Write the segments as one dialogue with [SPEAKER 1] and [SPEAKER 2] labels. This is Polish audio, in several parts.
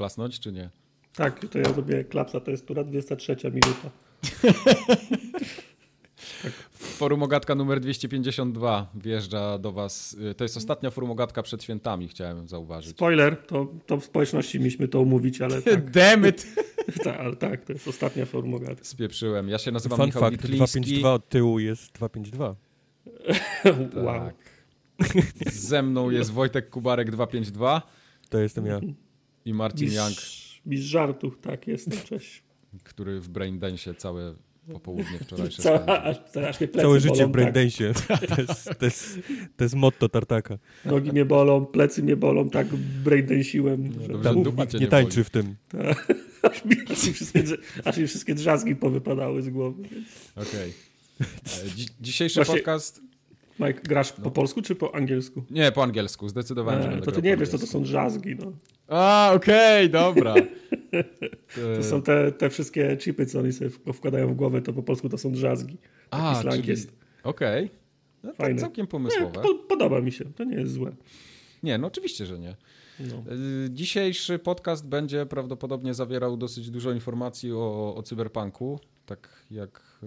[SPEAKER 1] klasnąć, czy nie?
[SPEAKER 2] Tak, to ja zrobię klapsa, to jest tura 23 minuta.
[SPEAKER 1] tak. Forum Ogatka numer 252 wjeżdża do was. To jest ostatnia forum Ogatka przed świętami, chciałem zauważyć.
[SPEAKER 2] Spoiler, to, to w społeczności mieliśmy to umówić, ale tak. Tak, ale tak, to jest ostatnia forum Ogatka.
[SPEAKER 1] Spieprzyłem. Ja się nazywam
[SPEAKER 3] Fun
[SPEAKER 1] Michał
[SPEAKER 3] fact,
[SPEAKER 1] Witliński.
[SPEAKER 3] 252 od tyłu jest 252.
[SPEAKER 2] wow.
[SPEAKER 1] Tak. Ze mną jest Wojtek Kubarek 252.
[SPEAKER 3] To jestem ja.
[SPEAKER 1] I Marcin
[SPEAKER 2] Mistrz,
[SPEAKER 1] Young.
[SPEAKER 2] Mistrz żartów, tak, jestem, cześć.
[SPEAKER 1] Który w Braindensie całe popołudnie wczorajsze
[SPEAKER 2] Ca, aż, aż mnie plecy
[SPEAKER 3] Całe życie
[SPEAKER 2] bolą,
[SPEAKER 3] w Braindensie. Tak. To, jest, to, jest, to jest motto Tartaka.
[SPEAKER 2] Nogi mnie bolą, plecy mnie bolą, tak braindensiłem.
[SPEAKER 1] No, dobrze,
[SPEAKER 3] Tam nikt nie
[SPEAKER 1] nie
[SPEAKER 3] tańczy
[SPEAKER 1] boli.
[SPEAKER 3] w tym.
[SPEAKER 2] Tak. aż, mi, aż, mi wszystkie, aż mi wszystkie drzazgi powypadały z głowy.
[SPEAKER 1] Okej. Okay. Dzi dzisiejszy
[SPEAKER 2] Właśnie-
[SPEAKER 1] podcast...
[SPEAKER 2] Mike, grasz po polsku czy po angielsku?
[SPEAKER 1] Nie, po angielsku. Zdecydowałem, że
[SPEAKER 2] E,
[SPEAKER 1] będę
[SPEAKER 2] to ty nie wiesz, co to są drzazgi. No.
[SPEAKER 1] A, okej, dobra.
[SPEAKER 2] To są te, te wszystkie chipy, co oni sobie wkładają w głowę, to po polsku to są drzazgi. Taki
[SPEAKER 1] A,
[SPEAKER 2] slang
[SPEAKER 1] czyli...
[SPEAKER 2] jest.
[SPEAKER 1] Okej. No, to
[SPEAKER 2] Fajne.
[SPEAKER 1] całkiem
[SPEAKER 2] Nie,
[SPEAKER 1] pomysłowe.
[SPEAKER 2] po, podoba mi się, to nie jest złe.
[SPEAKER 1] Nie, no oczywiście, że nie.
[SPEAKER 2] No.
[SPEAKER 1] Y, Dzisiejszy podcast będzie prawdopodobnie zawierał dosyć dużo informacji o, o cyberpunku, tak jak... y,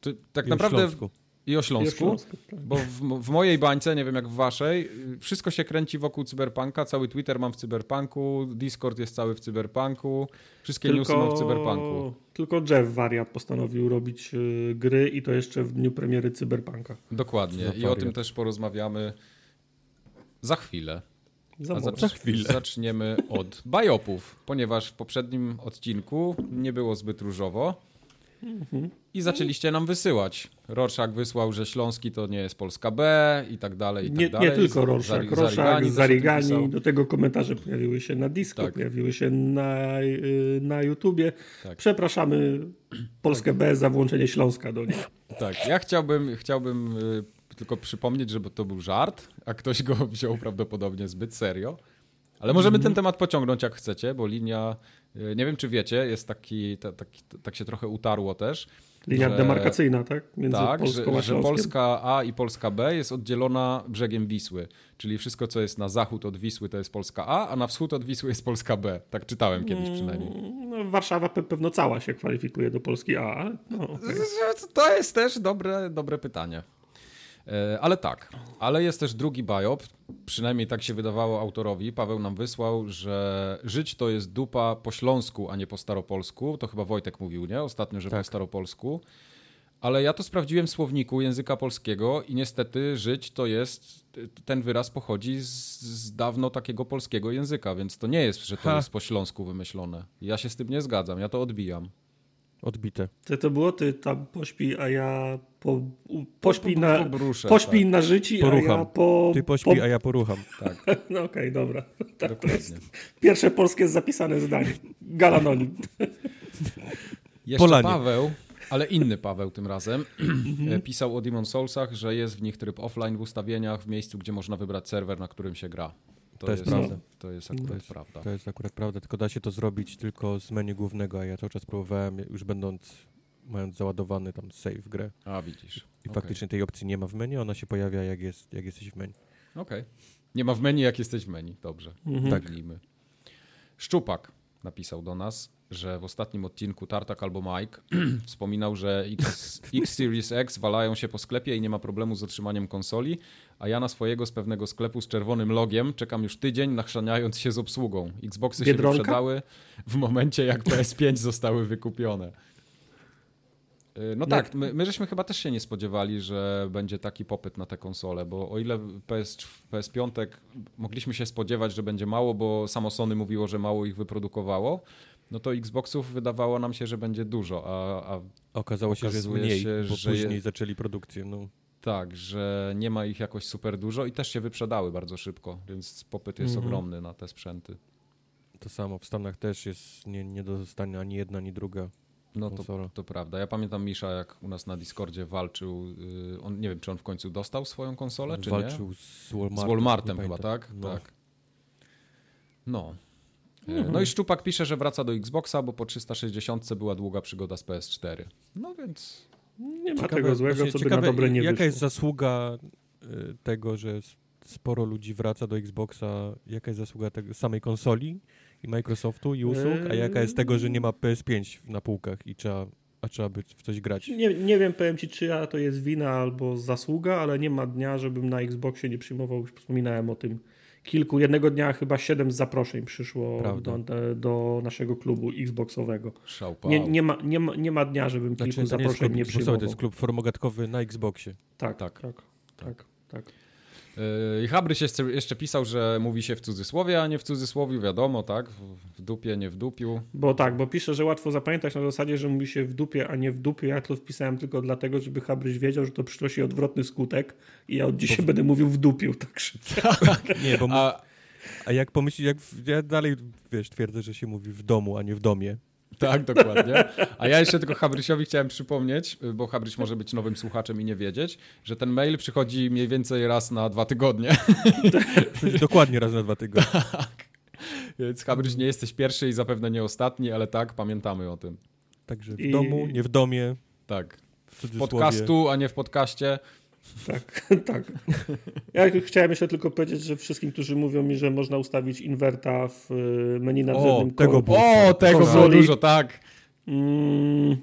[SPEAKER 1] ty, tak naprawdę...
[SPEAKER 3] Śląsku.
[SPEAKER 1] I o Śląsku.
[SPEAKER 2] I o Śląsku, tak.
[SPEAKER 1] Bo w, w mojej bańce, nie wiem jak w waszej, wszystko się kręci wokół cyberpunka. Cały Twitter mam w cyberpunku, Discord jest cały w cyberpunku, wszystkie newsy mam w cyberpunku.
[SPEAKER 2] tylko Jeff Wariat postanowił robić y, gry i to jeszcze w dniu premiery Cyberpunka.
[SPEAKER 1] Dokładnie.
[SPEAKER 3] Za
[SPEAKER 1] I o tym też porozmawiamy za chwilę.
[SPEAKER 2] Za
[SPEAKER 1] A
[SPEAKER 2] moment.
[SPEAKER 1] zacz- zaczniemy od bajopów, ponieważ w poprzednim odcinku nie było zbyt różowo
[SPEAKER 2] Mhm.
[SPEAKER 1] i zaczęliście nam wysyłać. Rorschach wysłał, że Śląski to nie jest Polska B i tak dalej, i tak
[SPEAKER 2] Nie,
[SPEAKER 1] dalej.
[SPEAKER 2] nie tylko
[SPEAKER 1] Zari-
[SPEAKER 2] Rorschach,
[SPEAKER 1] tym
[SPEAKER 2] Zarigani, do tego komentarze pojawiły się na Disco,
[SPEAKER 1] Tak.
[SPEAKER 2] pojawiły się na, y, na YouTubie.
[SPEAKER 1] Tak.
[SPEAKER 2] Przepraszamy Polskę B za włączenie Śląska do niej.
[SPEAKER 1] Tak, ja chciałbym, chciałbym y, tylko przypomnieć, że to był żart, a ktoś go wziął prawdopodobnie zbyt serio. Ale możemy
[SPEAKER 2] Mhm.
[SPEAKER 1] ten temat pociągnąć jak chcecie, bo linia, y, nie wiem czy wiecie, jest taki, ta, taki tak się trochę utarło też.
[SPEAKER 2] Linia
[SPEAKER 1] że-
[SPEAKER 2] demarkacyjna, tak? Między
[SPEAKER 1] Tak,
[SPEAKER 2] Polską
[SPEAKER 1] że,
[SPEAKER 2] a
[SPEAKER 1] że. Polska A i Polska B jest oddzielona brzegiem Wisły. Czyli wszystko, co jest na zachód od Wisły, to jest Polska A, a na wschód od Wisły jest Polska B. Tak czytałem kiedyś przynajmniej.
[SPEAKER 2] No, Warszawa pe- pewno cała się kwalifikuje do Polski A, no, okej.
[SPEAKER 1] To jest też dobre, dobre pytanie. E, Ale tak, ale jest też drugi biop, przynajmniej tak się wydawało autorowi. Paweł nam wysłał, że żyć to jest dupa po śląsku, a nie po staropolsku. To chyba Wojtek mówił, nie? Ostatnio, że po
[SPEAKER 3] Tak.
[SPEAKER 1] staropolsku. Ale ja to sprawdziłem w słowniku języka polskiego i niestety żyć to jest, ten wyraz pochodzi z, z dawno takiego polskiego języka, więc to nie jest, że to
[SPEAKER 3] Ha.
[SPEAKER 1] jest po śląsku wymyślone. Ja się z tym nie zgadzam, ja to odbijam.
[SPEAKER 3] Odbite.
[SPEAKER 2] To, to było ty tam pośpi, a ja po, u, pośpi, na,
[SPEAKER 1] Pobruszę,
[SPEAKER 2] pośpi
[SPEAKER 1] tak.
[SPEAKER 2] na życi, a ja
[SPEAKER 3] Porucham.
[SPEAKER 2] po...
[SPEAKER 3] Ty pośpi,
[SPEAKER 2] po,
[SPEAKER 3] a ja porucham.
[SPEAKER 1] Tak,
[SPEAKER 2] No okej, dobra. Tak, to jest
[SPEAKER 1] dokładnie.
[SPEAKER 2] pierwsze polskie zapisane zdanie. Galanonim.
[SPEAKER 1] Jeszcze
[SPEAKER 3] Polanie.
[SPEAKER 1] Paweł, ale inny Paweł tym razem,
[SPEAKER 2] Mhm.
[SPEAKER 1] e, pisał o Demon Soulsach, że jest w nich tryb offline w ustawieniach, w miejscu, gdzie można wybrać serwer, na którym się gra.
[SPEAKER 3] To jest prawda.
[SPEAKER 1] To jest akurat
[SPEAKER 3] To jest-
[SPEAKER 1] prawda.
[SPEAKER 3] To jest akurat prawda, tylko da się to zrobić tylko z menu głównego, a ja cały czas próbowałem, już będąc, mając załadowany tam save grę.
[SPEAKER 1] A, widzisz.
[SPEAKER 3] I
[SPEAKER 1] Okej.
[SPEAKER 3] faktycznie tej opcji nie ma w menu, ona się pojawia jak, jest, jak jesteś w menu.
[SPEAKER 1] Okej. Nie ma w menu, jak jesteś w meni. Dobrze.
[SPEAKER 2] Mhm.
[SPEAKER 1] Tak. Szczupak napisał do nas, że w ostatnim odcinku Tartak albo Mike wspominał, że X, X Series X walają się po sklepie i nie ma problemu z otrzymaniem konsoli, a ja na swojego z pewnego sklepu z czerwonym logiem czekam już tydzień, nachrzaniając się z obsługą. Xboxy się
[SPEAKER 2] Biedronka?
[SPEAKER 1] wyprzedały w momencie, jak PS5 zostały wykupione. Yy, No tak, my, my żeśmy chyba też się nie spodziewali, że będzie taki popyt na te konsole, bo o ile PS, PS5 mogliśmy się spodziewać, że będzie mało, bo samo Sony mówiło, że mało ich wyprodukowało, no to Xboxów wydawało nam się, że będzie dużo, a, a
[SPEAKER 3] Okazało się, że jest mniej,
[SPEAKER 1] się,
[SPEAKER 3] bo
[SPEAKER 1] że
[SPEAKER 3] później
[SPEAKER 1] je-
[SPEAKER 3] zaczęli produkcję. No.
[SPEAKER 1] Tak, że nie ma ich jakoś super dużo i też się wyprzedały bardzo szybko, więc popyt jest
[SPEAKER 2] Mhm.
[SPEAKER 1] ogromny na te sprzęty.
[SPEAKER 3] To samo w Stanach też jest nie, nie do dostania ani jedna, ani druga.
[SPEAKER 1] No to,
[SPEAKER 3] Konsola.
[SPEAKER 1] to prawda. Ja pamiętam Misza, jak u nas na Discordzie walczył, yy, on, nie wiem, czy on w końcu dostał swoją konsolę, czy nie?
[SPEAKER 3] Walczył z Walmartem.
[SPEAKER 1] Z Walmartem
[SPEAKER 3] nie
[SPEAKER 1] chyba, tak?
[SPEAKER 3] No.
[SPEAKER 1] Tak. No. E,
[SPEAKER 2] Mhm.
[SPEAKER 1] No i Szczupak pisze, że wraca do Xboxa, bo po 360 była długa przygoda z PS4. No więc
[SPEAKER 2] Nie ma
[SPEAKER 3] Ciekawe-
[SPEAKER 2] tego złego, co by
[SPEAKER 3] ciekawe,
[SPEAKER 2] na dobre nie
[SPEAKER 3] Jaka
[SPEAKER 2] wyszło.
[SPEAKER 3] jest zasługa y, tego, że sporo ludzi wraca do Xboxa? Jaka jest zasługa tego, samej konsoli? i Microsoftu i usług, a jaka jest tego, że nie ma PS5 na półkach i trzeba, a trzeba by w coś grać?
[SPEAKER 2] Nie, nie wiem, powiem ci, czyja to jest wina albo zasługa, ale nie ma dnia, żebym na Xboxie nie przyjmował, już wspominałem o tym kilku. Jednego dnia chyba siedem zaproszeń przyszło do, do, naszego klubu Xboxowego. Nie, nie, ma, nie, ma, nie ma dnia, żebym znaczy, kilku zaproszeń nie, nie przyjmował.
[SPEAKER 3] To jest klub formogatkowy na Xboxie.
[SPEAKER 2] Tak, tak, tak. tak, tak. tak.
[SPEAKER 1] I Habryś jeszcze, jeszcze pisał, że mówi się w cudzysłowie, a nie w cudzysłowiu, wiadomo, tak? W dupie, nie w dupiu.
[SPEAKER 2] Bo tak, bo pisze, że łatwo zapamiętać na zasadzie, że mówi się w dupie, a nie w dupiu. Ja to wpisałem tylko dlatego, żeby Habryś wiedział, że to przynosi odwrotny skutek i ja od dzisiaj bo... będę mówił w dupiu, także.
[SPEAKER 3] Tak. nie, bo... A... a jak pomyślisz, jak ja dalej, wiesz, twierdzę, że się mówi w domu, a nie w domie.
[SPEAKER 1] Tak, dokładnie. A ja jeszcze tylko Habrysiowi chciałem przypomnieć, bo Habryś może być nowym słuchaczem i nie wiedzieć, że ten mail przychodzi mniej więcej raz na dwa tygodnie.
[SPEAKER 3] Dokładnie raz na dwa tygodnie. Tak.
[SPEAKER 1] Więc Habryś nie jesteś pierwszy i zapewne nie ostatni, ale tak, pamiętamy o tym.
[SPEAKER 3] Także w I... domu, nie w domie.
[SPEAKER 1] Tak. W podcastu, a nie w podcaście.
[SPEAKER 2] Tak, tak. Ja chciałem jeszcze tylko powiedzieć, że wszystkim, którzy mówią mi, że można ustawić inwerta w y, menu nadrzędnym
[SPEAKER 1] O, tego było, o, tego było dużo, tak. Mm,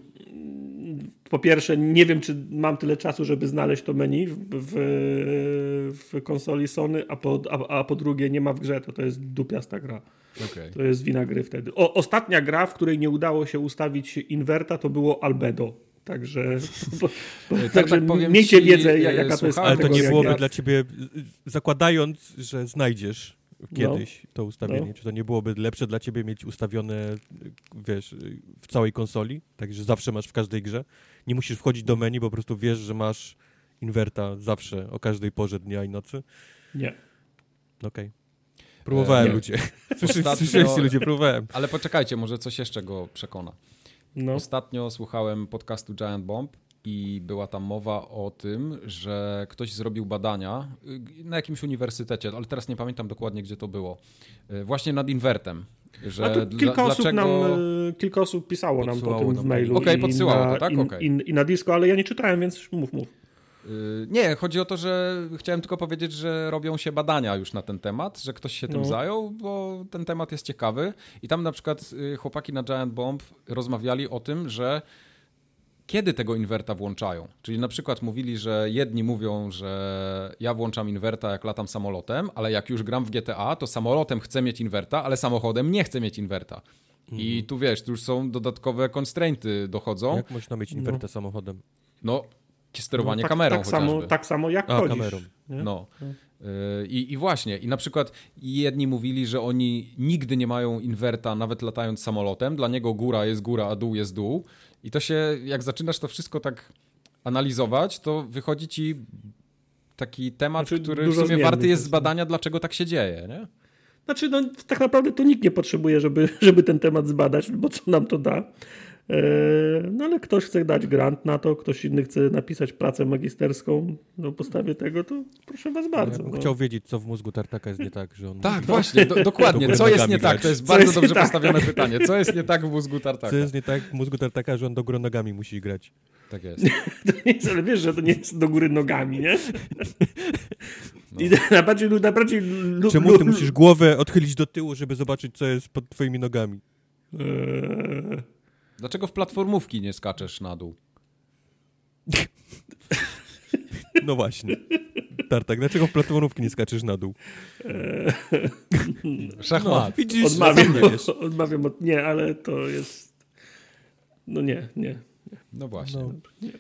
[SPEAKER 2] po pierwsze, nie wiem, czy mam tyle czasu, żeby znaleźć to menu w, w, w konsoli Sony, a po, a, a, po drugie, nie ma w grze, to to jest dupiasta gra. Okay. To jest wina gry wtedy. O, ostatnia gra, w której nie udało się ustawić inwerta, to było Albedo. Także, bo, bo, tak, także tak powiem miejcie ci, wiedzę, jaka słuchaj, to jest
[SPEAKER 3] Ale to nie byłoby dla ciebie, zakładając, że znajdziesz kiedyś no, to ustawienie, no. czy to nie byłoby lepsze dla ciebie mieć ustawione, wiesz, w całej konsoli, także zawsze masz w każdej grze. Nie musisz wchodzić do menu, bo po prostu wiesz, że masz inwerta zawsze, o każdej porze dnia i nocy.
[SPEAKER 2] Nie.
[SPEAKER 3] Okej. Okay. Próbowałem, e, ludzie. Słyszeliście, ludzie, próbowałem.
[SPEAKER 1] Ale poczekajcie, może coś jeszcze go przekona. No. Ostatnio słuchałem podcastu Giant Bomb i była tam mowa o tym, że ktoś zrobił badania y, na jakimś uniwersytecie, ale teraz nie pamiętam dokładnie, gdzie to było. Y, właśnie nad inwertem. Że
[SPEAKER 2] kilka, osób nam, y, kilka osób pisało nam to tym w mailu.
[SPEAKER 1] Okej, okay, podsyłało to, tak? Okay.
[SPEAKER 2] I, i, I na disco, ale ja nie czytałem, więc mów, mów.
[SPEAKER 1] Y, nie, chodzi o to, że chciałem tylko powiedzieć, że robią się badania już na ten temat, że ktoś się tym no. zajął, bo ten temat jest ciekawy. I tam na przykład y, chłopaki na Giant Bomb rozmawiali o tym, że kiedy tego inwerta włączają. Czyli na przykład mówili, że jedni mówią, że ja włączam inwerta jak latam samolotem, ale jak już gram w GTA, to samolotem chcę mieć inwerta, ale samochodem nie chcę mieć inwerta. I mhm. tu wiesz, tu już są dodatkowe constrainty dochodzą.
[SPEAKER 3] Jak można mieć inwertę no. samochodem?
[SPEAKER 1] No, sterowanie no, tak, kamerą
[SPEAKER 2] tak samo, tak samo jak A, chodzisz. Kamerą.
[SPEAKER 1] Nie? No. Y, I, I właśnie, i na przykład jedni mówili, że oni nigdy nie mają inwerta, nawet latając samolotem. Dla niego góra jest góra, a dół jest dół. I to się, jak zaczynasz to wszystko tak analizować, to wychodzi ci taki temat, znaczy, który w sumie warty jest zbadania, dlaczego tak się dzieje, nie?
[SPEAKER 2] Znaczy, no, tak naprawdę to nikt nie potrzebuje, żeby, żeby ten temat zbadać, bo co nam to da. E, no ale ktoś chce dać grant na to, ktoś inny chce napisać pracę magisterską na podstawie tego, to proszę was bardzo. Ja
[SPEAKER 3] no. Chciał wiedzieć, co w mózgu Tartaka jest nie tak, że on...
[SPEAKER 1] Tak, właśnie, do, dokładnie. Co jest nie tak? To jest bardzo dobrze tak? postawione pytanie. Co jest nie tak w mózgu Tartaka?
[SPEAKER 3] Co jest nie tak w mózgu Tartaka, że on do góry nogami musi grać?
[SPEAKER 1] Tak jest.
[SPEAKER 2] to nie jest ale wiesz, że to nie jest do góry nogami, nie? No. I najbardziej, najbardziej
[SPEAKER 3] Czemu ty musisz głowę odchylić do tyłu, żeby zobaczyć, co jest pod twoimi nogami? Eee...
[SPEAKER 1] Dlaczego w platformówki nie skaczesz na dół?
[SPEAKER 3] No właśnie. Tartak, dlaczego w platformówki nie skaczesz na dół?
[SPEAKER 1] Szachmat. No,
[SPEAKER 2] widzisz, odmawiam, no, odmawiam od... Nie, ale to jest... No nie, nie. nie.
[SPEAKER 1] No właśnie. No, nie.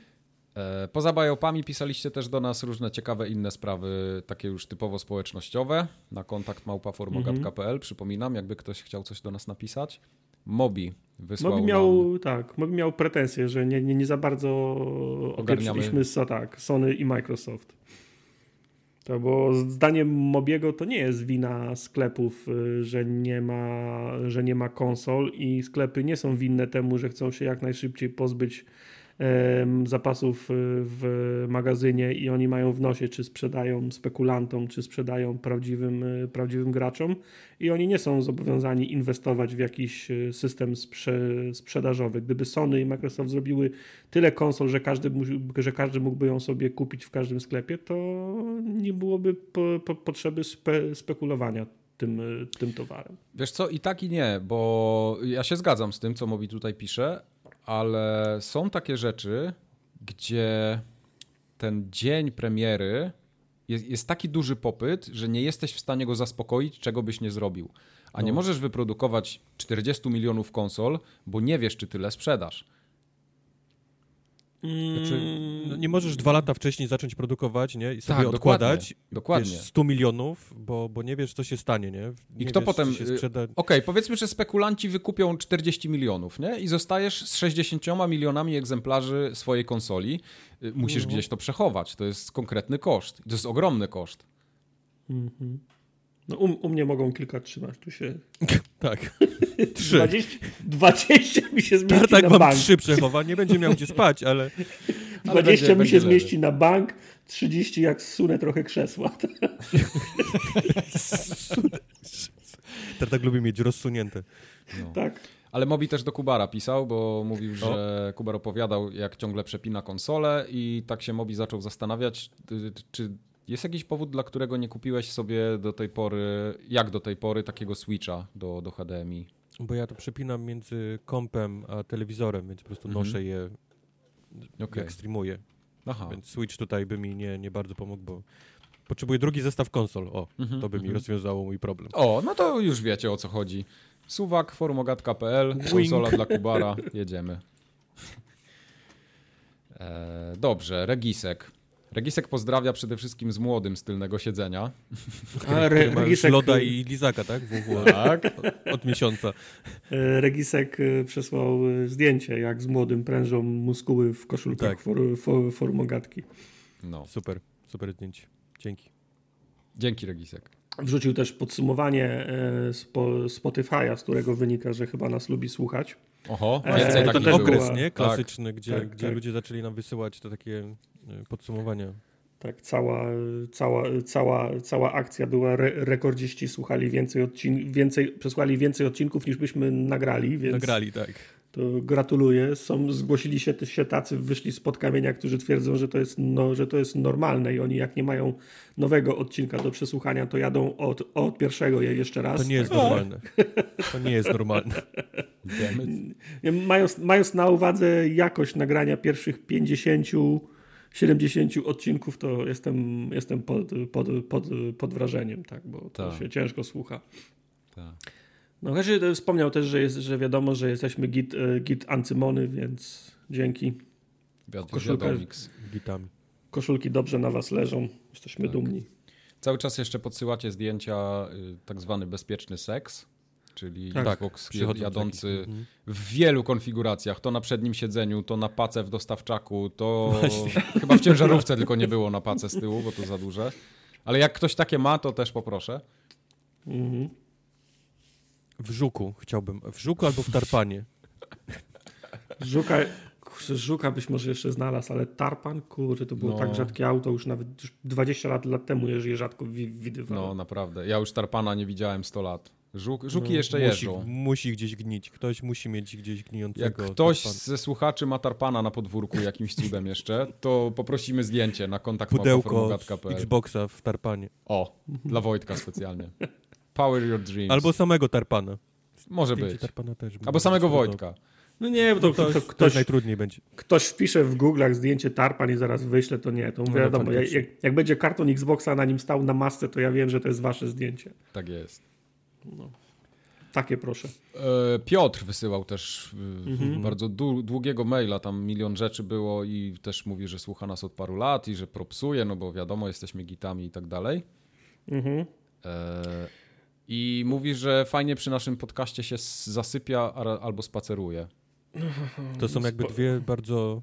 [SPEAKER 1] E, poza bajopami pisaliście też do nas różne ciekawe inne sprawy, takie już typowo społecznościowe, na kontakt małpaformogat.pl. Mhm. Przypominam, jakby ktoś chciał coś do nas napisać. Mobi wysłał
[SPEAKER 2] Mobi miał, nam... tak, Mobi miał pretensje, że nie, nie, nie za bardzo ogarnialiśmy tak, Sony i Microsoft. To bo zdaniem Mobiego to nie jest wina sklepów, y, że nie, ma, że nie ma konsol i sklepy nie są winne temu, że chcą się jak najszybciej pozbyć zapasów y, w magazynie i oni mają w nosie, czy sprzedają spekulantom, czy sprzedają prawdziwym, y, prawdziwym graczom i oni nie są zobowiązani inwestować w jakiś y, system sprze sprzedażowy. Gdyby Sony i Microsoft zrobiły tyle konsol, że każdy, że każdy mógłby ją sobie kupić w każdym sklepie, to nie byłoby po, po, potrzeby spe spekulowania tym, tym towarem.
[SPEAKER 1] Wiesz co, i tak i nie, bo ja się zgadzam z tym, co Mobi tutaj pisze, ale są takie rzeczy, gdzie ten dzień premiery jest, jest, taki duży popyt, że nie jesteś w stanie go zaspokoić, czego byś nie zrobił. A no. nie możesz wyprodukować 40 milionów konsol, bo nie wiesz, czy tyle sprzedasz.
[SPEAKER 3] Znaczy, no nie możesz dwa lata wcześniej zacząć produkować, nie? I sobie tak, odkładać dokładnie, Wiesz, 100 milionów, bo, bo nie wiesz, co się stanie, nie? nie
[SPEAKER 1] I kto wiesz, potem... Y, sprzeda... Okej, okay, powiedzmy, że spekulanci wykupią 40 milionów, nie? I zostajesz z 60 milionami egzemplarzy swojej konsoli. Y, musisz no. gdzieś to przechować. To jest konkretny koszt. To jest ogromny koszt. Mhm.
[SPEAKER 2] No u, u, mnie mogą kilka trzymać, tu się...
[SPEAKER 3] tak.
[SPEAKER 2] Trzy. 20, 20 mi się zmieści tak, tak na
[SPEAKER 3] wam
[SPEAKER 2] bank.
[SPEAKER 3] trzy przechowa, nie będzie miał gdzie spać, ale...
[SPEAKER 2] 20 będzie, mi się zmieści na bank, 30 jak zsunę trochę krzesła.
[SPEAKER 3] tak lubi mieć rozsunięte.
[SPEAKER 2] No. Tak.
[SPEAKER 1] Ale Mobi też do Kubara pisał, bo mówił, że Kubar opowiadał, jak ciągle przepina konsolę i tak się Mobi zaczął zastanawiać, czy jest jakiś powód, dla którego nie kupiłeś sobie do tej pory, jak do tej pory, takiego Switcha do, do HDMI?
[SPEAKER 3] Bo ja to przepinam między kompem a telewizorem, więc po prostu mhm. noszę je, okay. jak streamuję. Aha. Więc Switch tutaj by mi nie, nie bardzo pomógł, bo potrzebuję drugi zestaw konsol. O, mhm, to by mi mhm. rozwiązało mój problem.
[SPEAKER 1] O, no to już wiecie o co chodzi. Suwak, forumogatka.pl, konsola dla Kubara, jedziemy. E, dobrze, Regisek. Regisek pozdrawia przede wszystkim z młodym z tylnego siedzenia.
[SPEAKER 3] A, Re Regisek... Loda i Lizaka, tak? WW. Tak. Od, od miesiąca.
[SPEAKER 2] E, Regisek e, przesłał e, zdjęcie, jak z młodym prężą muskuły w koszulkach tak. for, for, formogatki.
[SPEAKER 3] No. Super, super zdjęcie. Dzięki.
[SPEAKER 1] Dzięki, Regisek.
[SPEAKER 2] Wrzucił też podsumowanie Spotify'a, z którego wynika, że chyba nas lubi słuchać.
[SPEAKER 1] Oho, więcej e, to
[SPEAKER 3] ten okres, nie? Klasyczny, tak, gdzie, tak, gdzie tak. ludzie zaczęli nam wysyłać to takie E, podsumowania.
[SPEAKER 2] Tak, cała, cała, cała, cała akcja była, re rekordziści słuchali więcej, odcin więcej, przesłali więcej odcinków niż byśmy nagrali. Więc
[SPEAKER 3] nagrali, tak.
[SPEAKER 2] To gratuluję. Są, zgłosili się, się tacy, wyszli spod kamienia, którzy twierdzą, że to, jest, no, że to jest normalne i oni jak nie mają nowego odcinka do przesłuchania, to jadą od, od pierwszego je jeszcze raz.
[SPEAKER 3] To nie jest normalne. To nie jest normalne.
[SPEAKER 2] mając, mając na uwadze jakość nagrania pierwszych 50 70 odcinków, to jestem, jestem pod, pod, pod, pod wrażeniem, tak, bo to tak. się ciężko słucha. Tak. No, Herzy wspomniał też, że, jest, że wiadomo, że jesteśmy git, e, git Ancymony, więc dzięki.
[SPEAKER 1] Koszulka,
[SPEAKER 3] Gitami.
[SPEAKER 2] Koszulki dobrze na was leżą, jesteśmy tak. dumni.
[SPEAKER 1] Cały czas jeszcze podsyłacie zdjęcia y, tak zwany bezpieczny seks czyli tak, Xbox tak, jadący mhm. w wielu konfiguracjach. To na przednim siedzeniu, to na pace w dostawczaku, to Właśnie. chyba w ciężarówce tylko nie było na pace z tyłu, bo to za duże. Ale jak ktoś takie ma, to też poproszę. Mhm.
[SPEAKER 3] W żuku chciałbym. W żuku albo w tarpanie.
[SPEAKER 2] Żuka, żuka byś może jeszcze znalazł, ale tarpan, kurde, to było no. tak rzadkie auto, już nawet już 20 lat, lat temu je rzadko widywałem.
[SPEAKER 1] No naprawdę. Ja już tarpana nie widziałem 100 lat. Żuk, żuki no, jeszcze
[SPEAKER 3] musi,
[SPEAKER 1] jeżdżą.
[SPEAKER 3] Musi gdzieś gnić. Ktoś musi mieć gdzieś gnijącego.
[SPEAKER 1] Jak ktoś tarpan. ze słuchaczy ma tarpana na podwórku jakimś cudem jeszcze, to poprosimy zdjęcie na kontakt
[SPEAKER 3] Pudełko Xboxa w tarpanie.
[SPEAKER 1] O, dla Wojtka specjalnie. Power your dreams.
[SPEAKER 3] Albo samego tarpana.
[SPEAKER 1] Może Zdjęcie być. Tarpana też Albo samego Wojtka.
[SPEAKER 2] No nie, bo to, to, to ktoś,
[SPEAKER 3] najtrudniej będzie.
[SPEAKER 2] Ktoś wpisze w Google'ach zdjęcie tarpan i zaraz wyśle, to nie. To no wiadomo, jak, jak, będzie karton Xboxa na nim stał na masce, to ja wiem, że to jest wasze zdjęcie.
[SPEAKER 1] Tak jest.
[SPEAKER 2] No. Takie proszę.
[SPEAKER 1] E, Piotr wysyłał też e, mhm. bardzo długiego maila, tam milion rzeczy było i też mówi, że słucha nas od paru lat i że propsuje, no bo wiadomo, jesteśmy gitami i tak dalej. Mhm. E, I mówi, że fajnie przy naszym podcaście się zasypia albo spaceruje.
[SPEAKER 3] To są jakby dwie bardzo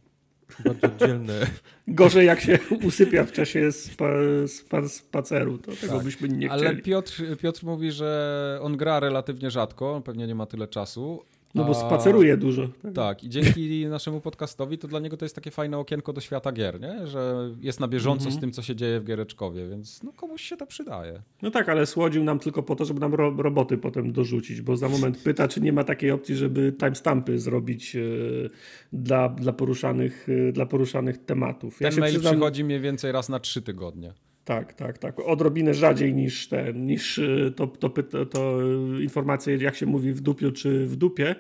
[SPEAKER 3] bardzo dzielne.
[SPEAKER 2] Gorzej jak się usypia w czasie spa, spa, spaceru, to tego tak. byśmy nie
[SPEAKER 1] chcieli. Ale Piotr, Piotr mówi, że on gra relatywnie rzadko, pewnie nie ma tyle czasu,
[SPEAKER 2] no bo spaceruje dużo.
[SPEAKER 1] Tak? tak, i dzięki naszemu podcastowi to dla niego to jest takie fajne okienko do świata gier, nie? że jest na bieżąco mm -hmm. z tym, co się dzieje w Giereczkowie, więc no komuś się to przydaje.
[SPEAKER 2] No tak, ale słodził nam tylko po to, żeby nam ro roboty potem dorzucić, bo za moment pyta, czy nie ma takiej opcji, żeby timestampy zrobić yy, dla, dla, poruszanych, yy, dla poruszanych tematów.
[SPEAKER 1] Ten ja mail przyznam... przychodzi mniej więcej raz na trzy tygodnie.
[SPEAKER 2] Tak, tak, tak. Odrobinę rzadziej niż ten, niż y, to, to, to, to informacje, jak się mówi w dupiu czy w dupie,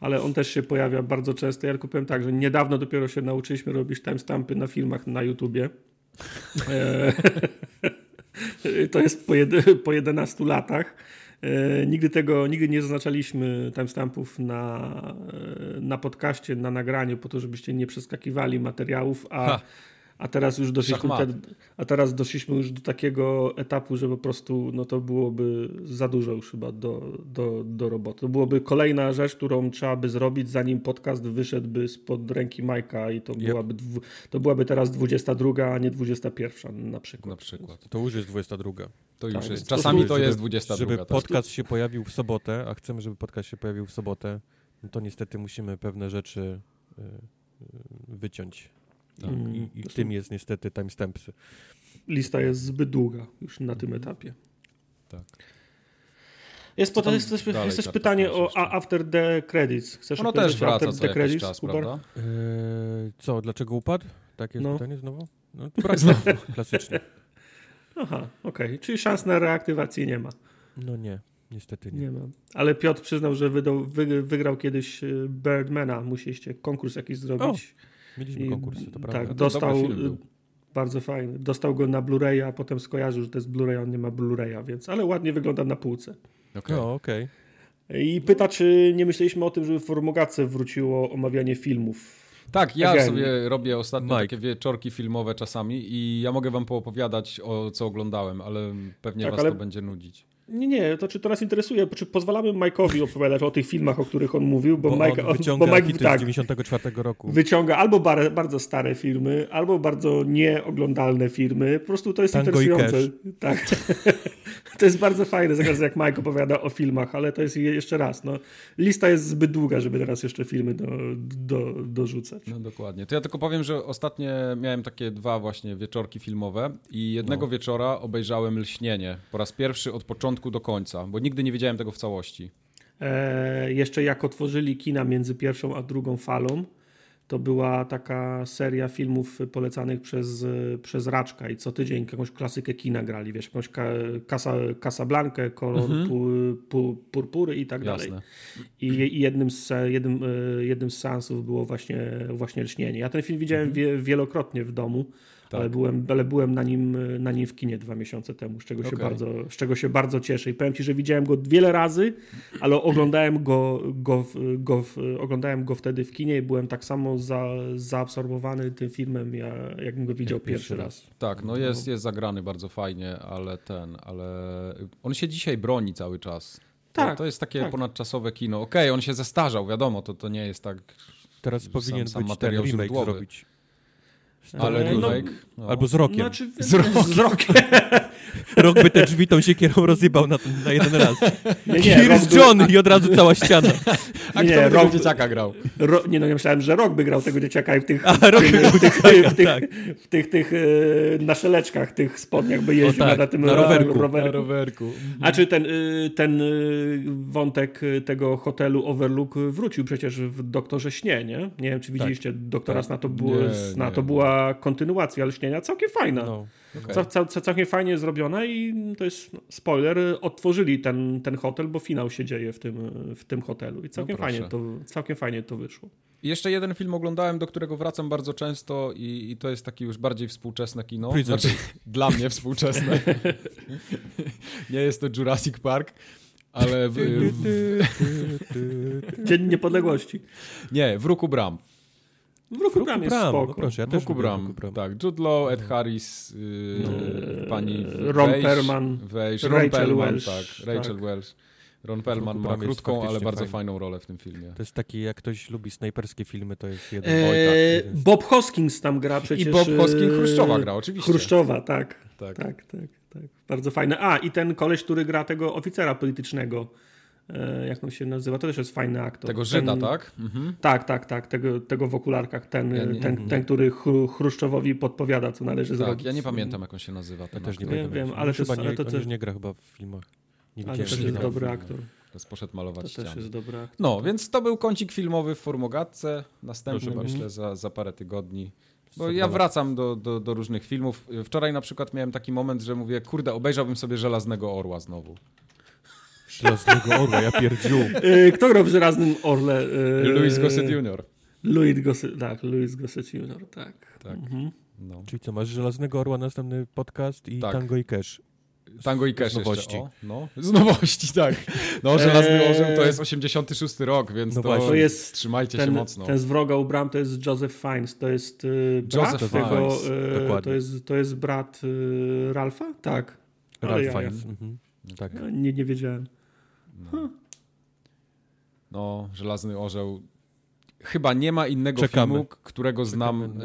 [SPEAKER 2] ale on też się pojawia bardzo często. Ja tylko powiem tak, że niedawno dopiero się nauczyliśmy robić timestampy na filmach na YouTubie. E, to jest po, jed po 11 latach. E, nigdy tego, nigdy nie zaznaczaliśmy timestampów na, e, na podcaście, na nagraniu, po to, żebyście nie przeskakiwali materiałów, a ha. A teraz już doszliśmy, te, a teraz doszliśmy już do takiego etapu, że po prostu no to byłoby za dużo już chyba do, do, do roboty. To byłoby kolejna rzecz, którą trzeba by zrobić, zanim podcast wyszedłby spod ręki Majka i to, yep. byłaby, dwu, to byłaby teraz 22, a nie 21 na przykład.
[SPEAKER 3] Na przykład. To już jest 22.
[SPEAKER 1] To już tak, jest. Czasami to, to jest 22.
[SPEAKER 3] Żeby tak. podcast się pojawił w sobotę, a chcemy, żeby podcast się pojawił w sobotę, no to niestety musimy pewne rzeczy y, y, wyciąć. Tak. Mm, I, i tym jest niestety timestampsy.
[SPEAKER 2] Lista jest zbyt długa już na tym etapie. Tak. Jest, po, jest, jest, jest też pytanie o After the Credits.
[SPEAKER 1] Chcesz ono też wraca co the credits, czas,
[SPEAKER 3] prawda? Eee, co, dlaczego upadł? Takie no. pytanie znowu? No, brak znowu, klasycznie.
[SPEAKER 2] Aha, okej. Okay. Czyli szans na reaktywację nie ma.
[SPEAKER 3] No nie, niestety nie.
[SPEAKER 2] Nie ma. Ale Piotr przyznał, że wydał, wy, wygrał kiedyś e, Birdmana. Musieliście konkurs jakiś zrobić. O.
[SPEAKER 3] Mieliśmy konkursy, to prawda.
[SPEAKER 2] Tak, dostał, bardzo fajny. Dostał go na Blu-raya, a potem skojarzył, że to jest Blu-ray, on nie ma Blu-raya, więc, ale ładnie wygląda na półce.
[SPEAKER 3] Okay. No, okej.
[SPEAKER 2] Okay. I pyta, czy nie myśleliśmy o tym, żeby w Formogace wróciło omawianie filmów.
[SPEAKER 1] Tak, ja Again. sobie robię ostatnio Mike. takie wieczorki filmowe czasami i ja mogę wam poopowiadać o co oglądałem, ale pewnie tak, was ale... to będzie nudzić.
[SPEAKER 2] Nie, nie, to czy to nas interesuje, czy pozwalamy Mike'owi opowiadać o tych filmach, o których on mówił, bo,
[SPEAKER 3] bo
[SPEAKER 2] Mike,
[SPEAKER 3] on wyciąga bo Mike tak, z 94 roku.
[SPEAKER 2] Wyciąga albo bar, bardzo stare filmy, albo bardzo nieoglądalne filmy. Po prostu to jest Tango interesujące. Tak. to jest bardzo fajne, za każdym jak Mike opowiada o filmach, ale to jest jeszcze raz, no, lista jest zbyt długa, żeby teraz jeszcze filmy do, do, dorzucać.
[SPEAKER 1] No dokładnie. To ja tylko powiem, że ostatnio miałem takie dwa właśnie wieczorki filmowe i jednego no. wieczora obejrzałem Lśnienie po raz pierwszy od początku początku do końca, bo nigdy nie wiedziałem tego w całości.
[SPEAKER 2] E, jeszcze jak otworzyli kina między pierwszą a drugą falą, to była taka seria filmów polecanych przez, przez Raczka i co tydzień jakąś klasykę kina grali, wiesz, jakąś kasa, Casablankę, kolor mhm. pu, pu, purpury i tak Jasne. dalej. I, I, jednym, z, jednym, e, jednym z seansów było właśnie, właśnie Lśnienie. Ja ten film widziałem mhm. wie, wielokrotnie w domu. Tak. Ale, byłem, ale byłem na nim, na nim w kinie dwa miesiące temu, z czego, okay. się bardzo, z czego się bardzo cieszę. I powiem Ci, że widziałem go wiele razy, ale oglądałem go, go, go, oglądałem go wtedy w kinie i byłem tak samo za, zaabsorbowany tym filmem, jakbym go widział Jak pierwszy raz. raz.
[SPEAKER 1] Tak, no jest, jest zagrany bardzo fajnie, ale ten, ale on się dzisiaj broni cały czas. Tak, to, to jest takie tak. ponadczasowe kino. Okej, okay, on się zestarzał, wiadomo, to, to nie jest tak.
[SPEAKER 3] Teraz powinien sam, być ten remake źródłowy. zrobić.
[SPEAKER 1] Ale remake.
[SPEAKER 3] No. Albo z rokiem.
[SPEAKER 2] Znaczy, z, rokiem. z rokiem.
[SPEAKER 3] Rok by te drzwi tą siekierą rozjebał na, na jeden raz. Nie, nie, Here's John by... i od razu cała ściana.
[SPEAKER 1] A nie, kto rok dzieciaka grał?
[SPEAKER 2] Ro... Nie no, ja myślałem, że Rok by grał tego dzieciaka i w tych,
[SPEAKER 3] A, rok
[SPEAKER 2] tych,
[SPEAKER 3] w tych,
[SPEAKER 2] w tych, tak. w tych, tych e, naszeleczkach, tych spodniach by jeździł tak, na tym
[SPEAKER 3] na rowerku.
[SPEAKER 2] rowerku.
[SPEAKER 1] Na rowerku.
[SPEAKER 2] A czy ten, y, ten y, wątek tego hotelu Overlook wrócił przecież w Doktorze Śnie, nie? Nie wiem, czy widzieliście tak. Doktora tak. Sna, to, było, nie, Sna, to była kontynuacja Lśnienia, całkiem fajna. No. Okay. Cał, cał, całkiem fajnie zrobione i to jest no, spoiler, otworzyli ten, ten hotel, bo finał się dzieje w tym, w tym hotelu i całkiem, no fajnie to, całkiem fajnie to wyszło.
[SPEAKER 1] I jeszcze jeden film oglądałem, do którego wracam bardzo często i, i to jest taki już bardziej współczesne kino. Znaczy, dla mnie współczesne. Nie jest to Jurassic Park. Ale w, w...
[SPEAKER 2] Dzień Niepodległości.
[SPEAKER 1] Nie, w Ruku Bram.
[SPEAKER 2] W Ruchu Bram jest Bram, spoko. No
[SPEAKER 3] proszę, ja też
[SPEAKER 1] Ruchu Bram, Bram, tak. Jude Law, Ed Harris, yy, no. pani
[SPEAKER 2] Ron Perlman,
[SPEAKER 1] Wejś, Ron Rachel Perlman, Welsh, tak, Rachel tak. Welsh. Ron Perlman ma krótką, ale bardzo fajny. fajną rolę w tym filmie.
[SPEAKER 3] To jest taki, jak ktoś lubi snajperskie filmy, to jest jeden...
[SPEAKER 2] Eee, Oj, tak, Bob Hoskins tam gra przecież.
[SPEAKER 1] I Bob Hoskins Chruszczowa gra, oczywiście.
[SPEAKER 2] Chruszczowa, tak. Tak, tak, tak. tak. Bardzo fajne. A, i ten koleś, który gra tego oficera politycznego jak on się nazywa, to też jest fajny aktor.
[SPEAKER 1] Tego Żyda, ten, tak? Mhm.
[SPEAKER 2] Tak, tak, tak, tego, tego w okularkach, ten, ja nie, ten, mhm. ten, który Chruszczowowi podpowiada, co należy
[SPEAKER 1] tak,
[SPEAKER 2] zrobić.
[SPEAKER 1] ja nie pamiętam, jak on się nazywa.
[SPEAKER 3] Ja też nie
[SPEAKER 2] wiem, wiem ale,
[SPEAKER 3] to, ale to też... nie gra chyba w filmach. Nie
[SPEAKER 2] ale też jest dobry aktor.
[SPEAKER 1] Teraz poszedł malować
[SPEAKER 2] To
[SPEAKER 1] ściany.
[SPEAKER 2] też jest dobry aktor.
[SPEAKER 1] No, więc to był kącik filmowy w Formogatce. Następny, myślę, za, za parę tygodni. Bo ja wracam do, do, do, różnych filmów. Wczoraj na przykład miałem taki moment, że mówię, kurde, obejrzałbym sobie Żelaznego Orła znowu.
[SPEAKER 3] Żelaznego Orła, ja pierdziu.
[SPEAKER 2] Y, kto grał w Żelaznym Orle?
[SPEAKER 1] Y, Louis Gossett Jr.
[SPEAKER 2] Louis Gossett, tak, Louis Gossett Jr., tak.
[SPEAKER 1] tak. Mhm. No.
[SPEAKER 3] Czyli co, masz Żelaznego Orła, następny podcast i tak. Tango i Cash.
[SPEAKER 1] Tango i Cash z nowości. O, no. Z nowości, tak. No, Żelazny eee... Orzeł to jest 86 rok, więc no to, to jest trzymajcie
[SPEAKER 2] ten,
[SPEAKER 1] się mocno.
[SPEAKER 2] Ten z wroga u bram to jest Joseph Fiennes, to jest y, brat Joseph tego, y, to, jest, to jest brat Ralfa? Tak.
[SPEAKER 3] Ralph ja, Fiennes. Mhm.
[SPEAKER 2] Tak. Nie, nie wiedziałem.
[SPEAKER 1] No. no, Żelazny Orzeł chyba nie ma innego Czekamy. filmu, którego znam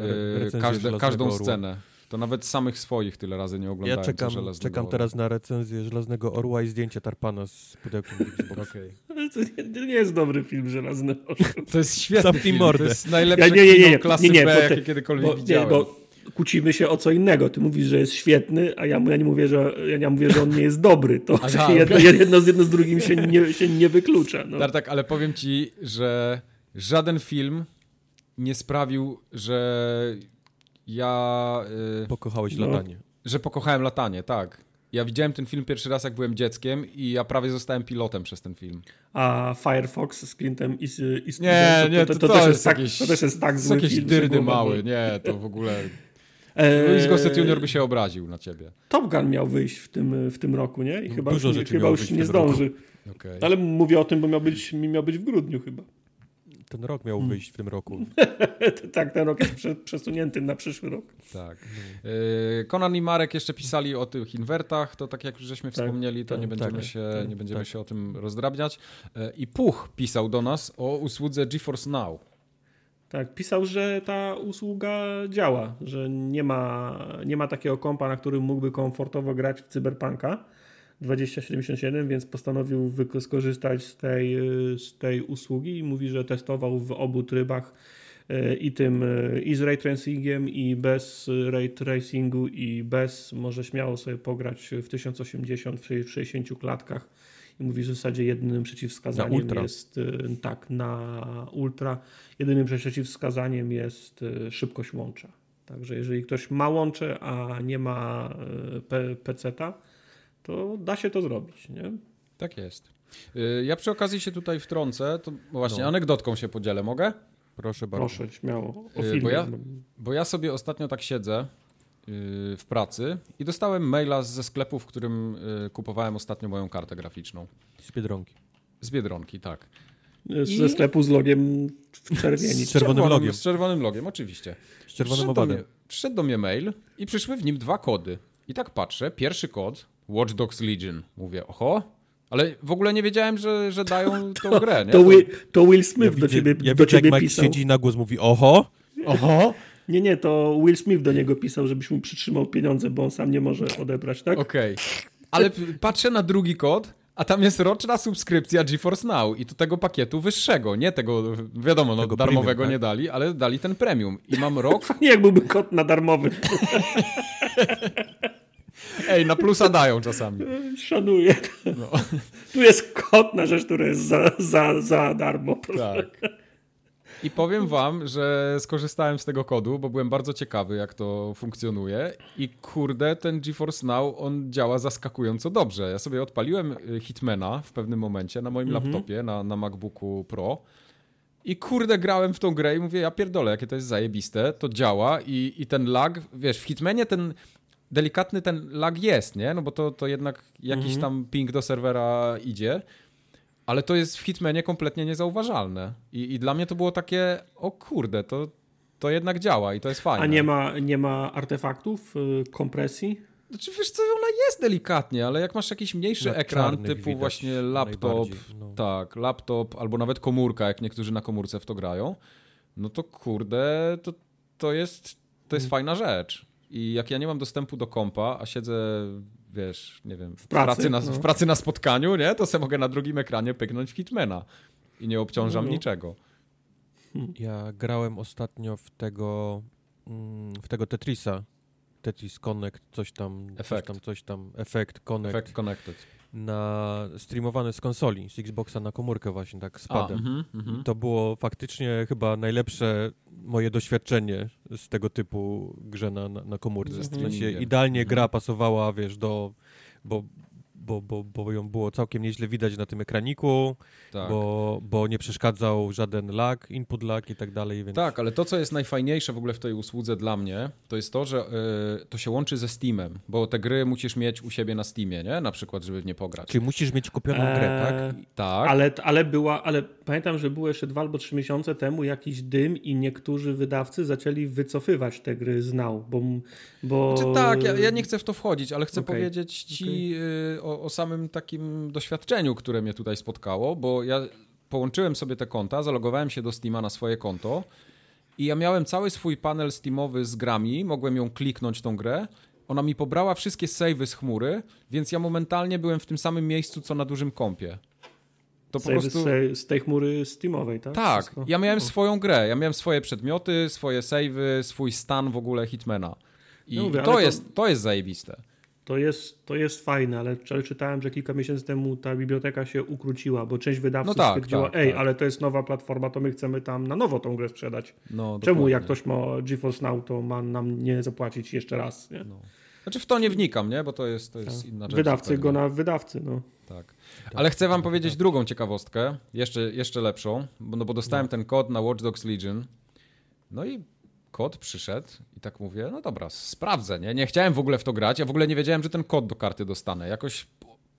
[SPEAKER 1] y, każde, każdą Orła. scenę. To nawet samych swoich tyle razy nie oglądałem.
[SPEAKER 3] Ja czekam, czekam teraz na recenzję Żelaznego Orła i zdjęcie Tarpana z pudełkiem
[SPEAKER 2] okay. to, nie, to nie jest dobry film Żelazny Orzeł.
[SPEAKER 1] To jest świetny film. Mordę. To jest najlepszy ja, nie, nie, nie, nie, klasy nie, nie, B, jakie kiedykolwiek bo, widziałem. Nie, bo
[SPEAKER 2] kłócimy się o co innego. Ty mówisz, że jest świetny, a ja, ja, nie, mówię, że, ja nie mówię, że on nie jest dobry. To Aha, jedno, okay. jedno, z, jedno z drugim się nie, się nie wyklucza. No.
[SPEAKER 1] Tak, ale powiem ci, że żaden film nie sprawił, że ja...
[SPEAKER 3] Yy, Pokochałeś no. latanie.
[SPEAKER 1] Że pokochałem latanie, tak. Ja widziałem ten film pierwszy raz, jak byłem dzieckiem i ja prawie zostałem pilotem przez ten film.
[SPEAKER 2] A Firefox z Clintem i,
[SPEAKER 1] i Nie, nie, to, to, to, to, też jest tak,
[SPEAKER 2] jakieś, to też jest tak
[SPEAKER 1] zły jakieś film, dyrdy mały, nie, to w ogóle... Eee, Louis Gossett Jr. by się obraził na ciebie.
[SPEAKER 2] Top Gun miał wyjść w tym, w tym roku, nie? I chyba Dużo już, chyba już nie zdąży. Okay. Ale mówię o tym, bo miał być, miał być w grudniu chyba.
[SPEAKER 3] Ten rok miał wyjść w tym roku.
[SPEAKER 2] tak, ten rok jest przesunięty na przyszły rok.
[SPEAKER 1] Tak. Konan i Marek jeszcze pisali o tych inwertach, to tak jak już żeśmy tak, wspomnieli, to tak, nie będziemy, tak, się, tak, nie będziemy tak. się o tym rozdrabniać. Yy, I Puch pisał do nas o usłudze GeForce Now.
[SPEAKER 2] Tak, pisał, że ta usługa działa, że nie ma, nie ma takiego kompa, na którym mógłby komfortowo grać w Cyberpunka 2077, więc postanowił skorzystać z tej, z tej usługi i mówi, że testował w obu trybach e, i tym e, i z ray tracingiem i bez ray tracingu i bez, może śmiało sobie pograć w 1080 w 60 klatkach i mówi, że w zasadzie jedynym przeciwwskazaniem jest e, tak, na ultra, jedynym przeciwwskazaniem jest szybkość łącza. Także jeżeli ktoś ma łącze, a nie ma PC-ta, to da się to zrobić, nie?
[SPEAKER 1] Tak jest. Y, ja przy okazji się tutaj wtrącę, to właśnie no. anegdotką się podzielę, mogę?
[SPEAKER 2] Proszę bardzo. Proszę, śmiało. O
[SPEAKER 1] y, bo, ja, bo ja sobie ostatnio tak siedzę y, w pracy i dostałem maila ze sklepu, w którym kupowałem ostatnio moją kartę graficzną.
[SPEAKER 3] Z Biedronki.
[SPEAKER 1] Z Biedronki, tak.
[SPEAKER 2] I... Ze sklepu z logiem w czerwieni.
[SPEAKER 3] Z czerwonym logiem.
[SPEAKER 1] Z czerwonym logiem, oczywiście.
[SPEAKER 3] Z czerwonym owadem.
[SPEAKER 1] Przyszedł do mnie mail i przyszły w nim dwa kody. I tak patrzę, pierwszy kod Watch Dogs Legion. Mówię, oho, ale w ogóle nie wiedziałem, że, że dają tą grę. Nie?
[SPEAKER 2] To, Will, to Will Smith ja do ciebie,
[SPEAKER 3] ja
[SPEAKER 2] do ciebie
[SPEAKER 3] jak
[SPEAKER 2] pisał.
[SPEAKER 3] siedzi na głos mówi oho.
[SPEAKER 1] Oho.
[SPEAKER 2] Nie, nie, to Will Smith do niego pisał, żebyś mu przytrzymał pieniądze, bo on sam nie może odebrać, tak?
[SPEAKER 1] Okej. Okay. Ale patrzę na drugi kod, a tam jest roczna subskrypcja GeForce Now i to tego pakietu wyższego, nie tego, wiadomo, no, tego darmowego premium, tak? nie dali, ale dali ten premium. I mam rok...
[SPEAKER 2] Nie, jak byłby kod na darmowy.
[SPEAKER 1] Ej, na plusa dają czasami.
[SPEAKER 2] Szanuję. No. Tu jest kod na rzecz, która jest za, za, za darmo. Tak.
[SPEAKER 1] I powiem wam, że skorzystałem z tego kodu, bo byłem bardzo ciekawy, jak to funkcjonuje. I kurde, ten GeForce Now, on działa zaskakująco dobrze. Ja sobie odpaliłem y, Hitmana w pewnym momencie na moim mhm. laptopie, na, na MacBooku Pro. I kurde, grałem w tą grę i mówię, ja pierdolę, jakie to jest zajebiste, to działa i, i ten lag, wiesz, w Hitmanie ten delikatny ten lag jest, nie? No bo to, to jednak jakiś mhm. tam ping do serwera idzie, ale to jest w Hitmanie kompletnie niezauważalne. I, i dla mnie to było takie, o kurde, to, to jednak działa i to jest fajne.
[SPEAKER 2] A nie ma, nie ma artefaktów, yy, kompresji?
[SPEAKER 1] Znaczy, wiesz co, ona jest delikatnie, ale jak masz jakiś mniejszy na ekran, typu właśnie laptop, no. tak, laptop, albo nawet komórka, jak niektórzy na komórce w to grają, no to kurde, to, to jest, to jest hmm. fajna rzecz. I jak ja nie mam dostępu do kompa, a siedzę, wiesz, nie wiem, w pracy, pracy na, no. w pracy na spotkaniu, nie, to sobie mogę na drugim ekranie pyknąć w Hitmana i nie obciążam no, no. niczego.
[SPEAKER 3] Ja grałem ostatnio w tego, mm, w tego Tetrisa Tetris Connect, coś tam,
[SPEAKER 1] Effect.
[SPEAKER 3] coś tam, coś tam, Effect Connect.
[SPEAKER 1] Effect Connected.
[SPEAKER 3] Na streamowane z konsoli, z Xboxa na komórkę właśnie, tak z padem.
[SPEAKER 1] A, mm -hmm.
[SPEAKER 3] To było faktycznie chyba najlepsze moje doświadczenie z tego typu grze na, na, na komórce. W sensie idealnie gra pasowała, wiesz, do... Bo bo, bo, bo ją było całkiem nieźle widać na tym ekraniku, tak. bo, bo nie przeszkadzał żaden lag, input lag i tak dalej. Więc...
[SPEAKER 1] Tak, ale to, co jest najfajniejsze w ogóle w tej usłudze dla mnie, to jest to, że y, to się łączy ze Steamem, bo te gry musisz mieć u siebie na Steamie, nie? Na przykład, żeby w nie pograć.
[SPEAKER 3] Czyli musisz mieć kupioną eee, grę, tak?
[SPEAKER 1] Tak.
[SPEAKER 2] Ale, ale była, ale pamiętam, że było jeszcze dwa albo trzy miesiące temu jakiś dym i niektórzy wydawcy zaczęli wycofywać te gry z Now, bo... bo...
[SPEAKER 1] Znaczy, tak, ja, ja, nie chcę w to wchodzić, ale chcę okay. powiedzieć ci okay. y, o, o samym takim doświadczeniu, które mnie tutaj spotkało, bo ja połączyłem sobie te konta, zalogowałem się do Steama na swoje konto i ja miałem cały swój panel Steamowy z grami, mogłem ją kliknąć tą grę, ona mi pobrała wszystkie savey z chmury, więc ja momentalnie byłem w tym samym miejscu, co na dużym kompie.
[SPEAKER 2] To po prostu... z tej chmury Steamowej, tak?
[SPEAKER 1] Tak, Wszystko? ja miałem swoją grę, ja miałem swoje przedmioty, swoje savey, swój stan w ogóle Hitmana. I no mówię, to, jest, to... to jest zajebiste.
[SPEAKER 2] To jest, to jest fajne, ale, czytałem, że kilka miesięcy temu ta biblioteka się ukróciła, bo część wydawców no tak, stwierdziła, tak, ej, tak. ale to jest nowa platforma, to my chcemy tam na nowo tą grę sprzedać. No, Czemu jak ktoś ma GeForce Now, to ma nam nie zapłacić jeszcze raz, nie? No.
[SPEAKER 1] Znaczy w to nie wnikam, nie? Bo to jest, to jest tak. inna rzecz.
[SPEAKER 2] Wydawcy go na wydawcy, no.
[SPEAKER 1] Tak. Ale chcę wam powiedzieć drugą ciekawostkę, jeszcze, jeszcze lepszą, bo, no bo dostałem no. ten kod na Watch Dogs Legion. No i kod przyszedł i tak mówię, no dobra, sprawdzę, nie? Nie chciałem w ogóle w to grać, ja w ogóle nie wiedziałem, że ten kod do karty dostanę. Jakoś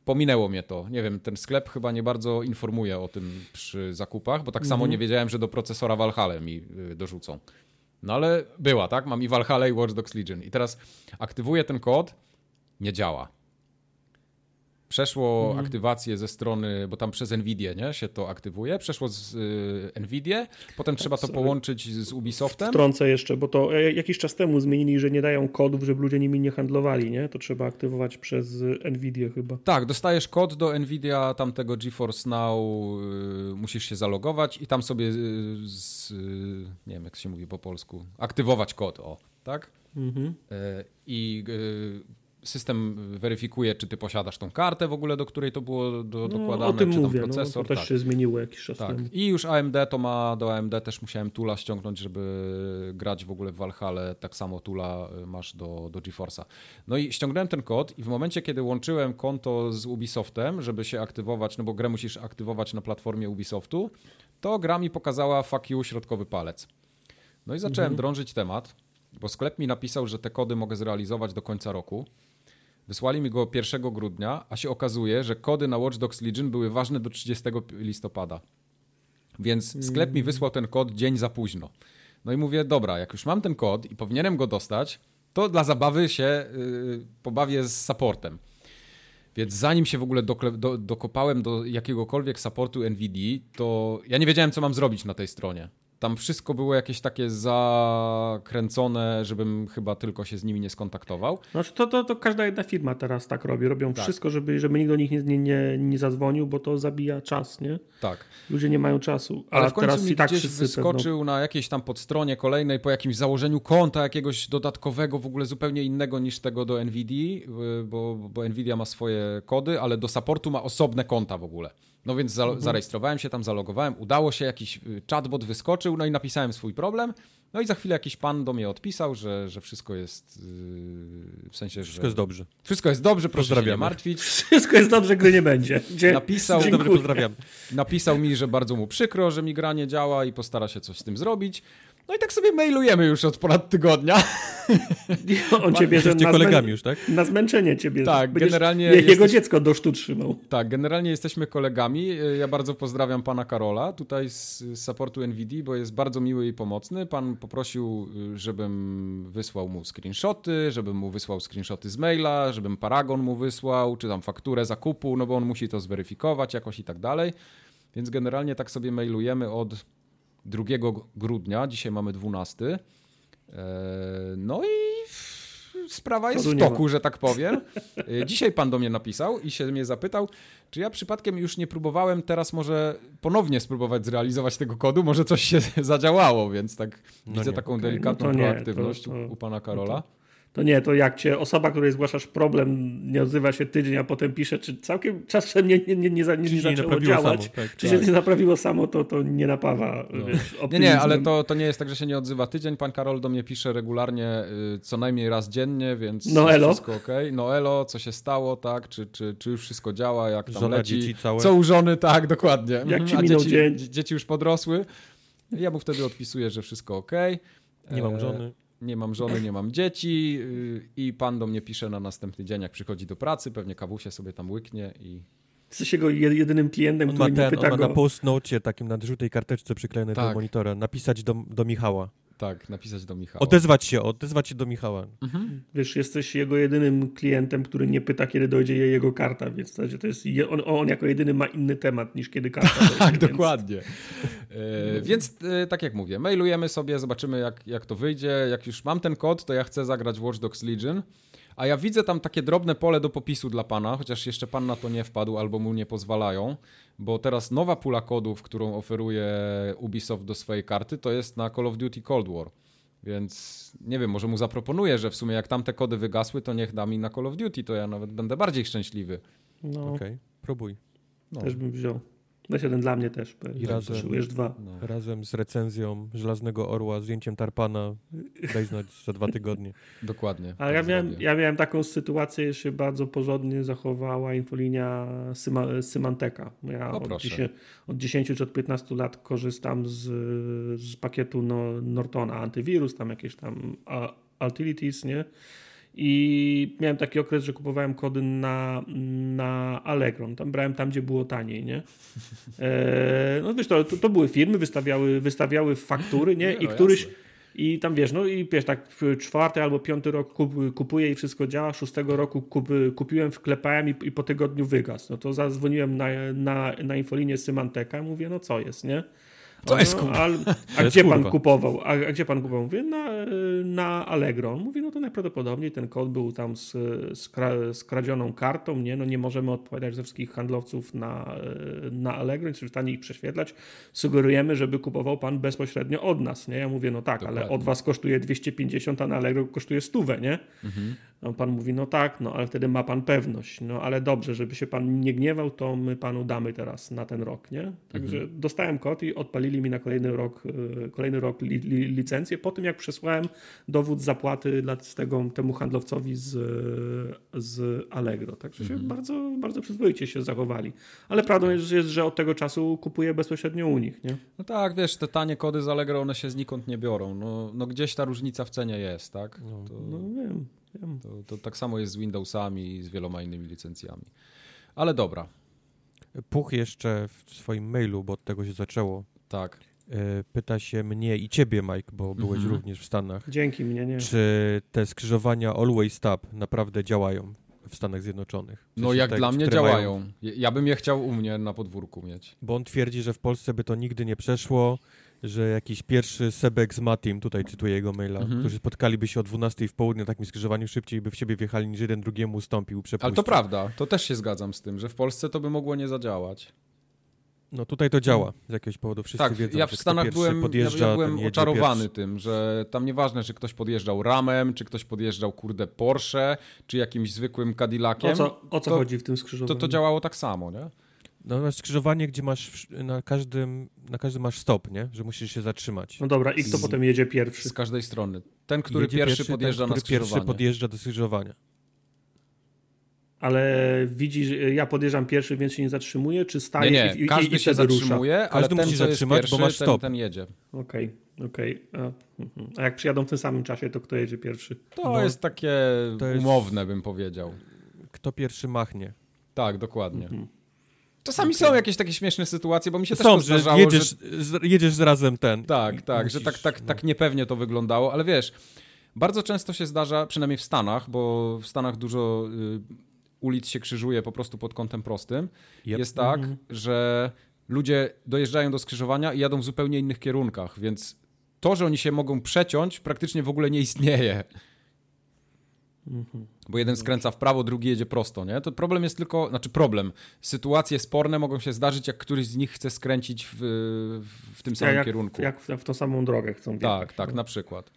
[SPEAKER 1] pominęło mnie to. Nie wiem, ten sklep chyba nie bardzo informuje o tym przy zakupach, bo tak samo mhm. nie wiedziałem, że do procesora Valhalla mi y, dorzucą. No ale była, tak? Mam i Valhalla i Watch Dogs Legion. I teraz aktywuję ten kod, nie działa przeszło mm. aktywację ze strony, bo tam przez Nvidia nie, się to aktywuje, przeszło z y, Nvidia, potem trzeba to połączyć z Ubisoftem.
[SPEAKER 2] Wtrącę jeszcze, bo to e, jakiś czas temu zmienili, że nie dają kodów, żeby ludzie nimi nie handlowali, nie? To trzeba aktywować przez Nvidia chyba.
[SPEAKER 1] Tak, dostajesz kod do Nvidia tamtego GeForce Now, y, musisz się zalogować i tam sobie y, z, y, nie wiem jak się mówi po polsku, aktywować kod, o, tak? Mhm. Y, I system weryfikuje, czy ty posiadasz tą kartę w ogóle, do której to było do, no, dokładane, o
[SPEAKER 2] tym
[SPEAKER 1] czy
[SPEAKER 2] mówię,
[SPEAKER 1] tam procesor.
[SPEAKER 2] No, to też
[SPEAKER 1] tak.
[SPEAKER 2] się zmieniło jakiś czas
[SPEAKER 1] tak.
[SPEAKER 2] temu.
[SPEAKER 1] I już AMD to ma, do AMD też musiałem Tula ściągnąć, żeby grać w ogóle w Valhalla, tak samo Tula y, masz do, do GeForce'a. No i ściągnąłem ten kod i w momencie, kiedy łączyłem konto z Ubisoftem, żeby się aktywować, no bo grę musisz aktywować na platformie Ubisoftu, to gra mi pokazała fuck you, środkowy palec. No i zacząłem mhm. drążyć temat, bo sklep mi napisał, że te kody mogę zrealizować do końca roku. Wysłali mi go 1 grudnia, a się okazuje, że kody na Watch Dogs Legion były ważne do 30 listopada. Więc sklep mi mm. wysłał ten kod dzień za późno. No i mówię, dobra, jak już mam ten kod i powinienem go dostać, to dla zabawy się yy, pobawię z supportem. Więc zanim się w ogóle do, do, dokopałem do jakiegokolwiek supportu NVD, to ja nie wiedziałem, co mam zrobić na tej stronie. Tam wszystko było jakieś takie zakręcone, żebym chyba tylko się z nimi nie skontaktował.
[SPEAKER 2] Znaczy to, to, to każda jedna firma teraz tak robi. Robią tak. wszystko, żeby, żeby nikt do nich nie, nie, nie zadzwonił, bo to zabija czas, nie?
[SPEAKER 1] Tak.
[SPEAKER 2] Ludzie nie mają czasu.
[SPEAKER 1] Ale w końcu teraz mi i tak gdzieś wyskoczył pewno... na jakiejś tam podstronie kolejnej po jakimś założeniu konta jakiegoś dodatkowego, w ogóle zupełnie innego niż tego do NVIDII, bo, bo NVIDIA ma swoje kody, ale do supportu ma osobne konta w ogóle. No więc za, mhm. zarejestrowałem się tam, zalogowałem, udało się, jakiś y, chatbot wyskoczył, no i napisałem swój problem. No i za chwilę jakiś pan do mnie odpisał, że, że wszystko jest yy, w sensie,
[SPEAKER 3] Wszystko jest dobrze.
[SPEAKER 1] Wszystko jest dobrze, proszę się nie martwić.
[SPEAKER 2] Wszystko jest dobrze, gdy nie będzie. Dzie
[SPEAKER 1] napisał, dobrze, pozdrawiam. napisał mi, że bardzo mu przykro, że mi gra nie działa i postara się coś z tym zrobić. No i tak sobie mailujemy już od ponad tygodnia.
[SPEAKER 2] On cię bierze
[SPEAKER 3] na, kolegami już, tak?
[SPEAKER 2] na zmęczenie ciebie.
[SPEAKER 1] Tak, Będziesz generalnie...
[SPEAKER 2] Jego jesteś... dziecko do sztu trzymał.
[SPEAKER 1] Tak, generalnie jesteśmy kolegami. Ja bardzo pozdrawiam pana Karola tutaj z, z supportu NVD, bo jest bardzo miły i pomocny. Pan poprosił, żebym wysłał mu screenshoty, żebym mu wysłał screenshoty z maila, żebym paragon mu wysłał, czy tam fakturę zakupu, no bo on musi to zweryfikować jakoś i tak dalej. Więc generalnie tak sobie mailujemy od 2 grudnia, dzisiaj mamy 12. E, no i sprawa jest w toku, że tak powiem. E, dzisiaj pan do mnie napisał i się mnie zapytał, czy ja przypadkiem już nie próbowałem teraz może ponownie spróbować zrealizować tego kodu, może coś się zadziałało, więc tak no widzę nie, taką okay. delikatną no proaktywność to, to, u pana Karola.
[SPEAKER 2] No To nie, to jak cię osoba, której zgłaszasz problem, nie odzywa się tydzień, a potem pisze, czy całkiem czasem nie, nie, nie, nie, nie, nie zaczęło działać, samo, tak, czy tak. się nie naprawiło samo, to, to nie napawa no. wiesz,
[SPEAKER 1] Nie, nie, ale to, to nie jest tak, że się nie odzywa tydzień. Pan Karol do mnie pisze regularnie y, co najmniej raz dziennie, więc
[SPEAKER 2] no elo.
[SPEAKER 1] wszystko ok. No elo, co się stało, tak, czy, czy, czy już wszystko działa, jak tam Żona, leci. Co u żony, tak, dokładnie.
[SPEAKER 2] Jak ci a dzieci, dzień?
[SPEAKER 1] dzieci już podrosły. Ja mu wtedy odpisuję, że wszystko ok.
[SPEAKER 3] Nie mam e, żony
[SPEAKER 1] nie mam żony, nie mam dzieci y, i pan do mnie pisze na następny dzień, jak przychodzi do pracy, pewnie kawusie sobie tam łyknie i...
[SPEAKER 2] Jesteś jego jedynym klientem,
[SPEAKER 3] on
[SPEAKER 2] który
[SPEAKER 3] ma ten,
[SPEAKER 2] pyta
[SPEAKER 3] on
[SPEAKER 2] ma
[SPEAKER 3] na post-nocie, takim na żółtej karteczce przyklejonej tak. do monitora, napisać do, do Michała.
[SPEAKER 1] Tak, napisać do Michała.
[SPEAKER 3] Odezwać się, odezwać się do Michała.
[SPEAKER 2] Mhm. Wiesz, jesteś jego jedynym klientem, który nie pyta, kiedy dojdzie jego karta, więc to jest on, on jako jedyny ma inny temat niż kiedy karta dojdzie.
[SPEAKER 1] tak, więc... dokładnie. E, więc e, tak jak mówię, mailujemy sobie, zobaczymy jak, jak to wyjdzie. Jak już mam ten kod, to ja chcę zagrać Watch Dogs Legion. A ja widzę tam takie drobne pole do popisu dla pana, chociaż jeszcze pan na to nie wpadł albo mu nie pozwalają, bo teraz nowa pula kodów, którą oferuje Ubisoft do swojej karty, to jest na Call of Duty Cold War. Więc nie wiem, może mu zaproponuję, że w sumie jak tamte kody wygasły, to niech da mi na Call of Duty, to ja nawet będę bardziej szczęśliwy.
[SPEAKER 3] No. Okej, okay. próbuj.
[SPEAKER 2] No. Też bym wziął. Weź jeden dla mnie też.
[SPEAKER 3] I razem, dwa. No. razem z recenzją Żelaznego Orła, zdjęciem Tarpana daj znać za dwa tygodnie.
[SPEAKER 1] Dokładnie.
[SPEAKER 2] A tak ja miałem, ja miałem taką sytuację, że się bardzo porządnie zachowała infolinia Syma, Symanteka. Ja no od, 10, od 10 czy od 15 lat korzystam z, z pakietu no, Nortona, antywirus, tam jakieś tam utilities, nie? I miałem taki okres, że kupowałem kody na, na Allegro. Tam brałem tam, gdzie było taniej, nie? E, no wiesz, to, to, to, były firmy, wystawiały, wystawiały faktury, nie? I no, któryś... I tam wiesz, no i wiesz, tak czwarty albo piąty rok kup, kupuję i wszystko działa, szóstego roku kup, kupiłem, wklepałem i, i po tygodniu wygasł. No to zadzwoniłem na, na, na infolinię Symanteka i mówię, no co jest, nie?
[SPEAKER 1] To jest
[SPEAKER 2] kurwa. A, a gdzie pan kupował? A, a, gdzie pan kupował? Mówię, na, na Allegro. Mówi, no to najprawdopodobniej ten kod był tam z, z, z kradzioną kartą, nie? No nie możemy odpowiadać ze wszystkich handlowców na, na Allegro, więc w stanie ich prześwietlać. Sugerujemy, żeby kupował pan bezpośrednio od nas, nie? Ja mówię, no tak, Dokładnie. ale od was kosztuje 250, a na Allegro kosztuje 100, nie? Mhm. No, pan mówi, no tak, no ale wtedy ma pan pewność. No ale dobrze, żeby się pan nie gniewał, to my panu damy teraz na ten rok, nie? Także mhm. dostałem kod i odpalili mi na kolejny rok, e, kolejny rok li, li, licencję po tym, jak przesłałem dowód zapłaty dla tego, temu handlowcowi z, z Allegro. Także mhm. się bardzo, bardzo przyzwoicie się zachowali. Ale prawdą jest, jest, że od tego czasu kupuję bezpośrednio u nich, nie?
[SPEAKER 1] No tak, wiesz, te tanie kody z Allegro, one się znikąd nie biorą. No, no gdzieś ta różnica w cenie jest, tak?
[SPEAKER 2] No, to... no wiem.
[SPEAKER 1] To, to tak samo jest z Windowsami i z wieloma innymi licencjami. Ale dobra.
[SPEAKER 3] Puch jeszcze w swoim mailu, bo od tego się zaczęło.
[SPEAKER 1] Tak.
[SPEAKER 3] E, pyta się mnie i ciebie, Mike, bo byłeś mhm. również w Stanach.
[SPEAKER 2] Dzięki mnie, nie.
[SPEAKER 3] Czy te skrzyżowania Always Stop naprawdę działają w Stanach Zjednoczonych?
[SPEAKER 1] W no jak tak, dla mnie działają. Mają... Ja bym je chciał u mnie na podwórku mieć.
[SPEAKER 3] Bo on twierdzi, że w Polsce by to nigdy nie przeszło, że jakiś pierwszy Sebek z Matim, tutaj cytuję jego maila, mhm. którzy spotkaliby się o 12 w południe na takim skrzyżowaniu szybciej by w siebie wjechali niż jeden drugiemu ustąpił, przepuścił.
[SPEAKER 1] Ale to prawda, to też się zgadzam z tym, że w Polsce to by mogło nie zadziałać.
[SPEAKER 3] No tutaj to działa z jakiegoś powodu. Wszyscy tak, wiedzą,
[SPEAKER 1] ja w Stanach byłem, podjeżdża, ja byłem oczarowany pierwszy. tym, że tam nieważne, czy ktoś podjeżdżał ramem, czy ktoś podjeżdżał kurde Porsche, czy jakimś zwykłym Cadillaciem. O
[SPEAKER 2] co, o co to, chodzi w tym skrzyżowaniu?
[SPEAKER 1] To, to działało tak samo, nie?
[SPEAKER 3] No masz skrzyżowanie, gdzie masz na każdym, na każdym masz stop, nie? Że musisz się zatrzymać.
[SPEAKER 2] No dobra, i kto z, potem jedzie pierwszy?
[SPEAKER 1] Z każdej strony. Ten, który pierwszy, pierwszy podjeżdża ten, który na skrzyżowanie.
[SPEAKER 3] pierwszy podjeżdża do skrzyżowania.
[SPEAKER 2] Ale widzisz, ja podjeżdżam pierwszy, więc się nie zatrzymuję, czy staję
[SPEAKER 1] nie, nie.
[SPEAKER 2] i,
[SPEAKER 1] każdy
[SPEAKER 2] i,
[SPEAKER 1] się zatrzymuje, ale
[SPEAKER 3] każdy
[SPEAKER 1] ten,
[SPEAKER 3] musi zatrzymać,
[SPEAKER 1] pierwszy,
[SPEAKER 3] bo masz stop.
[SPEAKER 1] Ten, ten jedzie.
[SPEAKER 2] Okej, okay, okej. Okay. A, a, jak przyjadą w tym samym czasie, to kto jedzie pierwszy?
[SPEAKER 1] To no, jest takie to jest... umowne, bym powiedział.
[SPEAKER 3] Kto pierwszy machnie.
[SPEAKER 1] Tak, dokładnie. Mhm. Czasami okay. są jakieś takie śmieszne sytuacje, bo mi się
[SPEAKER 3] są,
[SPEAKER 1] też zdarzało,
[SPEAKER 3] że jedziesz, że... jedziesz razem ten.
[SPEAKER 1] Tak, tak, musisz, że tak, tak, no. tak niepewnie to wyglądało, ale wiesz, bardzo często się zdarza, przynajmniej w Stanach, bo w Stanach dużo y, ulic się krzyżuje po prostu pod kątem prostym, yep. jest tak, mm -hmm. że ludzie dojeżdżają do skrzyżowania i jadą w zupełnie innych kierunkach, więc to, że oni się mogą przeciąć, praktycznie w ogóle nie istnieje. Mhm. Bo jeden skręca w prawo, drugi jedzie prosto, nie? To problem jest tylko, znaczy problem. Sytuacje sporne mogą się zdarzyć, jak któryś z nich chce skręcić w, w tym samym
[SPEAKER 2] jak,
[SPEAKER 1] kierunku.
[SPEAKER 2] Jak w, w tą samą drogę chcą
[SPEAKER 1] wjechać. Tak, tak, no. na przykład.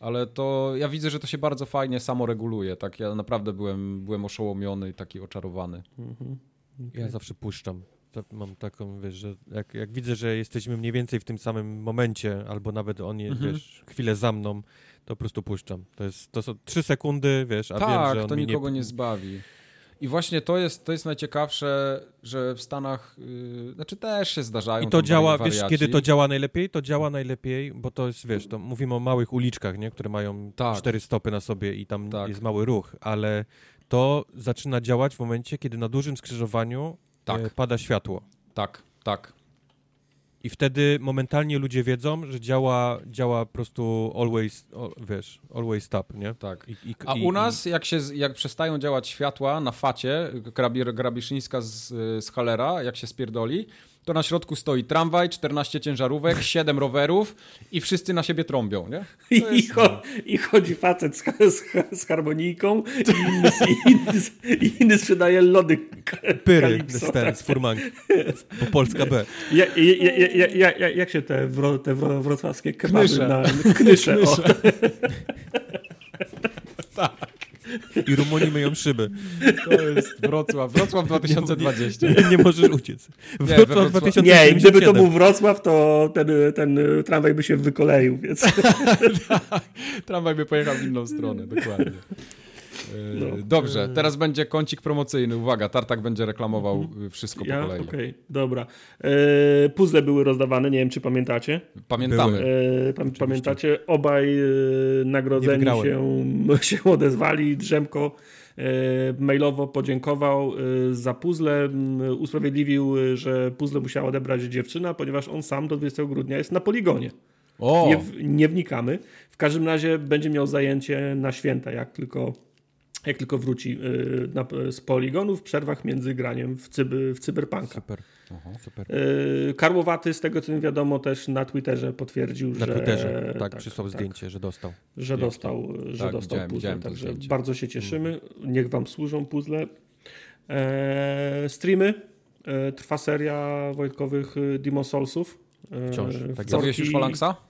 [SPEAKER 1] ale to ja widzę, że to się bardzo fajnie samo reguluje. Tak, ja naprawdę byłem, byłem oszołomiony i taki oczarowany. Mhm.
[SPEAKER 3] Okay. Ja zawsze puszczam. Mam taką, wiesz, że jak, jak, widzę, że jesteśmy mniej więcej w tym samym momencie, albo nawet on jest, mhm. wiesz, chwilę za mną, to po prostu puszczam. To, jest, to są trzy sekundy, wiesz, a
[SPEAKER 1] tak,
[SPEAKER 3] wiem, że
[SPEAKER 1] to nikogo nie... nie zbawi. I właśnie to jest, to jest najciekawsze, że w Stanach, yy, znaczy też się zdarzają.
[SPEAKER 3] I to działa, wiesz, kiedy to działa najlepiej? To działa najlepiej, bo to jest, wiesz, to mówimy o małych uliczkach, nie? które mają tak. cztery stopy na sobie i tam tak. jest mały ruch, ale to zaczyna działać w momencie, kiedy na dużym skrzyżowaniu tak. E, pada światło.
[SPEAKER 1] Tak, tak.
[SPEAKER 3] I wtedy momentalnie ludzie wiedzą, że działa, działa po prostu always, wiesz, always stop, nie?
[SPEAKER 1] Tak. I, i, A u nas, jak, się, jak przestają działać światła na facie, grabi, Grabiszyńska z, z Halera, jak się spierdoli, to na środku stoi tramwaj, 14 ciężarówek, 7 rowerów i wszyscy na siebie trąbią, nie?
[SPEAKER 2] Jest... I, cho I, chodzi facet z, z, z harmonijką i inny, inny, inny sprzedaje lody
[SPEAKER 3] Pyry z, ten, z furmanki, bo Polska B.
[SPEAKER 2] Ja, ja, ja, jak się te, wro, te wrocławskie kebaby knysze. na knysze, knysze.
[SPEAKER 3] tak. I Rumunii myją szyby.
[SPEAKER 1] To jest Wrocław. Wrocław 2020.
[SPEAKER 3] Nie, nie, nie możesz uciec.
[SPEAKER 2] Wrocław nie, 2027. Nie, gdyby to był Wrocław, to ten, ten tramwaj by się wykoleił, więc...
[SPEAKER 1] tak, tramwaj by pojechał w inną stronę, dokładnie. No. E, dobrze, teraz będzie kącik promocyjny. Uwaga, Tartak będzie reklamował mhm. wszystko ja? po kolei.
[SPEAKER 2] Okej, okay, dobra. E, puzzle były rozdawane, nie wiem czy pamiętacie.
[SPEAKER 1] Pamiętamy.
[SPEAKER 2] E, pamiętacie, obaj e, nagrodzeni się, się odezwali. Drzemko mailowo podziękował za puzzle. Usprawiedliwił, że puzzle musiała odebrać dziewczyna, ponieważ on sam do 20 grudnia jest na poligonie. Nie, nie wnikamy. W każdym razie będzie miał zajęcie na święta, jak tylko jak tylko wróci y, na, z poligonu w przerwach między graniem w, cyby, w cyberpunka.
[SPEAKER 3] Super. Aha, super.
[SPEAKER 2] Y, Karłowaty, z tego co mi wiadomo, też na Twitterze potwierdził,
[SPEAKER 3] na
[SPEAKER 2] że...
[SPEAKER 3] Na Twitterze, tak, tak przysłał tak, zdjęcie, że dostał.
[SPEAKER 2] Że dostał, że tak, dostał widziałem, puzzle, widziałem także bardzo się cieszymy. Mm. Niech wam służą puzzle. E, streamy. E, trwa seria Wojtkowych Demon Soulsów.
[SPEAKER 1] E, Wciąż. Tak Zawiesisz już Falangsa?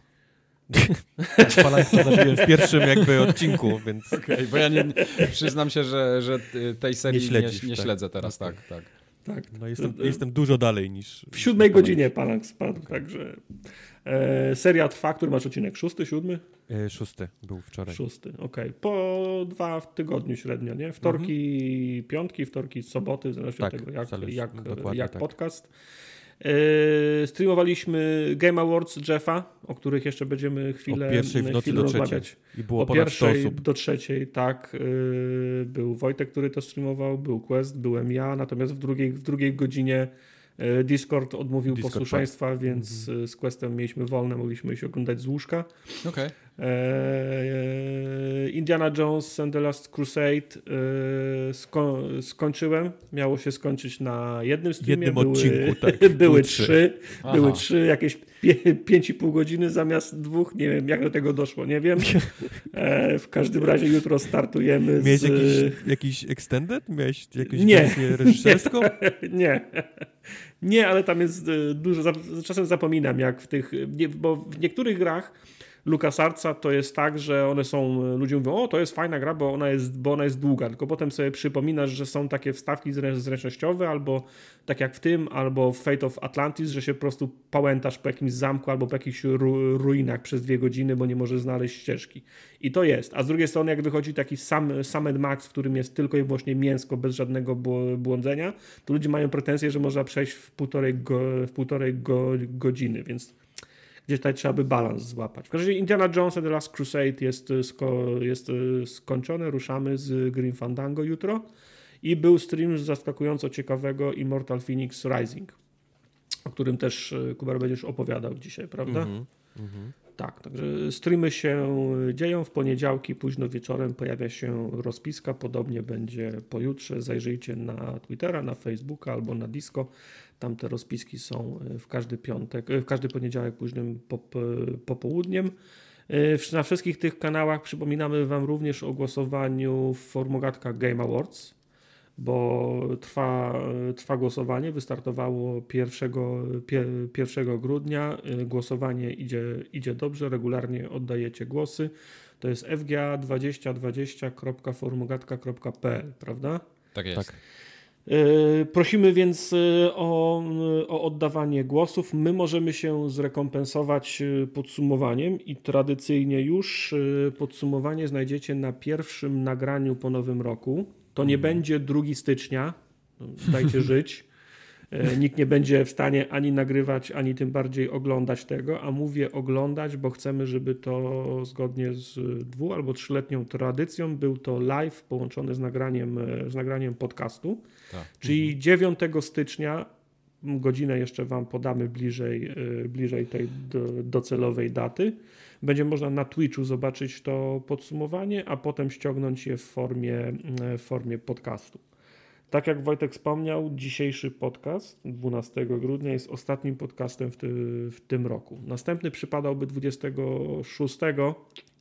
[SPEAKER 3] Falanxa zabiłem w pierwszym jakby odcinku, więc...
[SPEAKER 1] Okej, okay, bo ja nie, przyznam się, że, że tej serii nie, śledzisz, nie, nie tak. śledzę teraz, tak, tak.
[SPEAKER 3] tak. No jestem, jestem dużo dalej niż...
[SPEAKER 2] W siódmej godzinie Palank spadł, okay. także... E, seria trwa, który masz odcinek? Szósty, siódmy?
[SPEAKER 3] E, szósty był wczoraj.
[SPEAKER 2] Szósty, okej. Okay. Po dwa w tygodniu średnio, nie? Wtorki, mhm. piątki, wtorki, soboty, w zależności tak, od tego, jak, jak, jak tak. podcast. Yy, streamowaliśmy Game Awards Jeffa, o których jeszcze będziemy chwilę,
[SPEAKER 3] o pierwszej w nocy do rozmawiać.
[SPEAKER 2] I było o pierwszej do trzeciej, tak. Yy, był Wojtek, który to streamował, był Quest, byłem ja, natomiast w drugiej, w drugiej godzinie yy, Discord odmówił Discord, posłuszeństwa, tak. więc -hmm. z Questem mieliśmy wolne, mogliśmy się oglądać z łóżka.
[SPEAKER 1] Okay.
[SPEAKER 2] Eee, Indiana Jones and the Last Crusade eee, sko skończyłem. Miało się skończyć na jednym streamie.
[SPEAKER 3] Jednym były, odcinku, tak.
[SPEAKER 2] były trzy. Były trzy, jakieś pięć i pół godziny zamiast dwóch. Nie wiem, jak do tego doszło, nie wiem. Eee, w każdym razie jutro startujemy
[SPEAKER 3] Miałeś z... jakiś, jakiś extended? Miałeś jakąś nie, wersję reżyserską?
[SPEAKER 2] Nie. nie. ale tam jest e, dużo. Czasem zapominam, jak w tych. Bo w niektórych grach LucasArtsa to jest tak, że one są, ludzie mówią, o to jest fajna gra, bo ona jest, bo ona jest długa, tylko potem sobie przypominasz, że są takie wstawki zręcznościowe, albo tak jak w tym, albo w Fate of Atlantis, że się po prostu pałętasz po jakimś zamku albo po jakichś ru ruinach przez dwie godziny, bo nie możesz znaleźć ścieżki. I to jest. A z drugiej strony, jak wychodzi taki sam, Sam Max, w którym jest tylko i wyłącznie mięsko, bez żadnego błądzenia, to ludzie mają pretensje, że można przejść w półtorej, go, w półtorej go, godziny, więc gdzie tutaj trzeba by balans złapać. W każdym razie Indiana Jones and The Last Crusade jest, e, sko jest e, skończone, ruszamy z Green Fandango jutro i był stream z zaskakująco ciekawego Immortal Phoenix Rising, o którym też e, Kubar będziesz opowiadał dzisiaj, prawda? Mm -hmm. Tak, także streamy się dzieją. W poniedziałki późno wieczorem pojawia się rozpiska. Podobnie będzie pojutrze. Zajrzyjcie na Twittera, na Facebooka albo na Disco. Tam te rozpiski są e, w każdy piątek, e, w każdy poniedziałek późnym pop, e, popołudniem. Na wszystkich tych kanałach przypominamy Wam również o głosowaniu w formogatka Game Awards, bo trwa, trwa głosowanie. Wystartowało 1, 1 grudnia. Głosowanie idzie, idzie dobrze, regularnie oddajecie głosy. to jest fga2020.formogatka.pl, prawda?
[SPEAKER 1] Tak jest. Tak.
[SPEAKER 2] E, prosimy więc e, o, o, oddawanie głosów. My możemy się zrekompensować e, podsumowaniem i tradycyjnie już podsumowanie znajdziecie na pierwszym nagraniu po nowym roku. To nie mhm. będzie 2 stycznia, dajcie żyć. E, nikt nie będzie w stanie ani nagrywać, ani tym bardziej oglądać tego, a mówię oglądać, bo chcemy, żeby to zgodnie z dwu albo trzyletnią tradycją był to live połączony z nagraniem, e, z nagraniem podcastu. Tak. Czyli 9 mhm. stycznia, godzinę jeszcze Wam podamy bliżej, e, bliżej tej docelowej daty. Będzie można na Twitchu zobaczyć to podsumowanie, a potem ściągnąć je w formie, w formie podcastu. Tak jak Wojtek wspomniał, dzisiejszy podcast 12 grudnia jest ostatnim podcastem w, ty, w tym roku. Następny przypadałby 26.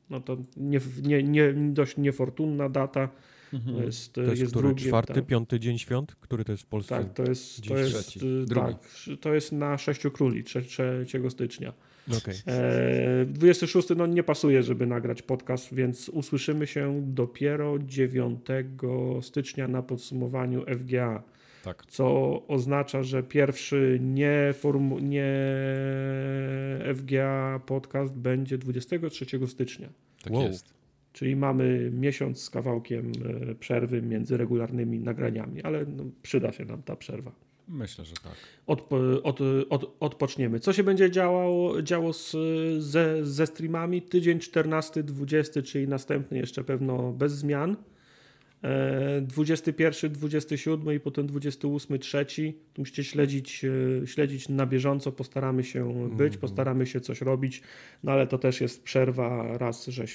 [SPEAKER 2] No to nie, nie, nie, dość niefortunna data.
[SPEAKER 3] Mhm. Jest, to jest, jest który, drugi, czwarty, tak. piąty dzień świąt? Który to jest w Polsce?
[SPEAKER 2] Tak, to jest, to jest, tak, to jest na Sześciu Króli, 3, 3 stycznia. Okay. E, 26 no nie pasuje, żeby nagrać podcast, więc usłyszymy się dopiero 9 stycznia na podsumowaniu FGA. Tak. Co oznacza, że pierwszy nie, formu, nie FGA podcast będzie 23 stycznia.
[SPEAKER 1] Tak wow. jest.
[SPEAKER 2] Czyli mamy miesiąc z kawałkiem e, przerwy między regularnymi nagraniami, ale no, przyda się nam ta przerwa.
[SPEAKER 1] Myślę, że tak.
[SPEAKER 2] Od, od, od, odpoczniemy. Co się będzie działo, działo z, ze, ze streamami? Tydzień 14-20, czyli następny jeszcze pewno bez zmian. 21, 27 i potem 28, 3. Musicie śledzić, e, śledzić na bieżąco, postaramy się być, -hmm. postaramy się coś robić, no ale to też jest przerwa raz, że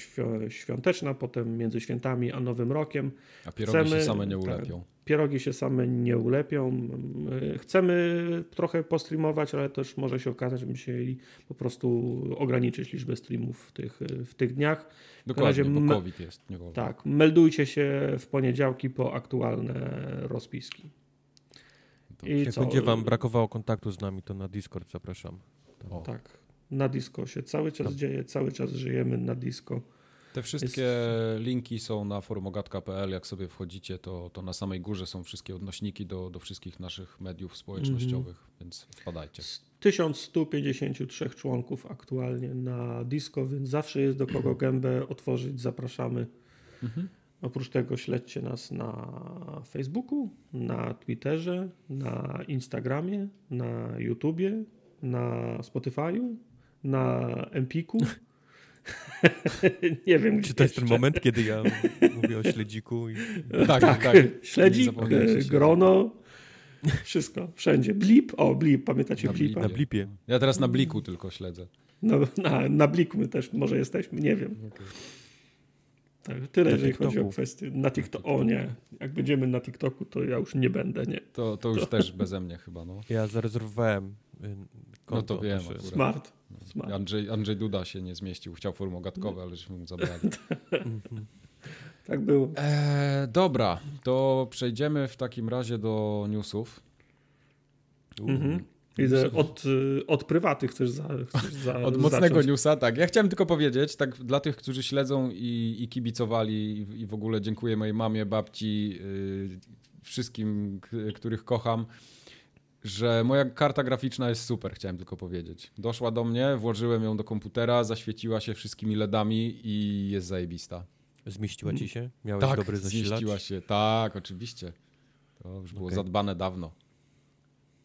[SPEAKER 2] świąteczna, potem między świętami a Nowym Rokiem.
[SPEAKER 1] A pierogi Chcemy, się same nie tak, ulepią.
[SPEAKER 2] Pierogi się same nie ulepią. Chcemy trochę postreamować, ale też może się okazać, że chcieli po prostu ograniczyć liczbę streamów w tych, w tych dniach.
[SPEAKER 1] Dokładnie, bo COVID jest. Nie
[SPEAKER 2] wolno. Tak, meldujcie się w poniedziałki po aktualne rozpiski.
[SPEAKER 3] I Jak co? będzie wam brakowało kontaktu z nami, to na Discord zapraszam.
[SPEAKER 2] O. Tak, na Disco się cały czas no. dzieje, cały czas żyjemy na Disco.
[SPEAKER 1] Te wszystkie jest... linki są na forumogatka.pl. Jak sobie wchodzicie, to, to na samej górze są wszystkie odnośniki do, do wszystkich naszych mediów społecznościowych, mm -hmm. więc wpadajcie.
[SPEAKER 2] 1153 członków aktualnie na Disco, więc zawsze jest do kogo gębę otworzyć. Zapraszamy. Mhm. Oprócz tego śledźcie nas na Facebooku, na Twitterze, na Instagramie, na YouTubie, na Spotify'u, na Empiku. nie wiem,
[SPEAKER 3] Czy to jest ten moment, kiedy ja mówię o śledziku? I...
[SPEAKER 2] Tak, tak. tak. Śledzik, grono, wszystko, wszędzie. Blip, o blip, pamiętacie
[SPEAKER 3] na
[SPEAKER 2] blipa?
[SPEAKER 3] Na blipie.
[SPEAKER 1] Ja teraz na bliku tylko śledzę.
[SPEAKER 2] No, na, na bliku my też może jesteśmy, nie wiem. Okay. Tak, tyle, na jeżeli TikToku. chodzi o kwestie. Na TikToku. O nie, jak będziemy na TikToku, to ja już nie będę, nie.
[SPEAKER 1] To, to już to... też beze mnie chyba, no.
[SPEAKER 3] Ja zarezerwowałem konto.
[SPEAKER 1] No to wiem.
[SPEAKER 2] Smart.
[SPEAKER 1] Andrzej, Andrzej Duda się nie zmieścił. Chciał formy ogatkowe, ale żeśmy mu zabrali.
[SPEAKER 2] tak było.
[SPEAKER 1] E, dobra, to przejdziemy w takim razie do newsów.
[SPEAKER 2] Mhm. Widzę, od, od prywatych chcesz, za, chcesz za,
[SPEAKER 1] Od mocnego zacząć. newsa, tak. Ja chciałem tylko powiedzieć, tak dla tych, którzy śledzą i, i kibicowali i, i w ogóle dziękuję mojej mamie, babci, yy, wszystkim, których kocham, że moja karta graficzna jest super, chciałem tylko powiedzieć. Doszła do mnie, włożyłem ją do komputera, zaświeciła się wszystkimi LEDami i jest zajebista.
[SPEAKER 3] Zmieściła ci się?
[SPEAKER 1] Miałeś tak, dobry zasilacz? zmieściła się, tak, oczywiście. To już było okay. zadbane dawno.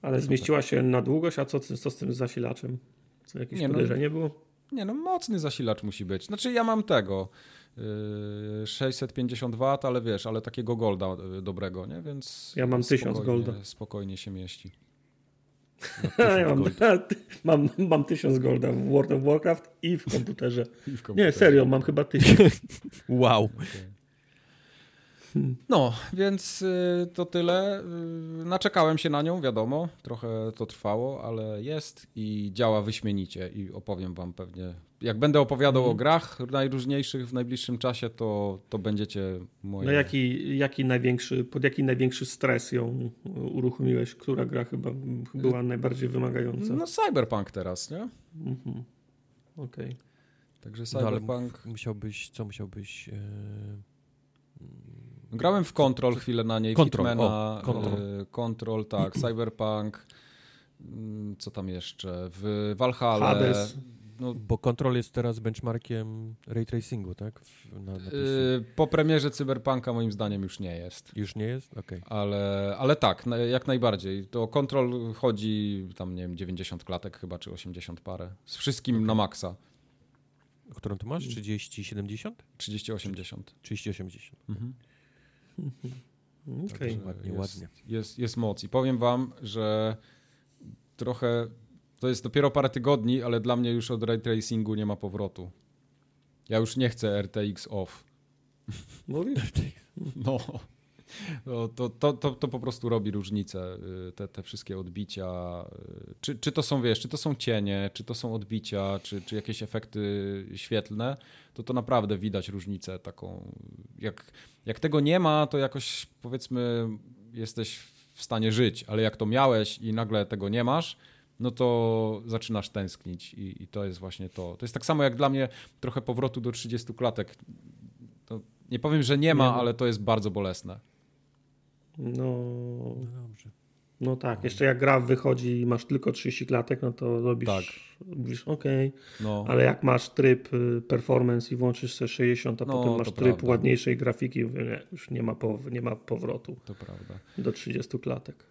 [SPEAKER 2] Ale zmieściła się na długość, a co, co z tym zasilaczem? Co jakieś nie, no, podejrzenie no, było?
[SPEAKER 1] Nie no, mocny zasilacz musi być. Znaczy ja mam tego yy, 650 W, ale wiesz, ale takiego golda yy, dobrego, nie? Więc
[SPEAKER 2] ja mam 1000 golda.
[SPEAKER 1] Spokojnie się mieści.
[SPEAKER 2] Ja mam, mam, mam 1000 golda w World of Warcraft i w komputerze. I w komputerze. Nie, serio, mam chyba 1000.
[SPEAKER 3] wow. Okay.
[SPEAKER 1] No, więc y, to tyle. Y, naczekałem się na nią, wiadomo, trochę to trwało, ale jest i działa wyśmienicie i opowiem wam pewnie. Jak będę opowiadał mm. o grach najróżniejszych w najbliższym czasie, to, to będziecie moje...
[SPEAKER 2] No jaki, jaki największy, pod jaki największy stres ją uruchomiłeś? Która gra chyba była najbardziej wymagająca?
[SPEAKER 1] No Cyberpunk teraz, nie? Mhm.
[SPEAKER 2] Okej. Okay.
[SPEAKER 1] Także Cyberpunk...
[SPEAKER 3] No, musiałbyś, co musiałbyś... Yy...
[SPEAKER 1] Grałem w Control chwilę na niej,
[SPEAKER 3] Control,
[SPEAKER 1] Hitmana,
[SPEAKER 3] o, Control.
[SPEAKER 1] Yy, Control, tak, Cyberpunk, yy, co tam jeszcze, w Valhalla. Hades.
[SPEAKER 3] No, Bo Control jest teraz benchmarkiem ray tracingu, tak?
[SPEAKER 1] Na, na yy, po premierze Cyberpunka moim zdaniem już nie jest.
[SPEAKER 3] Już nie jest? Okej.
[SPEAKER 1] Okay. Ale, ale tak, jak najbardziej. To Control chodzi tam, nie wiem, 90 klatek chyba, czy 80 parę. Z wszystkim okay. na maksa.
[SPEAKER 3] Którą tu masz? 30-70?
[SPEAKER 1] 30-80.
[SPEAKER 3] 30-80. Mhm.
[SPEAKER 1] Okej. Okay. Ładnie, jest, ładnie. Jest, jest moc. I powiem wam, że trochę to jest dopiero parę tygodni, ale dla mnie już od ray tracingu nie ma powrotu. Ja już nie chcę RTX off.
[SPEAKER 2] Mówisz?
[SPEAKER 1] No. No, to, to, to, to po prostu robi różnicę, y, te, te wszystkie odbicia. Y, czy, czy to są, wiesz, czy to są cienie, czy to są odbicia, czy, czy jakieś efekty świetlne, to to naprawdę widać różnicę taką. Jak, jak tego nie ma, to jakoś powiedzmy jesteś w stanie żyć, ale jak to miałeś i nagle tego nie masz, no to zaczynasz tęsknić i, i, to jest właśnie to. To jest tak samo jak dla mnie trochę powrotu do 30 klatek. To nie powiem, że nie ma, nie. ale to jest bardzo bolesne.
[SPEAKER 2] No, no dobrze. No tak, jeszcze jak gra wychodzi i masz tylko 30 klatek, no to robisz, tak. mówisz ok, no. ale jak masz tryb y, performance i włączysz sobie 60, a no, potem masz tryb prawda. ładniejszej grafiki, nie, już nie ma, nie ma powrotu
[SPEAKER 1] to prawda.
[SPEAKER 2] do 30 klatek.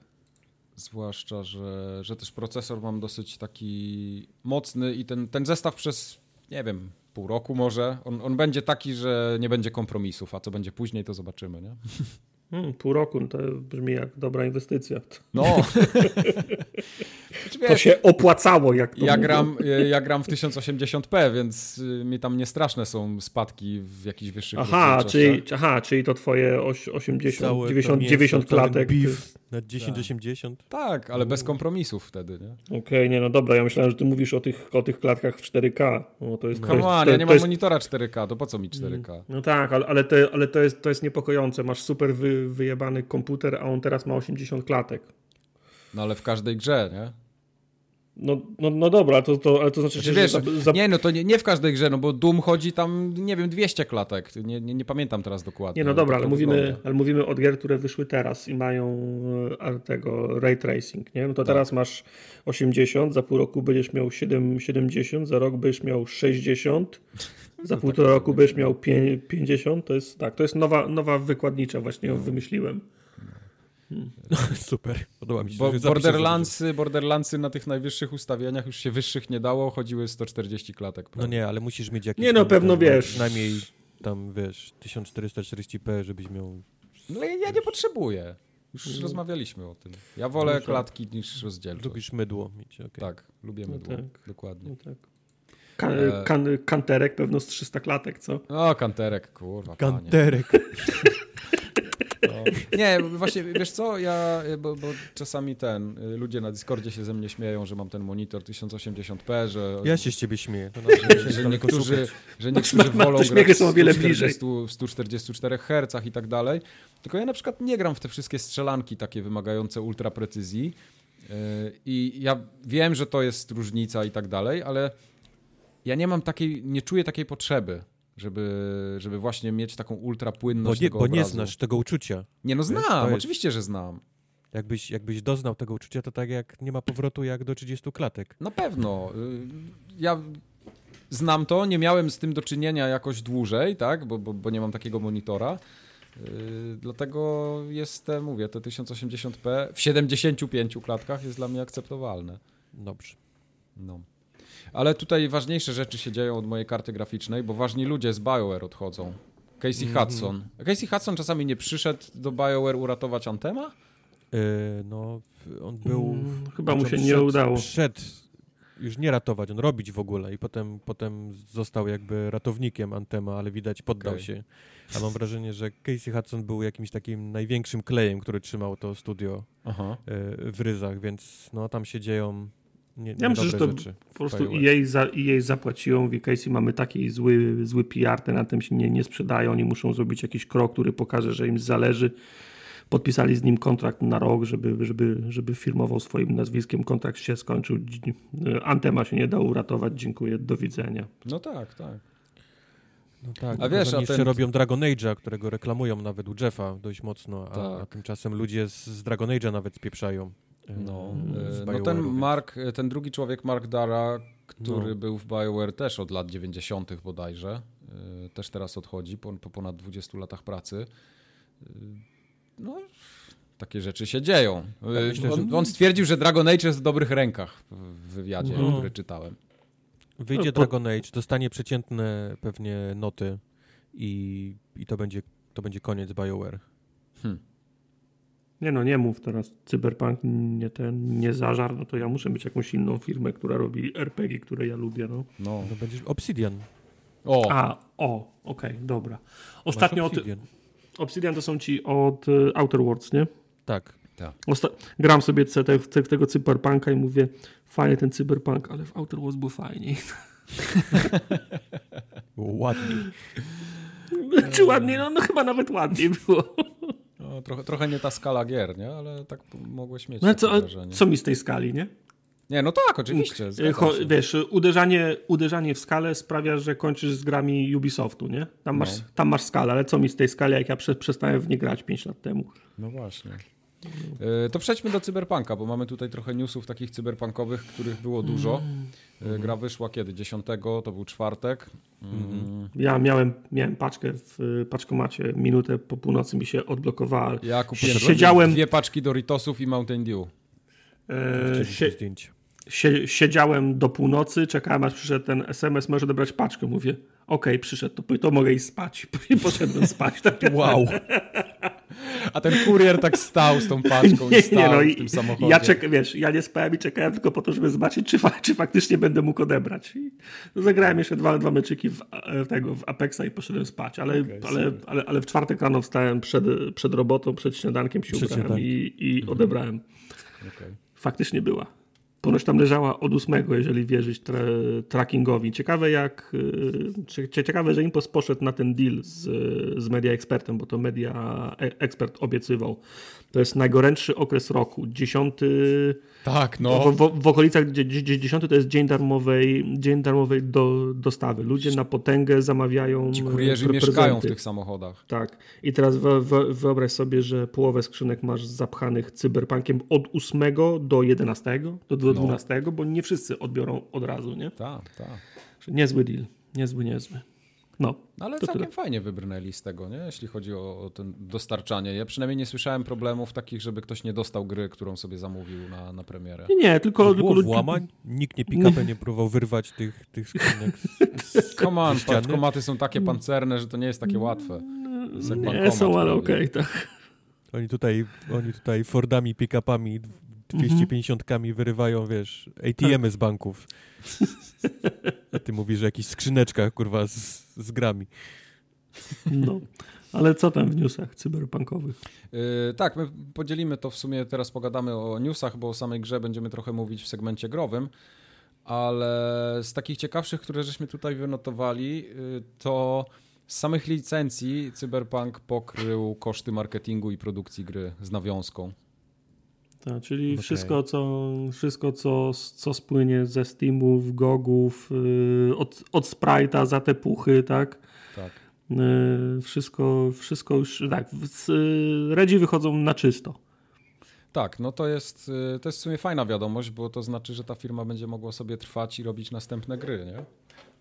[SPEAKER 1] Zwłaszcza, że, że też procesor mam dosyć taki mocny i ten, ten zestaw przez, nie wiem, pół roku może, on, on będzie taki, że nie będzie kompromisów, a co będzie później, to zobaczymy, nie?
[SPEAKER 2] Hmm, pół roku to brzmi jak dobra inwestycja.
[SPEAKER 1] No.
[SPEAKER 2] Wiesz, to się opłacało, jak to
[SPEAKER 1] ja gram, ja gram w 1080p, więc y, mi tam niestraszne są spadki w jakichś wyższych
[SPEAKER 2] aha czyli, aha, czyli to twoje 80, Całe 90, 90 klatek. Beef
[SPEAKER 3] na 1080.
[SPEAKER 1] Tak. tak, ale bez kompromisów wtedy, nie?
[SPEAKER 2] Okej, okay, nie, no dobra, ja myślałem, że ty mówisz o tych, o tych klatkach w 4K. No, to jest,
[SPEAKER 1] Come
[SPEAKER 2] to
[SPEAKER 1] on, ja nie mam jest... monitora 4K, to po co mi 4K?
[SPEAKER 2] No tak, ale, ale, to, ale to, jest, to jest niepokojące. Masz super wy, wyjebany komputer, a on teraz ma 80 klatek.
[SPEAKER 1] No ale w każdej grze, nie?
[SPEAKER 2] No, no, no dobra, to, to, ale to znaczy, znaczy
[SPEAKER 1] że... Za, za... Nie, no to nie, nie w każdej grze, no bo Doom chodzi tam, nie wiem, 200 klatek. Nie, nie, nie pamiętam teraz dokładnie.
[SPEAKER 2] Nie, no dobra, ale mówimy, ale mówimy od gier, które wyszły teraz i mają e, tego ray tracing, nie? No to tak. teraz masz 80, za pół roku będziesz miał 7, 70, za rok będziesz miał 60, za no półtora tak, roku będziesz miał 50. To jest, tak, to jest nowa, nowa wykładnicza, właśnie ją wymyśliłem.
[SPEAKER 3] Super, podoba mi się.
[SPEAKER 1] Bo Borderlandsy, Borderlandsy na tych najwyższych ustawieniach już się wyższych nie dało, chodziły 140 klatek.
[SPEAKER 3] No prawda? No nie, ale musisz mieć jakieś...
[SPEAKER 2] Nie no, pewno wiesz.
[SPEAKER 3] Przynajmniej tam, wiesz, 1440p, żebyś miał...
[SPEAKER 1] No ja nie potrzebuję. Już no. rozmawialiśmy o tym. Ja wolę no, klatki niż rozdzielczość.
[SPEAKER 3] Lubisz mydło mieć, okay.
[SPEAKER 1] Tak, lubię no mydło, tak. dokładnie. No tak.
[SPEAKER 2] Kan, e... kan, kanterek pewno z 300 klatek, co?
[SPEAKER 1] O, kanterek, kurwa.
[SPEAKER 3] Kanterek.
[SPEAKER 1] No. Nie, właśnie, wiesz co, ja, bo, bo, czasami ten, ludzie na Discordzie się ze mnie śmieją, że mam ten monitor 1080p, że...
[SPEAKER 3] Ja się z ciebie śmieję. To
[SPEAKER 1] że, że, niektórzy, że niektórzy wolą grać są o wiele bliżej. w 144 Hz i tak dalej. Tylko ja na przykład nie gram w te wszystkie strzelanki takie wymagające ultra precyzji yy, i ja wiem, że to jest różnica i tak dalej, ale ja nie mam takiej, nie czuję takiej potrzeby żeby, żeby właśnie mieć taką ultra płynność
[SPEAKER 3] bo nie,
[SPEAKER 1] tego
[SPEAKER 3] Bo
[SPEAKER 1] obrazu.
[SPEAKER 3] nie znasz tego uczucia.
[SPEAKER 1] Nie, no znam, jest... oczywiście, że znam.
[SPEAKER 3] Jakbyś, jakbyś doznał tego uczucia, to tak jak nie ma powrotu jak do 30 klatek.
[SPEAKER 1] Na pewno. Y, ja znam to, nie miałem z tym do czynienia jakoś dłużej, tak, bo, bo, bo nie mam takiego monitora. Yy, dlatego jest, mówię, to 1080p w 75 klatkach jest dla mnie akceptowalne.
[SPEAKER 3] Dobrze.
[SPEAKER 1] No. Ale tutaj ważniejsze rzeczy się dzieją od mojej karty graficznej, bo ważni ludzie z BioWare odchodzą. Casey mm. Hudson. Casey Hudson czasami nie przyszedł do BioWare uratować Antema?
[SPEAKER 3] Yy, no, on był... Mm,
[SPEAKER 2] chyba mu się nie udało.
[SPEAKER 3] Przed, już nie ratować, on robić w ogóle i potem, potem został jakby ratownikiem Antema, ale widać poddał okay. się. A mam wrażenie, że Casey Hudson był jakimś takim największym klejem, który trzymał to studio Aha. Yy, w ryzach, więc no tam się dzieją nie,
[SPEAKER 2] ja myślę, że to rzeczy po prostu jej, za, jej zapłaciło. Mówi, Casey, mamy taki zły, zły PR, te na tym się nie, nie sprzedają. Oni muszą zrobić jakiś krok, który pokaże, że im zależy. podpisali z nim kontrakt na rok, żeby, żeby, żeby firmował swoim nazwiskiem. Kontrakt się skończył. Antema się nie dało uratować. Dziękuję, do widzenia.
[SPEAKER 1] No tak, tak.
[SPEAKER 3] No tak, a wiesz, a jeszcze ten... robią Dragon Age'a, którego reklamują nawet u Jeffa dość mocno, a, tak. a tymczasem ludzie z, z Dragon Age'a nawet spieprzają.
[SPEAKER 1] No, e, no ten Mark, ten drugi człowiek, Mark Dara, który no. był w BioWare też od lat 90. bodajże, e, też teraz odchodzi po, po ponad 20 latach pracy. E, no, takie rzeczy się dzieją. myślę, on, on, stwierdził, że Dragon Age jest w dobrych rękach w wywiadzie, no. który czytałem.
[SPEAKER 3] Wyjdzie no, Dragon Age, dostanie przeciętne pewnie noty i, i to, będzie, to będzie koniec BioWare. Hmm.
[SPEAKER 2] Nie no, nie mów teraz Cyberpunk nie ten, nie zażar, no to ja muszę mieć jakąś inną firmę, która robi RPG, które ja lubię, no.
[SPEAKER 3] No, to będziesz Obsidian.
[SPEAKER 2] O! A, o, okej, okay, dobra. Ostatnio Obsidian. Od, Obsidian to są ci od y, Outer Worlds, nie?
[SPEAKER 3] Tak.
[SPEAKER 2] tak. Osta gram sobie te, te, te, tego cyberpunka i mówię, fajnie ten cyberpunk, ale w Outer Worlds był fajniej.
[SPEAKER 3] ładniej.
[SPEAKER 2] Czy ładniej? No, no chyba nawet ładniej było.
[SPEAKER 1] No, trochę, trochę nie ta skala gier, nie? Ale tak mogłeś mieć no, co,
[SPEAKER 2] co mi z tej skali, nie?
[SPEAKER 1] Nie, no tak, oczywiście.
[SPEAKER 2] Cho, wiesz, uderzanie, uderzanie w skalę sprawia, że kończysz z grami Ubisoftu, nie? Tam masz, no. tam masz skalę, ale co mi z tej skali, jak ja prze, przestałem w nie grać 5 lat temu?
[SPEAKER 1] No właśnie. E, to przejdźmy do Cyberpunka, bo mamy tutaj trochę newsów takich cyberpunkowych, których było dużo. Mm. Gra wyszła kiedy? 10, to był czwartek.
[SPEAKER 2] Mm. Ja miałem, miałem paczkę w paczkomacie, minutę po północy mi się odblokowała.
[SPEAKER 1] Ja kupiłem Siedziałem... dwie paczki Doritosów i Mountain Dew.
[SPEAKER 2] E, sie... Siedziałem do północy, czekałem aż przyszedł ten SMS, może odebrać paczkę. Mówię, okej, okay, przyszedł, to, to mogę iść spać. I poszedłem spać. Tak.
[SPEAKER 1] Wow. A ten kurier tak stał z tą paczką nie, i stał nie, no, w tym samochodzie.
[SPEAKER 2] Ja czek, wiesz, ja nie spałem i czekałem tylko po to, żeby zobaczyć, czy, czy faktycznie będę mógł odebrać. I zagrałem jeszcze dwa, dwa meczyki w, e, tego, w Apexa i poszedłem spać, ale, okay, ale, ale, ale, w czwartek rano wstałem przed, przed robotą, przed śniadankiem się ubrałem i, i mhm. odebrałem. Okay. Faktycznie była. Ponoć tam leżała od ósmego, jeżeli wierzyć tra trackingowi. Ciekawe jak, y, ciekawe, że Impos poszedł na ten deal z, z Media Expertem, bo to Media e, Expert obiecywał. To jest najgorętszy okres roku. Dziesiąty
[SPEAKER 1] tak, no.
[SPEAKER 2] W, w, w okolicach 10 to jest dzień darmowej, dzień darmowej do, dostawy. Ludzie na potęgę zamawiają.
[SPEAKER 1] Ci kurierzy mieszkają w tych samochodach.
[SPEAKER 2] Tak. I teraz wyobraź sobie, że połowę skrzynek masz zapchanych cyberpunkiem od 8 do 11, do, do 12, no. bo nie wszyscy odbiorą od razu, nie?
[SPEAKER 1] Tak, tak.
[SPEAKER 2] Niezły deal. Niezły, niezły. No,
[SPEAKER 1] no ale całkiem tyle. fajnie wybrnęli z tego, nie? jeśli chodzi o, o ten dostarczanie. Ja przynajmniej nie słyszałem problemów takich, żeby ktoś nie dostał gry, którą sobie zamówił na, na premierę.
[SPEAKER 2] Nie, nie tylko...
[SPEAKER 3] Było tylko włamań? Nikt nie pick nie próbował wyrwać tych, tych skrzynek
[SPEAKER 1] Come on, paczkomaty są takie pancerne, że to nie jest takie łatwe.
[SPEAKER 2] Jest nie są, ale okej, okay, tak.
[SPEAKER 3] Oni tutaj, oni tutaj Fordami, pick-upami 250-kami wyrywają, wiesz, ATM-y z banków. A ty mówisz, że jakichś skrzyneczkach, kurwa, z, z grami.
[SPEAKER 2] No. Ale co tam w newsach cyberpunkowych?
[SPEAKER 1] Yy, tak, my podzielimy to w sumie, teraz pogadamy o newsach, bo o samej grze będziemy trochę mówić w segmencie growym, ale z takich ciekawszych, które żeśmy tutaj wynotowali, yy, to z samych licencji Cyberpunk pokrył koszty marketingu i produkcji gry z nawiązką.
[SPEAKER 2] Tak, czyli okay. wszystko, co, wszystko co, co spłynie ze Steamów, Gogów, yy, od, od Sprite'a za te puchy, tak?
[SPEAKER 1] Tak.
[SPEAKER 2] Yy, wszystko, wszystko już, tak, yy, Redzi wychodzą na czysto.
[SPEAKER 1] Tak, no to jest, y, to jest w sumie fajna wiadomość, bo to znaczy, że ta firma będzie mogła sobie trwać i robić następne gry, nie?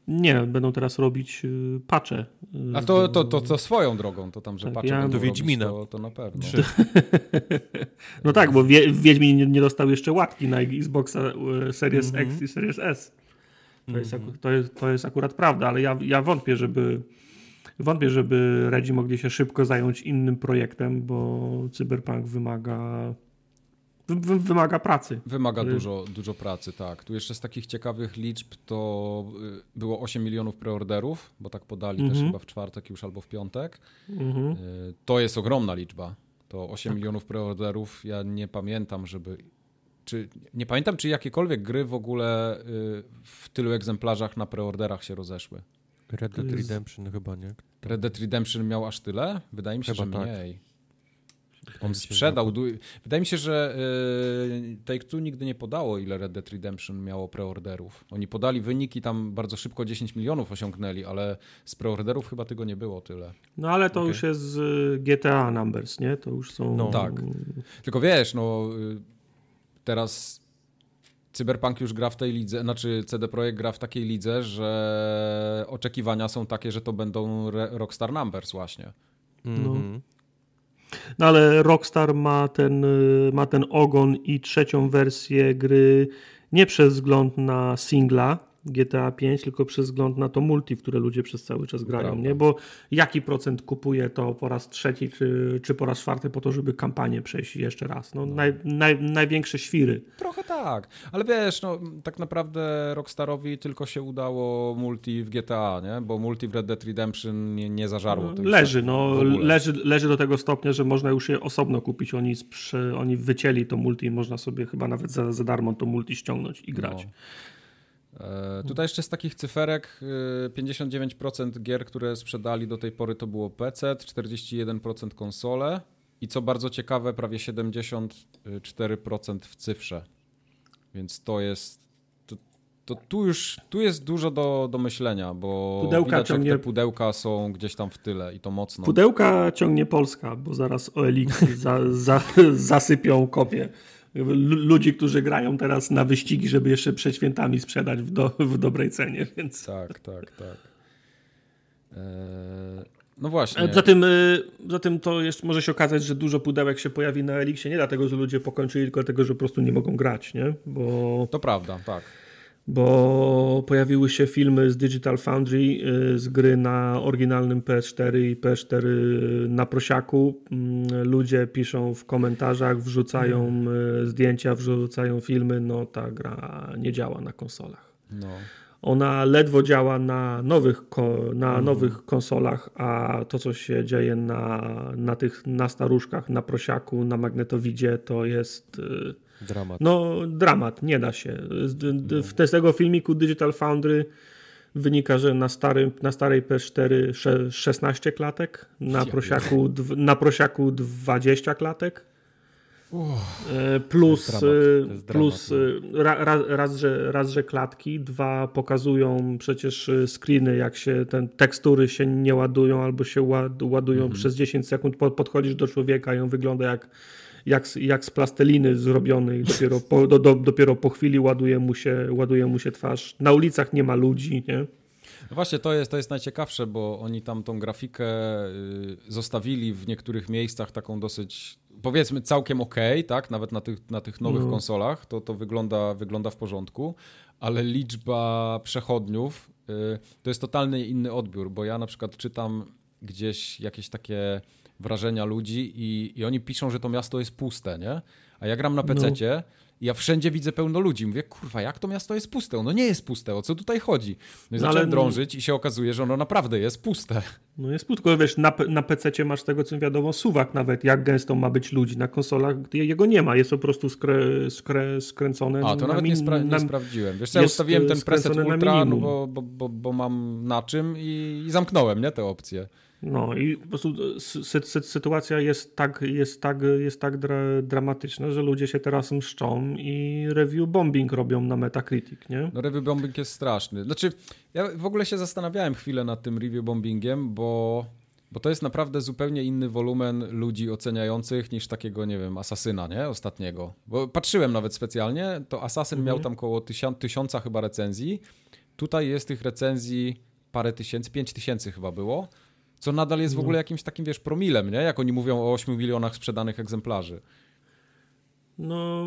[SPEAKER 2] Nie, będą teraz robić y, pacze.
[SPEAKER 1] A to, to, to, to swoją drogą, to tam, że tak, pacze ja
[SPEAKER 3] do Wiedźmina.
[SPEAKER 1] to, to na pewno.
[SPEAKER 2] no tak, bo Wiedźmin nie dostał jeszcze łatki na Xboxa y, Series mm -hmm. X i Series S. To, jest, mm -hmm. to, jest, to jest akurat prawda, ale ja, ja wątpię, żeby wątpię, żeby Redzi mogli się szybko zająć innym projektem, bo Cyberpunk wymaga wymaga pracy.
[SPEAKER 1] Wymaga y- dużo, dużo pracy, tak. Tu jeszcze z takich ciekawych liczb to y, było 8 milionów preorderów, bo tak podali też mhm. chyba w czwartek już albo w piątek. Mhm. Y, to jest ogromna liczba. To 8 tak. milionów preorderów, ja nie pamiętam, żeby... Czy, nie pamiętam, czy jakiekolwiek gry w ogóle w tylu egzemplarzach na preorderach się rozeszły.
[SPEAKER 3] Red Dead Redemption chyba, nie?
[SPEAKER 1] Red Dead Redemption miał aż tyle? Wydaje mi się, chyba że tak. On sprzedał. Wydaje mi się, że yy, Take-Two nigdy nie podało, ile Red Dead Redemption miało preorderów. Oni podali wyniki, tam bardzo szybko 10 milionów osiągnęli, ale z preorderów chyba tego nie było tyle.
[SPEAKER 2] No ale to okay. już jest z GTA Numbers, nie? To już są...
[SPEAKER 1] No tak. Tylko wiesz, no y, teraz Cyberpunk już gra w tej lidze, znaczy CD Projekt gra w takiej lidze, że oczekiwania są takie, że to będą Rockstar Numbers właśnie.
[SPEAKER 2] -hmm. no. No. ale Rockstar ma ten, y, ma ten ogon i trzecią wersję gry nie przez wzgląd na singla, GTA 5, tylko przez wzgląd na to multi, w które ludzie przez cały czas grają, Prawda. nie? Bo jaki procent kupuje to po raz trzeci czy, czy po raz czwarty po to, żeby kampanię przejść jeszcze raz? No, no. Naj, naj, największe świry.
[SPEAKER 1] Trochę tak, ale wiesz, no tak naprawdę Rockstarowi tylko się udało multi w GTA, nie? Bo multi w Red Dead Redemption nie, nie zażarło.
[SPEAKER 2] No, leży, no leży, leży do tego stopnia, że można już je osobno kupić. Oni, oni wycięli to multi i można sobie chyba nawet za, za darmo to multi ściągnąć i grać. No.
[SPEAKER 1] E, tutaj jeszcze z takich cyferek 59% e, gier, które sprzedali do tej pory to było PC, 41% konsole i co bardzo ciekawe, prawie 74% w cyfrze. Więc to jest. To, to, tu już tu jest dużo do, do myślenia, bo pudełka widać, ciągnie... te pudełka są gdzieś tam w tyle i to mocno.
[SPEAKER 2] Pudełka ciągnie Polska, bo zaraz OLX za, za, zasypią kopie ludzi, którzy grają teraz na wyścigi, żeby jeszcze przed świętami sprzedać w, do, w dobrej cenie, więc...
[SPEAKER 1] Tak, tak, tak. Eee, no właśnie.
[SPEAKER 2] Za tym, za tym to jeszcze może się okazać, że dużo pudełek się pojawi na Elixie, nie dlatego, że ludzie pokończyli, tylko dlatego, że po prostu nie mogą grać, nie? Bo...
[SPEAKER 1] To prawda, tak
[SPEAKER 2] bo pojawiły się filmy z Digital Foundry y, z gry na oryginalnym PS4 i PS4 na prosiaku. Mm, ludzie piszą w komentarzach, wrzucają mm. zdjęcia, wrzucają filmy. No ta gra nie działa na konsolach. No. Ona ledwo działa na nowych, na mm. nowych konsolach, a to, co się dzieje na, na tych na staruszkach, na prosiaku, na magnetowidzie, to jest y,
[SPEAKER 3] Dramat.
[SPEAKER 2] No, dramat, nie da się. Z, z tego filmiku Digital Foundry wynika, że na, starym, na starej PS4 16 klatek, na prosiaku, na prosiaku 20 klatek. E, plus, dramat, e, plus no. raz, raz, że, raz, że klatki, dwa pokazują przecież screeny, jak się ten tekstury się nie ładują albo się ładują mhm. przez 10 sekund, podchodzisz do człowieka i on wygląda jak jak, jak z plasteliny zrobiony i dopiero po, do, do, dopiero po chwili ładuje mu, się, ładuje mu się twarz. Na ulicach nie ma ludzi, nie?
[SPEAKER 1] No właśnie to jest, to jest najciekawsze, bo oni tam tą grafikę y, zostawili w niektórych miejscach taką dosyć powiedzmy całkiem ok, tak, nawet na tych, na tych nowych no. konsolach, to, to wygląda, wygląda w porządku, ale liczba przechodniów y, to jest totalnie inny odbiór, bo ja na przykład czytam gdzieś jakieś takie wrażenia ludzi i, i oni piszą, że to miasto jest puste, nie? A ja gram na PC no. i ja wszędzie widzę pełno ludzi. Mówię, kurwa, jak to miasto jest puste? Ono nie jest puste, o co tutaj chodzi? No i no, zacząłem drążyć i się okazuje, że ono naprawdę jest puste.
[SPEAKER 2] No jest puste, tylko wiesz, na, na PC masz tego, co wiadomo, suwak nawet, jak gęsto ma być ludzi. Na konsolach jego nie ma, jest po prostu skrę, skrę, skręcone.
[SPEAKER 1] A, to nawet min... nie, spra nie, sprawdziłem. Wiesz, ja ustawiłem ten preset ultra, no bo, bo, bo, bo, mam na czym i, i zamknąłem, nie, te opcje.
[SPEAKER 2] No i po prostu sy sy sytuacja jest tak, jest tak, jest tak dra dramatyczna, że ludzie się teraz mszczą i review bombing robią na Metacritic, nie?
[SPEAKER 1] No review bombing jest straszny. Znaczy, ja w ogóle się zastanawiałem chwilę nad tym review bombingiem, bo, bo to jest naprawdę zupełnie inny wolumen ludzi oceniających niż takiego, nie wiem, Asasyna, nie? Ostatniego. Bo patrzyłem nawet specjalnie, to Asasyn mhm. miał tam około tysiąca, tysiąca chyba recenzji. Tutaj jest tych recenzji parę tysięcy, pięć tysięcy chyba było. Co nadal jest w no. ogóle jakimś takim, wiesz, promilem, nie? Jak oni mówią o 8 milionach sprzedanych egzemplarzy.
[SPEAKER 2] No,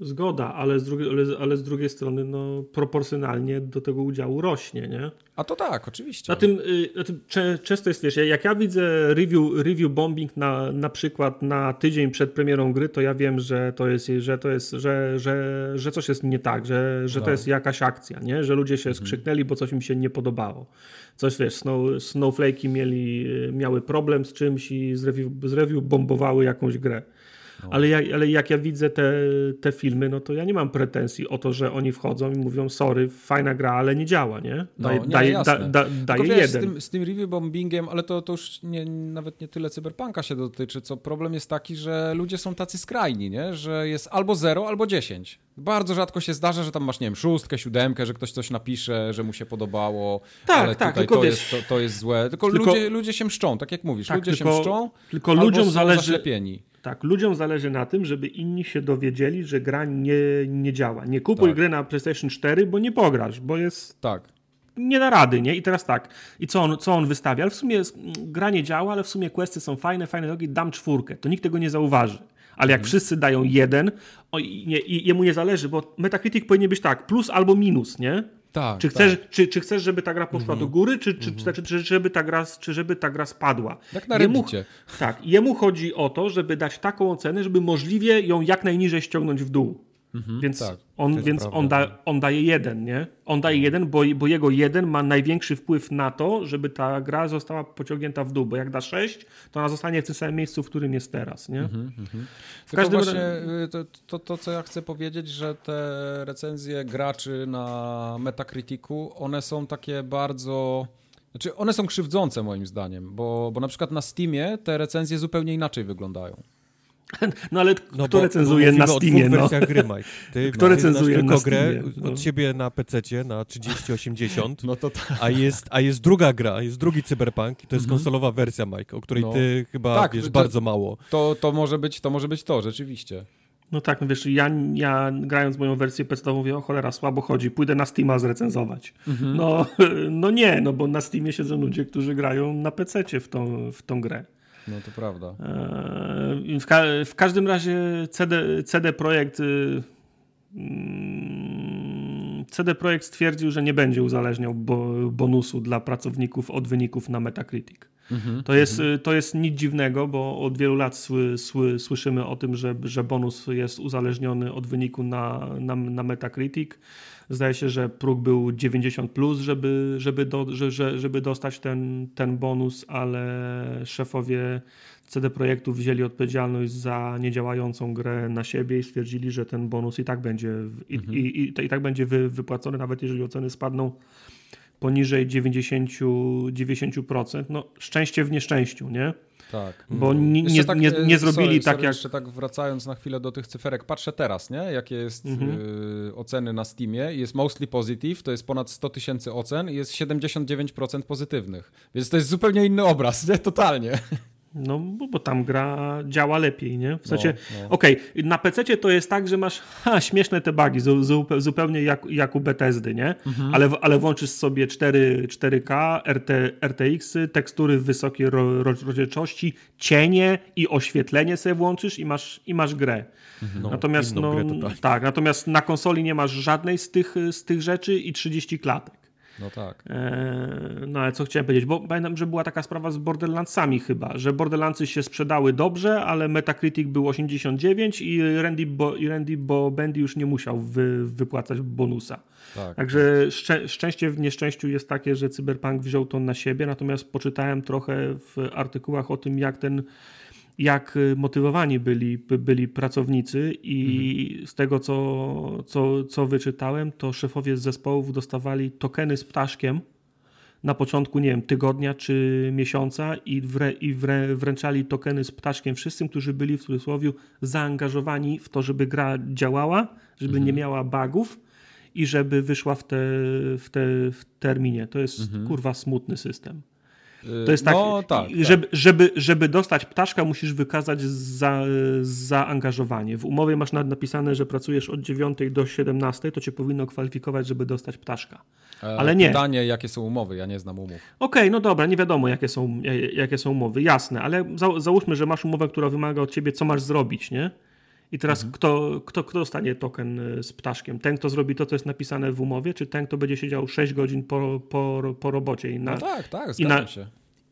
[SPEAKER 2] zgoda, ale z, drugiej, ale, ale z drugiej strony no, proporcjonalnie do tego udziału rośnie, nie?
[SPEAKER 1] A to tak, oczywiście.
[SPEAKER 2] Na tym, y, na tym często jest, wiesz, jak ja widzę review, review bombing na, na przykład na tydzień przed premierą gry, to ja wiem, że to jest, że to jest, że, że, że coś jest nie tak, że, że to no. jest jakaś akcja, nie? Że ludzie się mhm. skrzyknęli, bo coś im się nie podobało. Coś, wiesz, snow, snowflake'i mieli, miały problem z czymś i z review, z review bombowały jakąś grę. No. Ale, ja, ale jak ja widzę te, te filmy, no to ja nie mam pretensji o to, że oni wchodzą i mówią, sorry, fajna gra, ale nie działa, nie?
[SPEAKER 1] Daj, no, nie, daje, da, da, daje wiesz, jeden. Z tym, z tym review bombingiem, ale to, to już nie, nawet nie tyle cyberpunka się dotyczy, co problem jest taki, że ludzie są tacy skrajni, nie? Że jest albo 0, albo 10. Bardzo rzadko się zdarza, że tam masz, nie wiem, szóstkę, siódemkę, że ktoś coś napisze, że mu się podobało, tak, ale tak, tutaj to, wiesz, jest, to, to, jest złe. Tylko, tylko, ludzie, ludzie się mszczą, tak jak mówisz, tak, ludzie tylko, się mszczą, tylko ludziom zależy, zaślepieni.
[SPEAKER 2] Tak, ludziom zależy na tym, żeby inni się dowiedzieli, że gra nie, nie działa. Nie kupuj tak. gry na PlayStation 4, bo nie pograsz, bo jest...
[SPEAKER 1] Tak.
[SPEAKER 2] Nie da rady, nie? I teraz tak. I co on, co on wystawia? Ale w sumie gra nie działa, ale w sumie questy są fajne, fajne drogi, dam czwórkę. To nikt tego nie zauważy. Ale jak mhm. wszyscy dają jeden, o, i, nie, i jemu nie zależy, bo Metacritic powinien być tak, plus albo minus, nie?
[SPEAKER 1] Tak,
[SPEAKER 2] czy, chcesz, tak. Czy, czy chcesz, żeby ta gra poszła mm -hmm. do góry, czy, czy, mm -hmm. czy, czy, żeby ta gra, czy żeby ta gra spadła?
[SPEAKER 1] Jak na jemu,
[SPEAKER 2] Tak, jemu chodzi o to, żeby dać taką ocenę, żeby możliwie ją jak najniżej ściągnąć w dół. Mhm, więc tak, on, więc on, da, on daje jeden, nie? On daje jeden, bo, bo jego jeden ma największy wpływ na to, żeby ta gra została pociągnięta w dół, bo jak da sześć, to ona zostanie w tym samym miejscu, w którym jest teraz, nie? Mhm,
[SPEAKER 1] mhm. W każdym razie y, to, to, to, co ja chcę powiedzieć, że te recenzje graczy na Metacriticu, one są takie bardzo... Znaczy, one są krzywdzące moim zdaniem, bo, bo na przykład na Steamie te recenzje zupełnie inaczej wyglądają.
[SPEAKER 2] No ale no kto bo, recenzuje bo na Steamie?
[SPEAKER 3] No. gry, Mike. Ty kto recenzuje tylko na grę no. od siebie na PC na 3080, no to tak. a, jest, a jest druga gra, jest drugi Cyberpunk i to jest mhm. konsolowa wersja, Mike, o której no. ty chyba tak, wiesz to, bardzo mało.
[SPEAKER 1] To, to, może być, to może być to, rzeczywiście.
[SPEAKER 2] No tak, no wiesz, ja, ja grając moją wersję PC mówię, o cholera, słabo chodzi, pójdę na Steama zrecenzować. Mhm. No, no nie, no bo na Steamie siedzą ludzie, którzy grają na PC w tą, w tą grę.
[SPEAKER 1] No to prawda.
[SPEAKER 2] E, w, ka w każdym razie CD, CD Projekt y, mm, CD Projekt stwierdził, że nie będzie uzależniał bo bonusu dla pracowników od wyników na Metacritic. Mm-hmm, to, jest, mm-hmm. to jest nic dziwnego, bo od wielu lat sły, sły, słyszymy o tym, że, że bonus jest uzależniony od wyniku na, na, na Metacritic. Zdaje się, że próg był 90, plus, żeby, żeby, do, że, żeby dostać ten, ten bonus, ale szefowie CD Projektu wzięli odpowiedzialność za niedziałającą grę na siebie i stwierdzili, że ten bonus i tak będzie, i, mhm. i, i, i tak będzie wy, wypłacony, nawet jeżeli oceny spadną poniżej 90, 90%. No, szczęście w nieszczęściu, nie?
[SPEAKER 1] Tak.
[SPEAKER 2] Bo mhm. nie, nie, tak, nie, nie e, zrobili sorry, tak sorry, jak...
[SPEAKER 1] Jeszcze tak wracając na chwilę do tych cyferek, patrzę teraz, nie? Jakie jest mhm. y, oceny na Steamie. Jest mostly positive, to jest ponad 100 tysięcy ocen i jest 79% pozytywnych. Więc to jest zupełnie inny obraz, nie? Totalnie.
[SPEAKER 2] No, bo, tam gra działa lepiej, nie? W sensie, no, no. okej, okay, na PC to jest tak, że masz ha, śmieszne te bugi, zu, zu, zupełnie jak, jak u Bethesdy, nie? Mhm. Ale, ale włączysz sobie 4, 4K, RT, RTX-y, tekstury w wysokiej ro, rozdzielczości, cienie i oświetlenie sobie włączysz i masz, i masz grę. Mhm. No, natomiast, no, tak, natomiast na konsoli nie masz żadnej z tych, z tych rzeczy i 30 klatek.
[SPEAKER 1] No tak.
[SPEAKER 2] E, no ale co chciałem powiedzieć, bo pamiętam, że była taka sprawa z Borderlandsami chyba, że Borderlandsy się sprzedały dobrze, ale Metacritic był 89 i Randy, Bo, i Randy Bo Bendy już nie musiał wy, wypłacać bonusa. Tak. Także szczę, szczęście w nieszczęściu jest takie, że Cyberpunk wziął to na siebie, natomiast poczytałem trochę w artykułach o tym, jak ten jak y, motywowani byli, byli pracownicy i mhm. z tego, co, co, co wyczytałem, to szefowie z zespołów dostawali tokeny z ptaszkiem na początku, nie wiem, tygodnia czy miesiąca i, wrę, i wrę, wręczali tokeny z ptaszkiem wszystkim, którzy byli w cudzysłowie zaangażowani w to, żeby gra działała, żeby mhm. nie miała bugów i żeby wyszła w, te, w, te, w terminie. To jest mhm. kurwa smutny system. To jest tak, no, tak, żeby, tak. Żeby, żeby dostać ptaszka, musisz wykazać za, zaangażowanie. W umowie masz napisane, że pracujesz od 9 do 17, to cię powinno kwalifikować, żeby dostać ptaszka.
[SPEAKER 1] E, Ale nie. Pytanie, jakie są umowy? Ja nie znam umów. Okej,
[SPEAKER 2] okay, no dobra, nie wiadomo, jakie są, jakie są umowy. Jasne, ale za, załóżmy, że masz umowę, która wymaga od ciebie, co masz zrobić, nie? I teraz mhm. kto, kto, kto dostanie token e, z ptaszkiem? Ten, kto zrobi to, co jest napisane w umowie, czy ten, kto będzie siedział 6 godzin po, po, po robocie i na,
[SPEAKER 1] no tak, tak, i na, się.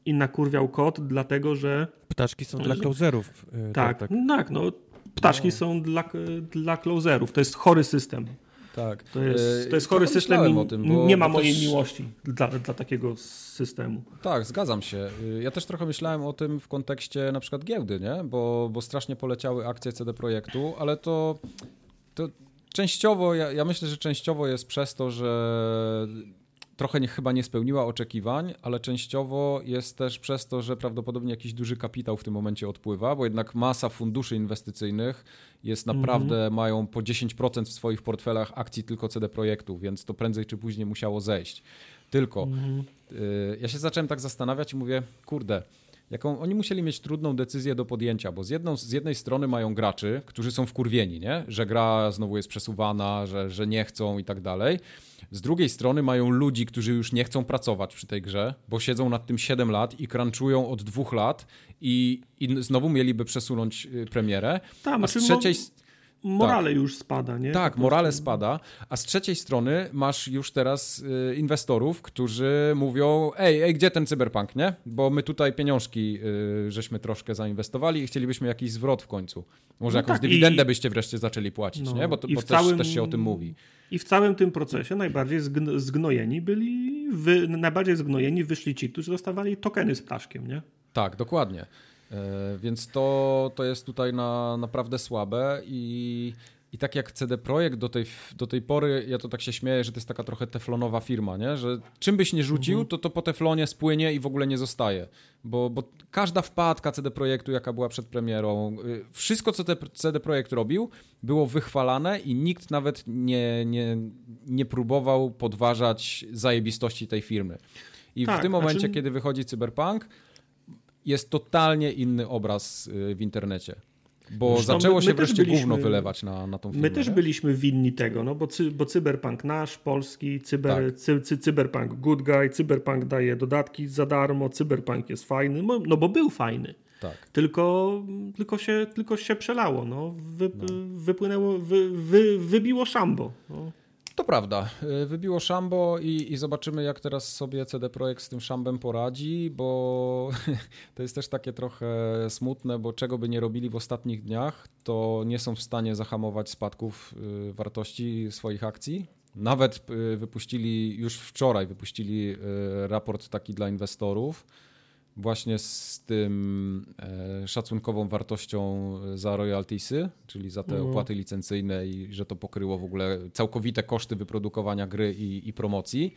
[SPEAKER 2] I nakurwiał kod, dlatego że...
[SPEAKER 3] Ptaszki są dla closerów.
[SPEAKER 2] E, tak, tak, tak, tak no ptaszki no. są dla, dla closerów. To jest chory system. Tak. To jest, to jest chory system. O tym, nie ma mojej też... miłości dla, dla takiego systemu.
[SPEAKER 1] Tak, zgadzam się. Ja też trochę myślałem o tym w kontekście na przykład giełdy, nie? Bo, bo strasznie poleciały akcje CD Projektu, ale to, to częściowo, ja, ja myślę, że częściowo jest przez to, że trochę nie, chyba nie spełniła oczekiwań, ale częściowo jest też przez to, że prawdopodobnie jakiś duży kapitał w tym momencie odpływa, bo jednak masa funduszy inwestycyjnych jest naprawdę, mm -hmm. mają po 10% w swoich portfelach akcji tylko CD Projektu, więc to prędzej czy później musiało zejść. Tylko mm -hmm. y, ja się zacząłem tak zastanawiać i mówię, kurde, jaką oni musieli mieć trudną decyzję do podjęcia, bo z, jedną, z jednej strony mają graczy, którzy są wkurwieni, nie? że gra znowu jest przesuwana, że, że nie chcą i tak dalej. Z drugiej strony mają ludzi, którzy już nie chcą pracować przy tej grze, bo siedzą nad tym 7 lat i crunchują od dwóch lat i, i znowu mieliby przesunąć y, premierę.
[SPEAKER 2] Tam, a z trzeciej... Morale tak. już spada, nie?
[SPEAKER 1] Tak, morale spada, a z trzeciej strony masz już teraz y, inwestorów, którzy mówią, ej, ej, gdzie ten cyberpunk, nie? Bo my tutaj pieniążki y, żeśmy troszkę zainwestowali i chcielibyśmy jakiś zwrot w końcu. Może no jakąś tak, dywidendę i... byście wreszcie zaczęli płacić, no, nie? Bo, to, bo całym... też, też, się o tym mówi.
[SPEAKER 2] I w całym tym procesie najbardziej zgnojeni byli, wy, najbardziej zgnojeni wyszli ci, którzy dostawali tokeny z ptaszkiem, nie?
[SPEAKER 1] Tak, dokładnie. E, więc to, to jest tutaj na, naprawdę słabe i, i tak jak CD Projekt do tej, do tej pory, ja to tak się śmieję, że to jest taka trochę teflonowa firma, nie? że czym byś nie rzucił, mhm. to to po teflonie spłynie i w ogóle nie zostaje. Bo, bo każda wpadka CD Projektu, jaka była przed premierą, y, wszystko co te CD Projekt robił, było wychwalane i nikt nawet nie, nie, nie próbował podważać zajebistości tej firmy. I tak, w tym momencie, znaczy... kiedy wychodzi Cyberpunk, jest totalnie inny obraz y, w internecie. Bo Zresztą zaczęło my, my się wreszcie byliśmy, gówno wylewać na, na tą firmę.
[SPEAKER 2] My też nie? byliśmy winni tego, no bo, cy, bo Cyberpunk nasz, polski, cyber, tak. cy, cy, Cyberpunk good guy, Cyberpunk daje dodatki za darmo, Cyberpunk jest fajny, no bo był fajny. Tak. Tylko, tylko, się, tylko się przelało, no. Wy, no. Wypłynęło, wy, wy, wybiło szambo. No.
[SPEAKER 1] To prawda. Y, wybiło szambo i, i, zobaczymy, jak teraz sobie CD Projekt z tym szambem poradzi, bo to jest też takie trochę smutne, bo czego by nie robili w ostatnich dniach, to nie są w stanie zahamować spadków y, wartości swoich akcji. Nawet y, wypuścili już wczoraj, wypuścili raport taki dla inwestorów właśnie z tym e, szacunkową wartością za royaltiesy, czyli za te mhm. opłaty licencyjne i że to pokryło w ogóle całkowite koszty wyprodukowania gry i, i promocji.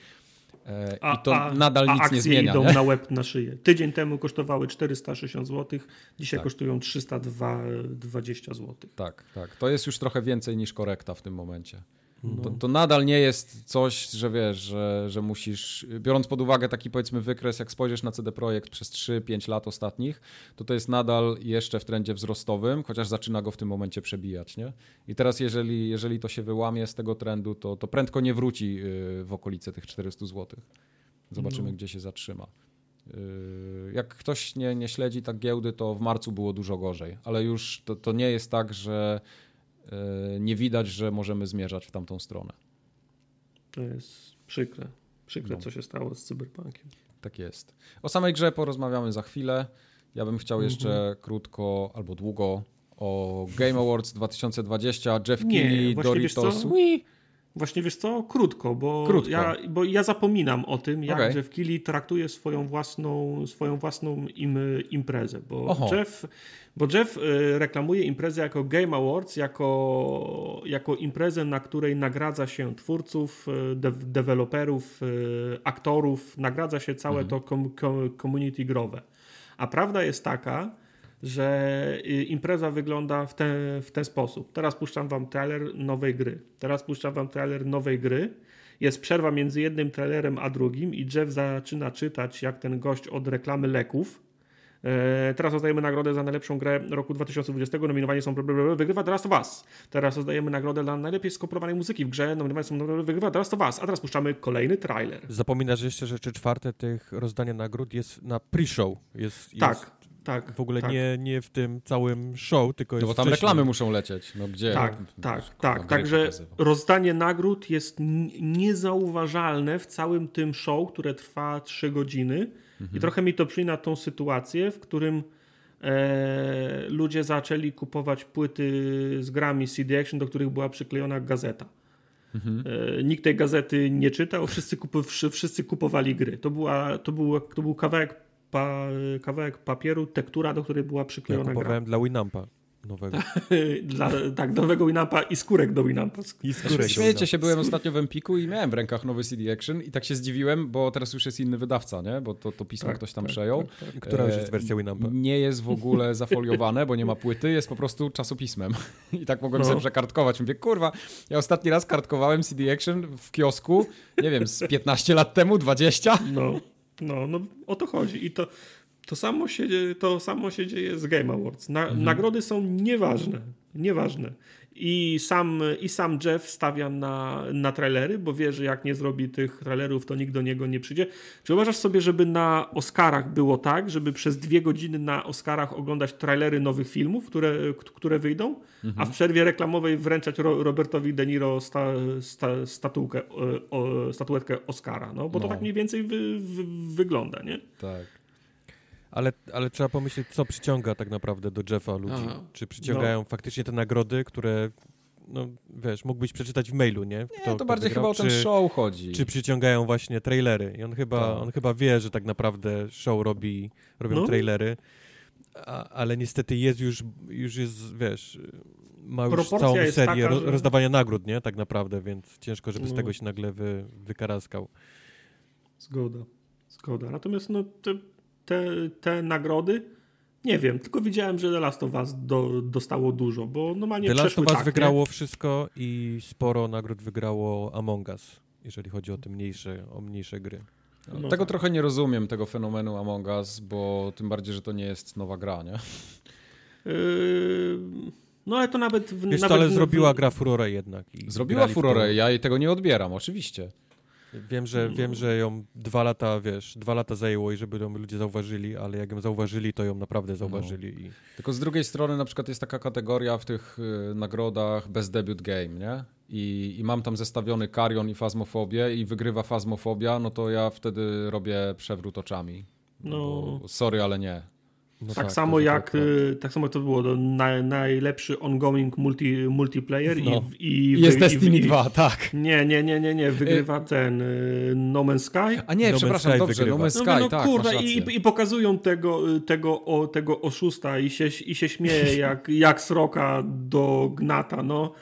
[SPEAKER 1] E, a, I to a, nadal a nic nie zmienia.
[SPEAKER 2] idą nie? na łeb na szyję. Tydzień temu kosztowały 460 zł, dzisiaj tak. kosztują 320 zł.
[SPEAKER 1] Tak, tak. To jest już trochę więcej niż korekta w tym momencie. No. To, to, nadal nie jest coś, że wiesz, że, że musisz, biorąc pod uwagę taki powiedzmy wykres, jak spojrzysz na CD Projekt przez 3-5 lat ostatnich, to to jest nadal jeszcze w trendzie wzrostowym, chociaż zaczyna go w tym momencie przebijać, nie? I teraz jeżeli, jeżeli to się wyłamie z tego trendu, to, to prędko nie wróci y, w okolice tych 400 zł. Zobaczymy, no. gdzie się zatrzyma. Y, jak ktoś nie, nie śledzi tak giełdy, to w marcu było dużo gorzej, ale już to, to nie jest tak, że nie widać, że możemy zmierzać w tamtą stronę.
[SPEAKER 2] To jest przykre. Przykre, no. co się stało z Cyberpunkiem.
[SPEAKER 1] Tak jest. O samej grze porozmawiamy za chwilę. Ja bym chciał jeszcze mhm. krótko albo długo o Game Awards 2020, Jeff Keighley, Doritos. Wii.
[SPEAKER 2] Właśnie wiesz co? Krótko, bo, Krótko. Ja, bo ja zapominam o tym, jak okay. Jeff Keighley traktuje swoją własną, swoją własną im, imprezę. Bo Jeff, bo Jeff y, reklamuje imprezę jako Game Awards, jako, jako imprezę, na której nagradza się twórców, y, de deweloperów, y, aktorów, nagradza się całe mhm. to community growe. A prawda jest taka, że impreza wygląda w ten, w ten sposób. Teraz puszczam wam trailer nowej gry. Teraz puszczam wam trailer nowej gry. Jest przerwa między jednym trailerem a drugim i Jeff zaczyna czytać jak ten gość od reklamy leków. E, teraz rozdajemy nagrodę za najlepszą grę roku 2020. Nominowani są wygrywa teraz to was. Teraz rozdajemy nagrodę dla najlepiej skopiowanej muzyki w grze. Nominowani są wygrywa teraz to was. A teraz puszczamy kolejny trailer.
[SPEAKER 3] Zapominasz jeszcze, że trzy czwarte tych rozdania nagród jest na pre-show. Jest,
[SPEAKER 2] tak. Jest tak.
[SPEAKER 3] W ogóle
[SPEAKER 2] tak.
[SPEAKER 3] nie, nie w tym całym show, tylko jest.
[SPEAKER 1] No bo tam
[SPEAKER 3] wcześniej.
[SPEAKER 1] reklamy muszą lecieć. No gdzie?
[SPEAKER 2] Tak, tak, tak. Także rozdanie nagród jest niezauważalne w całym tym show, które trwa 3 godziny. Mhm. I trochę mi to przypomina tą sytuację, w którym e, ludzie zaczęli kupować płyty z grami CD Action, do których była przyklejona gazeta. Mhm. Nikt tej gazety nie czytał, wszyscy, kupu, wszyscy kupowali gry. To, była, to, był, to był kawałek, pa, kawałek papieru, tektura, do której była przyklejona
[SPEAKER 3] ja kupowałem gra. dla Winampa nowego.
[SPEAKER 2] Dla, tak, nowego Winampa i skórek do Winampa. I skórek
[SPEAKER 1] Śmiejecie się, byłem ostatnio w Empiku i miałem w rękach nowy CD Action i tak się zdziwiłem, bo teraz już jest inny wydawca, nie? Bo to, to pismo tak, ktoś tam tak, przejął. Tak,
[SPEAKER 3] tak. Która już jest wersja Winampa?
[SPEAKER 1] Nie jest w ogóle zafoliowane, bo nie ma płyty, jest po prostu czasopismem. I tak mogłem no. sobie przekartkować. Mówię, kurwa, ja ostatni raz kartkowałem CD Action w kiosku, nie wiem, z 15 lat temu, 20?
[SPEAKER 2] No. No, no o to chodzi. I to, to samo się, to samo się dzieje z Game Awards. Na, mhm. Nagrody są nieważne. Nieważne. I sam, I sam Jeff stawia na, na trailery, bo wie, że jak nie zrobi tych trailerów, to nikt do niego nie przyjdzie. Czy uważasz sobie, żeby na Oscarach było tak, żeby przez dwie godziny na Oscarach oglądać trailery nowych filmów, które, które wyjdą, mhm. a w przerwie reklamowej wręczać Robertowi De Niro sta, sta, statułkę, o, statuetkę Oscara? No, bo no. to tak mniej więcej wy, wy, wygląda, nie?
[SPEAKER 1] Tak.
[SPEAKER 3] Ale, ale trzeba pomyśleć, co przyciąga tak naprawdę do Jeffa ludzi. Aha. Czy przyciągają no. faktycznie te nagrody, które no wiesz, mógłbyś przeczytać w mailu, nie?
[SPEAKER 1] Kto, nie, to bardziej chyba o ten czy, show chodzi.
[SPEAKER 3] Czy przyciągają właśnie trailery. I on chyba, tak. on chyba wie, że tak naprawdę show robi, robią no. trailery, a, ale niestety jest już, już jest, wiesz, ma już Proporcja całą serię taka, że... rozdawania nagród, nie? Tak naprawdę, więc ciężko, żeby no. z tego się nagle wy, wykaraskał.
[SPEAKER 2] Zgoda, zgoda. Natomiast no, te te, te nagrody. Nie wiem, tylko widziałem, że The Last of Us do, dostało dużo, bo normalnie
[SPEAKER 3] The Last of Us tak, wygrało nie? wszystko i sporo nagród wygrało Among Us, jeżeli chodzi o te mniejsze, o mniejsze gry.
[SPEAKER 1] No, tego tak. trochę nie rozumiem, tego fenomenu Among Us, bo tym bardziej, że to nie jest nowa gra, nie?
[SPEAKER 2] Yy, no ale to nawet...
[SPEAKER 3] W, Wiesz, nawet, ale zrobiła gra furorę jednak.
[SPEAKER 1] zrobiła furorę, ja jej tego nie odbieram, oczywiście.
[SPEAKER 3] Wiem, że, wiem, że ją dwa lata, wiesz, dwa lata zajęło i żeby ją ludzie zauważyli, ale jak ją zauważyli, to ją naprawdę zauważyli. No. I...
[SPEAKER 1] Tylko z drugiej strony na przykład jest taka kategoria w tych y, nagrodach Best Debut Game, nie? I, I mam tam zestawiony Karion i Fazmofobię i wygrywa Fazmofobia, no to ja wtedy robię przewrót oczami. No. sorry, ale nie.
[SPEAKER 2] No tak, tak, samo jak, tak, tak. tak samo to było, na, najlepszy ongoing multi, multiplayer no. i,
[SPEAKER 1] i, Jest i, Destiny i, 2, tak.
[SPEAKER 2] Nie, nie, nie, nie, nie, wygrywa y ten y, No Man's Sky.
[SPEAKER 1] A nie, no przepraszam, Sky dobrze, wygrywa. No Man's Sky, no, no, tak, kurde,
[SPEAKER 2] i, i pokazują tego, tego, o, tego oszusta i się, i się śmieje jak, jak sroka do Gnata, no.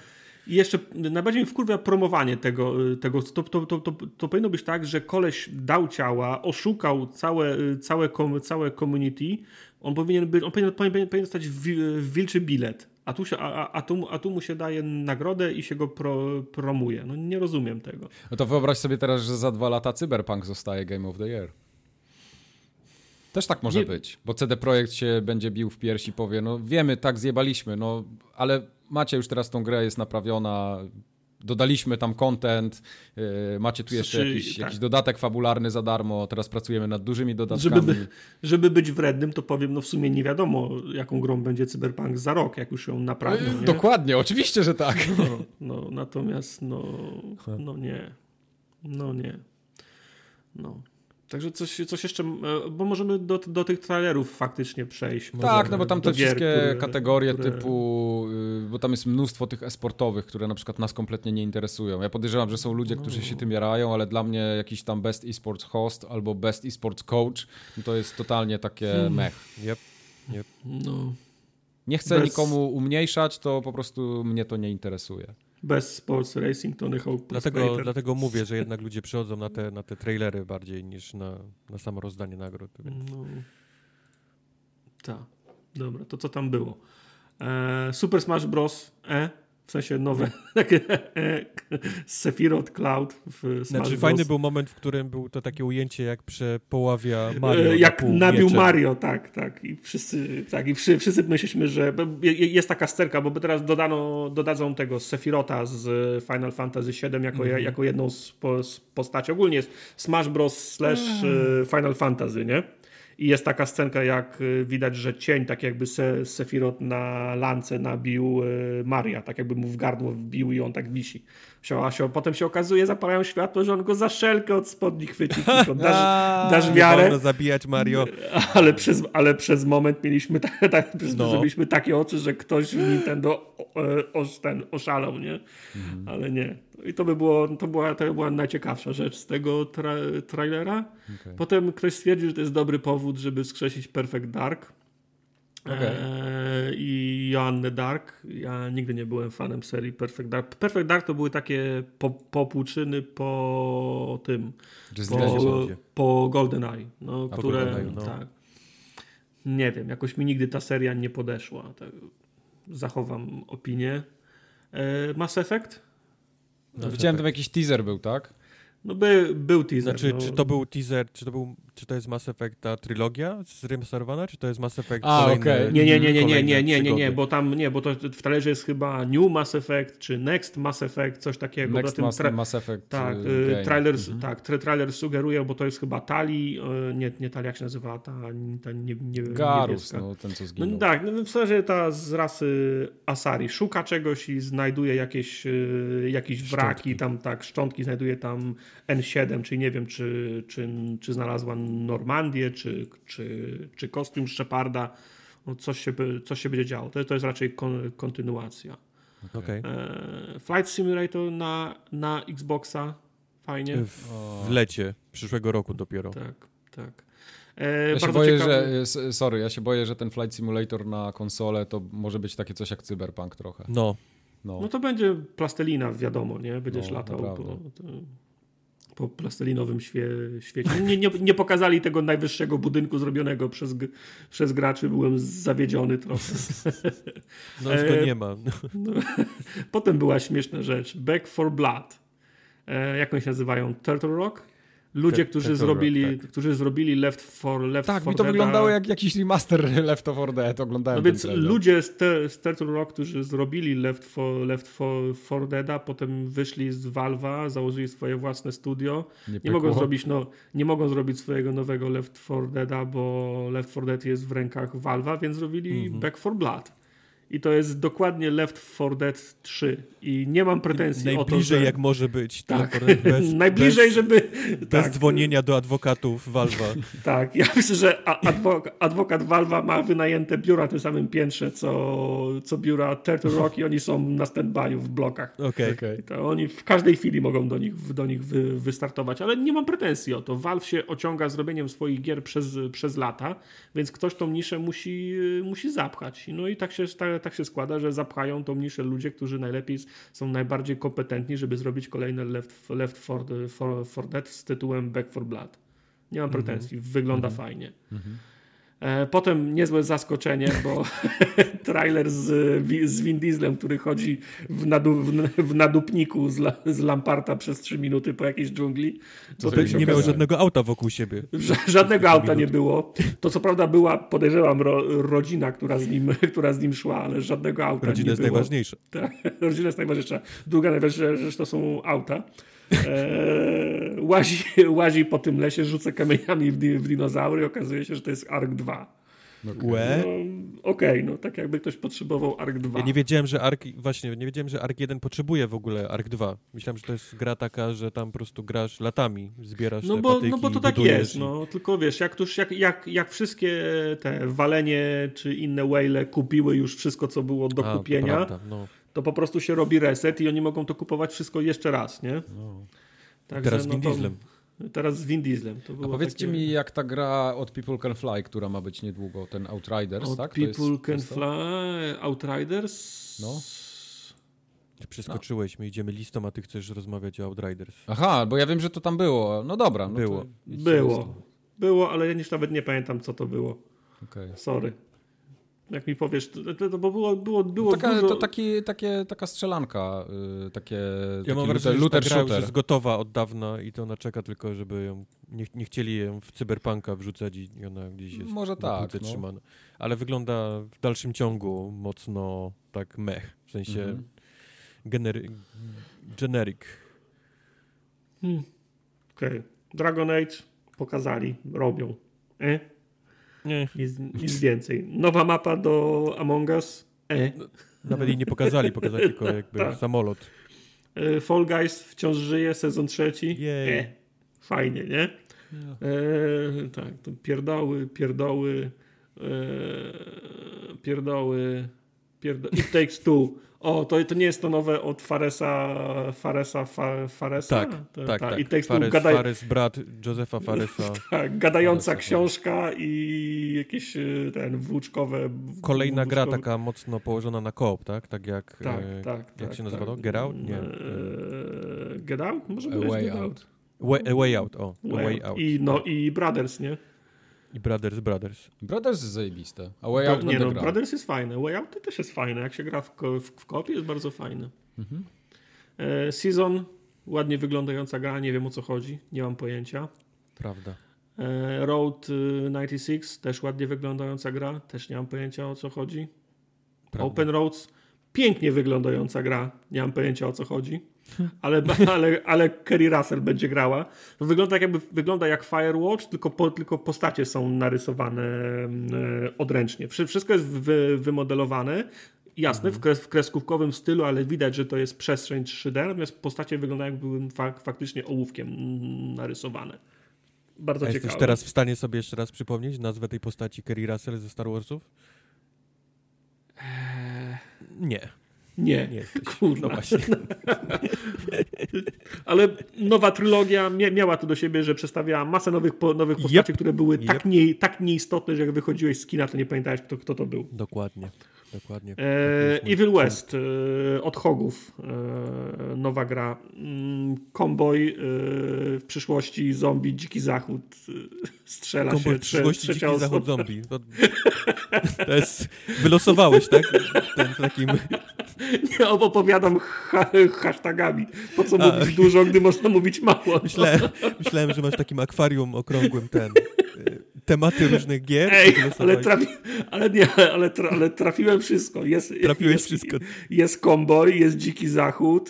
[SPEAKER 2] I jeszcze najbardziej mi wkurwia promowanie tego. tego to, to, to, to, to powinno być tak, że koleś dał ciała, oszukał całe, całe, całe community, on powinien być, on powinien, powinien, powinien dostać wilczy bilet, a tu, się, a, a, tu, a tu mu się daje nagrodę i się go pro, promuje. No nie rozumiem tego.
[SPEAKER 1] No to wyobraź sobie teraz, że za dwa lata Cyberpunk zostaje Game of the Year. Też tak może nie. być, bo CD Projekt się będzie bił w piersi i powie, no wiemy, tak zjebaliśmy, no ale macie już teraz tą grę, jest naprawiona, dodaliśmy tam content, yy, macie tu jeszcze znaczy, jakiś, tak. jakiś, dodatek fabularny za darmo, teraz pracujemy nad dużymi dodatkami.
[SPEAKER 2] Żeby, żeby być wrednym, to powiem, no w sumie nie wiadomo, jaką grą będzie Cyberpunk za rok, jak już ją naprawią.
[SPEAKER 1] Nie? Dokładnie, oczywiście, że tak.
[SPEAKER 2] No, no, natomiast no, no nie. No nie. No. Także coś, coś jeszcze, e, bo możemy do, do tych trailerów faktycznie przejść.
[SPEAKER 1] Tak, no bo tam te gier, wszystkie które, kategorie które... typu, y, bo tam jest mnóstwo tych esportowych, które na przykład nas kompletnie nie interesują. Ja podejrzewam, że są ludzie, no. którzy się tym jarają, ale dla mnie jakiś tam best esports host albo best esports coach, to jest totalnie takie hmm. mech.
[SPEAKER 3] Yep. Yep. No.
[SPEAKER 1] Nie chcę Bez... nikomu umniejszać, to po prostu mnie to nie interesuje
[SPEAKER 2] bez Sports Racing Tony Hawk
[SPEAKER 3] dlatego, dlatego mówię, że jednak ludzie przychodzą na te, na te trailery bardziej niż na, na samo rozdanie nagród. Więc... No.
[SPEAKER 2] Tak. Dobra, to co tam było? E, Super Smash Bros. E w sensie nowe, takie Sephiroth Cloud w Smash Znaczy Bros.
[SPEAKER 3] fajny był moment, w którym był to takie ujęcie, jak przepoławia Mario
[SPEAKER 2] Jak na nabił Mario, tak, tak. I wszyscy, tak, i wszyscy, wszyscy myśleliśmy, że jest taka scerka, bo teraz dodano, dodadzą tego Sephirota z Final Fantasy VII jako, mm -hmm. jako jedną z, po, z postaci. Ogólnie jest Smash Bros. slash mm. Final Fantasy, nie? I jest taka scenka, jak y, widać, że cień, tak jakby Se Sefirot na lance nabił y, Maria, tak jakby mu w gardło wbił i on tak wisi. A się, potem się okazuje, zapalają światło, że on go za szelkę od spodni chwyci. Tylko dasz, dasz wiarę. Nie
[SPEAKER 3] wolno zabijać Mario.
[SPEAKER 2] Ale przez, ale przez moment mieliśmy, tak, tak, no. mieliśmy takie oczy, że ktoś w Nintendo o, o, ten oszalał, nie? Mhm. Ale nie. I to by było, to była, to była najciekawsza rzecz z tego tra trailera. Okay. Potem ktoś stwierdził, że to jest dobry powód, żeby skrzesić Perfect Dark. Okay. Eee, I Joannę Dark. Ja nigdy nie byłem fanem serii Perfect Dark. Perfect Dark to były takie po, popłuczyny po tym. Po, po GoldenEye. No, które, Golden no. tak. Nie wiem, jakoś mi nigdy ta seria nie podeszła. Tak, zachowam opinię. Eee, Mass Effect?
[SPEAKER 1] No, Widziałem tam jakiś teaser był, tak?
[SPEAKER 2] No by, był teaser.
[SPEAKER 3] Znaczy,
[SPEAKER 2] no.
[SPEAKER 3] czy to był teaser, czy to, był, czy to jest Mass Effect ta trylogia zremasterowana, czy to jest Mass Effect
[SPEAKER 2] A, okej. Okay. Nie, nie, nie, nie, nie, nie, nie, nie, nie, bo tam, nie, bo to w talerze jest chyba New Mass Effect, czy Next Mass Effect, coś takiego.
[SPEAKER 1] Next Mass, Mass Effect
[SPEAKER 2] Tak, y, trailer, mhm. tak, trailer sugeruje, bo to jest chyba Tali, y, nie, nie Tali, jak się nazywa, ta, ta nie, nie,
[SPEAKER 1] Garus, no, ten co zginął.
[SPEAKER 2] No, tak, no, w sensie ta z rasy Asari szuka czegoś i znajduje jakieś, y, jakieś wraki, tam tak, szczątki, znajduje tam N7, czyli nie wiem, czy, czy, czy znalazła Normandię, czy, czy, czy kostium Sheparda. No coś, się, coś się będzie działo. To, to jest raczej kon, kontynuacja.
[SPEAKER 3] Okay.
[SPEAKER 2] E, Flight Simulator na, na Xboxa. Fajnie.
[SPEAKER 3] W, w lecie przyszłego roku dopiero.
[SPEAKER 2] Tak, tak. E,
[SPEAKER 1] ja się boję, ciekawy... że sorry, ja się boję, że ten Flight Simulator na konsolę to może być takie coś jak Cyberpunk trochę.
[SPEAKER 3] No.
[SPEAKER 2] No, no to będzie plastelina, wiadomo, nie? Będziesz no, latał. Po, to po plastelinowym świe, świecie. Nie, nie, nie, pokazali tego najwyższego budynku zrobionego przez, przez graczy. Byłem zawiedziony trochę.
[SPEAKER 3] No już go nie ma. No.
[SPEAKER 2] Potem była śmieszna rzecz. Back for Blood. E, jak oni się nazywają? Turtle Rock? Ludzie, te, którzy, zrobili, tak. którzy zrobili Left 4 Left
[SPEAKER 1] Tak, mi to wyglądało jak jakiś remaster Left 4 Dead, oglądałem
[SPEAKER 2] No więc ludzie z, te, z Turtle Rock, którzy zrobili Left 4, Left 4 Deada, potem wyszli z Valve'a, założyli swoje własne studio. Nie, nie mogą zrobić no, nie mogą zrobić swojego nowego Left 4 Deada, bo Left 4 Dead jest w rękach Valve'a, więc zrobili mm -hmm. Back 4 Blood i to jest dokładnie Left 4 Dead 3 i nie mam pretensji
[SPEAKER 3] Najbliżej
[SPEAKER 2] o to, że...
[SPEAKER 3] jak może być.
[SPEAKER 2] Tak, bez, najbliżej, bez, żeby...
[SPEAKER 3] Bez tak. dzwonienia do adwokatów Valve'a.
[SPEAKER 2] tak, ja myślę, że adwok adwokat Valve'a ma wynajęte biura na tym samym piętrze, co, co biura Turtle Rock i oni są na stand-by'u w blokach.
[SPEAKER 3] Okej. Okay.
[SPEAKER 2] To oni w każdej chwili mogą do nich, do nich wy, wystartować, ale nie mam pretensji o to. Valve się ociąga zrobieniem swoich gier przez, przez lata, więc ktoś tą niszę musi, musi zapchać. No i tak się, tak, tak się składa, że zapchają tą niszę ludzie, którzy najlepiej są najbardziej kompetentni, żeby zrobić kolejne Left, left for, for, for Dead z tytułem Back for Blood. Nie mam mhm. pretensji, wygląda mhm. fajnie. Mhm. E, potem niezłe zaskoczenie, bo trailer z, z Vin Dieslem, który chodzi w, nadu, w, w nadupniku z, la, z Lamparta przez 3 minuty po jakiejś dżungli.
[SPEAKER 3] To nie okazało... miał żadnego auta wokół siebie.
[SPEAKER 2] Żadnego auta minut. nie było. To co prawda była, podejrzewam, ro, rodzina, która z, nim, która z nim szła, ale żadnego auta
[SPEAKER 3] rodzina
[SPEAKER 2] nie
[SPEAKER 3] jest najważniejsza.
[SPEAKER 2] Ta, rodzina jest najważniejsza. Druga najważniejsza rzecz to są auta. Eee, łazi, łazi po tym lesie, rzuca kamieniami w, w dinozaury i okazuje się, że to jest Ark 2.
[SPEAKER 3] Okay. No,
[SPEAKER 2] Okej, okay, no tak jakby ktoś potrzebował Ark 2.
[SPEAKER 3] Ja nie wiedziałem, że Ark, właśnie, nie wiedziałem, że Ark 1 potrzebuje w ogóle Ark 2. Myślałem, że to jest gra taka, że tam po prostu grasz latami, zbierasz
[SPEAKER 2] no
[SPEAKER 3] te
[SPEAKER 2] bo,
[SPEAKER 3] patyki,
[SPEAKER 2] No bo to tak jest, i... no tylko wiesz, jak, tuż, jak, jak, jak wszystkie te walenie czy inne whale kupiły już wszystko, co było do A, kupienia, prawda, no to po prostu się robi reset i oni mogą to kupować wszystko jeszcze raz, nie? No.
[SPEAKER 3] Także, Teraz z Vin no Dieslem.
[SPEAKER 2] Teraz z Vin Dieslem. To
[SPEAKER 1] było A powiedzcie takie... mi, jak ta gra od People Can Fly, która ma być niedługo, ten Outriders,
[SPEAKER 2] od
[SPEAKER 1] tak?
[SPEAKER 2] People jest, Can Fly, Outriders...
[SPEAKER 3] No. Przeskoczyłeś, my idziemy listą, a ty chcesz rozmawiać o Outriders.
[SPEAKER 1] Aha, bo ja wiem, że to tam było. No dobra. No
[SPEAKER 3] było.
[SPEAKER 2] Było. Było, ale ja już nawet nie pamiętam, co to było. Okay. Sorry. Jak mi powiesz, to, to bo było, było, było
[SPEAKER 1] taka,
[SPEAKER 2] dużo...
[SPEAKER 1] To taki, takie, taka strzelanka, yy, takie,
[SPEAKER 3] ja mam wrażenie, że ta gra już jest gotowa od dawna i to ona czeka tylko, żeby ją, nie, nie chcieli ją w cyberpunka wrzucać i ona gdzieś jest
[SPEAKER 1] Może tak, no.
[SPEAKER 3] trzymana. Ale wygląda w dalszym ciągu mocno tak mech, w sensie mhm. generi generic.
[SPEAKER 2] Hmm. Okej. Okay. Dragon Age pokazali, robią. E? Nie. Nic, nic więcej. Nowa mapa do Among Us. E.
[SPEAKER 3] Nawet jej nie pokazali, pokazali tylko jakby tak. samolot.
[SPEAKER 2] E, Fall Guys wciąż żyje, sezon trzeci. E. Fajnie, nie? E, tak, to pierdoły, pierdoły, e, pierdoły, pierdoły. It Takes Two. O, to, to nie jest to nowe od Faresa, Faresa, Fa, Faresa?
[SPEAKER 3] Tak, to, tak, ta, tak. I Takes Fares, gadaj... Fares, brat Josefa Faresa.
[SPEAKER 2] tak, gadająca Faresa, książka i jakieś e, ten włóczkowe...
[SPEAKER 3] Kolejna włóczkowe... gra taka mocno położona na koop, tak? Tak jak... Tak, e, tak. Jak tak, się nazywa tak. to? Get Out? Nie. E,
[SPEAKER 2] get Out? Może być Get Out.
[SPEAKER 3] Way, a way Out, o. A way, way out.
[SPEAKER 2] I, no, I Brothers, nie?
[SPEAKER 3] I Brothers, Brothers.
[SPEAKER 1] Brothers jest zajebiste, a Way Out
[SPEAKER 2] Nie no,
[SPEAKER 1] grał.
[SPEAKER 2] Brothers jest fajne, Way Out też jest fajne. Jak się gra w, w, w kopie jest bardzo fajne. Mhm. E, Season, ładnie wyglądająca gra, nie wiem o co chodzi, nie mam pojęcia.
[SPEAKER 3] Prawda.
[SPEAKER 2] E, Road 96, y, też ładnie wyglądająca gra, też nie mam pojęcia o co chodzi. Prawda. Open Roads, pięknie wyglądająca gra, nie mam pojęcia o co chodzi ale, ale, ale Kerry Russell będzie grała. Wygląda jak, jakby, wygląda jak Firewatch, tylko, po, tylko postacie są narysowane e, odręcznie. Wszystko jest wy, wymodelowane. Jasne, mhm. w, kres, w kreskówkowym stylu, ale widać, że to jest przestrzeń 3D, natomiast postacie wyglądają jakby fak, faktycznie ołówkiem narysowane. Bardzo
[SPEAKER 3] A
[SPEAKER 2] ciekawe.
[SPEAKER 3] Jesteś teraz w stanie sobie jeszcze raz przypomnieć nazwę tej postaci Kerry Russell ze Star Warsów?
[SPEAKER 2] Eee...
[SPEAKER 3] Nie.
[SPEAKER 2] Nie, nie. No właśnie. Ale nowa trylogia miała to do siebie, że przedstawiała masę nowych, nowych postaci, yep. które były yep. tak, nie, tak nieistotne, że jak wychodziłeś z kina, to nie pamiętałeś, kto, kto to był.
[SPEAKER 3] Dokładnie. Dokładnie.
[SPEAKER 2] E, Evil West e, od Hogów. E, nowa gra. Komboy mm, e, w przyszłości zombie, dziki zachód. E, strzela się.
[SPEAKER 3] W przyszłości dziki osoba. zachód zombie. To, to jest, wylosowałeś, tak? Ten, takim...
[SPEAKER 2] Nie opowiadam ha hashtagami. Po co A, mówić dużo, gdy można mówić mało?
[SPEAKER 3] Myślałem, myślałem, że masz takim akwarium okrągłym ten tematy różnych gier.
[SPEAKER 2] Ej, ale, trafi, ale, nie, ale, tra, ale trafiłem wszystko. Jest,
[SPEAKER 3] Trafiłeś
[SPEAKER 2] jest,
[SPEAKER 3] wszystko.
[SPEAKER 2] Jest Comboy, jest Dziki Zachód,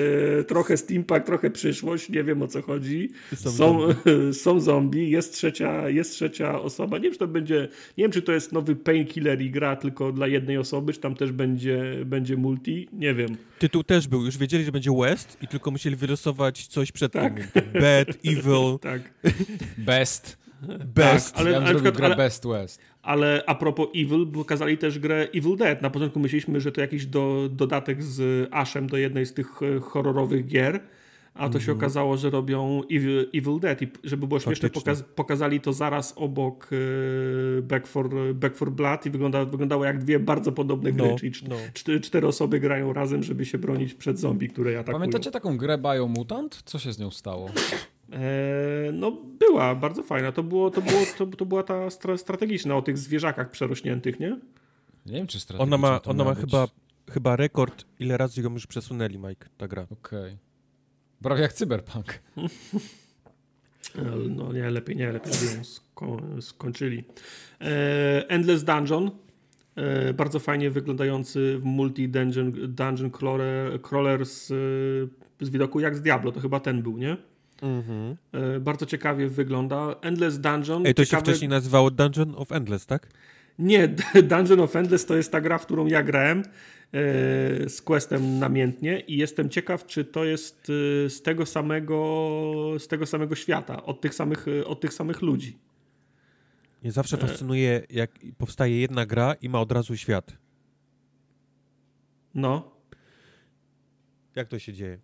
[SPEAKER 2] trochę steampunk, trochę przyszłość, nie wiem o co chodzi. Są, są, zombie. są zombie, jest trzecia, jest trzecia osoba. Nie wiem, czy to będzie, nie wiem, czy to jest nowy painkiller i gra tylko dla jednej osoby, czy tam też będzie, będzie multi, nie wiem.
[SPEAKER 3] Tytuł też był, już wiedzieli, że będzie West i tylko musieli wylosować coś przed tak. tym. Bad, evil.
[SPEAKER 2] Tak.
[SPEAKER 1] Best.
[SPEAKER 3] Best.
[SPEAKER 1] Tak, ale, ja bym grę ale, Best West.
[SPEAKER 2] Ale a propos Evil, pokazali też grę Evil Dead. Na początku myśleliśmy, że to jakiś do, dodatek z Ashem do jednej z tych e, horrorowych gier, a to mm -hmm. się mhm. okazało, że robią Evil, Evil Dead i żeby było śmieszne, pokaz, pokazali to zaraz obok e, Back, for, Back for Blood i wygląda, wyglądało jak dwie bardzo podobne gry, no, czyli no. cztery, cztery osoby grają razem, żeby się bronić przed zombie, które atakują.
[SPEAKER 1] Pamiętacie taką grę Biomutant? Co się z nią stało?
[SPEAKER 2] E, no była bardzo fajna. To, było, to, było, to, to była ta strategiczna o tych zwierzakach przerośniętych, nie?
[SPEAKER 1] Nie wiem, czy strategiczna.
[SPEAKER 3] Ona ma, ona ma chyba, chyba rekord, ile razy ją już przesunęli, Mike, ta gra.
[SPEAKER 1] Okej. Okay. Prawie jak Cyberpunk.
[SPEAKER 2] no nie, lepiej nie, lepiej by ją sko skończyli. E, Endless Dungeon. E, bardzo fajnie wyglądający multi-dungeon dungeon crawler, crawler z, z widoku jak z Diablo. To chyba ten był, nie? Mhm. E, bardzo ciekawie wygląda. Endless Dungeon.
[SPEAKER 3] Ej, to ciekawe... się wcześniej nazywało Dungeon of Endless, tak?
[SPEAKER 2] Nie, Dungeon of Endless to jest ta gra, w którą ja grałem e, z Questem namiętnie i jestem ciekaw, czy to jest e, z tego samego, z tego samego świata, od tych samych, od tych samych ludzi.
[SPEAKER 3] Mnie zawsze fascynuje, jak powstaje jedna gra i ma od razu świat.
[SPEAKER 2] No.
[SPEAKER 3] Jak to się dzieje?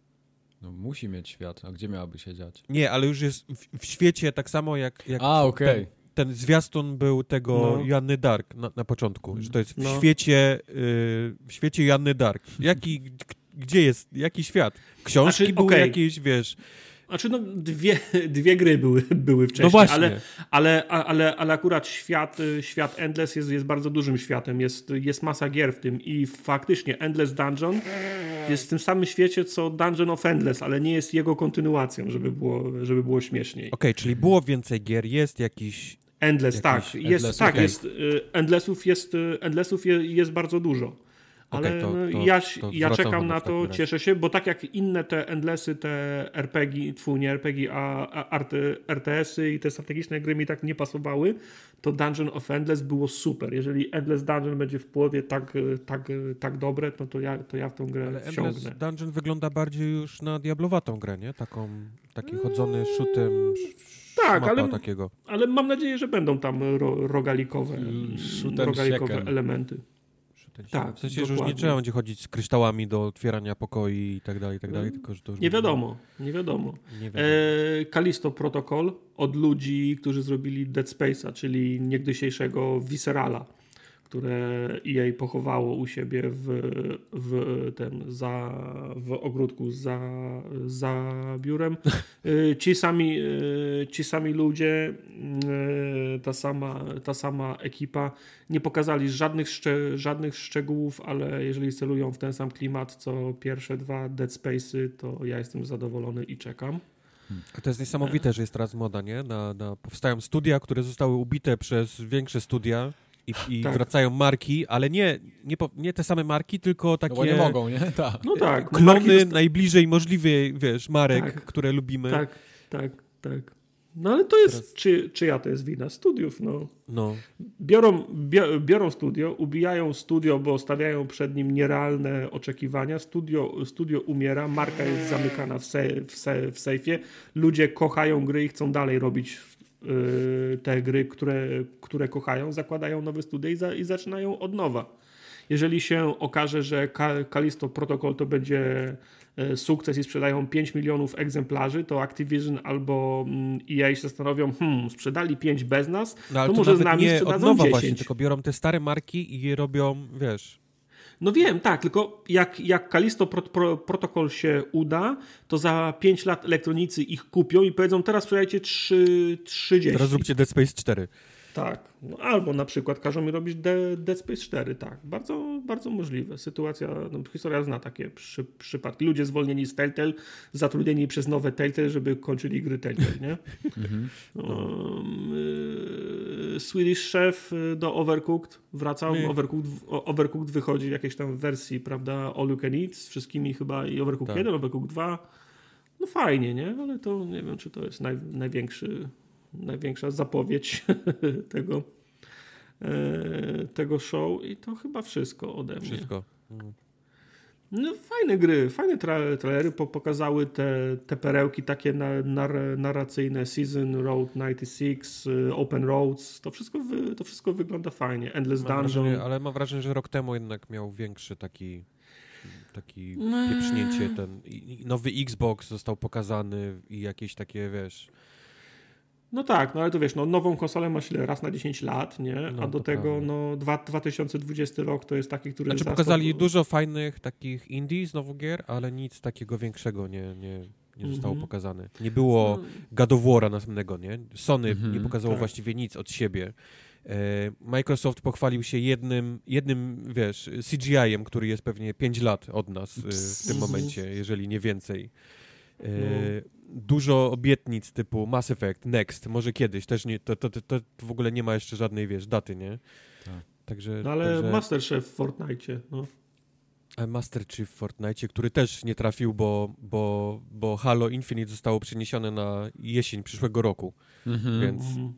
[SPEAKER 1] No musi mieć świat, a gdzie miałaby się dziać?
[SPEAKER 3] Nie, ale już jest w, w świecie tak samo jak, jak
[SPEAKER 1] a, okay. ten,
[SPEAKER 3] ten zwiastun był tego no. Joanny Dark na, na początku, że to jest w no. świecie y, w świecie Joanny Dark. Jaki, gdzie jest, jaki świat? Książki znaczy, były okay. jakieś, wiesz...
[SPEAKER 2] Znaczy, no, dwie, dwie gry były, były wcześniej, no właśnie. Ale, ale, ale, ale akurat świat, świat Endless jest, jest bardzo dużym światem. Jest, jest masa gier w tym i faktycznie Endless Dungeon jest w tym samym świecie, co Dungeon of Endless, ale nie jest jego kontynuacją, żeby było, żeby było śmieszniej.
[SPEAKER 3] Okej, okay, czyli było więcej gier, jest jakiś...
[SPEAKER 2] Endless, jakiś tak. Jest, tak, okay. jest, y, Endlessów, jest, y, Endlessów jest bardzo dużo. Ale okay, to, to, ja, to ja czekam na to, cieszę się, bo tak jak inne te Endlessy, te RPG, twój nie RPG, a, a RTS-y i te strategiczne gry mi tak nie pasowały, to Dungeon of Endless było super. Jeżeli Endless Dungeon będzie w połowie tak, tak, tak dobre, no to ja, to ja w tą grę Ale wsiągnę. Endless
[SPEAKER 3] Dungeon wygląda bardziej już na diablowatą grę, nie? Taką, taki chodzony shootem tak, ale, takiego.
[SPEAKER 2] ale mam nadzieję, że będą tam ro, rogalikowe, rogalikowe elementy.
[SPEAKER 3] Tak, w sensie, dokładnie. że już nie trzeba będzie chodzić z kryształami do otwierania pokoi i tak dalej, i tak dalej, tylko że to już
[SPEAKER 2] nie wiadomo, nie wiadomo. Nie wiadomo. E, Kalisto Protocol od ludzi, którzy zrobili Dead Space'a, czyli niegdysiejszego Viscerala które EA pochowało u siebie w, w, ten, za, w ogródku za, za biurem. Y, ci sami, y, ci sami ludzie, y, ta sama, ta sama ekipa nie pokazali żadnych, żadnych szczegółów, ale jeżeli celują w ten sam klimat co pierwsze dwa Dead Space'y, to ja jestem zadowolony i czekam.
[SPEAKER 3] To jest niesamowite, że jest teraz moda, nie? Na, na, powstają studia, które zostały ubite przez większe studia i, i tak. wracają marki, ale nie, nie, nie, te same marki, tylko takie... No
[SPEAKER 1] nie mogą, nie?
[SPEAKER 2] Tak. No tak.
[SPEAKER 3] Klony dosta... najbliżej możliwej, wiesz, marek, tak. które lubimy.
[SPEAKER 2] Tak, tak, tak. No ale to jest, Teraz... czy, czyja to jest wina? Studiów, no. no. Biorą, biorą studio, ubijają studio, bo stawiają przed nim nierealne oczekiwania. Studio, studio umiera, marka jest zamykana w, se, w, se, w sejfie. Ludzie kochają gry i chcą dalej robić te gry, które, które kochają, zakładają nowe studia i, za, i zaczynają od nowa. Jeżeli się okaże, że Kalisto Protocol to będzie y, sukces i sprzedają 5 milionów egzemplarzy, to Activision albo mm, EA się zastanowią, hmm, sprzedali 5 bez nas, no, to, to może z nami nie sprzedadzą od nowa 10. Właśnie,
[SPEAKER 3] tylko biorą te stare marki i je robią, wiesz,
[SPEAKER 2] no wiem, tak, tylko jak, jak Kalisto pro, pro, protokol się uda, to za 5 lat elektronicy ich kupią i powiedzą, teraz sprzedajcie 3, 30.
[SPEAKER 3] Teraz zróbcie Dead Space 4.
[SPEAKER 2] Tak, no, albo na przykład każą mi robić De Dead Space 4, tak. Bardzo, bardzo możliwe. Sytuacja, no, historia zna takie przy, przypadki. Ludzie zwolnieni z Telltale, zatrudnieni przez nowe Telltale, żeby kończyli gry Telltale, nie? um, y Swedish Chef y, do Overcooked wracał. Overcooked, Overcooked wychodzi w jakiejś tam wersji, prawda, All You Can Eat z wszystkimi chyba i Overcooked tak. 1, Overcooked 2. No fajnie, nie? Ale to nie wiem, czy to jest naj, największy największa zapowiedź tego, e, tego show i to chyba wszystko ode mnie.
[SPEAKER 3] Wszystko.
[SPEAKER 2] No, fajne gry, fajne tra trailery pokazały te, te perełki takie na, nar narracyjne, Season, Road 96, y, Open Roads, to wszystko, wy, to wszystko wygląda fajnie, Endless mam Dungeon.
[SPEAKER 3] Wrażenie, ale mam wrażenie, że rok temu jednak miał większy taki taki no. pieprznięcie, ten nowy Xbox został pokazany i jakieś takie, wiesz
[SPEAKER 2] no tak, no ale to wiesz, no, nową konsolę masz ile? Raz na 10 lat, nie? No, A do tego prawda. no, dwa, 2020 rok to jest taki, który...
[SPEAKER 3] Znaczy pokazali dużo fajnych takich indie znowu gier, ale nic takiego większego nie, nie, nie zostało mm -hmm. pokazane. Nie było no. God of War'a następnego, nie? Sony mm -hmm, nie pokazało tak. właściwie nic od siebie. E, Microsoft pochwalił się jednym, jednym wiesz, CGI-em, który jest pewnie 5 lat od nas w tym momencie, jeżeli nie więcej. E, no dużo obietnic typu Mass Effect, Next, może kiedyś, też nie, to, to, to, to w ogóle nie ma jeszcze żadnej, wiesz, daty, nie? Tak.
[SPEAKER 2] Także, no ale także... Masterchef w Fortnite, no.
[SPEAKER 3] Master Chief w Fortnite, który też nie trafił, bo, bo, bo Halo Infinite zostało przeniesione na jesień przyszłego roku, mhm. więc... Mhm.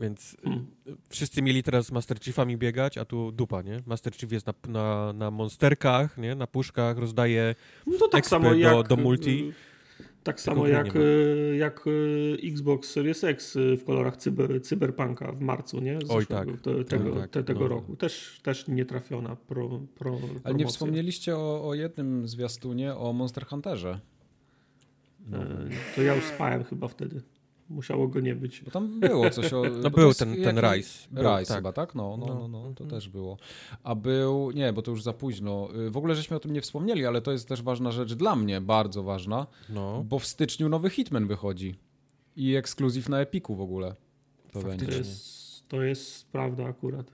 [SPEAKER 3] Więc hmm. wszyscy mieli teraz Master Chiefami biegać, a tu dupa, nie? Master Chief jest na, na, na monsterkach, nie? Na puszkach, rozdaje no to tak samo do, jak, do multi.
[SPEAKER 2] Tak samo jak, e, jak e, Xbox Series X e, w kolorach cyber, cyberpunka w marcu, nie? Z Oj, tak. Te, tego, tak, te, tego no. roku. Też, też nietrafiona pro, pro,
[SPEAKER 1] Ale nie wspomnieliście o, o jednym zwiastunie, o Monster Hunterze.
[SPEAKER 2] No. To ja już spałem chyba wtedy. Musiało go nie być.
[SPEAKER 1] Bo tam było coś o...
[SPEAKER 3] No był ten, ten Rise.
[SPEAKER 1] Był, Rise tak. chyba, tak? No, no, no, no, to mhm. też było. A był... Nie, bo to już za późno. Y, w ogóle żeśmy o tym nie wspomnieli, ale to jest też ważna rzecz dla mnie, bardzo ważna, no. bo w styczniu nowy Hitman wychodzi. I ekskluzyw na Epiku w ogóle.
[SPEAKER 2] To będzie. To jest, to jest prawda akurat.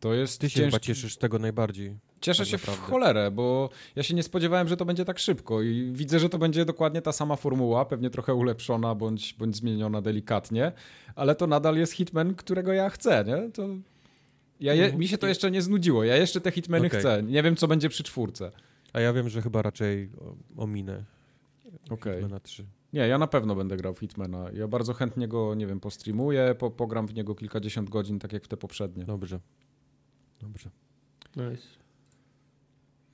[SPEAKER 3] To jest Ty się ciężki... chyba cieszysz tego najbardziej.
[SPEAKER 1] Cieszę tak się naprawdę. w cholerę, bo ja się nie spodziewałem, że to będzie tak szybko i widzę, że to będzie dokładnie ta sama formuła, pewnie trochę ulepszona bądź, bądź zmieniona delikatnie, ale to nadal jest Hitman, którego ja chcę, nie? To Ja je, mi się to jeszcze nie znudziło. Ja jeszcze te Hitmany okay. chcę. Nie wiem, co będzie przy czwórce.
[SPEAKER 3] A ja wiem, że chyba raczej ominę.
[SPEAKER 1] Okay. 3. Nie, ja na pewno będę grał w Hitmana. Ja bardzo chętnie go, nie wiem, postreamuję, po, pogram w niego kilkadziesiąt godzin, tak jak w te poprzednie.
[SPEAKER 3] Dobrze. Dobrze.
[SPEAKER 2] Nice.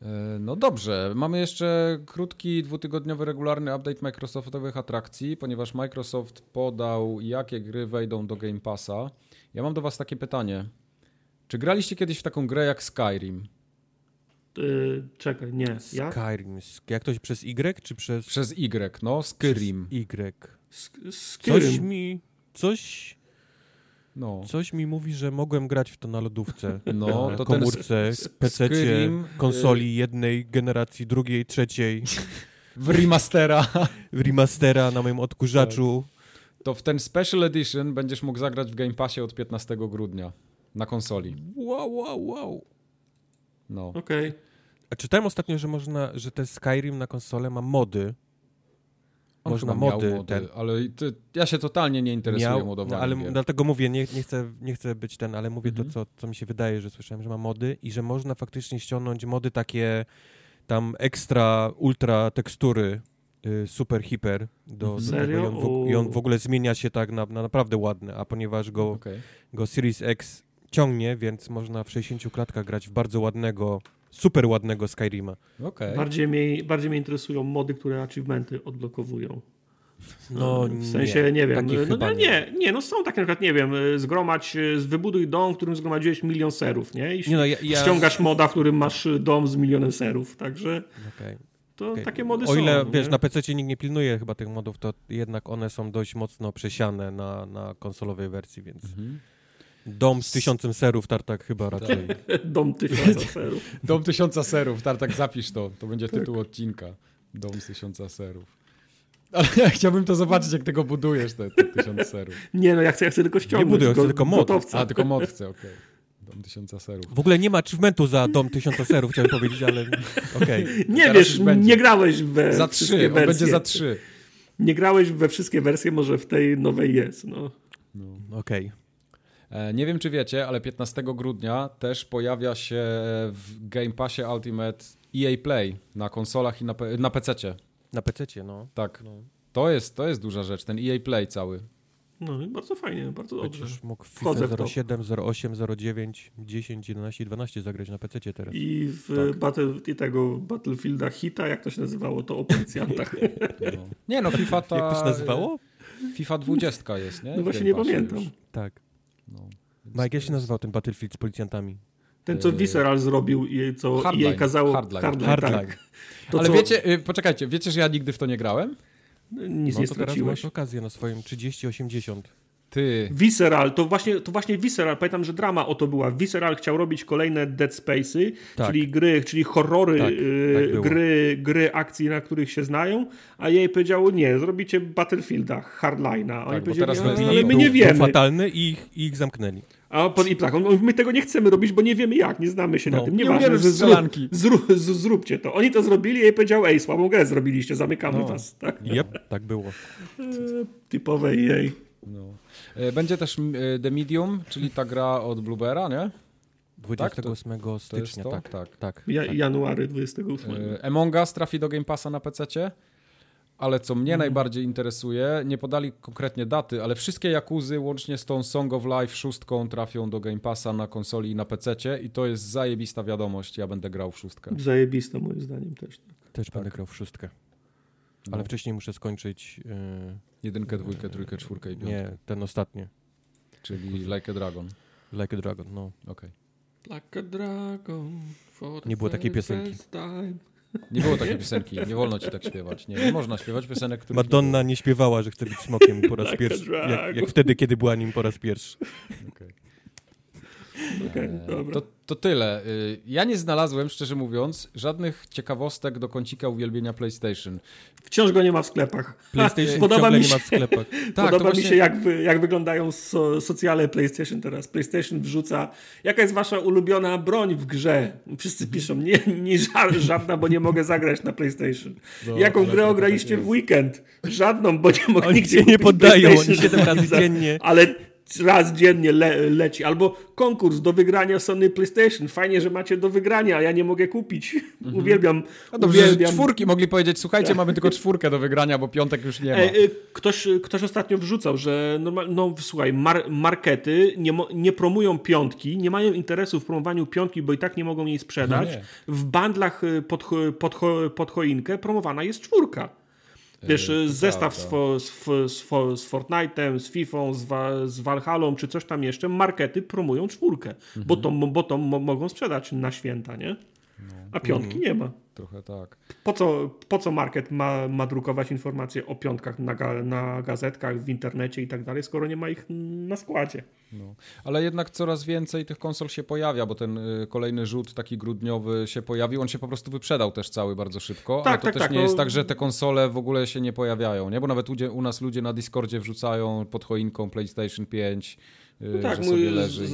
[SPEAKER 1] E, no dobrze, mamy jeszcze krótki, dwutygodniowy, regularny update Microsoftowych atrakcji, ponieważ Microsoft podał, jakie gry wejdą do Game Passa. Ja mam do Was takie pytanie. Czy graliście kiedyś w taką grę jak Skyrim?
[SPEAKER 2] Yy, czekaj, nie.
[SPEAKER 3] Jak? Skyrim. Jak to przez Y czy przez...
[SPEAKER 1] Przez Y, no. Skyrim.
[SPEAKER 3] Y.
[SPEAKER 2] Skyrim.
[SPEAKER 3] Coś mi... Coś... No. Coś mi mówi, że mogłem grać w to na lodówce. No, na to komórce, PC, konsoli jednej generacji, drugiej, trzeciej.
[SPEAKER 1] W remastera.
[SPEAKER 3] W remastera na moim odkurzaczu.
[SPEAKER 1] Tak. To w ten Special Edition będziesz mógł zagrać w Game Passie od 15 grudnia na konsoli.
[SPEAKER 3] Wow, wow, wow.
[SPEAKER 1] No.
[SPEAKER 2] Okej. Okay.
[SPEAKER 3] A czytałem ostatnio, że można, że te Skyrim na konsolę ma mody.
[SPEAKER 1] On można mody, mody ten. ale ty, ja się totalnie nie interesuję miał, modowaniem.
[SPEAKER 3] ale gier. dlatego mówię, nie, nie, chcę, nie chcę być ten, ale mówię mhm. to, co, co mi się wydaje, że słyszałem, że ma mody i że można faktycznie ściągnąć mody takie tam ekstra, ultra tekstury y, super, hiper do,
[SPEAKER 2] do tego
[SPEAKER 3] i on, w, i on, w, ogóle zmienia się tak na, na naprawdę ładny, a ponieważ go, okay. go Series X ciągnie, więc można w 60 klatkach grać w bardzo ładnego super ładnego Skyrima.
[SPEAKER 1] Okay.
[SPEAKER 2] Bardziej, mnie, bardziej mnie interesują mody, które achievementy odblokowują.
[SPEAKER 3] No,
[SPEAKER 2] w sensie, nie, nie wiem. No, no, nie, nie, no są takie na przykład, nie wiem, zgromadź, wybuduj dom, w którym zgromadziłeś milion serów, nie? I nie no, ja, ja... ściągasz moda, w którym masz dom z milionem serów, także... Okay. To okay. takie mody
[SPEAKER 3] o
[SPEAKER 2] są.
[SPEAKER 3] O ile, wiesz, nie? na PC nikt nie pilnuje chyba tych modów, to jednak one są dość mocno przesiane na, na konsolowej wersji, więc... Mhm. Dom z tysiącem serów, Tartak chyba tak. raczej.
[SPEAKER 2] Dom tysiąca serów.
[SPEAKER 1] Dom tysiąca serów, Tartak zapisz to. To będzie tytuł tak. odcinka. Dom z tysiąca serów. Ale ja chciałbym to zobaczyć, jak tego budujesz, te, te tysiąc serów.
[SPEAKER 2] Nie, no ja chcę, ja chcę tylko ściągnąć.
[SPEAKER 3] Nie buduję, chcę tylko mod.
[SPEAKER 1] A, tylko mod chcę, okej. Okay. Dom tysiąca serów.
[SPEAKER 3] W ogóle nie ma achievementu za dom tysiąca serów, chciałem powiedzieć, ale okej. Okay.
[SPEAKER 2] Nie wiesz, nie grałeś we
[SPEAKER 1] Za trzy, będzie za trzy.
[SPEAKER 2] Nie grałeś we wszystkie wersje, może w tej nowej jest, no.
[SPEAKER 3] no okej. Okay.
[SPEAKER 1] E, nie wiem, czy wiecie, ale 15 grudnia też pojawia się w Game Passie Ultimate EA Play na konsolach i na, na PC-cie.
[SPEAKER 3] Na PC-cie, no.
[SPEAKER 1] Tak. No. To, jest, to jest duża rzecz, ten EA Play cały.
[SPEAKER 2] No bardzo fajnie, bardzo dobrze.
[SPEAKER 3] Będziesz mógł w FIFA 07, 08, 09, 10, 11 12 zagrać na PC teraz.
[SPEAKER 2] I w tak. battle, i tego Battlefielda Hita, jak to się nazywało, to o policjantach.
[SPEAKER 1] No. Nie no, FIFA ta...
[SPEAKER 3] Jak to się nazywało?
[SPEAKER 1] FIFA 20 jest, nie?
[SPEAKER 2] No właśnie nie pamiętam.
[SPEAKER 3] Już. Tak. No, Mike, jak się nazywał ten Battlefield z policjantami?
[SPEAKER 2] Ten, co Visceral zrobił i co Hardline. jej kazało...
[SPEAKER 1] Hardline.
[SPEAKER 2] Hardline, Hardline. Tak.
[SPEAKER 1] To, Ale co... wiecie, y, poczekajcie, wiecie, że ja nigdy w to nie grałem?
[SPEAKER 2] Nic no, nie to straciłeś. teraz
[SPEAKER 3] masz okazję na swoim 3080.
[SPEAKER 1] Ty.
[SPEAKER 2] Visceral, to właśnie, to właśnie Visceral, pamiętam, że drama o to była. Visceral chciał robić kolejne Dead Space'y, tak. czyli gry, czyli horrory, tak, yy, tak gry, gry akcji, na których się znają, a jej powiedziało nie, zrobicie Battlefielda, Hardline'a. Oni tak, powiedzieli, teraz ale my nie wiemy.
[SPEAKER 3] fatalny i ich, ich zamknęli.
[SPEAKER 2] A i tak, my tego nie chcemy robić, bo nie wiemy jak, nie znamy się no, na tym. Nie,
[SPEAKER 1] nie ważne, że zrób,
[SPEAKER 2] zrób, zróbcie to. Oni to zrobili i jej powiedział, ej, słabą grę zrobiliście, zamykamy no. was. Tak?
[SPEAKER 3] Yep, tak było.
[SPEAKER 2] E, typowe jej.
[SPEAKER 1] No. E, będzie też e, The Medium, czyli ta gra od Bluebera, nie?
[SPEAKER 3] 28 tak, stycznia, tak, tak, tak.
[SPEAKER 2] Ja,
[SPEAKER 3] tak.
[SPEAKER 2] January 28.
[SPEAKER 1] Among Us trafi do Game Passa na PC. Ale co mnie mm. najbardziej interesuje, nie podali konkretnie daty, ale wszystkie Jakuzy łącznie z tą Song of Life szóstką trafią do Game Passa na konsoli i na PC i to jest zajebista wiadomość. Ja będę grał w szóstkę.
[SPEAKER 2] Zajebista moim zdaniem też. Tak.
[SPEAKER 3] Też tak. będę grał w szóstkę. No. Ale wcześniej muszę skończyć... Yy...
[SPEAKER 1] Jedynkę, dwójkę, trójkę, czwórkę i piątkę.
[SPEAKER 3] Nie, ten ostatni.
[SPEAKER 1] Czyli Like a Dragon.
[SPEAKER 3] Like a Dragon, no.
[SPEAKER 1] Okej.
[SPEAKER 2] Okay. Like a Dragon.
[SPEAKER 3] Nie było takiej piosenki.
[SPEAKER 1] Nie było takiej piosenki, nie wolno ci tak śpiewać. Nie, nie można śpiewać piosenek, które.
[SPEAKER 3] Madonna nie, nie, śpiewała, że chce być smokiem po raz pierwszy. Jak, jak, wtedy, kiedy była nim po raz pierwszy.
[SPEAKER 2] Okay. Okay,
[SPEAKER 1] to, to tyle. Y, ja nie znalazłem, szczerze mówiąc, żadnych ciekawostek do kącika uwielbienia PlayStation.
[SPEAKER 2] Wciąż go nie ma w sklepach.
[SPEAKER 3] PlayStation podoba mi się, nie ma w sklepach.
[SPEAKER 2] tak, podoba właśnie... mi się, jak, jak wyglądają so, socjale PlayStation teraz. PlayStation wrzuca, jaka jest wasza ulubiona broń w grze? Wszyscy mhm. piszą, nie, nie żadna, bo nie mogę zagrać na PlayStation. No, Jaką grę tak ograliście tak w weekend? Żadną, bo nie mogę
[SPEAKER 3] Oni nigdzie nie poddają, oni 7 razy dziennie.
[SPEAKER 2] Ale raz dziennie le, leci. Albo konkurs do wygrania Sony PlayStation. Fajnie, że macie do wygrania, ja nie mogę kupić. Mhm. Uwielbiam.
[SPEAKER 1] No dobrze, uwielbiam. czwórki mogli powiedzieć, słuchajcie, mamy tylko czwórkę do wygrania, bo piątek już nie ma. E,
[SPEAKER 2] ktoś, ktoś ostatnio wrzucał, że normal, no słuchaj, mar markety nie, nie promują piątki, nie mają interesu w promowaniu piątki, bo i tak nie mogą jej sprzedać. No w bandlach pod, pod, pod choinkę promowana jest czwórka. Wiesz, yy, zestaw z, z, z, z Fortnite'em, z FIFA, z, z Valhallą, czy coś tam jeszcze, markety promują czwórkę, mhm. bo to, bo to mogą sprzedać na święta, nie? No. A piątki mhm. nie ma.
[SPEAKER 1] Trochę tak.
[SPEAKER 2] Po co, po co market ma, ma drukować informacje o piątkach na, ga, na gazetkach, w internecie i tak dalej, skoro nie ma ich na składzie?
[SPEAKER 1] No. Ale jednak coraz więcej tych konsol się pojawia, bo ten y, kolejny rzut taki grudniowy się pojawił. On się po prostu wyprzedał też cały bardzo szybko. Tak, ale to tak, też tak, nie no... jest tak, że te konsole w ogóle się nie pojawiają, nie? Bo nawet u, u nas ludzie na Discordzie wrzucają pod choinką PlayStation 5 no y, tak, mój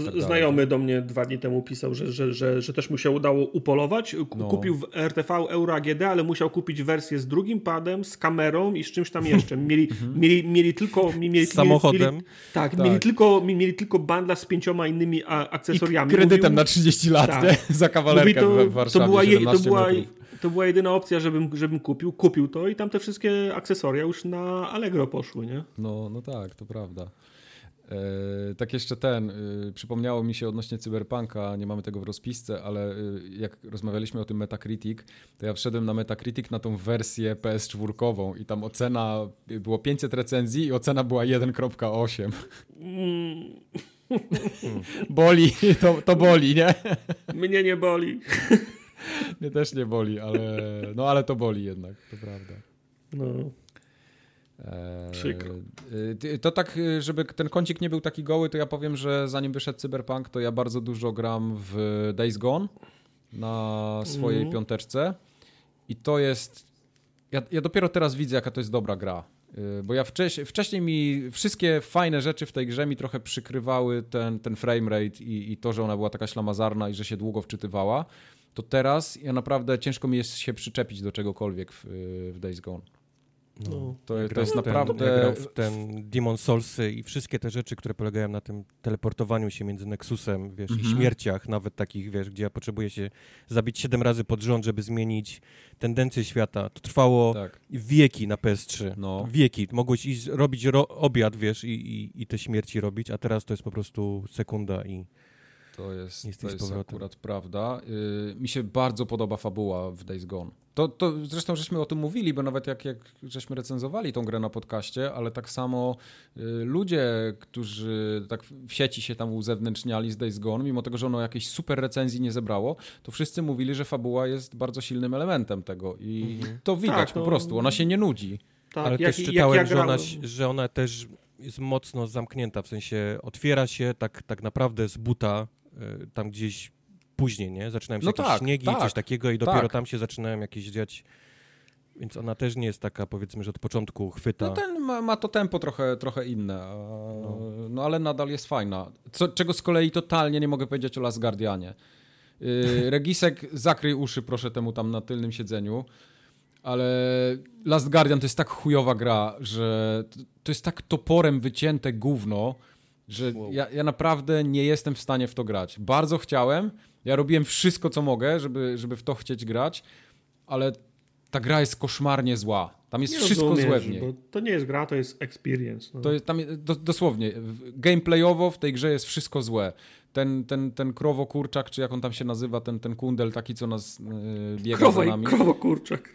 [SPEAKER 1] tak
[SPEAKER 2] znajomy do mnie dwa dni temu pisał, że, że, że, że też mu się udało upolować. No. Kupił w RTV Euro AGD, ale musiał kupić wersję z drugim padem, z kamerą i z czymś tam jeszcze. Mieli, mhm. mieli, mieli tylko... Mieli,
[SPEAKER 3] z samochodem.
[SPEAKER 2] Mieli, tak, tak, Mieli, tylko, mieli tylko bandla z pięcioma innymi akcesoriami.
[SPEAKER 1] I kredytem Mówił, na 30 lat, tak. nie? Za kawalerkę
[SPEAKER 2] to,
[SPEAKER 1] w Warszawie,
[SPEAKER 2] to była, je, to była, to była jedyna opcja, żebym, żebym kupił. Kupił to i tam te wszystkie akcesoria już na Allegro poszły, nie?
[SPEAKER 1] No, no tak, to prawda. E, tak jeszcze ten, e, przypomniało mi się odnośnie Cyberpunka, nie mamy tego w rozpisce, ale e, jak rozmawialiśmy o tym Metacritic, to ja wszedłem na Metacritic na tą wersję PS4 i tam ocena, było 500 recenzji i ocena była 1.8. boli, to, to boli, nie?
[SPEAKER 2] Mnie nie boli.
[SPEAKER 1] Mnie też nie boli, ale, no ale to boli jednak, to prawda.
[SPEAKER 2] No. Przykro.
[SPEAKER 1] E, to tak, żeby ten kącik nie był taki goły, to ja powiem, że zanim wyszedł Cyberpunk, to ja bardzo dużo gram w Days Gone na swojej mm. piąteczce i to jest... Ja, ja dopiero teraz widzę, jaka to jest dobra gra. E, bo ja wcześniej, wcześniej mi wszystkie fajne rzeczy w tej grze mi trochę przykrywały ten, ten framerate i, i to, że ona była taka ślamazarna i że się długo wczytywała. To teraz ja naprawdę ciężko mi jest się przyczepić do czegokolwiek w, w Days Gone.
[SPEAKER 3] No, no, to, to jest naprawdę... Ten, ten Demon Soulsy i wszystkie te rzeczy, które polegają na tym teleportowaniu się między Nexusem, wiesz, mhm. i śmierciach, nawet takich, wiesz, gdzie ja potrzebuję się zabić siedem razy pod rząd, żeby zmienić tendencję świata. To trwało tak. wieki na PS3. No. Wieki. Mogłeś iść robić ro obiad, wiesz, i, i, i te śmierci robić, a teraz to jest po prostu sekunda i...
[SPEAKER 1] To jest, to jest akurat prawda. Yy, mi się bardzo podoba fabuła w Days Gone. To, to zresztą żeśmy o tym mówili, bo nawet jak, jak żeśmy recenzowali tą grę na podcaście, ale tak samo y, ludzie, którzy tak w sieci się tam uzewnętrzniali z Days Gone, mimo tego, że ono jakiejś super recenzji nie zebrało, to wszyscy mówili, że fabuła jest bardzo silnym elementem tego i mhm. to widać tak, po no, prostu, ona się nie nudzi.
[SPEAKER 3] Tak, ale jak, też czytałem, jak ja że, ona, że ona też jest mocno zamknięta, w sensie otwiera się tak, tak naprawdę z buta, tam gdzieś później, nie? Zaczynają się no jakieś tak, śniegi, tak, coś takiego i dopiero tak. tam się zaczynają jakieś dziać... Więc ona też nie jest taka, powiedzmy, że od początku chwyta.
[SPEAKER 1] No ten ma, ma to tempo trochę, trochę inne, no. no. ale nadal jest fajna. Co, czego z kolei totalnie nie mogę powiedzieć o Last Guardianie. Yy, Regisek, zakryj uszy proszę temu tam na tylnym siedzeniu, ale Last Guardian to jest tak chujowa gra, że to jest tak toporem wycięte gówno, że wow. ja, ja naprawdę nie jestem w stanie w to grać. Bardzo chciałem, ja robiłem wszystko, co mogę, żeby, żeby w to chcieć grać, ale ta gra jest koszmarnie zła. Tam jest nie wszystko złe w niej. Bo
[SPEAKER 2] to nie jest gra, to jest experience. No.
[SPEAKER 1] To jest, tam, do, dosłownie, gameplayowo w tej grze jest wszystko złe. Ten, ten, ten krowokurczak, czy jak on tam się nazywa, ten, ten kundel taki, co nas yy, biega Krowo, za nami.
[SPEAKER 2] Krowokurczak.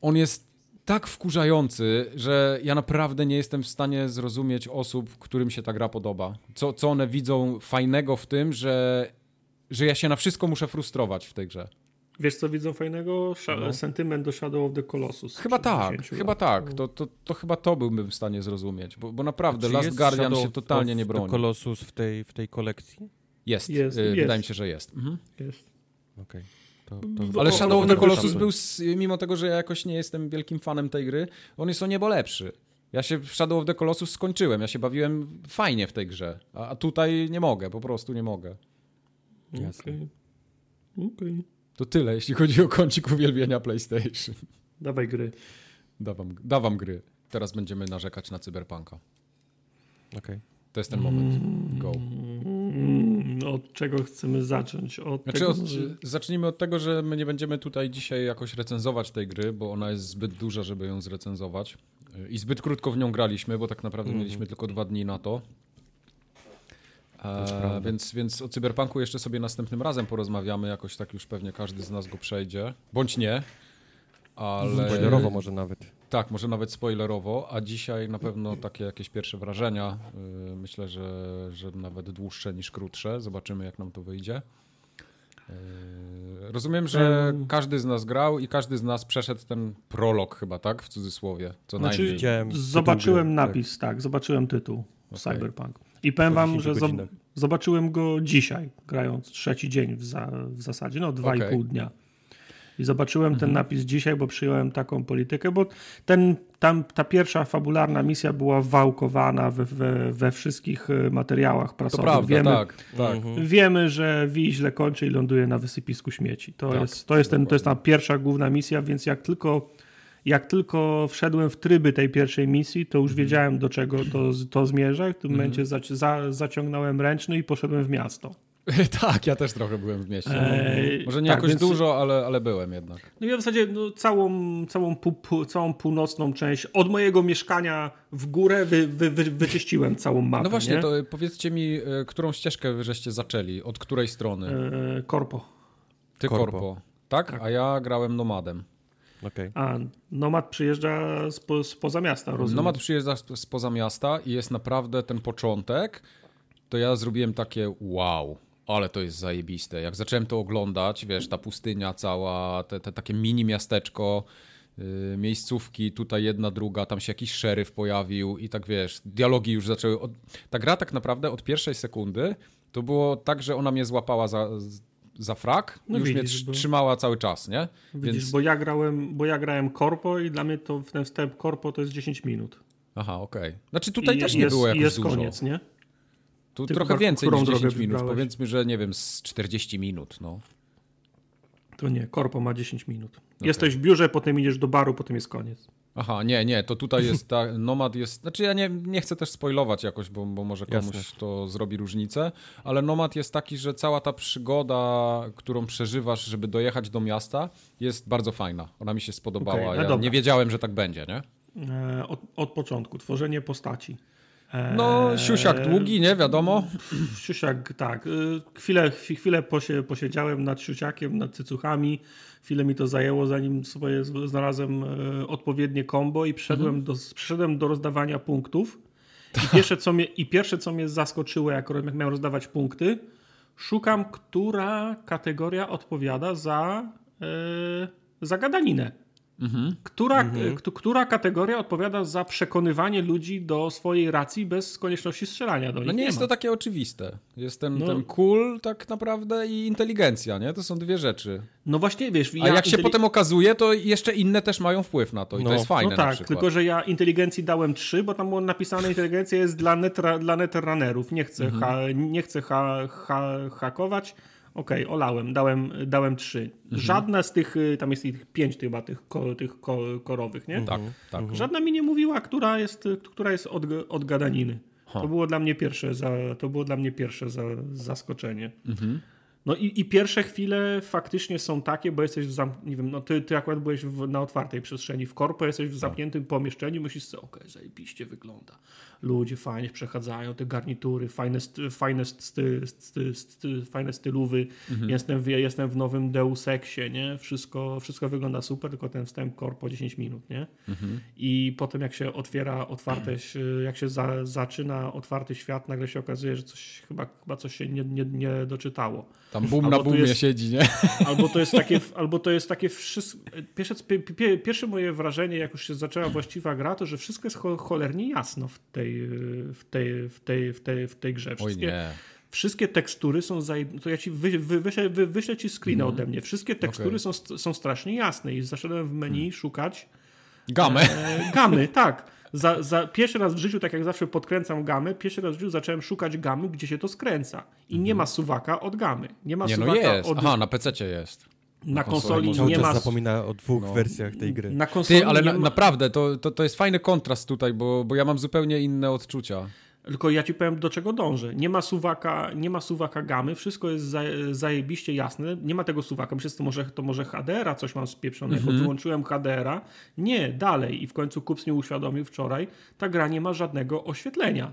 [SPEAKER 1] On jest tak wkurzający, że ja naprawdę nie jestem w stanie zrozumieć osób, którym się ta gra podoba. Co, co one widzą fajnego w tym, że że ja się na wszystko muszę frustrować w tej grze.
[SPEAKER 2] Wiesz, co widzą fajnego? Sh no. Sentyment do Shadow of the Colossus.
[SPEAKER 1] Chyba tak, chyba tak. To, to, to chyba to byłbym w stanie zrozumieć, bo, bo naprawdę Last Guardian Shadow się totalnie nie broni.
[SPEAKER 3] Colossus w tej, w tej kolekcji?
[SPEAKER 1] Jest, jest, jest. wydaje mi się, że jest. Mhm.
[SPEAKER 2] Jest.
[SPEAKER 3] Okej.
[SPEAKER 1] Okay. Ale Shadow of the Colossus był, mimo tego, że ja jakoś nie jestem wielkim fanem tej gry, on jest o niebo lepszy. Ja się w Shadow of the Colossus skończyłem, ja się bawiłem fajnie w tej grze, a tutaj nie mogę, po prostu nie mogę.
[SPEAKER 2] Jasne. Okej. Okay. Okay.
[SPEAKER 1] To tyle, jeśli chodzi o kącik uwielbienia PlayStation.
[SPEAKER 2] Dawaj gry.
[SPEAKER 1] Dawam, dawam gry. Teraz będziemy narzekać na cyberpunka.
[SPEAKER 3] Okej. Okay.
[SPEAKER 1] To jest ten moment. Go.
[SPEAKER 2] Od czego chcemy zacząć? Od
[SPEAKER 1] znaczy,
[SPEAKER 2] tego,
[SPEAKER 1] od, Zacznijmy od tego, że my nie będziemy tutaj dzisiaj jakoś recenzować tej gry, bo ona jest zbyt duża, żeby ją zrecenzować. I zbyt krótko w nią graliśmy, bo tak naprawdę mm. mieliśmy tylko dwa dni na to. E, więc, więc o Cyberpunku jeszcze sobie następnym razem porozmawiamy, jakoś tak już pewnie każdy z nas go przejdzie, bądź nie, ale...
[SPEAKER 3] Spoilerowo może nawet.
[SPEAKER 1] Tak, może nawet spoilerowo, a dzisiaj na pewno takie jakieś pierwsze wrażenia, yy, myślę, że, że nawet dłuższe niż krótsze, zobaczymy jak nam to wyjdzie. Yy, rozumiem, że każdy z nas grał i każdy z nas przeszedł ten prolog chyba, tak? W cudzysłowie, co znaczy, najmniej.
[SPEAKER 2] Widziałem zobaczyłem tytuł, napis, tak. tak, zobaczyłem tytuł okay. Cyberpunk. I powiem wam, że zobaczyłem go dzisiaj, grając trzeci dzień w, za, w zasadzie, no dwa okay. i pół dnia. I zobaczyłem mhm. ten napis dzisiaj, bo przyjąłem taką politykę, bo ten, tam, ta pierwsza fabularna misja była wałkowana we, we, we wszystkich e, materiałach prasowych.
[SPEAKER 1] To prawda,
[SPEAKER 2] wiemy,
[SPEAKER 1] tak, tak.
[SPEAKER 2] Mhm. Wiemy, że Wi źle kończy i ląduje na wysypisku śmieci. To, tak, jest, to, jest ten, to jest ta pierwsza główna misja, więc jak tylko jak tylko wszedłem w tryby tej pierwszej misji, to już mhm. wiedziałem, do czego to, to zmierza. W tym mhm. momencie za, za, zaciągnąłem ręczny i poszedłem w miasto.
[SPEAKER 1] tak, ja też trochę byłem w mieście. Eee, Może nie tak, jakoś więc... dużo, ale, ale byłem jednak.
[SPEAKER 2] No ja w zasadzie no, całą, całą, pół, całą północną część od mojego mieszkania w górę wy, wy, wy, wyczyściłem całą mapę.
[SPEAKER 1] No właśnie,
[SPEAKER 2] nie?
[SPEAKER 1] to powiedzcie mi, e, którą ścieżkę żeście zaczęli? Od której strony?
[SPEAKER 2] Eee, korpo.
[SPEAKER 1] Ty korpo. korpo. Tak? tak? A ja grałem nomadem.
[SPEAKER 2] Okay. A Nomad przyjeżdża spo, spoza miasta, rozumiem?
[SPEAKER 1] Nomad przyjeżdża spoza miasta i jest naprawdę ten początek, to ja zrobiłem takie wow, ale to jest zajebiste. Jak zacząłem to oglądać, wiesz, ta pustynia cała, te, te takie mini miasteczko, yy, miejscówki, tutaj jedna, druga, tam się jakiś szeryf pojawił i tak wiesz, dialogi już zaczęły. Od... Ta gra tak naprawdę od pierwszej sekundy to było tak, że ona mnie złapała za, za frak no już widzisz, mnie bo... trzymała cały czas, nie?
[SPEAKER 2] Widzisz, Więc... bo, ja grałem, bo ja grałem korpo i dla mnie to ten wstęp korpo to jest 10 minut.
[SPEAKER 1] Aha, okej. Okay. Znaczy tutaj I też nie było jakoś jest dużo.
[SPEAKER 2] koniec, nie?
[SPEAKER 1] Tu trochę więcej niż 10 minut. Wybrałeś? Powiedzmy, że nie wiem, z 40 minut, no.
[SPEAKER 2] To nie, korpo ma 10 minut. Okay. Jesteś w biurze, potem idziesz do baru, potem jest koniec.
[SPEAKER 1] Aha, nie, nie, to tutaj jest ta, Nomad jest, znaczy ja nie, nie chcę też spoilować jakoś, bo, bo może komuś Jasne. to zrobi różnicę, ale Nomad jest taki, że cała ta przygoda, którą przeżywasz, żeby dojechać do miasta, jest bardzo fajna. Ona mi się spodobała. Okay, ja nie wiedziałem, że tak będzie, nie?
[SPEAKER 2] E, od, od początku, tworzenie postaci.
[SPEAKER 1] No, siusiak długi, nie? Wiadomo.
[SPEAKER 2] Siusiak, tak. E, chwilę, chwilę posie, posiedziałem nad siusiakiem, nad cycuchami Chwilę mi to zajęło, zanim sobie znalazłem e, odpowiednie kombo i przyszedłem, mhm. do, przyszedłem do rozdawania punktów. I pierwsze, co mnie, I pierwsze, co mnie zaskoczyło, jak miałem rozdawać punkty, szukam, która kategoria odpowiada za, yy, za gadaninę. Mhm. Która, mhm. która kategoria odpowiada za przekonywanie ludzi do swojej racji bez konieczności strzelania do nich?
[SPEAKER 1] No nie, nie jest ma. to takie oczywiste. Jest ten, no. ten cool tak naprawdę i inteligencja, nie? To są dwie rzeczy.
[SPEAKER 2] No właśnie, wiesz...
[SPEAKER 1] A ja jak się potem okazuje, to jeszcze inne też mają wpływ na to i no. to jest fajne
[SPEAKER 2] No tak, tylko że ja inteligencji dałem trzy, bo tam było napisane inteligencja jest dla, netra, dla netrunnerów. Nie chcę, mhm. ha, nie chcę ha, ha, hakować Okej, okay, olałem, dałem, dałem trzy. Mhm. Żadna z tych, y, tam jest ich pięć chyba tych, ko, tych ko, korowych, nie?
[SPEAKER 1] Tak, tak.
[SPEAKER 2] Mhm. Żadna mi nie mówiła, która jest, która jest od, od gadaniny. To było dla mnie pierwsze, za, to było dla mnie pierwsze za, zaskoczenie. Mhm. No i, i, pierwsze chwile faktycznie są takie, bo jesteś w zam... nie wiem, no ty, ty akurat byłeś w, na otwartej przestrzeni, w korpo jesteś w tak. zamkniętym pomieszczeniu, myślisz sobie, okej, okay, zajebiście wygląda. Ludzie fajnie przechadzają, te garnitury, fajne, fajne, sty, sty, sty, fajne stylowy. Mhm. Jestem, w, jestem w nowym Deus Exie, nie? Wszystko, wszystko wygląda super, tylko ten wstęp korpo 10 minut, nie? Mhm. I potem jak się otwiera otwarte, jak się za, zaczyna otwarty świat, nagle się okazuje, że coś, chyba, chyba coś się nie, nie, nie doczytało.
[SPEAKER 1] Tam bum albo na jest, siedzi, nie?
[SPEAKER 2] Albo to jest takie, albo to jest takie wszystko. Pierwsze, pierwsze moje wrażenie, jak już się zaczęła właściwa gra, to że wszystko jest cholernie jasno w tej, w tej, w tej, w tej, w tej grze.
[SPEAKER 1] Wszystkie, Oj nie.
[SPEAKER 2] Wszystkie tekstury są za, to ja ci wy, wy, wyślę, wy, wyślę ci screena mm. ode mnie. Wszystkie tekstury okay. są, są strasznie jasne i zaszedłem w menu hmm. szukać
[SPEAKER 1] Gamy.
[SPEAKER 2] E, gamy, tak. Za, za, pierwszy raz w życiu, tak jak zawsze podkręcam gamy, pierwszy raz w życiu zacząłem szukać gamy, gdzie się to skręca. I nie mhm. ma suwaka od gamy. Nie ma
[SPEAKER 1] nie,
[SPEAKER 2] no suwaka
[SPEAKER 1] no jest.
[SPEAKER 2] od...
[SPEAKER 1] Aha, na PC jest.
[SPEAKER 2] Na, konsoli, konsoli nie ma.
[SPEAKER 3] zapomina o dwóch no. wersjach tej gry.
[SPEAKER 1] Na konsoli Ty, ale na, ma... naprawdę, to, to, to jest fajny kontrast tutaj, bo, bo ja mam zupełnie inne odczucia.
[SPEAKER 2] Tylko ja ci powiem, do czego dążę. Nie ma suwaka, nie ma suwaka gamy, wszystko jest zajebiście jasne. Nie ma tego suwaka. Myślę, to może, to może HDR-a coś mam spieprzonego. Mhm. Wyłączyłem HDR-a. Nie, dalej. I w końcu Kups mi uświadomił wczoraj, ta gra nie ma żadnego oświetlenia.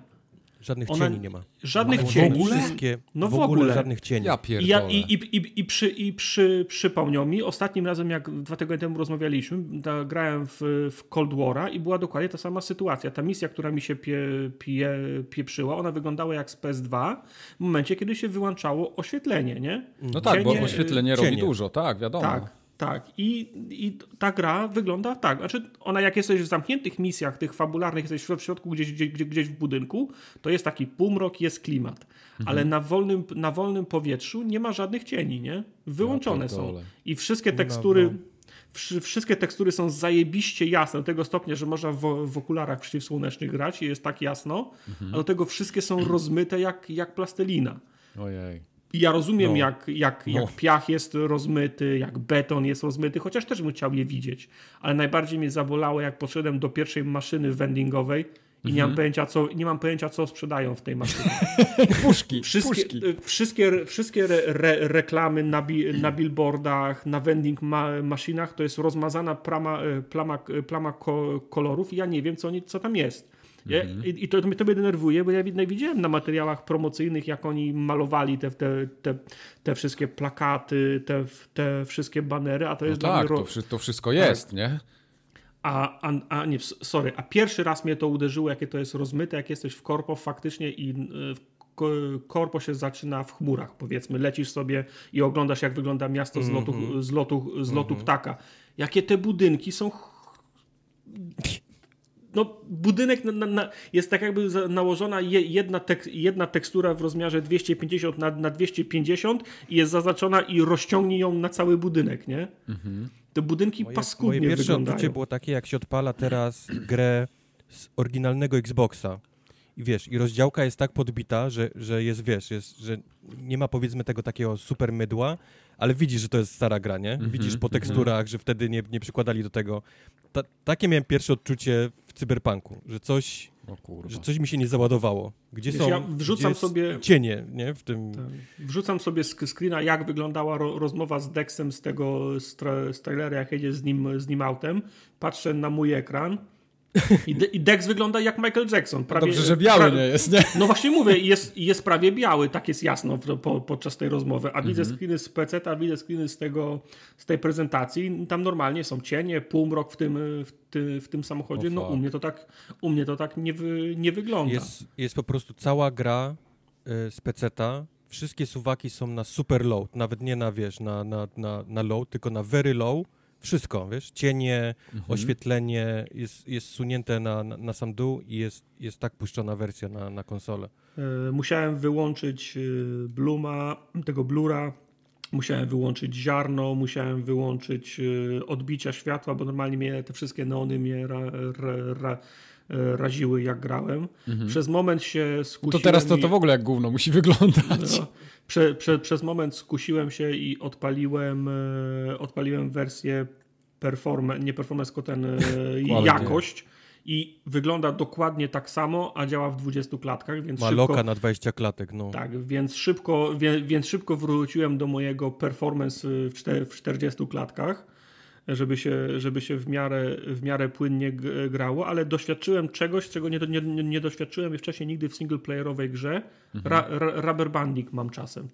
[SPEAKER 3] Żadnych Ona, cieni nie ma.
[SPEAKER 2] Żadnych no, cieni.
[SPEAKER 3] W ogóle? Wszystkie, no w, ogóle, ogóle żadnych cieni.
[SPEAKER 1] Ja
[SPEAKER 2] I, ja, i, i, i, i, przy, i przy, przypomniał mi, ostatnim razem jak dwa tygodnie temu rozmawialiśmy, da, grałem w, w Cold War'a i była dokładnie ta sama sytuacja. Ta misja, która mi się pie, pie, pieprzyła, ona wyglądała jak z PS2 w momencie, kiedy się wyłączało oświetlenie, nie?
[SPEAKER 1] No tak, Cienie, bo oświetlenie robi dużo, tak, wiadomo.
[SPEAKER 2] Tak. Tak, I, i ta gra wygląda tak. Znaczy, ona jak jesteś w zamkniętych misjach, tych fabularnych, jesteś w środku gdzieś, gdzieś, gdzieś w budynku, to jest taki półmrok, jest klimat. Mhm. Ale na wolnym, na wolnym powietrzu nie ma żadnych cieni, nie? Wyłączone są. I wszystkie tekstury. No, no. Wszystkie tekstury są zajebiście jasne, do tego stopnia, że można w, w okularach przeciwsłonecznych grać i jest tak jasno, mhm. a do tego wszystkie są rozmyte jak, jak plastelina.
[SPEAKER 1] Ojej.
[SPEAKER 2] I ja rozumiem, no. jak, jak, no. jak piach jest rozmyty, jak beton jest rozmyty, chociaż też bym chciał je widzieć. Ale najbardziej mnie zabolało, jak poszedłem do pierwszej maszyny vendingowej i nie, mam mhm. pojęcia, co, nie mam pojęcia, co sprzedają w tej maszynie.
[SPEAKER 1] puszki.
[SPEAKER 2] Wszystkie,
[SPEAKER 1] puszki.
[SPEAKER 2] wszystkie, wszystkie re, re, reklamy na, bi, na billboardach, na vending ma, maszynach to jest rozmazana plama, plama, plama kolorów i ja nie wiem, co, oni, co tam jest. Ja, mhm. I to, to mnie denerwuje, bo ja widziałem na materiałach promocyjnych, jak oni malowali te, te, te, te wszystkie plakaty, te, te wszystkie banery, a to jest
[SPEAKER 1] no tak, ro... to, to, wszystko jest, tak. nie?
[SPEAKER 2] A, a, a nie, sorry, a pierwszy raz mnie to uderzyło, jakie to jest rozmyte, jak jesteś w korpo faktycznie i y, korpo się zaczyna w chmurach, powiedzmy. Lecisz sobie i oglądasz, jak wygląda miasto z lotu, mm -hmm. z lotu, z lotu mm -hmm. ptaka. Jakie te budynki są no, budynek na, na, jest tak jakby nałożona jedna, tek, jedna tekstura w rozmiarze 250 na, na 250 i jest zaznaczona i rozciągnie ją na cały budynek, nie? Mhm. Te budynki moje, paskudnie
[SPEAKER 3] Moje
[SPEAKER 2] pierwsze wyglądają.
[SPEAKER 3] odczucie było takie, jak się odpala teraz grę z oryginalnego Xboxa i wiesz, i rozdziałka jest tak podbita, że, że jest, wiesz, jest, że nie ma powiedzmy tego takiego super mydła, ale widzisz, że to jest stara gra, nie? Mm -hmm, widzisz po teksturach, mm -hmm. że wtedy nie, nie przykładali do tego. Ta, takie miałem pierwsze odczucie w cyberpunku, że coś, że coś mi się nie załadowało. Gdzie Wiesz, są ja wrzucam sobie cienie, nie? W tym... Tak.
[SPEAKER 2] Wrzucam sobie screena, jak wyglądała ro rozmowa z Dexem z tego z, tra z trailera, jak jedzie z nim, z nim autem. Patrzę na mój ekran i, De I Dex wygląda jak Michael Jackson.
[SPEAKER 1] Prawie, Dobrze, że biały nie jest, nie?
[SPEAKER 2] No właśnie mówię, jest, jest prawie biały, tak jest jasno po, podczas tej rozmowy. A widzę mhm. screeny z PC, a widzę screeny z, tego, z tej prezentacji. Tam normalnie są cienie, półmrok w tym, w, ty, w tym samochodzie. Oh, no u mnie to tak, u mnie to tak nie, wy, nie wygląda.
[SPEAKER 3] Jest, jest po prostu cała gra y, z PC-ta. Wszystkie suwaki są na super low, nawet nie na, wiesz, na, na, na, na low, tylko na very low wszystko, wiesz, cienie, mhm. oświetlenie jest, jest sunięte na, na, na, sam dół i jest, jest tak puszczona wersja na, na konsolę.
[SPEAKER 2] E, musiałem wyłączyć e, Bluma, tego blura, musiałem wyłączyć ziarno, musiałem wyłączyć e, odbicia światła, bo normalnie mnie te wszystkie neony mnie ra, ra, ra, raziły jak grałem. Mhm. Przez moment się skusiłem...
[SPEAKER 1] To teraz to, to w ogóle jak gówno musi wyglądać. No,
[SPEAKER 2] prze, prze, przez moment skusiłem się i odpaliłem, e, odpaliłem wersję performance, nie performance, tylko ten e, jakość i wygląda dokładnie tak samo, a działa w 20 klatkach, więc
[SPEAKER 3] Ma
[SPEAKER 2] szybko,
[SPEAKER 3] loka na 20 klatek, no.
[SPEAKER 2] Tak, więc szybko, więc, więc szybko wróciłem do mojego performance w 40 klatkach żeby się, żeby się w, miarę, w miarę płynnie grało, ale doświadczyłem czegoś, czego nie, nie, nie doświadczyłem wcześniej nigdy w singleplayerowej grze. Mhm. Ra, ra, rubber banding mam czasem.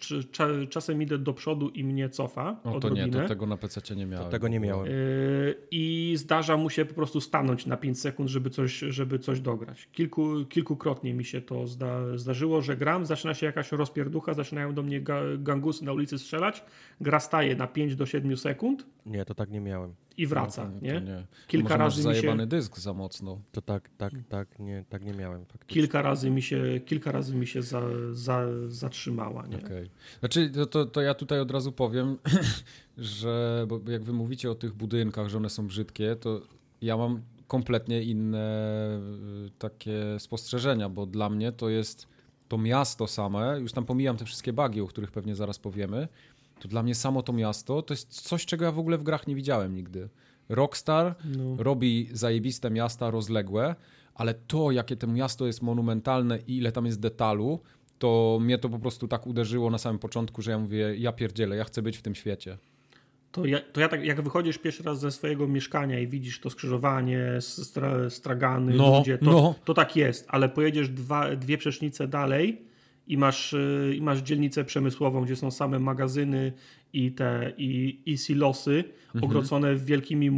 [SPEAKER 2] czasem idę do przodu i mnie cofa
[SPEAKER 1] o, to nie, to tego na PC nie miałem. To
[SPEAKER 3] tego nie miałem.
[SPEAKER 2] Yy, I zdarza mu się po prostu stanąć na 5 sekund, żeby coś, żeby coś dograć. Kilku, kilkukrotnie mi się to zda, zdarzyło, że gram, zaczyna się jakaś rozpierducha, zaczynają do mnie ga, gangusy na ulicy strzelać, gra staje na 5 do 7 sekund.
[SPEAKER 3] Nie, to tak nie miałem miałem.
[SPEAKER 2] I wraca, no, nie? nie?
[SPEAKER 1] Kilka Może razy mi się... zajebany dysk za mocno.
[SPEAKER 3] To tak, tak, tak, nie, tak nie miałem faktycznie.
[SPEAKER 2] Kilka razy mi się, kilka razy mi się za, za, zatrzymała, nie?
[SPEAKER 1] Okay. Znaczy, to, to, to ja tutaj od razu powiem, że bo jak wy mówicie o tych budynkach, że one są brzydkie, to ja mam kompletnie inne y, takie spostrzeżenia, bo dla mnie to jest to miasto same, już tam pomijam te wszystkie bugi, o których pewnie zaraz powiemy, to dla mnie samo to miasto to jest coś, czego ja w ogóle w grach nie widziałem nigdy. Rockstar no. robi zajebiste miasta rozległe, ale to, jakie to miasto jest monumentalne i ile tam jest detalu, to mnie to po prostu tak uderzyło na samym początku, że ja mówię, ja pierdzielę, ja chcę być w tym świecie.
[SPEAKER 2] To ja, to ja tak, jak wychodzisz pierwszy raz ze swojego mieszkania i widzisz to skrzyżowanie, stra, stragany, no, ludzie, to, no. to tak jest, ale pojedziesz dwa, dwie przecznice dalej i masz, y, i masz dzielnicę przemysłową, gdzie są same magazyny i te i, i silosy mhm. ogrodzone wielkimi,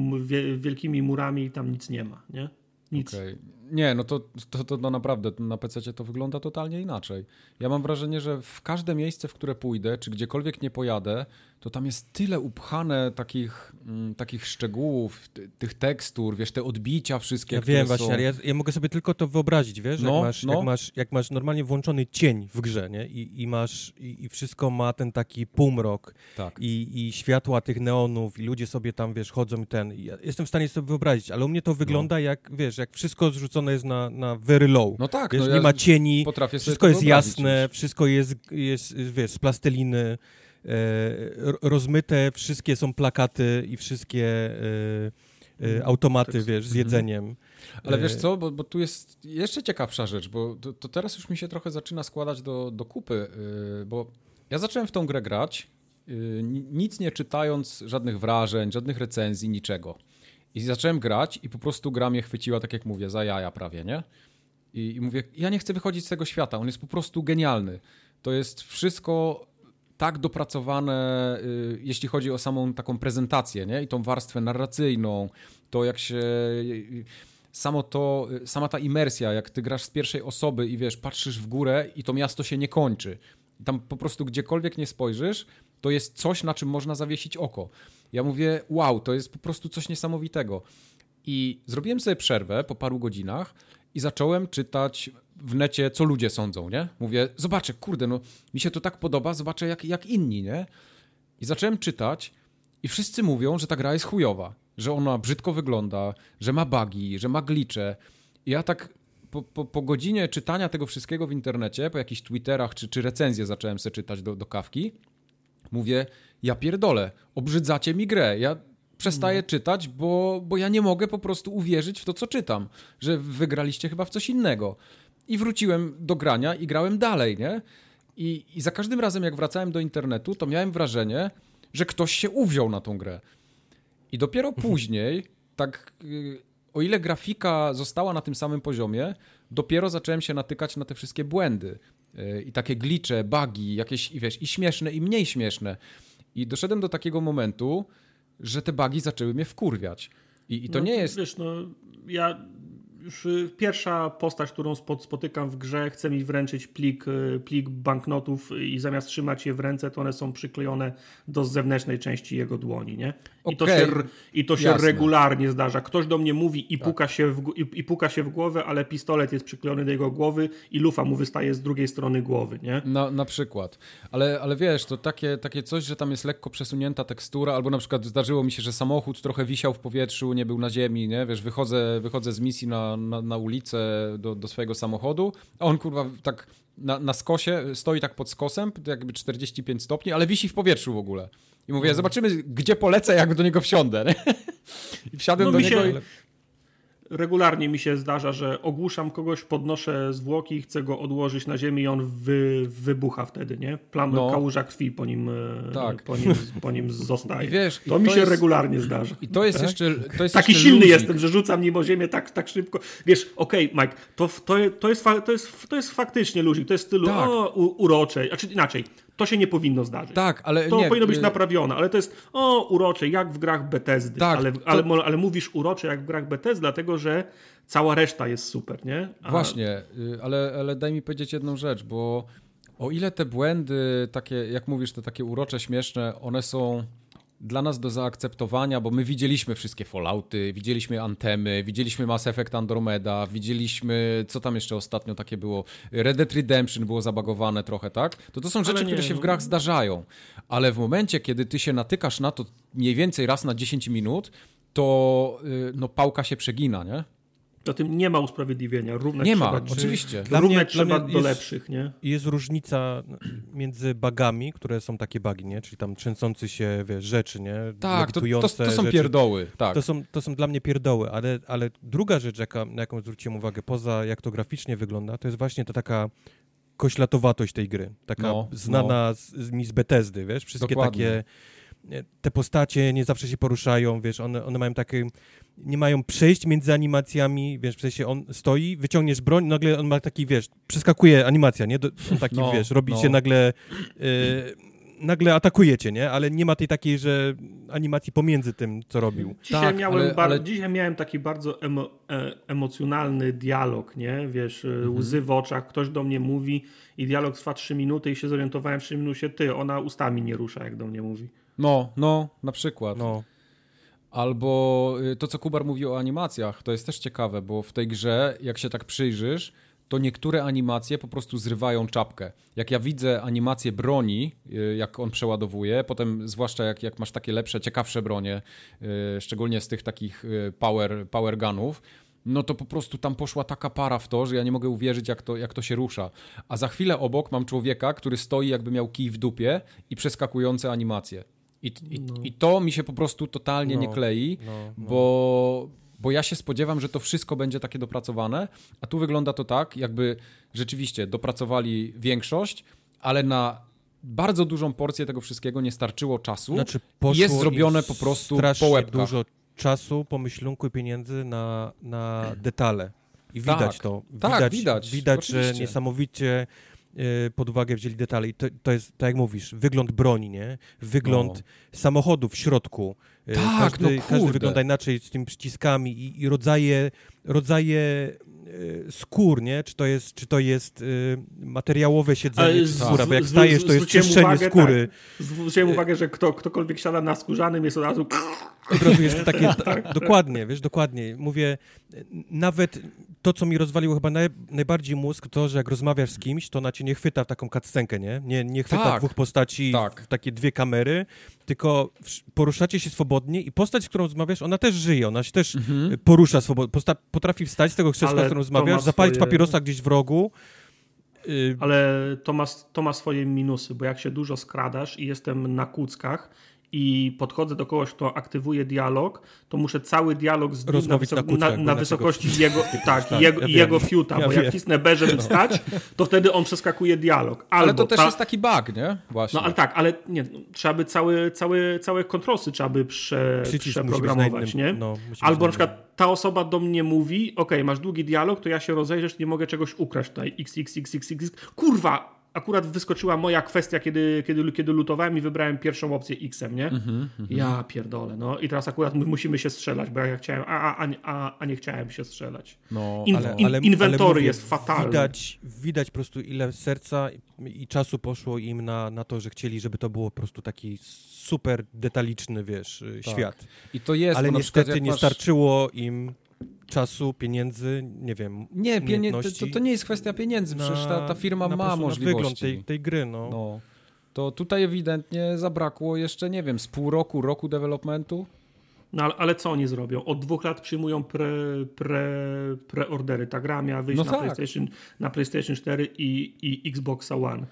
[SPEAKER 2] wielkimi murami i tam nic nie ma, nie? Nic. Okay.
[SPEAKER 1] Nie, no to, to, to no naprawdę na PC to wygląda totalnie inaczej. Ja mam wrażenie, że w każde miejsce, w które pójdę, czy gdziekolwiek nie pojadę, to tam jest tyle upchane takich, mm, takich szczegółów, tych tekstur, wiesz, te odbicia wszystkie,
[SPEAKER 3] Ja wiem właśnie, są... ale ja, ja, mogę sobie tylko to wyobrazić, wiesz, no, jak, masz, no. jak, masz, jak masz normalnie włączony cień w grze, nie? I, i masz, i, i wszystko ma ten taki półmrok tak. i, i światła tych neonów i ludzie sobie tam, wiesz, chodzą i ten... Ja jestem w stanie sobie wyobrazić, ale u mnie to wygląda no. jak, wiesz, jak wszystko zrzucone jest na, na very low.
[SPEAKER 1] No tak.
[SPEAKER 3] Wiesz,
[SPEAKER 1] no
[SPEAKER 3] nie ja ma cieni, wszystko jest jasne, wszystko jest, jest, wiesz, z plasteliny, rozmyte, wszystkie są plakaty i wszystkie e, e, automaty, tak. wiesz, z mhm. jedzeniem.
[SPEAKER 1] Ale wiesz co, bo, bo tu jest jeszcze ciekawsza rzecz, bo to, to, teraz już mi się trochę zaczyna składać do, do kupy, bo ja zacząłem w tą grę grać, nic nie czytając, żadnych wrażeń, żadnych recenzji, niczego. I zacząłem grać i po prostu gra mnie chwyciła, tak jak mówię, za jaja prawie, nie? I, I mówię, ja nie chcę wychodzić z tego świata, on jest po prostu genialny. To jest wszystko tak dopracowane, y, jeśli chodzi o samą taką prezentację, nie? I tą warstwę narracyjną, to jak się y, samo to, y, sama ta imersja, jak ty grasz z pierwszej osoby i wiesz, patrzysz w górę i to miasto się nie kończy. Tam po prostu gdziekolwiek nie spojrzysz, to jest coś, na czym można zawiesić oko. Ja mówię, wow, to jest po prostu coś niesamowitego. I zrobiłem sobie przerwę po paru godzinach i zacząłem czytać w necie, co ludzie sądzą, nie? Mówię, zobaczę, kurde, no mi się to tak podoba, zobaczę jak, jak inni, nie? I zacząłem czytać i wszyscy mówią, że ta gra jest chujowa, że ona brzydko wygląda, że ma bugi, że ma glicze. I ja tak po, po, po, godzinie czytania tego wszystkiego w internecie, po jakichś Twitterach czy, czy recenzje zacząłem sobie czytać do, do kawki, mówię, ja pierdolę, obrzydzacie mi grę, ja przestaję no. czytać, bo, bo ja nie mogę po prostu uwierzyć w to, co czytam, że wygraliście chyba w coś innego. I wróciłem do grania i grałem dalej, nie? I, I za każdym razem, jak wracałem do internetu, to miałem wrażenie, że ktoś się uwziął na tą grę. I dopiero mhm. później, tak y, o ile grafika została na tym samym poziomie, dopiero zacząłem się natykać na te wszystkie błędy y, i takie glicze, bugi, jakieś, i wiesz, i śmieszne, i mniej śmieszne. I doszedłem do takiego momentu, że te bugi zaczęły mnie wkurwiać. I, i to
[SPEAKER 2] no,
[SPEAKER 1] nie jest...
[SPEAKER 2] Wiesz, no, ja już y, pierwsza postać, którą spotykam w grze, chce mi wręczyć plik, y, plik banknotów i zamiast trzymać je w ręce, to one są przyklejone do zewnętrznej części jego dłoni, nie? I okay. to się, i to się regularnie zdarza. Ktoś do mnie mówi i, tak. puka się w, i, i, puka się w głowę, ale pistolet jest przyklejony do jego głowy i lufa mu wystaje z drugiej strony głowy, nie?
[SPEAKER 1] Na, na przykład. Ale, ale wiesz, to takie, takie coś, że tam jest lekko przesunięta tekstura, albo na przykład zdarzyło mi się, że samochód trochę wisiał w powietrzu, nie był na ziemi, nie? Wiesz, wychodzę, wychodzę z misji na, na, na ulicę do, do swojego samochodu, a on kurwa tak na, na skosie, stoi tak pod skosem, jakby 45 stopni, ale wisi w powietrzu w ogóle. I mówię, no. zobaczymy, gdzie polecę, jak do niego wsiądę. Nie? I wsiadłem no do niego. Się,
[SPEAKER 2] regularnie mi się zdarza, że ogłuszam kogoś, podnoszę zwłoki chcę go odłożyć na ziemię i on wy, wybucha wtedy, nie? Plam, no. kałuża krwi po nim, e, tak. po nim, po nim zostaje. Wiesz, to, mi się jest, regularnie zdarza.
[SPEAKER 1] I to jest tak? jeszcze to jest
[SPEAKER 2] Taki
[SPEAKER 1] jeszcze
[SPEAKER 2] silny luzik. jestem, że rzucam nim o ziemię tak, tak szybko. Wiesz, okej, okay, Mike, to, to, to, jest, to, jest, to jest faktycznie luzik, to jest stylu tak. o, urocze, znaczy inaczej, to się nie powinno zdarzyć.
[SPEAKER 1] Tak, ale
[SPEAKER 2] To
[SPEAKER 1] nie,
[SPEAKER 2] powinno być y- naprawione, ale to jest o, urocze, jak w grach Bethesdy. Tak, ale, to... ale, ale, mówisz urocze jak w grach Bethesdy, dlatego że cała reszta jest super, nie?
[SPEAKER 1] A... Właśnie, y, ale, ale daj mi powiedzieć jedną rzecz, bo o ile te błędy, takie, jak mówisz, te takie urocze, śmieszne, one są dla nas do zaakceptowania, bo my widzieliśmy wszystkie Fallouty, widzieliśmy Antemy, widzieliśmy Mass Effect Andromeda, widzieliśmy, co tam jeszcze ostatnio takie było, Red Dead Redemption było zabagowane trochę, tak? To to są rzeczy, które się w grach zdarzają, ale w momencie, kiedy ty się natykasz na to mniej więcej raz na 10 minut, to y, no pałka się przegina, nie?
[SPEAKER 2] Do tym nie ma usprawiedliwienia. Równać
[SPEAKER 1] nie ma, oczywiście.
[SPEAKER 2] Dla równać mnie, trzeba do jest, lepszych, nie?
[SPEAKER 3] Jest różnica między bugami, które są takie bugi, nie? Czyli tam trzęsący się, wiesz, rzeczy, nie?
[SPEAKER 1] Tak, to, to, to, są pierdoły, tak.
[SPEAKER 3] To są, to są dla mnie pierdoły, ale, ale druga rzecz, jaka, na jaką zwróciłem uwagę, poza jak to graficznie wygląda, to jest właśnie ta taka koślatowatość tej gry. Taka no, znana no. Z, mi z Bethesdy, wiesz? Wszystkie Dokładnie. takie te postacie nie zawsze się poruszają, wiesz, one, one mają takie, nie mają przejść między animacjami, wiesz, w sensie on stoi, wyciągniesz broń, nagle on ma taki, wiesz, przeskakuje animacja, nie? on taki, no, wiesz, robi no. się nagle, y, nagle atakujecie, nie? Ale nie ma tej takiej, że animacji pomiędzy tym, co robił.
[SPEAKER 2] Dzisiaj, tak, miałem, ale, ale... dzisiaj miałem taki bardzo emo, e, emocjonalny dialog, nie? Wiesz, e, mhm. łzy w oczach, ktoś do mnie mówi i dialog trwa trzy minuty i się zorientowałem w 3 minucie, ty, ona ustami nie rusza, jak do mnie mówi.
[SPEAKER 1] No, no, na przykład. No. Albo y, to, co Kubar mówił o animacjach, to jest też ciekawe, bo w tej grze, jak się tak przyjrzysz, to niektóre animacje po prostu zrywają czapkę. Jak ja widzę animację broni, y, jak on przeładowuje, potem zwłaszcza jak, jak masz takie lepsze, ciekawsze bronie, y, szczególnie z tych takich power, power gunów, no to po prostu tam poszła taka para w to, że ja nie mogę uwierzyć, jak to, jak to się rusza. A za chwilę obok mam człowieka, który stoi, jakby miał kij w dupie i przeskakujące animacje. I, i, no. i to mi się po prostu totalnie no, nie klei, no, no, bo, bo ja się spodziewam, że to wszystko będzie takie dopracowane, a tu wygląda to tak, jakby rzeczywiście dopracowali większość, ale na bardzo dużą porcję tego wszystkiego nie starczyło czasu. Znaczy, jest zrobione po prostu po łebkach.
[SPEAKER 3] dużo czasu, pomyślunku i pieniędzy na, na detale. I widać tak, to.
[SPEAKER 1] Tak, widać, widać,
[SPEAKER 3] widać że niesamowicie pod uwagę wzięli detale. I to, to jest, tak jak mówisz, wygląd broni, nie? Wygląd no. samochodu w środku.
[SPEAKER 1] Y, tak, każdy, no
[SPEAKER 3] każdy wygląda inaczej z tymi przyciskami i, i rodzaje, rodzaje Y, skór, nie? Czy to jest, czy to jest y, materiałowe siedzenie, czy skóra, bo jak stajesz, to jest czyszczenie uwagę, skóry.
[SPEAKER 2] Tak. Zwróciłem y, uwagę, że kto, ktokolwiek siada na skórzanym jest od razu...
[SPEAKER 3] Od razu jest takie, tak, tak, dokładnie, wiesz, dokładnie. Mówię, nawet to, co mi rozwaliło chyba naj, najbardziej mózg, to, że jak rozmawiasz z kimś, to na cię nie chwyta w taką cutscenkę, nie? Nie, nie chwyta tak, dwóch postaci tak. w takie dwie kamery, tylko poruszacie się swobodnie i postać, z którą rozmawiasz, ona też żyje, ona się też mhm. porusza swobodnie, potrafi wstać z tego krzesła, z którym rozmawiasz, zapalić swoje... papierosa gdzieś w rogu.
[SPEAKER 2] Y, Ale to ma, to ma swoje minusy, bo jak się dużo skradasz i jestem na kuckach i podchodzę do kogoś, kto aktywuje dialog, to muszę cały dialog z nim na, na, na, na wysokości jego, tak, tak, jego, ja jego fiuta, ja bo wiem. jak cisnę B, żeby no. stać, to wtedy on przeskakuje dialog.
[SPEAKER 1] Albo ale to też ta... jest taki bug, nie? Właśnie.
[SPEAKER 2] No ale tak, ale nie, trzeba by cały, cały, całe kontrolsy trzeba by prze, przeprogramować, innym, nie? No, Albo na przykład ta osoba do mnie mówi, ok, masz długi dialog, to ja się rozejrzeć, nie mogę czegoś ukraść tutaj, x, x, x, x, x, kurwa, akurat wyskoczyła moja kwestia, kiedy, kiedy, kiedy lutowałem i wybrałem pierwszą opcję X-em, nie? Mm -hmm, ja pierdolę, no i teraz akurat my musimy się strzelać, bo ja chciałem, a, a, a, a nie chciałem się strzelać. No, in, ale, in, ale, inwentory ale mówię, jest fatalny.
[SPEAKER 3] Widać, widać po prostu ile serca i czasu poszło im na, na to, że chcieli, żeby to było po prostu taki super detaliczny, wiesz, tak. świat.
[SPEAKER 1] I to jest,
[SPEAKER 3] ale niestety nie masz... starczyło im czasu, pieniędzy, nie wiem.
[SPEAKER 1] Nie, pienie to, to, nie jest kwestia pieniędzy, na, przecież ta, ta firma ma możliwości. wygląd
[SPEAKER 3] tej, tej gry, no. no.
[SPEAKER 1] To tutaj ewidentnie zabrakło jeszcze, nie wiem, z pół roku, roku developmentu.
[SPEAKER 2] No ale, ale, co oni zrobią? Od dwóch lat przyjmują pre, pre, preordery. Ta gra miała wyjść no na, tak. PlayStation, na PlayStation 4 i, i Xbox One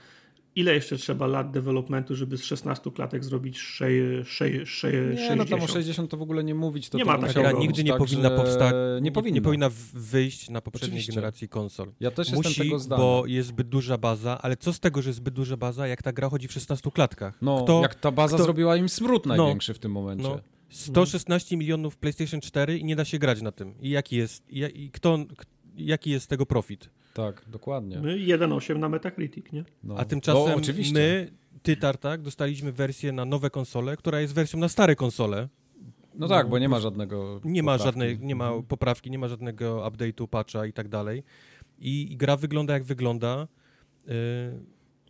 [SPEAKER 2] ile jeszcze trzeba lat developmentu, żeby z 16 klatek zrobić 6, 6, 6, nie, 60?
[SPEAKER 1] no tam o 60 to w ogóle nie mówić. To
[SPEAKER 2] nie
[SPEAKER 1] to
[SPEAKER 2] ma takiego.
[SPEAKER 3] nigdy nie tak, powinna powstać, nie, powinna. nie powinna wyjść na poprzedniej Oczywiście. generacji konsol.
[SPEAKER 1] Ja też Musi, jestem tego
[SPEAKER 3] zdania. bo jest zbyt duża baza, ale co z tego, że jest zbyt duża baza, jak ta gra chodzi w 16 klatkach?
[SPEAKER 1] No, kto, jak ta baza kto, zrobiła im smród no. największy no, w tym momencie. No.
[SPEAKER 3] 116 milionów PlayStation 4 i nie da się grać na tym. I jaki jest, i, i kto, jaki jest tego profit?
[SPEAKER 1] Tak, dokładnie.
[SPEAKER 2] My 1,8 na Metacritic, nie?
[SPEAKER 3] No. A tymczasem no, my, ty Tartak, dostaliśmy wersję na nowe konsole, która jest wersją na stare konsole.
[SPEAKER 1] No tak, no, bo nie ma żadnego.
[SPEAKER 3] Nie ma żadnej, nie ma mhm. poprawki, nie ma żadnego update'u, patcha i tak dalej. I, I, gra wygląda jak wygląda. Yy,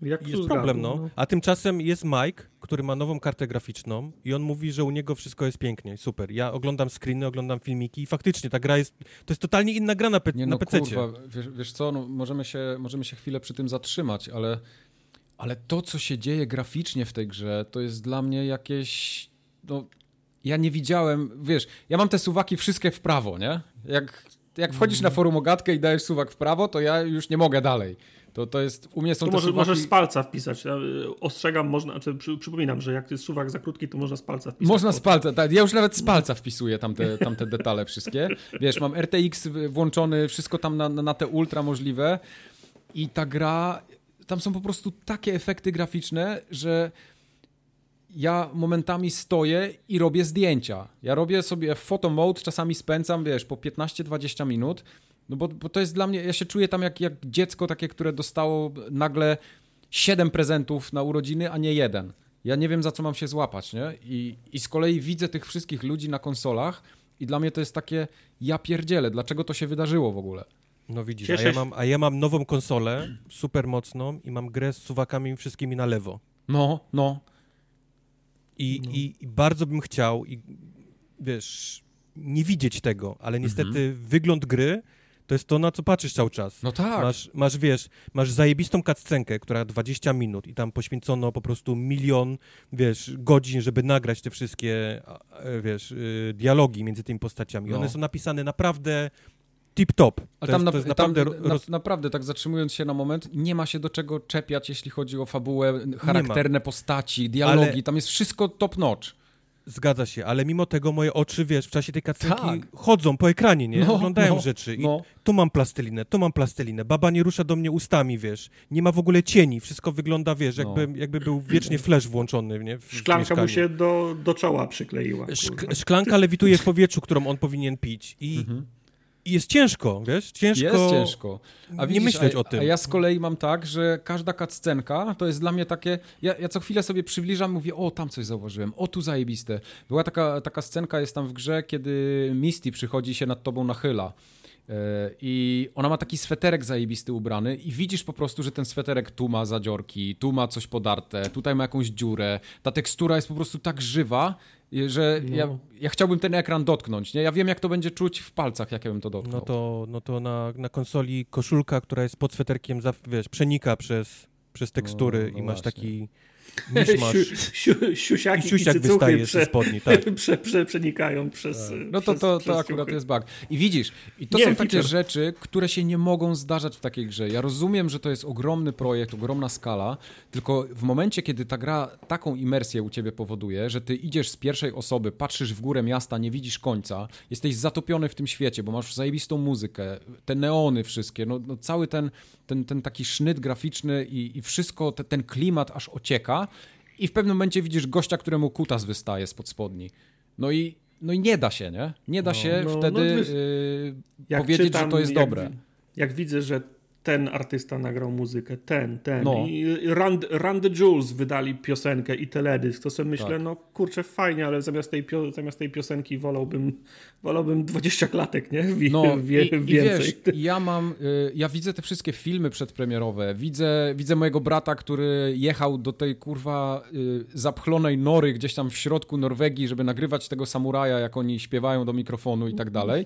[SPEAKER 3] jak jest problem, no. no. A tymczasem jest Mike, który ma nową kartę graficzną i on mówi, że u niego wszystko jest pięknie, super. Ja oglądam screeny, oglądam filmiki i faktycznie ta gra jest, to jest totalnie inna gra na, pe Nie, no, na PC. Kurwa,
[SPEAKER 1] wiesz, wiesz co, no, możemy, się, możemy się chwilę przy tym zatrzymać, ale, ale to, co się dzieje graficznie w tej grze, to jest dla mnie jakieś, no, ja nie widziałem, wiesz, ja mam te suwaki wszystkie w prawo, nie? Jak jak wchodzisz na forum ogatkę i dajesz suwak w prawo, to ja już nie mogę dalej. To, to jest, u mnie są to te
[SPEAKER 2] może,
[SPEAKER 1] suwaki...
[SPEAKER 2] Możesz z palca wpisać. Y, ostrzegam, można, znaczy, przy, przypominam, że jak jest suwak za krótki, to można z palca wpisać.
[SPEAKER 1] Można z palca, tak. Ja już nawet z palca wpisuję tamte, tamte detale wszystkie. Wiesz, mam RTX włączony, wszystko tam na, na te ultra możliwe i ta gra, tam są po prostu takie efekty graficzne, że ja momentami stoję i robię zdjęcia. Ja robię sobie photo mode, czasami spędzam, wiesz, po 15-20 minut, no bo, bo to jest dla mnie, ja się czuję tam jak, jak dziecko takie, które dostało nagle 7 prezentów na urodziny, a nie jeden. Ja nie wiem, za co mam się złapać, nie? I, I z kolei widzę tych wszystkich ludzi na konsolach i dla mnie to jest takie, ja pierdzielę, dlaczego to się wydarzyło w ogóle?
[SPEAKER 3] No widzisz, a ja, mam, a ja mam nową konsolę, super mocną i mam grę z suwakami wszystkimi na lewo.
[SPEAKER 1] No, no.
[SPEAKER 3] I, no. i, i bardzo bym chciał, i wiesz, nie widzieć tego, ale niestety mhm. wygląd gry to jest to, na co patrzysz cały czas.
[SPEAKER 1] No tak.
[SPEAKER 3] Masz, masz wiesz, masz zajebistą cutscenkę, która 20 minut i tam poświęcono po prostu milion, wiesz, godzin, żeby nagrać te wszystkie, wiesz, y, dialogi między tymi postaciami. No. One są napisane naprawdę tip-top.
[SPEAKER 1] Ale tam, jest, na, naprawdę, tam roz... na, naprawdę, tak zatrzymując się na moment, nie ma się do czego czepiać, jeśli chodzi o fabułę, charakterne postaci, dialogi, Ale... tam jest wszystko top-notch.
[SPEAKER 3] Zgadza się, ale mimo tego moje oczy, wiesz, w czasie tej kacenki tak. chodzą po ekranie, nie? No, Oglądają no, rzeczy i no. tu mam plastelinę, tu mam plastelinę, baba nie rusza do mnie ustami, wiesz, nie ma w ogóle cieni, wszystko wygląda, wiesz, no. jakby, jakby był wiecznie flash włączony, nie? W,
[SPEAKER 2] Szklanka w mu się do, do czoła przykleiła.
[SPEAKER 3] Szk szklanka lewituje w powietrzu, którą on powinien pić i mhm. Jest ciężko, wiesz? Ciężko.
[SPEAKER 1] Jest ciężko.
[SPEAKER 3] A widzisz, nie myśleć
[SPEAKER 1] a,
[SPEAKER 3] o tym.
[SPEAKER 1] A ja z kolei mam tak, że każda cutscenka to jest dla mnie takie. Ja, ja co chwilę sobie przybliżam, mówię, o tam coś zauważyłem, o tu zajebiste. Była taka, taka scenka, jest tam w grze, kiedy Misty przychodzi się nad tobą nachyla. E, I ona ma taki sweterek zajebisty ubrany i widzisz po prostu, że ten sweterek tu ma zadziorki, tu ma coś podarte, tutaj ma jakąś dziurę. Ta tekstura jest po prostu tak żywa, że no. ja, ja chciałbym ten ekran dotknąć. Nie? Ja wiem, jak to będzie czuć w palcach, jak ja bym to dotknął.
[SPEAKER 3] No to, no to na, na konsoli koszulka, która jest pod sweterkiem, wiesz, przenika przez, przez tekstury no, no i masz właśnie. taki
[SPEAKER 2] Siu, siu, siusiaki I
[SPEAKER 3] siusiak wystaje prze, ze spodni, tak.
[SPEAKER 2] Prze, prze, przenikają przez. Tak.
[SPEAKER 1] No to, to, to akurat jest bug. I widzisz, i to nie, są takie rzeczy, które się nie mogą zdarzać w takiej grze. Ja rozumiem, że to jest ogromny projekt, ogromna skala, tylko w momencie, kiedy ta gra taką imersję u ciebie powoduje, że ty idziesz z pierwszej osoby, patrzysz w górę miasta, nie widzisz końca, jesteś zatopiony w tym świecie, bo masz zajebistą muzykę, te neony wszystkie, no, no cały ten, ten, ten taki sznyt graficzny i, i wszystko, te, ten klimat aż ocieka i w pewnym momencie widzisz gościa, któremu kutas wystaje spod spodni. No i, no i nie da się, nie? Nie da no, się no, wtedy no, wiesz, yy, powiedzieć, czytam, że to jest
[SPEAKER 2] jak,
[SPEAKER 1] dobre.
[SPEAKER 2] Jak widzę, że ten artysta nagrał muzykę, ten, ten. No. I Rand, Rand the Jules wydali piosenkę i teledysk. To sobie myślę, tak. no kurczę, fajnie, ale zamiast tej, zamiast tej piosenki wolałbym, wolałbym 20 klatek, nie? Wie,
[SPEAKER 1] no wie, i, więcej. I wiesz, ja mam, y, ja widzę te wszystkie filmy przedpremierowe, widzę, widzę mojego brata, który jechał do tej kurwa y, zapchlonej nory gdzieś tam w środku Norwegii, żeby nagrywać tego samuraja, jak oni śpiewają do mikrofonu i tak dalej.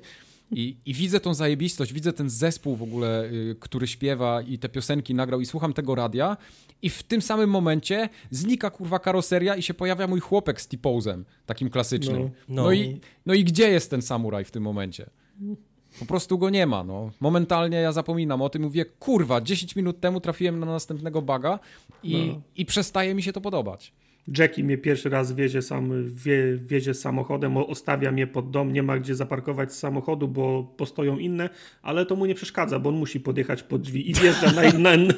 [SPEAKER 1] I, I, widzę tą zajebistość, widzę ten zespół w ogóle, y, który śpiewa i te piosenki nagrał i słucham tego radia i w tym samym momencie znika kurwa karoseria i się pojawia mój chłopek z T-Pose'em, takim klasycznym. No, no. no, i, no i gdzie jest ten samuraj w tym momencie? Po prostu go nie ma, no. Momentalnie ja zapominam o tym, mówię, kurwa, 10 minut temu trafiłem na następnego baga i, no. i przestaje mi się to podobać.
[SPEAKER 2] Jackie mnie pierwszy raz wiezie, sam, wie, wiezie samochodem, ostawia mnie pod dom, nie ma gdzie zaparkować samochodu, bo postoją inne, ale to mu nie przeszkadza, bo on musi podjechać pod drzwi i wjeżdża na, na,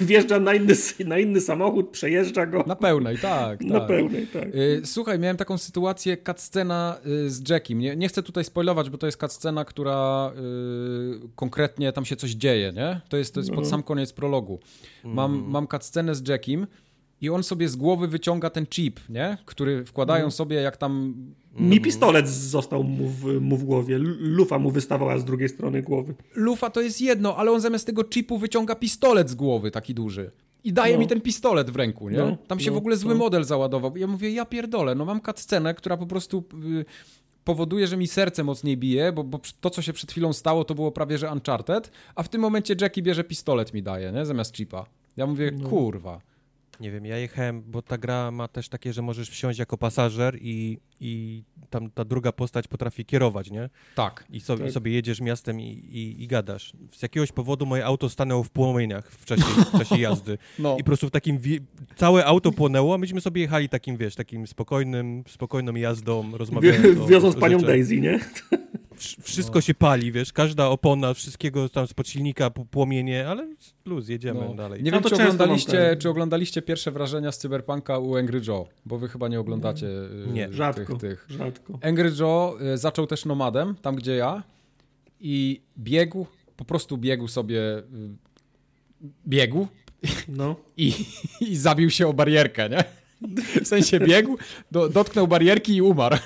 [SPEAKER 2] wjeżdża na, inny, na inny samochód, przejeżdża go.
[SPEAKER 1] Na pełnej, tak.
[SPEAKER 2] Na tak. pełnej, tak.
[SPEAKER 1] Y, słuchaj, miałem taką sytuację, cutscena y, z Jackiem. Nie, nie chcę tutaj spoilować, bo to jest cutscena, która y, konkretnie tam się coś dzieje, nie? To jest, to jest pod no. sam koniec prologu. Mam, mm. mam cutscenę z Jackiem, i on sobie z głowy wyciąga ten chip, nie? Który wkładają mm. sobie jak tam...
[SPEAKER 2] Mi pistolet został mu w, mu w głowie. Lufa mu wystawała z drugiej strony głowy.
[SPEAKER 1] Lufa to jest jedno, ale on zamiast tego chipu wyciąga pistolet z głowy, taki duży. I daje no. mi ten pistolet w ręku, nie? No, Tam się no, w ogóle zły no. model załadował. Ja mówię, ja pierdolę, no mam scenę, która po prostu y, powoduje, że mi serce mocniej bije, bo, bo, to, co się przed chwilą stało, to było prawie, że Uncharted, a w tym momencie Jackie bierze pistolet mi daje, nie? Zamiast chipa. Ja mówię, no. kurwa.
[SPEAKER 3] Nie wiem, ja jechałem, bo ta gra ma też takie, że możesz wsiąść jako pasażer i, i tam ta druga postać potrafi kierować, nie?
[SPEAKER 1] Tak.
[SPEAKER 3] I sobie,
[SPEAKER 1] tak.
[SPEAKER 3] sobie jedziesz miastem i, i, i, gadasz. Z jakiegoś powodu moje auto stanęło w płomieniach w czasie, w czasie jazdy. No. I po prostu w takim... Całe auto płonęło, a myśmy sobie jechali takim, wiesz, takim spokojnym, spokojną jazdą, rozmawiając
[SPEAKER 2] Wioząc panią Daisy, nie?
[SPEAKER 3] Wszystko no. się pali, wiesz, każda opona, wszystkiego tam z silnika płomienie, ale luz, jedziemy no. dalej.
[SPEAKER 1] Nie
[SPEAKER 3] no
[SPEAKER 1] wiem, czy oglądaliście, czy oglądaliście pierwsze wrażenia z Cyberpunka u Angry Joe, bo wy chyba nie oglądacie
[SPEAKER 2] nie. Tych, rzadko, tych. rzadko.
[SPEAKER 1] Angry Joe y, zaczął też nomadem, tam gdzie ja i biegł, po prostu biegł sobie, y, biegł no. i, i zabił się o barierkę, nie? W sensie biegł, do, dotknął barierki i umarł.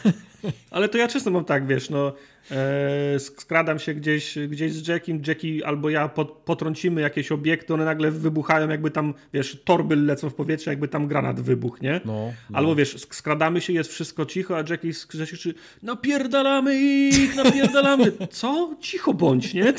[SPEAKER 2] Ale to ja często mam tak, wiesz, no e, skradam się gdzieś, gdzieś z Jackiem, Jackie albo ja pot, potrącimy jakieś obiekty, one nagle wybuchają, jakby tam, wiesz, torby lecą w powietrze, jakby tam granat wybuch, nie? No, no. Albo wiesz, skradamy się, jest wszystko cicho, a Jackie krzyczy, napierdalamy ich, napierdalamy. Co? Cicho bądź, nie?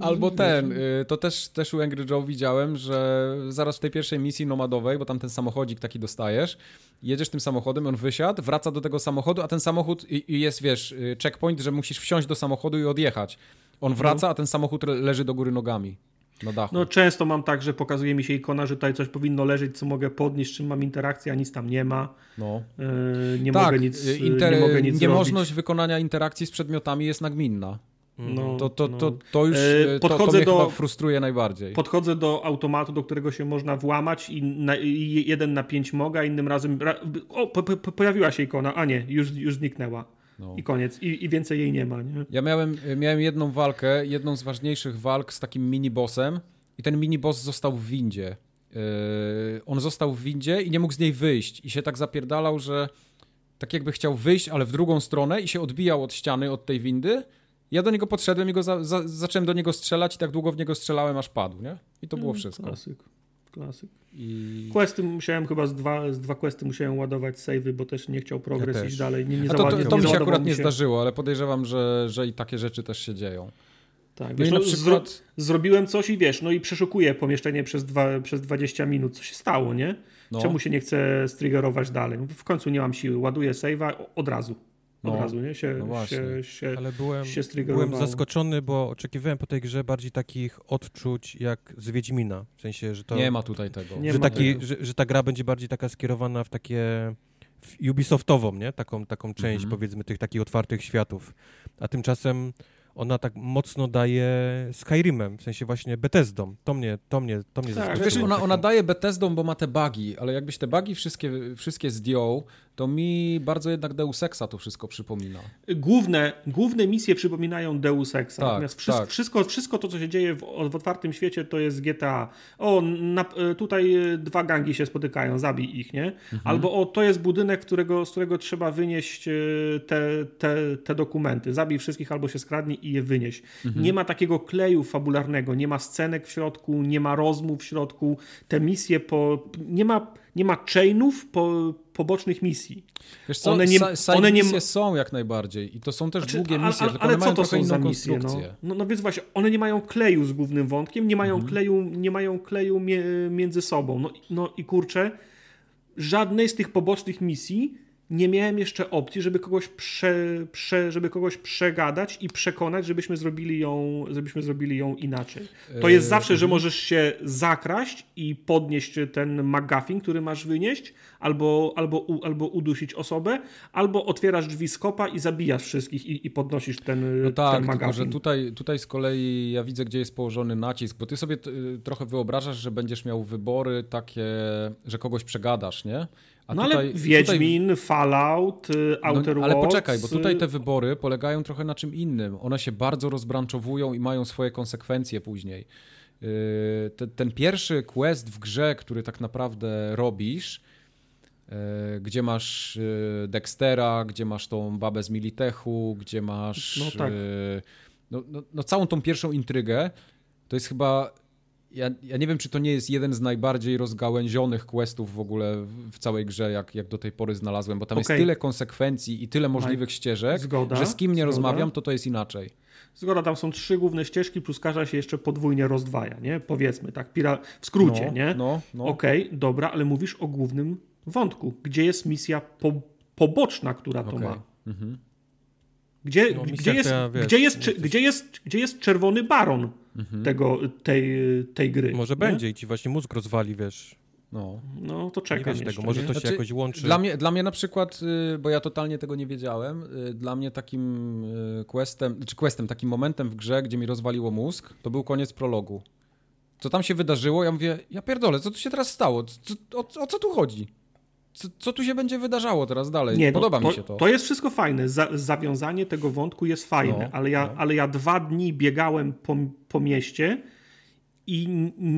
[SPEAKER 1] Albo ten, y, to też, też u Angry Joe widziałem, że zaraz w tej pierwszej misji nomadowej, bo tam ten samochodzik taki dostajesz, jedziesz tym samochodem, on wysiadł, wraca do tego samochodu, a ten samochód i, jest, wiesz, y, checkpoint, że musisz wsiąść do samochodu i odjechać. On no. wraca, a ten samochód leży do góry nogami. Na dachu.
[SPEAKER 2] No często mam tak, że pokazuje mi się ikona, że tutaj coś powinno leżeć, co mogę podnieść, czym mam interakcję, a nic tam nie ma. No. Yy, nie, tak, mogę nic, inter... nie mogę nic
[SPEAKER 1] Niemożność zrobić. wykonania interakcji z przedmiotami jest nagminna. No, to, to, to, to już e, podchodzę to, to mnie do, frustruje najbardziej.
[SPEAKER 2] Podchodzę do automatu, do którego się można włamać i, na, i jeden na pięć moga, innym razem o, po, po, pojawiła się ikona, a nie, już, już zniknęła. No. I koniec. I, I, więcej jej nie ma. Nie?
[SPEAKER 1] Ja miałem, miałem jedną walkę, jedną z ważniejszych walk z takim mini-bossem i ten mini-boss został w windzie. Yy, on został w windzie i nie mógł z niej wyjść i się tak zapierdalał, że tak jakby chciał wyjść, ale w drugą stronę i się odbijał od ściany, od tej windy ja do niego podszedłem i go za, za, zacząłem do niego strzelać i tak długo w niego strzelałem, aż padł, nie? I to było mm, wszystko.
[SPEAKER 2] Klasyk. Klasyk. I... Questy musiałem chyba z dwa, z dwa questy musiałem ładować savey, bo też nie chciał progres ja iść dalej. Nie, nie
[SPEAKER 1] to, to, to mi się akurat nie zdarzyło, ale podejrzewam, że, że i takie rzeczy też się dzieją.
[SPEAKER 2] Tak, wiesz, no, przykład... zro zrobiłem coś i wiesz, no i przeszukuję pomieszczenie przez, dwa, przez 20 minut, co się stało, nie? No. Czemu się nie chce striggerować dalej? No, w końcu nie mam siły, ładuję save'a od razu no, od razu, nie? Się, no się, się,
[SPEAKER 3] Ale byłem, się byłem zaskoczony, bo oczekiwałem po tej grze bardziej takich odczuć jak z Wiedźmina. W sensie, że to...
[SPEAKER 1] Nie ma tutaj tego.
[SPEAKER 3] Że, taki, tego. Że, że ta gra będzie bardziej taka skierowana w takie Ubisoftową, nie? Taką, taką część, -hmm. powiedzmy, tych takich otwartych światów. A tymczasem ona tak mocno daje Skyrimem, w sensie właśnie Bethesdą. To mnie, to mnie, to mnie tak,
[SPEAKER 1] Wiesz, ona, ona daje Bethesdą, bo ma te bugi, ale jakbyś te bugi wszystkie, wszystkie zdjął, to mi bardzo jednak Deus Exa to wszystko przypomina.
[SPEAKER 2] Główne, główne misje przypominają Deus Exa. Tak, Natomiast wszystko, tak. wszystko, wszystko to, co się dzieje w, w otwartym świecie, to jest GTA. O, na, tutaj dwa gangi się spotykają, zabij ich, nie? Mhm. Albo o, to jest budynek, którego, z którego trzeba wynieść e, te, te, te dokumenty. Zabij wszystkich albo się skradnij i je wynieść. Mhm. Nie ma takiego kleju fabularnego, nie ma scenek w środku, nie ma rozmów w środku. Te misje po... Nie ma, nie ma chainów po, pobocznych misji.
[SPEAKER 1] Wiesz co, one nie, one nie misje są jak najbardziej i to są też znaczy, długie misje, ale, ale, ale co to są za misje?
[SPEAKER 2] No? no? No, więc właśnie, one nie mają kleju z głównym wątkiem, nie mają mhm. kleju, nie mają kleju między sobą. No, no i kurczę, żadnej z tych pobocznych misji nie miałem jeszcze opcji, żeby kogoś, prze, prze, żeby kogoś przegadać i przekonać, żebyśmy zrobili ją, żebyśmy zrobili ją inaczej. To jest zawsze, że mhm. możesz się zakraść i podnieść ten McGuffin, który masz wynieść, albo, albo, albo udusić osobę, albo otwierasz drzwi skopa i zabijasz wszystkich i, i podnosisz ten, no tak, ten McGuffin. Tylko,
[SPEAKER 1] że tutaj, tutaj z kolei ja widzę, gdzie jest położony nacisk, bo ty sobie trochę wyobrażasz, że będziesz miał wybory takie, że kogoś przegadasz, nie?
[SPEAKER 2] A no tutaj, ale Wiedźmin, tutaj... Fallout, y, Outer no,
[SPEAKER 1] Ale poczekaj, bo tutaj te wybory polegają trochę na czym innym. One się bardzo rozbranczowują i mają swoje konsekwencje później. Y, ten, ten pierwszy quest w grze, który tak naprawdę robisz, y, gdzie masz Dextera, gdzie masz tą babę z Militechu, gdzie masz no, tak. no, no, no całą tą pierwszą intrygę, to jest chyba ja, ja nie wiem, czy to nie jest jeden z najbardziej rozgałęzionych questów w ogóle w całej grze, jak, jak do tej pory znalazłem, bo tam okay. jest tyle konsekwencji i tyle możliwych ścieżek, Zgoda. że z kim nie Zgoda. rozmawiam, to to jest inaczej.
[SPEAKER 2] Zgoda, tam są trzy główne ścieżki, plus każda się jeszcze podwójnie rozdwaja, nie? Powiedzmy, tak, pira... w skrócie,
[SPEAKER 1] no,
[SPEAKER 2] nie?
[SPEAKER 1] No, no.
[SPEAKER 2] Okej, okay, dobra, ale mówisz o głównym wątku. Gdzie jest misja po... poboczna, która to okay. ma? Mhm. Gdzie, no, gdzie, jest, ja, wiesz, gdzie, jest, gdzie, jest, gdzie jest czerwony baron mhm. tego, tej, tej gry?
[SPEAKER 3] Może nie? będzie i ci właśnie mózg rozwali, wiesz.
[SPEAKER 2] No, no to czekam
[SPEAKER 3] tego, może to się znaczy, jakoś łączy.
[SPEAKER 1] Dla mnie, dla mnie na przykład, y, bo ja totalnie tego nie wiedziałem, y, dla mnie takim y, questem, czy questem, takim momentem w grze, gdzie mi rozwaliło mózg, to był koniec prologu. Co tam się wydarzyło? Ja mówię, ja pierdolę, co tu się teraz stało? Co, o, o co tu chodzi? Co, co, tu się będzie wydarzało teraz dalej? Nie, no, Podoba
[SPEAKER 2] no,
[SPEAKER 1] mi się to.
[SPEAKER 2] To jest wszystko fajne. Za, zawiązanie tego wątku jest fajne, no, ale, ja, no. ale ja dwa dni biegałem po, po mieście i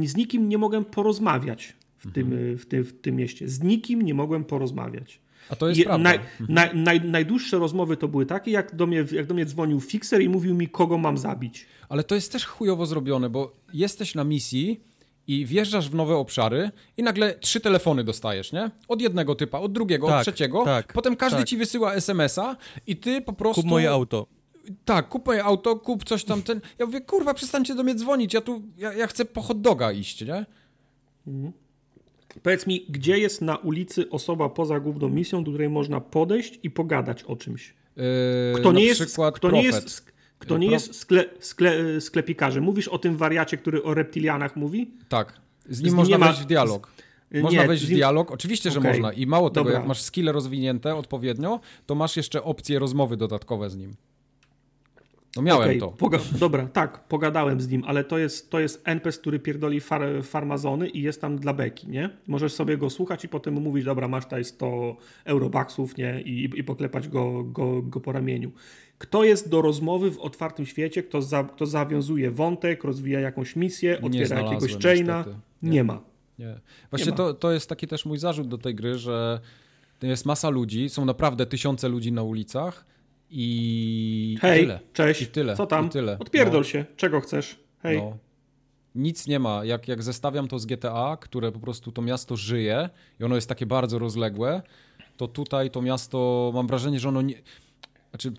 [SPEAKER 2] z nikim nie mogłem porozmawiać w, mhm. tym, w, tym, w tym mieście. Z nikim nie mogłem porozmawiać.
[SPEAKER 1] A to jest Je, prawda. Naj,
[SPEAKER 2] mhm. naj, naj, najdłuższe rozmowy to były takie, jak do, mnie, jak do mnie dzwonił fixer i mówił mi, kogo mam zabić.
[SPEAKER 1] Ale to jest też chujowo zrobione, bo jesteś na misji i wjeżdżasz w nowe obszary i nagle trzy telefony dostajesz, nie? Od jednego typa, od drugiego, tak, od trzeciego. Tak, Potem każdy tak. ci wysyła SMS-a i ty po prostu...
[SPEAKER 3] Kup moje auto.
[SPEAKER 1] Tak, kup moje auto, kup coś tam, ten... Ja mówię, kurwa, przestańcie do mnie dzwonić, ja tu, ja, ja chcę po hot doga iść, nie? Mhm.
[SPEAKER 2] Powiedz mi, gdzie jest na ulicy osoba poza główną misją, do której można podejść i pogadać o czymś?
[SPEAKER 1] Yy, kto nie jest, kto nie jest
[SPEAKER 2] kto nie jest skle, skle, sklepikarzem. Mówisz o tym wariacie, który o reptilianach mówi?
[SPEAKER 1] Tak. Z nim z można wejść w dialog. Można nie, wejść w dialog? Oczywiście, że okay. można. I mało tego, Dobra. jak masz skille rozwinięte odpowiednio, to masz jeszcze opcje rozmowy dodatkowe z nim. No miałem okay. to.
[SPEAKER 2] Poga- Dobra, tak, pogadałem z nim, ale to jest, to jest NPC, który pierdoli far farmazony i jest tam dla beki, nie? Możesz sobie go słuchać i potem mówić, dobra, masz tutaj 100 eurobaksów, nie? I, i poklepać go, go, go po ramieniu. Kto jest do rozmowy w otwartym świecie, kto, za, kto zawiązuje wątek, rozwija jakąś misję, otwiera jakiegoś chaina? Nie. nie. ma.
[SPEAKER 1] Nie. Właśnie nie to, to jest taki też mój zarzut do tej gry, że jest masa ludzi, są naprawdę tysiące ludzi na ulicach i
[SPEAKER 2] Hej,
[SPEAKER 1] tyle.
[SPEAKER 2] cześć,
[SPEAKER 1] I tyle.
[SPEAKER 2] co tam?
[SPEAKER 1] I tyle.
[SPEAKER 2] Odpierdol no. się, czego chcesz? Hej. No.
[SPEAKER 1] Nic nie ma. Jak, jak zestawiam to z GTA, które po prostu to miasto żyje i ono jest takie bardzo rozległe, to tutaj to miasto, mam wrażenie, że ono nie... Znaczy,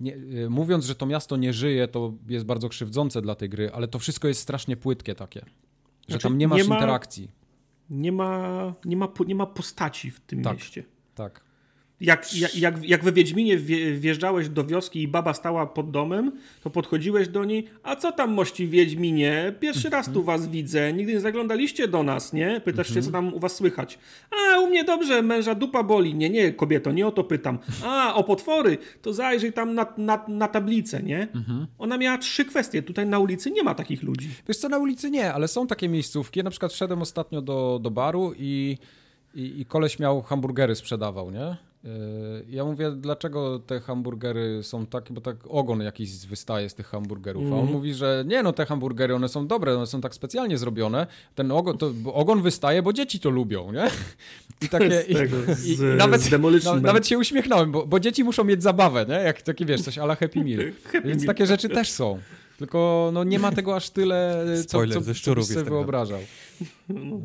[SPEAKER 1] nie, y, mówiąc, że to miasto nie żyje, to jest bardzo krzywdzące dla tej gry, ale to wszystko jest strasznie płytkie takie. Że znaczy, tam nie masz nie ma, interakcji.
[SPEAKER 2] Nie ma, nie, ma, nie ma postaci w tym
[SPEAKER 1] tak,
[SPEAKER 2] mieście.
[SPEAKER 1] Tak.
[SPEAKER 2] Jak, jak, jak we Wiedźminie wjeżdżałeś do wioski i baba stała pod domem, to podchodziłeś do niej, a co tam mości Wiedźminie? Pierwszy raz tu was widzę, nigdy nie zaglądaliście do nas, nie? Pytasz się, co tam u was słychać. A, u mnie dobrze, męża dupa boli. Nie, nie, kobieto, nie o to pytam. A, o potwory, to zajrzyj tam na, na, na tablicę, nie? Ona miała trzy kwestie, tutaj na ulicy nie ma takich ludzi.
[SPEAKER 1] Wiesz co, na ulicy nie, ale są takie miejscówki, na przykład wszedłem ostatnio do, do baru i, i, i koleś miał hamburgery sprzedawał, nie? Yy, ja mówię, dlaczego te hamburgery są takie, bo tak ogon jakiś wystaje z tych hamburgerów. Mm. A on mhm. mówi, że nie no, te hamburgery, one są dobre, one są tak specjalnie zrobione. Ten ogon, to, ogon wystaje, bo dzieci to lubią, nie? I takie. I, tego, i, z, i nawet, z nawet się uśmiechnąłem, bo, bo, dzieci muszą mieć zabawę, nie? Jak takie wiesz, coś ala Happy Meal. happy Więc meal. takie rzeczy też są. Tylko no, nie ma tego aż tyle, co, co, co, co byś sobie wyobrażał. No.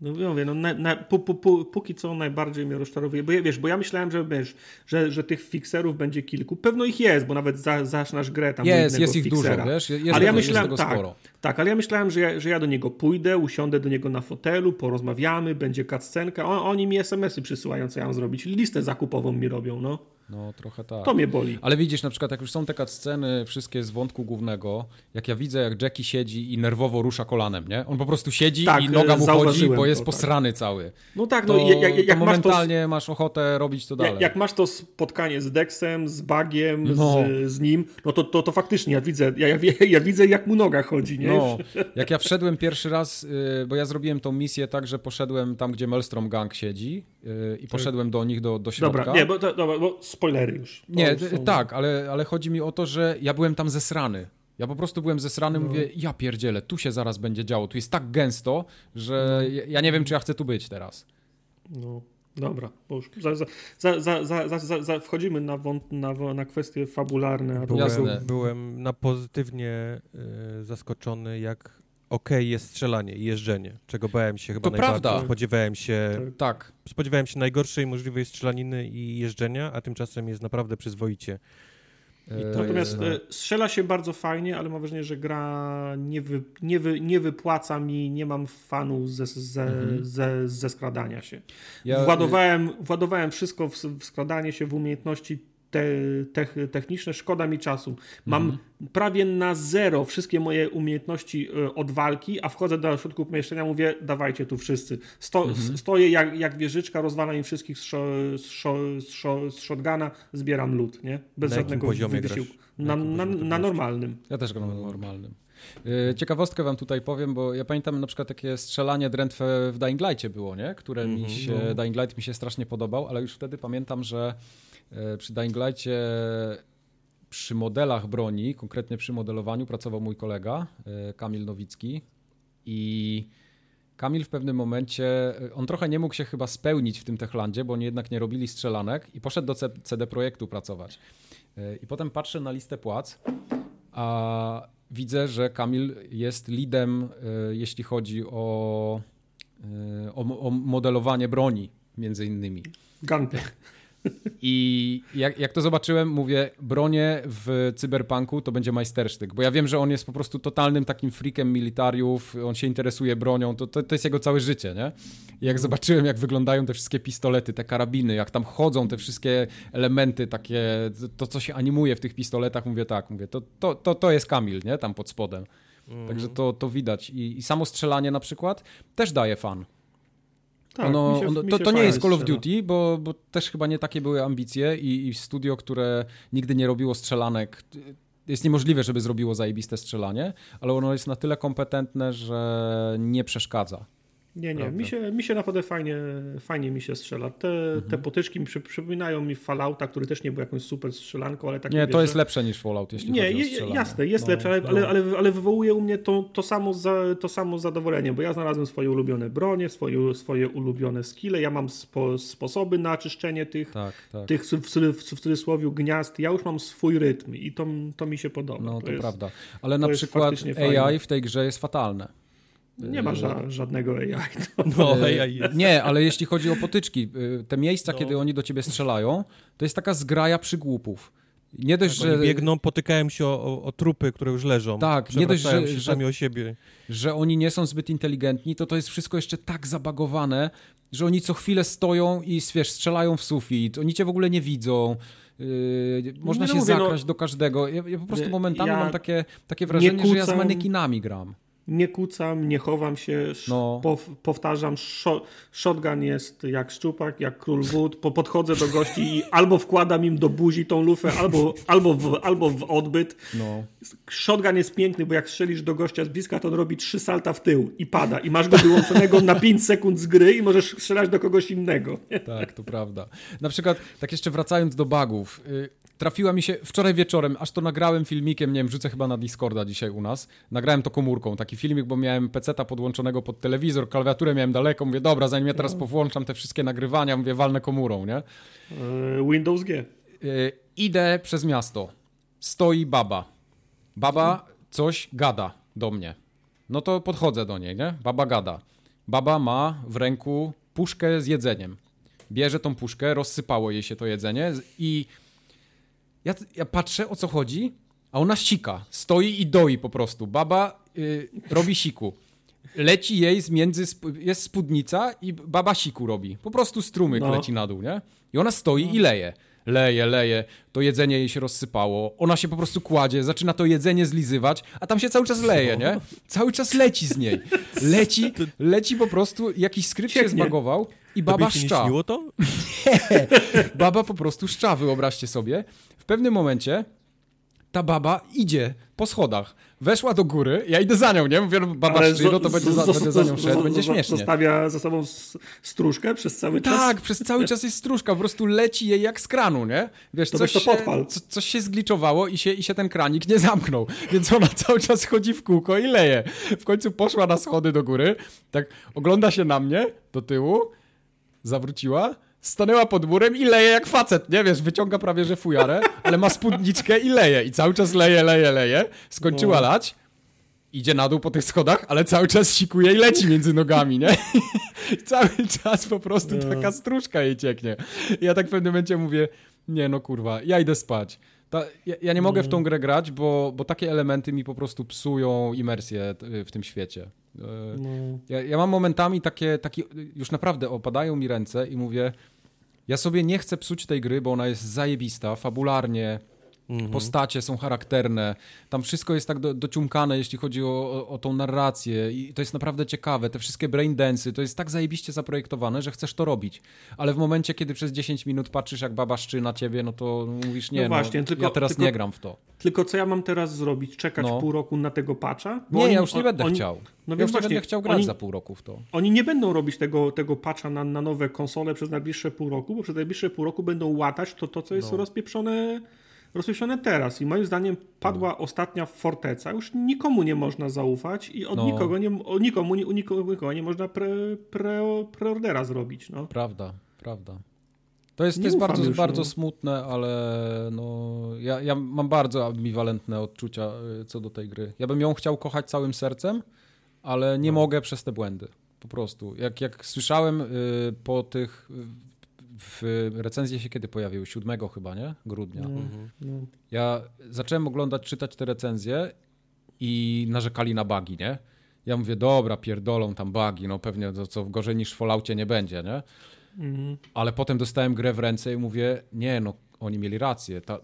[SPEAKER 2] No mówię, no, na, na, pu, pu, pu, póki co najbardziej mnie rozczarowuje, bo ja, wiesz, bo ja myślałem, że, wiesz, że, że tych fixerów będzie kilku. Pewno ich jest, bo nawet za, zaczynasz grę tam
[SPEAKER 1] Jest, jest ich fixera. dużo, wiesz, jest, ale ja myślałem, tak, sporo.
[SPEAKER 2] Tak, ale ja myślałem, że ja, że ja do niego pójdę, usiądę do niego na fotelu, porozmawiamy, będzie cutscenka, on, oni mi SMS-y przysyłają, co ja mam zrobić, listę zakupową mi robią, no.
[SPEAKER 1] No, trochę tak.
[SPEAKER 2] To mnie boli.
[SPEAKER 1] Ale widzisz, na przykład, jak już są te sceny wszystkie z wątku głównego, jak ja widzę, jak Jackie siedzi i nerwowo rusza kolanem, nie? On po prostu siedzi tak, i noga mu chodzi, bo jest to, tak. posrany tak. cały.
[SPEAKER 2] No tak, no to, jak, jak, jak
[SPEAKER 1] momentalnie
[SPEAKER 2] masz, to,
[SPEAKER 1] masz ochotę robić to dalej.
[SPEAKER 2] Jak, jak, masz to spotkanie z Dexem, z Bagiem, no. z, z, nim, no to, to, to faktycznie ja widzę, ja, ja, ja, widzę, jak mu noga chodzi, nie? No,
[SPEAKER 1] jak ja wszedłem pierwszy raz, y, bo ja zrobiłem tą misję tak, że poszedłem tam, gdzie Maelstrom Gang siedzi y, i tak. poszedłem do nich do, do środka.
[SPEAKER 2] Dobra, nie, bo, to, dobra, bo spoilery już.
[SPEAKER 1] Nie, są... tak, ale, ale chodzi mi o to, że ja byłem tam zesrany. Ja po prostu byłem zesrany, no. mówię, ja pierdzielę, tu się zaraz będzie działo, tu jest tak gęsto, że no. ja nie wiem, czy ja chcę tu być teraz.
[SPEAKER 2] No, dobra, bo już za, za, za, za, za wchodzimy na, na, na kwestie fabularne.
[SPEAKER 3] Byłem, byłem na pozytywnie y, zaskoczony, jak ok jest strzelanie i jeżdżenie, czego bałem się chyba
[SPEAKER 1] to
[SPEAKER 3] najbardziej.
[SPEAKER 1] Prawda.
[SPEAKER 3] Spodziewałem się,
[SPEAKER 1] tak.
[SPEAKER 3] spodziewałem się najgorszej możliwej strzelaniny i jeżdżenia, a tymczasem jest naprawdę przyzwoicie.
[SPEAKER 2] Natomiast jest... strzela się bardzo fajnie, ale mam wrażenie, że gra nie, wy, nie, wy, nie wypłaca mi, nie mam fanu ze, ze, mhm. ze, ze skradania się. Ja... Władowałem, władowałem wszystko w, w skradanie się, w umiejętności te, te, techniczne, szkoda mi czasu. Mam mhm. prawie na zero wszystkie moje umiejętności e, od walki, a wchodzę do środku pomieszczenia, mówię, dawajcie tu wszyscy. Sto, mhm. Stoję jak, jak wieżyczka, rozwalam im wszystkich z, z, z, z shotguna, zbieram lód, nie? Bez
[SPEAKER 3] na
[SPEAKER 2] żadnego wysiłku. Na, na, na, normalnym.
[SPEAKER 1] Ja też gram na normalnym. E, ciekawostkę wam tutaj powiem, bo ja pamiętam na przykład takie strzelanie drętwe w Dying Light'cie było, nie? Które mi się, no. Dying Light mi się strasznie podobał, ale już wtedy pamiętam, że przy Dying Light'cie przy modelach broni, konkretnie przy modelowaniu pracował mój kolega e, Kamil Nowicki i Kamil w pewnym momencie, e, on trochę nie mógł się chyba spełnić w tym Techlandzie, bo oni jednak nie robili strzelanek i poszedł do CD Projektu pracować. I potem patrzę na listę płac, a widzę, że Kamil jest leadem, jeśli chodzi o, o, o modelowanie broni, między innymi.
[SPEAKER 2] Gunplay.
[SPEAKER 1] I jak, jak to zobaczyłem, mówię, bronie w cyberpunku to będzie majstersztyk, bo ja wiem, że on jest po prostu totalnym takim freakiem militariów, on się interesuje bronią, to, to, to jest jego całe życie, nie? I jak zobaczyłem, jak wyglądają te wszystkie pistolety, te karabiny, jak tam chodzą te wszystkie elementy takie, to co się animuje w tych pistoletach, mówię tak, mówię, to, to, to, to jest Kamil, nie? Tam pod spodem. Mm. Także to, to widać. I, I samo strzelanie na przykład też daje fan. Tak, ono, się, ono, to, to nie jest Call of Duty, bo, bo też chyba nie takie były ambicje i, i studio, które nigdy nie robiło strzelanek, jest niemożliwe, żeby zrobiło zajebiste strzelanie, ale ono jest na tyle kompetentne, że nie przeszkadza.
[SPEAKER 2] Nie, nie. Mi się, mi się naprawdę fajnie, fajnie mi się strzela. Te, mhm. te potyczki mi przy, przypominają mi Fallouta, który też nie był jakąś super strzelanką, ale tak.
[SPEAKER 1] Nie, to jest lepsze niż Fallout, jeśli nie, chodzi o strzelanie.
[SPEAKER 2] Jasne, jest no, lepsze, ale, no. ale, ale, ale, wywołuje u mnie to, to, samo za, to samo zadowolenie, bo ja znalazłem swoje ulubione bronie, swoje, swoje ulubione skille, ja mam spo, sposoby na czyszczenie tych, tak, tak. tych w, w, w, cudzysłowie gniazd, ja już mam swój rytm i to, to mi się podoba.
[SPEAKER 1] No, to, to jest, prawda. Ale na przykład AI fajne. w tej grze jest fatalne.
[SPEAKER 2] Nie ma ża żadnego AI.
[SPEAKER 1] No, no AI jest. Nie, ale jeśli chodzi o potyczki, y, te miejsca, no. kiedy oni do ciebie strzelają, to jest taka zgraja przygłupów. Nie dość, tak, że.
[SPEAKER 3] biegną, potykają się o, o, o, trupy, które już leżą.
[SPEAKER 1] Tak, nie dość, że,
[SPEAKER 3] że, sami o siebie.
[SPEAKER 1] że oni nie są zbyt inteligentni, to to jest wszystko jeszcze tak zabagowane, że oni co chwilę stoją i wiesz, strzelają w sufit. Oni cię w ogóle nie widzą. Yy, można nie się mówię, no- zakraść no, do każdego. Ja, ja po prostu momentami ja mam takie, takie wrażenie, że ja z manekinami gram
[SPEAKER 2] nie kucam, nie chowam się, no. powtarzam, shotgun jest jak szczupak, jak król wód, po, podchodzę do gości i albo wkładam im do buzi tą lufę, albo, albo, w, albo w odbyt. No. Shotgun jest piękny, bo jak strzelisz do gościa z bliska, to on robi trzy salta w tył i pada i masz go wyłączonego na 5 sekund z gry i możesz strzelać do kogoś innego.
[SPEAKER 1] Tak, to prawda. Na przykład, tak jeszcze wracając do bugów, y, trafiła mi się wczoraj wieczorem, aż to nagrałem filmikiem, nie wiem, rzucę chyba na Discorda dzisiaj u nas, nagrałem to komórką, taki filmik, bo miałem peceta podłączonego pod telewizor, klawiaturę miałem daleko, mówię, dobra, zanim ja teraz no. powłączam te wszystkie nagrywania, mówię, walnę komórą, nie? E,
[SPEAKER 2] Windows G. E,
[SPEAKER 1] idę przez miasto, stoi baba. Baba coś gada do mnie. No to podchodzę do niej, nie? Baba gada. Baba ma w ręku puszkę z jedzeniem. Bierze tą puszkę, rozsypało jej się to jedzenie i ja, ja patrzę o co chodzi, a ona sika. Stoi i doi po prostu. Baba y, robi siku. Leci jej z między, jest spódnica i baba siku robi. Po prostu strumyk no. leci na dół, nie? I ona stoi no. i leje. Leje, leje, to jedzenie jej się rozsypało, ona się po prostu kładzie, zaczyna to jedzenie zlizywać, a tam się cały czas leje, nie? Cały czas leci z niej. Leci, leci po prostu, jakiś skrypt się zbagował i baba
[SPEAKER 3] Tobie szcza. Nie to?
[SPEAKER 1] Nie, baba po prostu szcza, wyobraźcie sobie. W pewnym momencie ta baba idzie po schodach. Weszła do góry, ja idę za nią, nie? Mówię, no, baba Ale szczylo, to będzie za, będę za nią szedł, będzie śmiesznie.
[SPEAKER 2] Zostawia za sobą stróżkę przez cały czas?
[SPEAKER 1] Tak, przez cały czas jest stróżka, po prostu leci jej jak z kranu, nie? Wiesz, to coś, to się, co, coś się zgliczowało i się, i się ten kranik nie zamknął, więc ona cały czas chodzi w kółko i leje. W końcu poszła na schody do góry, tak ogląda się na mnie do tyłu, zawróciła, stanęła pod murem i leje jak facet, nie wiesz, wyciąga prawie że fujarę, ale ma spódniczkę i leje i cały czas leje, leje, leje. Skończyła no. lać idzie na dół po tych schodach, ale cały czas sikuje i leci między nogami, nie? cały czas po prostu no. taka stróżka jej cieknie. I ja tak w pewnym momencie mówię, nie no kurwa, ja idę spać. Ta, ja, ja, nie mogę w tą mm. grę grać, bo, bo takie elementy mi po prostu psują imersję w tym świecie. E, no. Ja, ja, mam momentami takie, takie, już naprawdę opadają mi ręce i mówię, ja sobie nie chcę psuć tej gry, bo ona jest zajebista, fabularnie, Mhm. Postacie są charakterne, tam wszystko jest tak do, dociumkane, jeśli chodzi o, o, o, tą narrację i to jest naprawdę ciekawe. Te wszystkie braindensy, to jest tak zajebiście zaprojektowane, że chcesz to robić. Ale w momencie, kiedy przez 10 minut patrzysz, jak baba szczy na ciebie, no to mówisz, nie, no, właśnie, no, tylko, ja teraz tylko, nie gram w to.
[SPEAKER 2] Tylko co ja mam teraz zrobić? Czekać no. pół roku na tego patcha?
[SPEAKER 1] nie, oni, ja już nie będę oni, chciał. No ja już właśnie, nie będę chciał grać oni, za pół roku w to.
[SPEAKER 2] Oni nie będą robić tego, tego patcha na, na nowe konsole przez najbliższe pół roku, bo przez najbliższe pół roku będą łatać to, to co jest no. rozpieprzone rozmieszczone teraz. I moim zdaniem padła no. ostatnia forteca. Już nikomu nie można zaufać i od no. nikogo, nie, nikomu, nikogo, nikogo nie można pre, pre, preordera zrobić. No.
[SPEAKER 1] Prawda, prawda. To jest, to jest bardzo, już, bardzo no. smutne, ale no, ja, ja mam bardzo ambiwalentne odczucia y, co do tej gry. Ja bym ją chciał kochać całym sercem, ale nie no. mogę przez te błędy. Po prostu. Jak, jak słyszałem y, po tych w recenzji się kiedy pojawiły? 7 chyba, nie? Grudnia. No, mhm. no. Ja zacząłem oglądać, czytać te recenzje i narzekali na bugi, nie? Ja mówię, dobra, pierdolą tam bugi, no pewnie to co gorzej niż w Falloutie nie będzie, nie? Mhm. Ale potem dostałem grę w ręce i mówię, nie, no oni mieli rację, ta,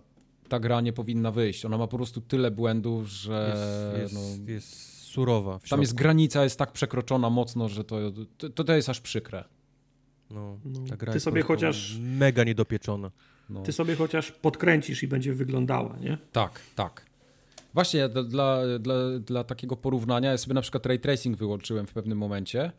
[SPEAKER 1] ta gra nie powinna wyjść. Ona ma po prostu tyle błędów, że...
[SPEAKER 3] Jest, jest, no, jest surowa.
[SPEAKER 1] tam jest granica, jest tak przekroczona mocno, że to, to, to jest aż przykre.
[SPEAKER 3] No, no, ta gra ty sobie chociaż mega niedopieczona.
[SPEAKER 2] No. Ty sobie chociaż podkręcisz i będzie wyglądała, nie?
[SPEAKER 1] Tak, tak. Właśnie dla, dla, dla takiego porównania, ja sobie na przykład ray tracing wyłączyłem w pewnym momencie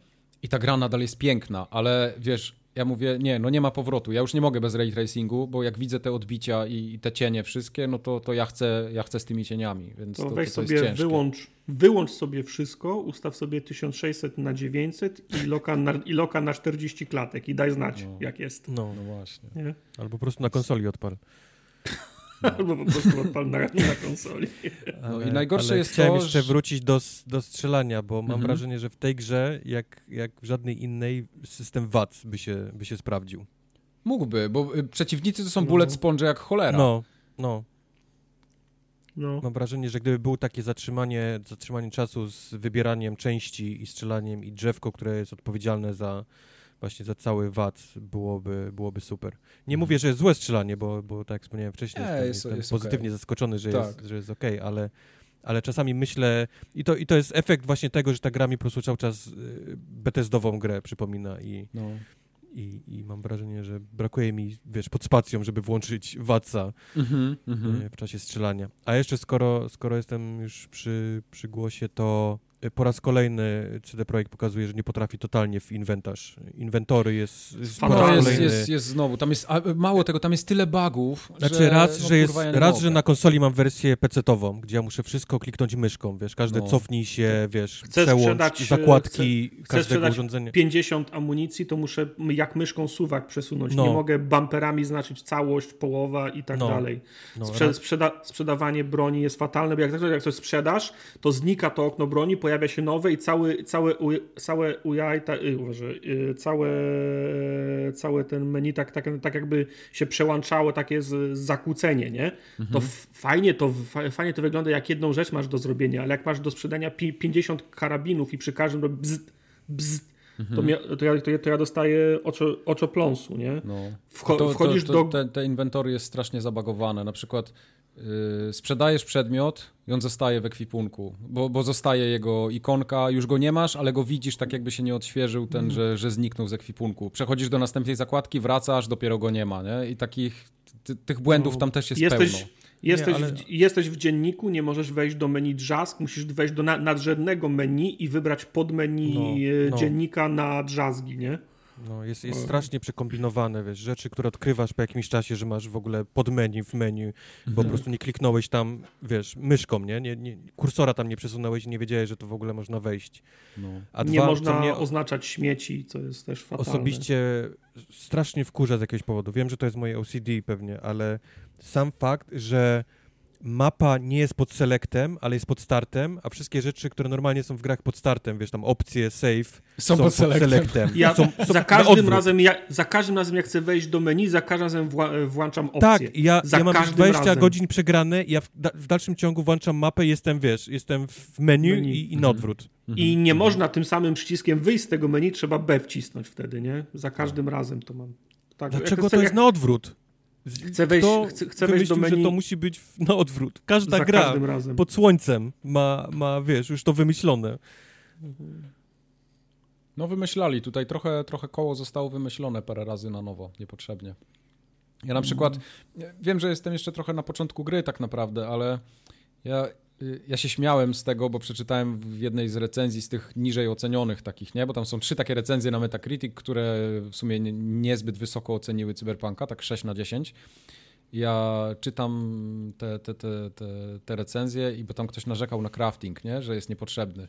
[SPEAKER 1] i ta gra nadal jest piękna, ale wiesz, ja mówię, nie, no nie ma powrotu. Ja już nie mogę bez ray tracingu, bo jak widzę te odbicia i, i te cienie wszystkie, no to, to ja, chcę, ja chcę z tymi cieniami, więc to, to weź to, to sobie
[SPEAKER 2] wyłącz, wyłącz sobie wszystko, ustaw sobie 1600 na 900 i loka na, i loka na 40 klatek i daj znać, no. jak jest.
[SPEAKER 1] No, no właśnie. Nie?
[SPEAKER 3] Albo po prostu na konsoli odpal.
[SPEAKER 2] Albo po prostu odpal na, na konsoli.
[SPEAKER 1] No i najgorsze
[SPEAKER 3] ale
[SPEAKER 1] jest
[SPEAKER 3] chciałem
[SPEAKER 1] to,
[SPEAKER 3] jeszcze wrócić do, do strzelania, bo mam mhm. wrażenie, że w tej grze, jak, jak w żadnej innej, system VAT by się, by się sprawdził.
[SPEAKER 1] Mógłby, bo y, przeciwnicy to są no. bullet sponge jak cholera.
[SPEAKER 3] No, no. No. Mam wrażenie, że gdyby było takie zatrzymanie, zatrzymanie czasu z wybieraniem części i strzelaniem i drzewko, które jest odpowiedzialne za właśnie za cały VAT byłoby, byłoby super. Nie mhm. mówię, że jest złe strzelanie, bo, bo tak jak wspomniałem wcześniej, Nie, jest, jestem jest pozytywnie okay. zaskoczony, że, tak. jest, że jest okej, okay, ale, ale czasami myślę, i to, i to jest efekt właśnie tego, że ta gra mi po prostu cały czas y, Bethesdową grę przypomina i, no. i, i mam wrażenie, że brakuje mi, wiesz, pod spacją, żeby włączyć VAT-a mm -hmm, w czasie strzelania. A jeszcze skoro, skoro jestem już przy, przy głosie, to po raz kolejny CD Projekt pokazuje, że nie potrafi totalnie w inwentarz. Inwentory jest,
[SPEAKER 1] jest po raz jest, jest, jest, znowu, tam jest, mało tego, tam jest tyle bugów,
[SPEAKER 3] Znaczy
[SPEAKER 1] że,
[SPEAKER 3] raz, no, że, jest, ja raz że na konsoli mam wersję PC-tową, gdzie ja muszę wszystko kliknąć myszką, wiesz, każde no. cofnij się, wiesz, chcesz przełącz, sprzedać, zakładki chcę, każdego urządzenia.
[SPEAKER 2] 50 amunicji, to muszę jak myszką suwak przesunąć. No. Nie mogę bumperami znaczyć całość, połowa i tak no. dalej. No, Sprze sprzeda sprzedawanie broni jest fatalne, bo jak, jak coś sprzedasz, to znika to okno broni, pojawia pojawia się nowe i cały, całe, całe UI, ta, y, całe, całe ten menu tak, tak, tak jakby się przełączało, takie z, zakłócenie, nie? Mhm. To fajnie to, fajnie to wygląda, jak jedną rzecz masz do zrobienia, ale jak masz do sprzedania 50 karabinów i przy każdym robi bzd, bzd, Mhm. To, ja, to, ja, to, ja, to, ja, dostaję oczo, oczopląsu, nie? No.
[SPEAKER 1] Wcho, to, wchodzisz do... Te, te inwentory jest strasznie zabagowane. Na przykład yy, sprzedajesz przedmiot i on zostaje w ekwipunku, bo, bo zostaje jego ikonka, już go nie masz, ale go widzisz tak jakby się nie odświeżył ten, mm. że, że zniknął z ekwipunku. Przechodzisz do następnej zakładki, wracasz, dopiero go nie ma, nie? I takich, ty, tych błędów no, tam też jest jesteś, pełno.
[SPEAKER 2] Jesteś, nie, ale... w, jesteś w dzienniku, nie możesz wejść do menu Drzazg, musisz wejść do nadrzędnego menu i wybrać podmenu no, e, no. dziennika na drzazgi, nie?
[SPEAKER 3] No, jest, jest strasznie przekombinowane, wiesz, rzeczy, które odkrywasz po jakimś czasie, że masz w ogóle menu w menu, bo mhm. po prostu nie kliknąłeś tam, wiesz, myszką, nie? nie, nie kursora tam nie przesunąłeś i nie wiedziałeś, że to w ogóle można wejść.
[SPEAKER 2] No. A nie dwa, można mnie oznaczać śmieci, co jest też fatalne.
[SPEAKER 3] Osobiście strasznie wkurza z jakiegoś powodu. Wiem, że to jest moje OCD pewnie, ale sam fakt, że mapa nie jest pod selectem, ale jest pod startem, a wszystkie rzeczy, które normalnie są w grach pod startem, wiesz, tam opcje, save, są, są pod, selectem. selectem.
[SPEAKER 2] Ja
[SPEAKER 3] są,
[SPEAKER 2] są za, każdym razem, ja, za każdym razem, jak chcę wejść do menu, za każdym razem wła, włączam opcję.
[SPEAKER 3] Tak, ja,
[SPEAKER 2] za
[SPEAKER 3] ja mam 20 razem. godzin przegrane ja w, da, w, dalszym ciągu włączam mapę i jestem, wiesz, jestem w menu, menu. I, i na odwrót.
[SPEAKER 2] Mhm. I nie mhm. można tym samym przyciskiem wyjść z tego menu, trzeba B wcisnąć wtedy, nie? Za każdym razem to mam.
[SPEAKER 3] Tak, Dlaczego to jest jak... na odwrót?
[SPEAKER 2] Chcę wejść, Kto chcę, chcę wejść do menu.
[SPEAKER 3] że to musi być na odwrót. Każda Za gra pod słońcem ma, ma, wiesz, już to wymyślone.
[SPEAKER 1] No wymyślali. Tutaj trochę, trochę koło zostało wymyślone parę razy na nowo, niepotrzebnie. Ja na mhm. przykład, wiem, że jestem jeszcze trochę na początku gry tak naprawdę, ale ja ja się śmiałem z tego, bo przeczytałem w jednej z recenzji z tych niżej ocenionych takich, nie? Bo tam są trzy takie recenzje na Metacritic, które w sumie niezbyt wysoko oceniły Cyberpunka, tak 6 na 10. Ja czytam te, te, te, te, te recenzje i bo tam ktoś narzekał na crafting, nie? Że jest niepotrzebny.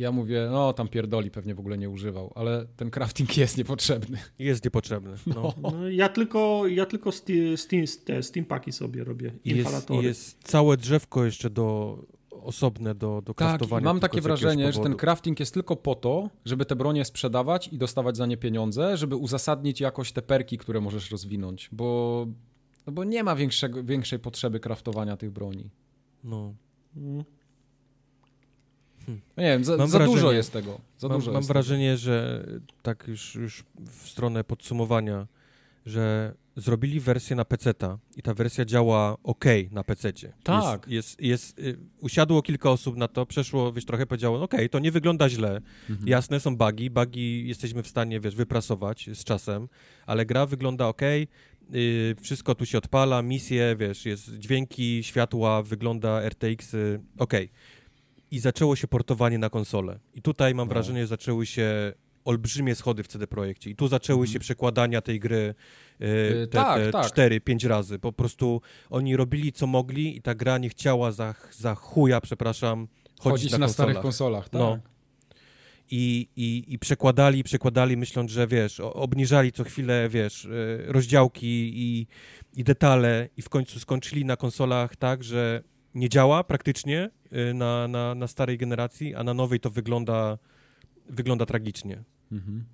[SPEAKER 1] Ja mówię, no tam pierdoli pewnie w ogóle nie używał, ale ten crafting jest niepotrzebny.
[SPEAKER 3] Jest niepotrzebny. No.
[SPEAKER 2] No. no ja tylko, ja tylko steam, steam, te steam paki sobie robię,
[SPEAKER 3] jest, jest całe drzewko jeszcze do osobne do, do
[SPEAKER 1] tak, mam takie wrażenie, że ten crafting jest tylko po to, żeby te bronie sprzedawać i dostawać za nie pieniądze, żeby uzasadnić jakoś te perki, które możesz rozwinąć, bo, no bo nie ma większego, większej potrzeby craftowania tych broni.
[SPEAKER 3] No. Mm.
[SPEAKER 1] Hmm. No nie wiem, za, za dużo jest tego. Za
[SPEAKER 3] mam,
[SPEAKER 1] dużo
[SPEAKER 3] mam wrażenie, tego. że tak już, już w stronę podsumowania, że zrobili wersję na PC-ta i ta wersja działa ok na PC-cie.
[SPEAKER 1] Tak.
[SPEAKER 3] Jest, jest, jest, y, usiadło kilka osób na to, przeszło, wiesz, trochę powiedziało, ok, to nie wygląda źle. Mhm. Jasne, są bugi, bugi jesteśmy w stanie, wiesz, wyprasować z czasem, ale gra wygląda ok, yy, wszystko tu się odpala, misje, wiesz, jest dźwięki, światła, wygląda RTX, y, ok i zaczęło się portowanie na konsolę. I tutaj mam no. wrażenie, zaczęły się olbrzymie schody w CD Projekcie. I tu zaczęły mhm. się przekładania tej gry yy, te, tak, te tak. 4-5 razy. Po prostu oni robili co mogli i ta gra nie chciała za, za chuja, przepraszam, chodzić, chodzić na, na
[SPEAKER 1] starych konsolach. Tak. No.
[SPEAKER 3] I, i, I przekładali, przekładali, myśląc, że wiesz, obniżali co chwilę, wiesz, y, rozdziałki i, i detale, i w końcu skończyli na konsolach tak, że nie działa praktycznie y, na, na, na starej generacji, a na nowej to wygląda, wygląda tragicznie. Mhm.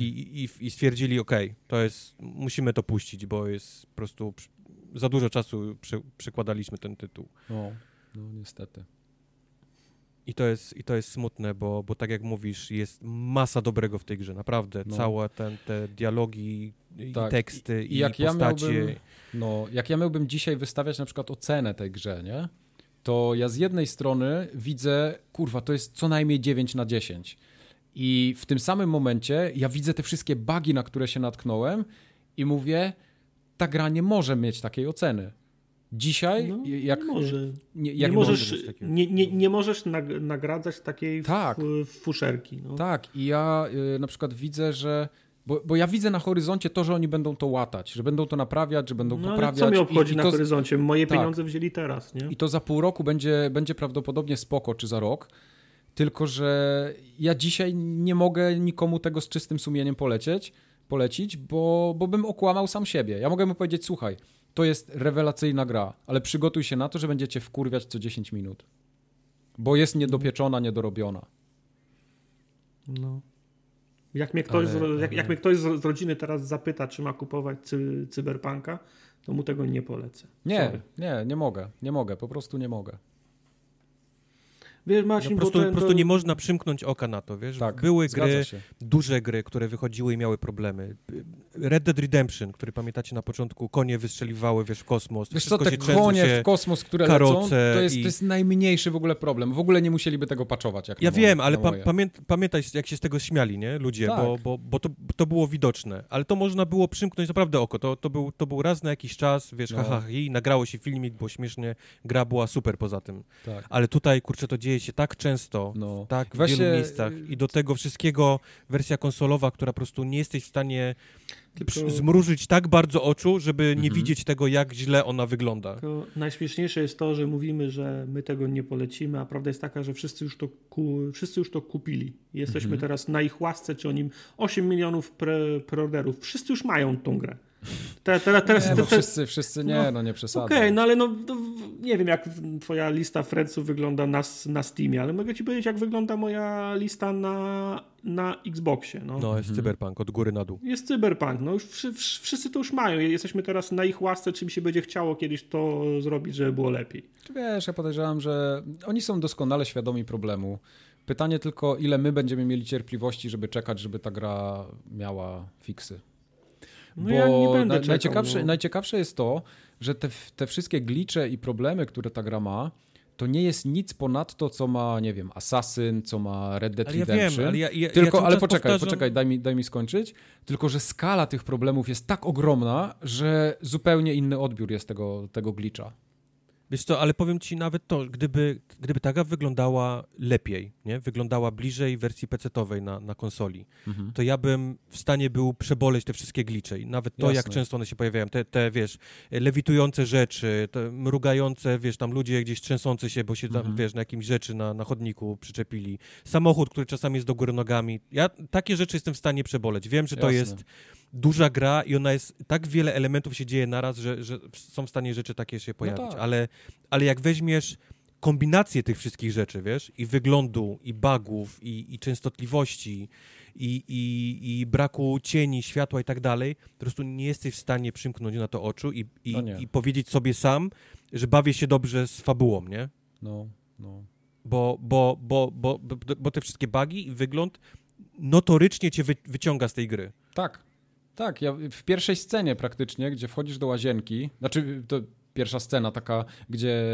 [SPEAKER 3] I, i, I stwierdzili, ok, to jest, musimy to puścić, bo jest po prostu za dużo czasu przekładaliśmy ten tytuł.
[SPEAKER 1] No niestety.
[SPEAKER 3] I to jest, I to jest smutne, bo, bo tak jak mówisz, jest masa dobrego w tej grze, naprawdę. No. Całe ten, te dialogi, tak. i teksty, i, i, jak postacie. Ja miałbym,
[SPEAKER 1] no, jak ja miałbym dzisiaj wystawiać na przykład ocenę tej grze, nie? To ja z jednej strony widzę, kurwa, to jest co najmniej 9 na 10. I w tym samym momencie ja widzę te wszystkie bugi, na które się natknąłem i mówię, ta gra nie może mieć takiej oceny. Dzisiaj, no, jak.
[SPEAKER 2] Nie, może. Nie, jak nie, możesz, nie, nie, nie możesz nagradzać takiej tak. fuszerki. No.
[SPEAKER 1] Tak, i ja y, na przykład widzę, że. Bo, bo ja widzę na horyzoncie to, że oni będą to łatać, że będą to naprawiać, że będą no, poprawiać.
[SPEAKER 2] Co mnie obchodzi i, i na to, horyzoncie? Moje tak. pieniądze wzięli teraz, nie?
[SPEAKER 1] I to za pół roku będzie, będzie prawdopodobnie spoko, czy za rok. Tylko, że ja dzisiaj nie mogę nikomu tego z czystym sumieniem polecieć, polecić, bo, bo bym okłamał sam siebie. Ja mogę mu powiedzieć, słuchaj, to jest rewelacyjna gra, ale przygotuj się na to, że będziecie wkurwiać co 10 minut. Bo jest niedopieczona, niedorobiona.
[SPEAKER 2] No. Jak mnie ktoś, ale, z, jak, jak mnie ktoś z rodziny teraz zapyta, czy ma kupować cy, cyberpunka, to mu tego nie polecę.
[SPEAKER 1] Nie, Sorry. nie, nie mogę. Nie mogę, po prostu nie mogę.
[SPEAKER 2] Wiesz, Marcin,
[SPEAKER 3] no, po, prostu, ten, po prostu nie można przymknąć oka na to, wiesz? Tak, Były gry, się. duże gry, które wychodziły i miały problemy. Red Dead Redemption, który pamiętacie na początku, konie wystrzeliwały, wiesz, w kosmos.
[SPEAKER 1] Wiesz co, te konie w kosmos, które lecą, to jest, i... to jest najmniejszy w ogóle problem. W ogóle nie musieliby tego paczować. Jak
[SPEAKER 3] ja wiem, ale pa pamię pamiętaj, jak się z tego śmiali, nie? Ludzie, tak. bo, bo, bo to, to było widoczne. Ale to można było przymknąć naprawdę oko. To, to, był, to był raz na jakiś czas, wiesz, no. haha, i nagrało się filmik, było śmiesznie, gra była super poza tym. Tak. Ale tutaj, kurczę, to dzieje dzieje się tak często, no. tak w Właśnie... wielu miejscach i do tego wszystkiego wersja konsolowa, która po prostu nie jesteś w stanie Tylko... zmrużyć tak bardzo oczu, żeby nie mhm. widzieć tego, jak źle ona wygląda. Tylko
[SPEAKER 2] najśmieszniejsze jest to, że mówimy, że my tego nie polecimy, a prawda jest taka, że wszyscy już to, ku... wszyscy już to kupili. Jesteśmy mhm. teraz na ich łasce, czy o nim 8 milionów pre preorderów. Wszyscy już mają tą grę.
[SPEAKER 1] Te, te, teraz, nie, no wszyscy, wszyscy nie, no, no nie przesadzą.
[SPEAKER 2] Okej, okay, no ale no, no, nie wiem jak twoja lista friendsów wygląda na, na Steamie, ale mogę ci powiedzieć jak wygląda moja lista na, na Xboxie. No,
[SPEAKER 3] no jest mhm. Cyberpunk, od góry na dół.
[SPEAKER 2] Jest Cyberpunk, no już wszyscy to już mają. Jesteśmy teraz na ich łasce, czy mi się będzie chciało kiedyś to zrobić, żeby było lepiej.
[SPEAKER 1] Wiesz, ja podejrzewam, że oni są doskonale świadomi problemu. Pytanie tylko, ile my będziemy mieli cierpliwości, żeby czekać, żeby ta gra miała fiksy.
[SPEAKER 2] No ja nie będę na,
[SPEAKER 1] najciekawsze, no. najciekawsze jest to, że te, te wszystkie glicze i problemy, które ta gra ma, to nie jest nic ponad to, co ma, nie wiem, Assassin, co ma Red Dead ale Redemption. Ja wiem, ale ja, ja, Tylko, ja ale poczekaj, powtarzam... poczekaj, daj mi, daj mi skończyć. Tylko, że skala tych problemów jest tak ogromna, że zupełnie inny odbiór jest tego, tego glitcha.
[SPEAKER 3] Wiesz co, ale powiem ci nawet to, gdyby, gdyby ta gra wyglądała lepiej, nie? wyglądała bliżej wersji PC-owej na, na konsoli, mhm. to ja bym w stanie był przeboleć te wszystkie glicze i nawet to, Jasne. jak często one się pojawiają, te, te wiesz, lewitujące rzeczy, te mrugające, wiesz, tam ludzie gdzieś trzęsący się, bo się tam, mhm. wiesz, na jakimś rzeczy na, na chodniku przyczepili, samochód, który czasami jest do góry nogami, ja takie rzeczy jestem w stanie przeboleć. Wiem, że to Jasne. jest duża gra i ona jest, tak wiele elementów się dzieje naraz, że, że są w stanie rzeczy takie się no pojawić, no tak. ale, ale jak weźmiesz kombinację tych wszystkich rzeczy, wiesz, i wyglądu, i bugów, i, i częstotliwości, i, i, i braku cieni, światła i tak dalej, po prostu nie jesteś w stanie przymknąć na to oczu i, i, no i powiedzieć sobie sam, że bawię się dobrze z fabułą, nie?
[SPEAKER 1] No, no.
[SPEAKER 3] Bo, bo, bo, bo, bo, bo te wszystkie bugi i wygląd notorycznie cię wy, wyciąga z tej gry.
[SPEAKER 1] Tak, tak, ja w pierwszej scenie praktycznie, gdzie wchodzisz do łazienki, znaczy to pierwsza scena taka, gdzie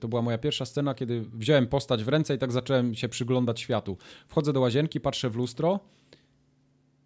[SPEAKER 1] to była moja pierwsza scena, kiedy wziąłem postać w ręce i tak zacząłem się przyglądać światu. Wchodzę do łazienki, patrzę w lustro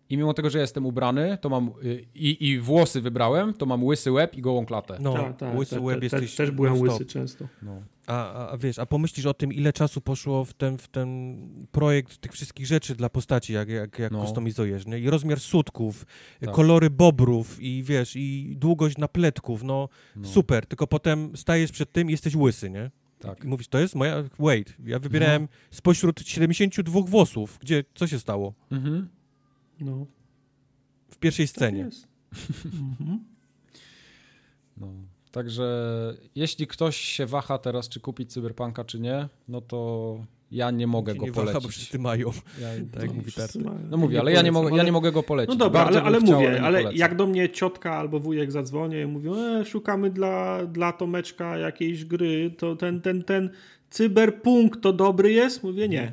[SPEAKER 1] i mimo tego, że jestem ubrany, to mam y, i, i włosy wybrałem, to mam łysy łeb i gołą klatę.
[SPEAKER 2] No, tak, tak, łysy łeb te, jesteś Też byłem łysy często. No.
[SPEAKER 3] A, a, wiesz, a pomyślisz o tym, ile czasu poszło w ten, w ten projekt tych wszystkich rzeczy dla postaci, jak, jak, jak no. customizujesz, nie? I rozmiar sutków, tak. kolory bobrów i wiesz, i długość napletków, no, no, super, tylko potem stajesz przed tym i jesteś łysy, nie? Tak. I mówisz, to jest moja, wait, ja wybierałem no. spośród 72 włosów, gdzie, co się stało? Mhm. No. W pierwszej tak scenie. mhm.
[SPEAKER 1] No. Także jeśli ktoś się waha teraz, czy kupić Cyberpunka, czy nie, no to ja nie mogę go nie polecić. Waha, bo
[SPEAKER 3] wszyscy mają. Ja, tak
[SPEAKER 1] no, mówi No mówię, ale ja nie, mogę, ja nie mogę go polecić.
[SPEAKER 2] No dobra, ale, ale mówię, ale, ale jak do mnie ciotka albo wujek zadzwonię i mówią, e, szukamy dla, dla Tomeczka jakiejś gry, to ten, ten, ten cyberpunk to dobry jest? Mówię, nie.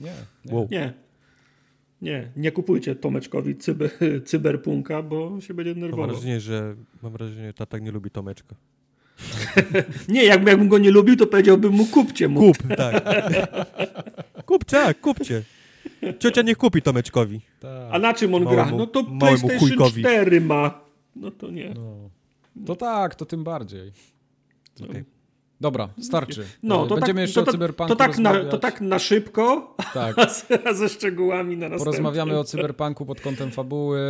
[SPEAKER 1] Nie.
[SPEAKER 2] Nie. Wow. nie. Nie, nie kupujcie Tomeczkowi cyber, cyberpunka, bo się będzie nerwował.
[SPEAKER 3] Mam wrażenie, że mam wrażenie, że tata nie lubi Tomeczka.
[SPEAKER 2] nie, jakbym, jakbym go nie lubił, to powiedziałbym mu kupcie mu.
[SPEAKER 3] Kup, tak. Kup, tak, kupcie. Ciocia nie kupi Tomeczkowi.
[SPEAKER 2] Tak. A na czym on małemu, gra? No to PlayStation chujkowi. 4 ma. No to nie. No.
[SPEAKER 1] To tak, to tym bardziej. Okay. Dobra, starczy. No, to Będziemy tak, jeszcze to, o cyberpunku
[SPEAKER 2] to tak, na, to tak na szybko, tak. a ze szczegółami na następnym.
[SPEAKER 1] Porozmawiamy o cyberpunku pod kątem fabuły,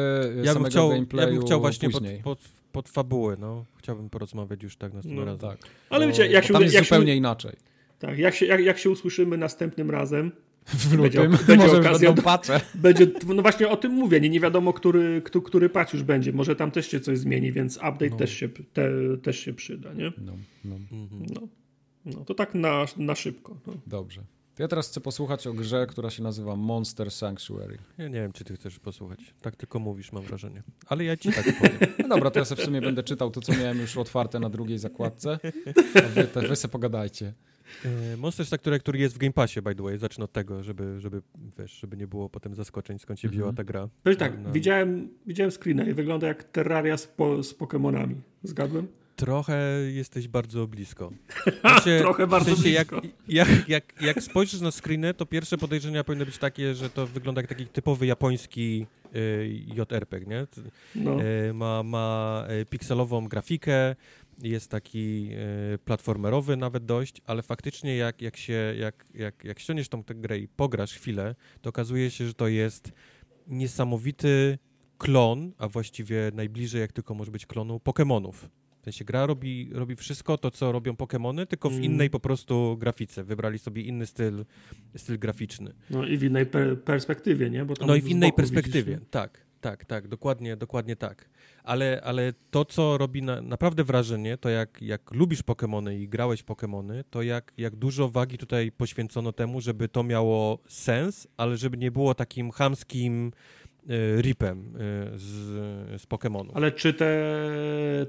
[SPEAKER 1] ja samego chciał, gameplayu Ja bym chciał właśnie pod,
[SPEAKER 3] pod, pod, fabuły, no. Chciałbym porozmawiać już tak następnym no, razem. Tak.
[SPEAKER 1] Ale wiecie, jak się... Tam jest jak zupełnie się, inaczej.
[SPEAKER 2] Tak, jak się, jak, jak się usłyszymy następnym razem,
[SPEAKER 1] w lutym będzie, będzie może okazja,
[SPEAKER 2] patrzę. Będzie, no właśnie o tym mówię, nie, nie wiadomo, który, który, który patch już będzie. Może tam też się coś zmieni, więc update no. też, się, te, też się przyda, nie? No, no. no. no to tak na, na szybko. No.
[SPEAKER 1] Dobrze. To ja teraz chcę posłuchać o grze, która się nazywa Monster Sanctuary.
[SPEAKER 3] Ja nie wiem, czy ty chcesz posłuchać. Tak tylko mówisz, mam wrażenie. Ale ja ci tak powiem.
[SPEAKER 1] No dobra, to ja sobie w sumie będę czytał to, co miałem już otwarte na drugiej zakładce. A wy, te, wy sobie pogadajcie.
[SPEAKER 3] E, Monster Factory, który jest w Game Passie, by the way, zacznę od tego, żeby, żeby, wiesz, żeby nie było potem zaskoczeń, skąd się wzięła mhm. ta gra.
[SPEAKER 2] Jest tak, na... widziałem, widziałem screena i wygląda jak Terraria z, po, z Pokémonami. Zgadłem?
[SPEAKER 3] Trochę jesteś bardzo blisko.
[SPEAKER 2] Znaczy, Trochę bardzo w sensie
[SPEAKER 3] blisko. Jak, jak, jak, jak spojrzysz na screeny, to pierwsze podejrzenia powinny być takie, że to wygląda jak taki typowy japoński y, JRPG, nie? No. Y, ma, ma y, pikselową grafikę, jest taki y, platformerowy nawet dość, ale faktycznie jak, jak się, jak, jak, jak ściągniesz tą tę grę i pograsz chwilę, to okazuje się, że to jest niesamowity klon, a właściwie najbliżej jak tylko może być klonu Pokémonów. W sensie gra robi, robi wszystko to, co robią Pokémony, tylko w mm. innej po prostu grafice. Wybrali sobie inny styl, styl graficzny.
[SPEAKER 2] No i w innej per perspektywie, nie?
[SPEAKER 3] no i w innej perspektywie, tak, tak, tak, dokładnie, dokładnie tak ale, ale to, co robi na, naprawdę wrażenie, to jak, jak lubisz Pokémony i grałeś Pokémony, to jak, jak dużo wagi tutaj poświęcono temu, żeby to miało sens, ale żeby nie było takim chamskim e, ripem e, z, z Pokémonu.
[SPEAKER 2] Ale czy te,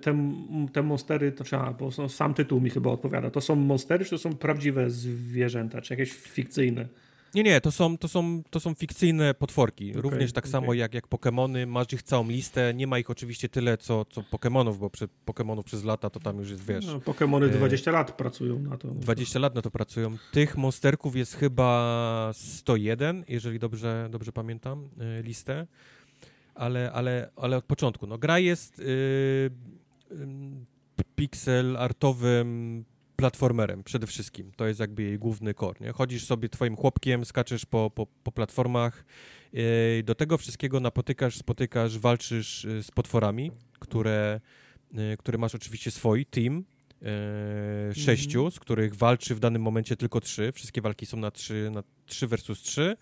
[SPEAKER 2] te, te monstery, to trzeba, bo sam tytuł mi chyba odpowiada, to są monstery, czy to są prawdziwe zwierzęta, czy jakieś fikcyjne?
[SPEAKER 3] Nie, nie, to są, to są, to są fikcyjne potworki. Okay, Również tak okay. samo jak, jak Pokémony. Masz ich całą listę. Nie ma ich oczywiście tyle, co, co Pokémonów, bo przy, Pokémonów przez lata to tam już jest, wiesz... No,
[SPEAKER 2] Pokémony 20 e... lat pracują na to.
[SPEAKER 3] 20 lat na to pracują. Tych monsterków jest chyba 101, jeżeli dobrze, dobrze pamiętam e, listę. Ale, ale, ale od początku. No, gra jest yy, pixel artowym platformerem przede wszystkim. To jest jakby jej główny core. Nie? Chodzisz sobie twoim chłopkiem, skaczesz po, po, po platformach. Yy, do tego wszystkiego napotykasz, spotykasz, walczysz yy, z potworami, które, yy, które masz oczywiście swój team, yy, sześciu, mm -hmm. z których walczy w danym momencie tylko trzy. Wszystkie walki są na trzy, na trzy versus trzy.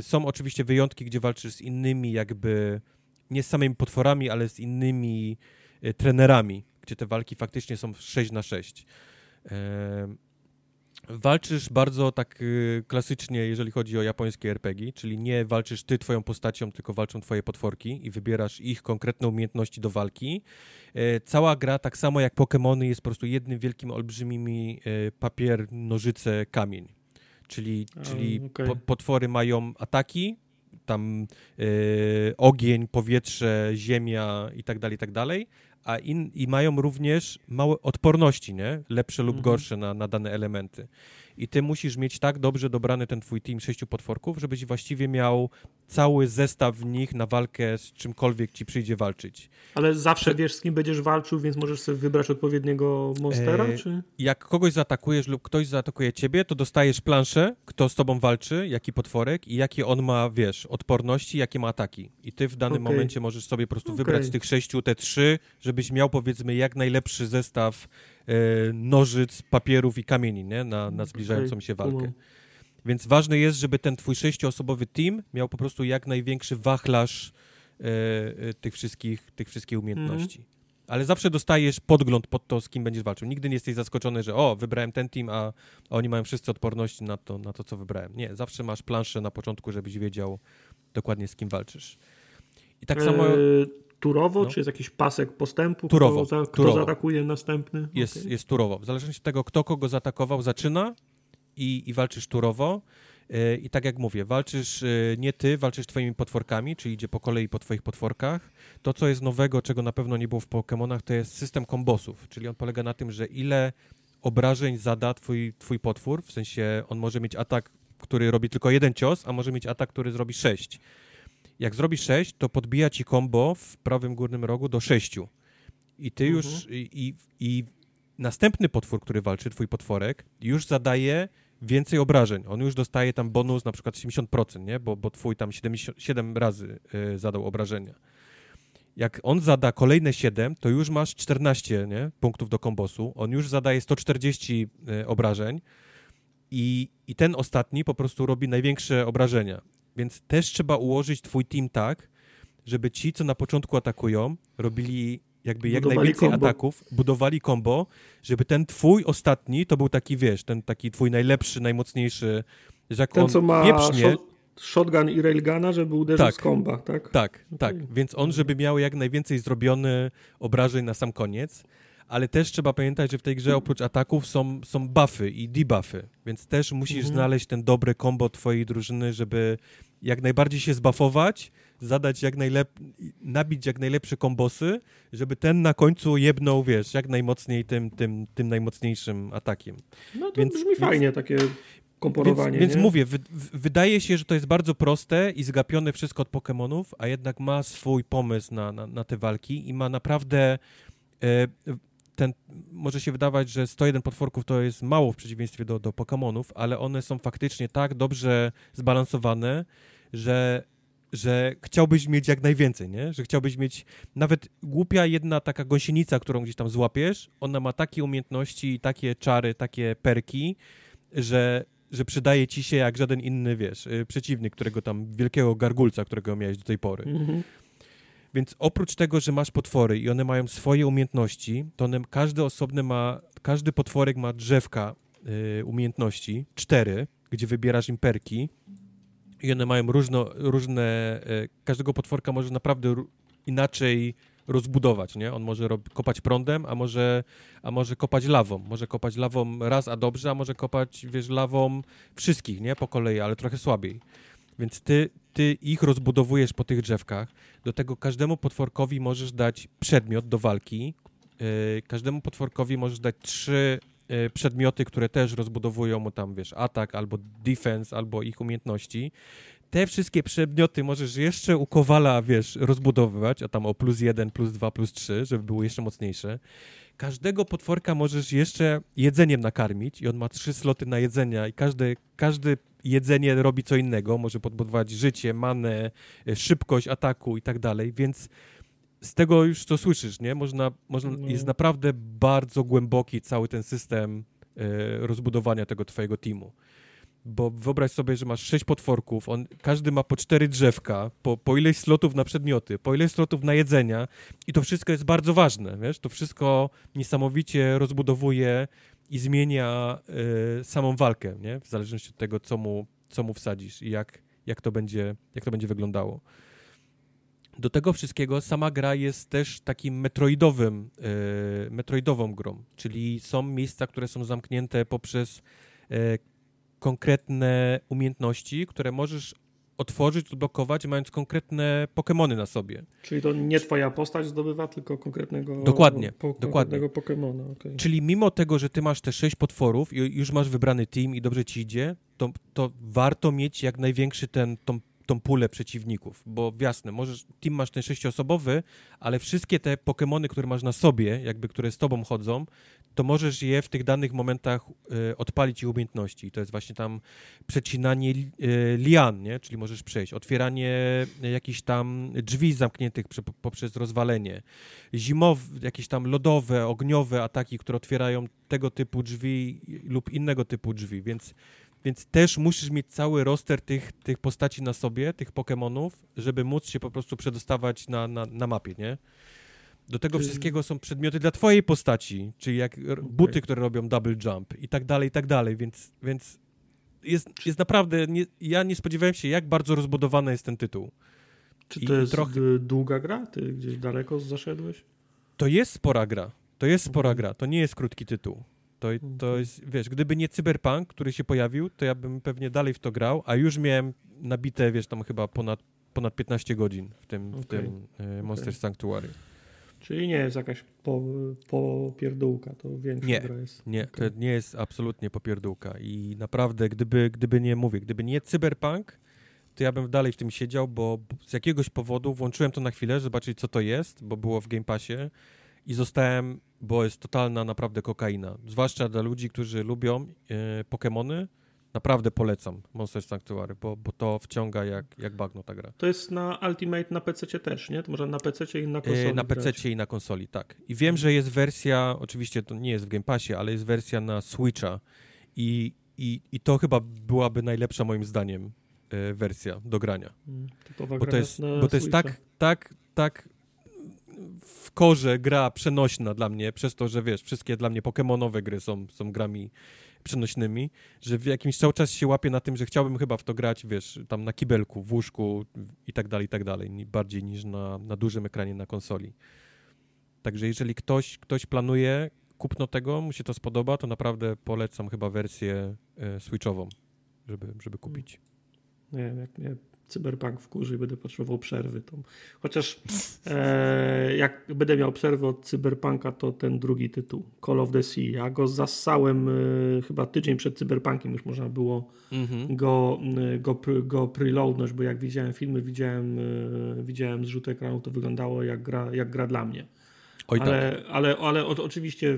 [SPEAKER 3] Są oczywiście wyjątki, gdzie walczysz z innymi jakby, nie z samymi potworami, ale z innymi trenerami gdzie te walki faktycznie są 6 na 6. Walczysz bardzo tak y, klasycznie, jeżeli chodzi o japońskie RPG, czyli nie walczysz ty twoją postacią, tylko walczą twoje potworki i wybierasz ich konkretne umiejętności do walki. E, cała gra, tak samo jak Pokémony, jest po prostu jednym wielkim, olbrzymimi e, papier, nożyce, kamień. Czyli, czyli okay. po, potwory mają ataki, tam e, ogień, powietrze, ziemia i tak dalej, i tak dalej, a in, i mają również małe odporności, nie? Lepsze lub mhm. gorsze na, na dane elementy i ty musisz mieć tak dobrze dobrany ten twój team sześciu potworków, żebyś właściwie miał cały zestaw w nich na walkę z czymkolwiek ci przyjdzie walczyć.
[SPEAKER 2] Ale zawsze wiesz, z kim będziesz walczył, więc możesz sobie wybrać odpowiedniego monstera, e, czy?
[SPEAKER 3] Jak kogoś zaatakujesz lub ktoś zaatakuje ciebie, to dostajesz planszę, kto z tobą walczy, jaki potworek i jakie on ma, wiesz, odporności, jakie ma ataki. I ty w danym okay. momencie możesz sobie po prostu okay. wybrać z tych sześciu te trzy, żebyś miał powiedzmy jak najlepszy zestaw nożyc, papierów i kamieni nie? Na, na zbliżającą się walkę. Więc ważne jest, żeby ten twój sześcioosobowy team miał po prostu jak największy wachlarz e, e, tych, wszystkich, tych wszystkich umiejętności. Mm. Ale zawsze dostajesz podgląd pod to, z kim będziesz walczył. Nigdy nie jesteś zaskoczony, że o, wybrałem ten team, a oni mają wszyscy odporności na to, na to, co wybrałem. Nie, zawsze masz planszę na początku, żebyś wiedział dokładnie, z kim walczysz.
[SPEAKER 2] I tak samo turowo, no. czy jest jakiś pasek postępu,
[SPEAKER 3] turowo,
[SPEAKER 2] kto, kto
[SPEAKER 3] turowo.
[SPEAKER 2] zaatakuje następny?
[SPEAKER 3] Jest, okay. jest turowo. W zależności od tego, kto kogo zaatakował, zaczyna i, i walczysz turowo. E, I tak jak mówię, walczysz e, nie ty, walczysz twoimi potworkami, czyli idzie po kolei po twoich potworkach. To, co jest nowego, czego na pewno nie było w Pokémonach, to jest system kombosów, czyli on polega na tym, że ile obrażeń zada twój, twój potwór, w sensie on może mieć atak, który robi tylko jeden cios, a może mieć atak, który zrobi sześć. Jak zrobisz 6, to podbija ci combo w prawym górnym rogu do 6. I ty mhm. już i, i następny potwór, który walczy, twój potworek, już zadaje więcej obrażeń. On już dostaje tam bonus na przykład 70%, nie? Bo, bo twój tam 7 razy y, zadał obrażenia. Jak on zada kolejne 7, to już masz 14 nie? punktów do kombosu. On już zadaje 140 y, obrażeń i, i ten ostatni po prostu robi największe obrażenia. Więc też trzeba ułożyć twój team tak, żeby ci, co na początku atakują, robili jakby jak budowali najwięcej combo. ataków, budowali combo, żeby ten twój ostatni to był taki, wiesz, ten taki twój najlepszy, najmocniejszy, że jak
[SPEAKER 2] ten,
[SPEAKER 3] on
[SPEAKER 2] co ma pieprznie, shotgun i railguna, żeby uderzył tak, z komba, tak?
[SPEAKER 3] Tak, okay. tak. Więc on, żeby miał jak najwięcej zrobiony obrażeń na sam koniec, ale też trzeba pamiętać, że w tej grze oprócz ataków są, są buffy i debuffy, więc też musisz mhm. znaleźć ten dobry combo twojej drużyny, żeby jak najbardziej się zbuffować, zadać jak najlep... nabić jak najlepsze kombosy, żeby ten na końcu jebnął, wiesz, jak najmocniej tym, tym, tym najmocniejszym atakiem.
[SPEAKER 2] No to więc, brzmi więc, fajnie takie komponowanie.
[SPEAKER 3] Więc, więc mówię, wydaje się, że to jest bardzo proste i zgapione wszystko od Pokémonów, a jednak ma swój pomysł na, na, na te walki i ma naprawdę e, ten, może się wydawać, że 101 potworków to jest mało w przeciwieństwie do, do Pokémonów, ale one są faktycznie tak dobrze zbalansowane, że, że chciałbyś mieć jak najwięcej, nie? Że chciałbyś mieć nawet głupia jedna taka gąsienica, którą gdzieś tam złapiesz, ona ma takie umiejętności, takie czary, takie perki, że, że przydaje ci się jak żaden inny, wiesz, y, przeciwnik, którego tam, wielkiego gargulca, którego miałeś do tej pory. Mhm. Więc oprócz tego, że masz potwory i one mają swoje umiejętności, to one, każdy osobny ma, każdy potworek ma drzewka y, umiejętności, cztery, gdzie wybierasz im perki i one mają różno, różne, y, każdego potworka może naprawdę inaczej rozbudować, nie? On może kopać prądem, a może, a może kopać lawą. Może kopać lawą raz, a dobrze, a może kopać, wiesz, lawą wszystkich, nie? Po kolei, ale trochę słabiej. Więc ty, ty ich rozbudowujesz po tych drzewkach. Do tego każdemu potworkowi możesz dać przedmiot do walki. Yy, każdemu potworkowi możesz dać trzy yy, przedmioty, które też rozbudowują mu tam, wiesz, atak albo defense, albo ich umiejętności te wszystkie przedmioty możesz jeszcze u Kowala, wiesz, rozbudowywać, a tam o plus jeden, plus dwa, plus trzy, żeby było jeszcze mocniejsze. Każdego potworka możesz jeszcze jedzeniem nakarmić i on ma trzy sloty na jedzenia i każde, każde jedzenie robi co innego. Może podbudować życie, manę, e, szybkość ataku i tak dalej, więc z tego już co słyszysz, nie? Można, można, no. jest naprawdę bardzo głęboki cały ten system e, rozbudowania tego twojego teamu bo wyobraź sobie, że masz sześć potworków, on, każdy ma po cztery drzewka, po, po ileś slotów na przedmioty, po ileś slotów na jedzenia i to wszystko jest bardzo ważne, wiesz, to wszystko niesamowicie rozbudowuje i zmienia y, samą walkę, nie, w zależności od tego, co mu, co mu wsadzisz i jak, jak, to będzie, jak to będzie wyglądało. Do tego wszystkiego sama gra jest też takim metroidowym, y, metroidową grą, czyli są miejsca, które są zamknięte poprzez y, konkretne umiejętności, które możesz otworzyć, odblokować, mając konkretne Pokémony na sobie.
[SPEAKER 2] Czyli to nie twoja postać zdobywa, tylko konkretnego
[SPEAKER 3] Dokładnie, po, dokładnie.
[SPEAKER 2] Pokémona. Okay.
[SPEAKER 3] Czyli mimo tego, że ty masz te sześć potworów i już masz wybrany team i dobrze ci idzie, to, to warto mieć jak największy ten, tą tą pulę przeciwników, bo jasne, możesz, team masz ten sześciosobowy, ale wszystkie te Pokémony, które masz na sobie, jakby które z tobą chodzą, to możesz je w tych danych momentach y, odpalić ich umiejętności. To jest właśnie tam przecinanie y, lian, nie? czyli możesz przejść, otwieranie jakichś tam drzwi zamkniętych poprzez rozwalenie, zimowe, jakieś tam lodowe, ogniowe ataki, które otwierają tego typu drzwi lub innego typu drzwi, więc więc też musisz mieć cały roster tych, tych postaci na sobie, tych Pokémonów, żeby móc się po prostu przedostawać na, na, na mapie, nie? Do tego Czy... wszystkiego są przedmioty dla twojej postaci, czyli jak okay. buty, które robią double jump i tak dalej, i tak dalej, więc, więc jest, jest naprawdę, nie, ja nie spodziewałem się, jak bardzo rozbudowany jest ten tytuł.
[SPEAKER 2] Czy to I jest trochę... długa gra? Ty gdzieś daleko zaszedłeś?
[SPEAKER 3] To jest spora gra. To jest spora gra. To nie jest krótki tytuł. To, to mhm. jest, wiesz, gdyby nie Cyberpunk, który się pojawił, to ja bym pewnie dalej w to grał, a już miałem nabite, wiesz, tam chyba ponad, ponad 15 godzin w tym, okay. w tym e, Monster okay. Sanctuary.
[SPEAKER 2] Czyli nie jest jakaś po, popierdółka, to większa
[SPEAKER 3] nie,
[SPEAKER 2] gra jest.
[SPEAKER 3] Nie, okay. to nie jest absolutnie popierdółka i naprawdę, gdyby, gdyby nie, mówię, gdyby nie Cyberpunk, to ja bym dalej w tym siedział, bo z jakiegoś powodu włączyłem to na chwilę, zobaczyć co to jest, bo było w Game Passie i zostałem, bo jest totalna naprawdę kokaina. Zwłaszcza dla ludzi, którzy lubią e, Pokémony. Naprawdę polecam Monster Sanctuary, bo, bo to wciąga jak, jak bagno ta gra.
[SPEAKER 2] To jest na Ultimate na PC też, nie? To może na PC i na konsoli. E,
[SPEAKER 3] na PC i na konsoli, tak. I wiem, że jest wersja, oczywiście to nie jest w Game Passie, ale jest wersja na Switcha i, i, i to chyba byłaby najlepsza moim zdaniem e, wersja do grania.
[SPEAKER 2] Hmm, bo to jest,
[SPEAKER 3] bo to jest tak, tak, tak w korze gra przenośna dla mnie, przez to, że wiesz, wszystkie dla mnie pokemonowe gry są, są grami przenośnymi, że w jakimś cały czas się łapię na tym, że chciałbym chyba w to grać, wiesz, tam na kibelku, w łóżku i tak dalej, i tak dalej, bardziej niż na, na dużym ekranie na konsoli. Także jeżeli ktoś, ktoś planuje kupno tego, mu się to spodoba, to naprawdę polecam chyba wersję e, switchową, żeby, żeby kupić.
[SPEAKER 2] Nie, jak nie cyberpunk wkurzy i będę potrzebował przerwy. To... Chociaż e, jak będę miał przerwę od cyberpunka, to ten drugi tytuł, Call of the Sea. Ja go zassałem e, chyba tydzień przed cyberpunkiem, już można było mm-hmm. go, e, go, go preloadnąć, bo jak widziałem filmy, widziałem, e, widziałem zrzut ekranu, to wyglądało jak gra, jak gra dla mnie. Oj, ale, tak. ale, ale o, oczywiście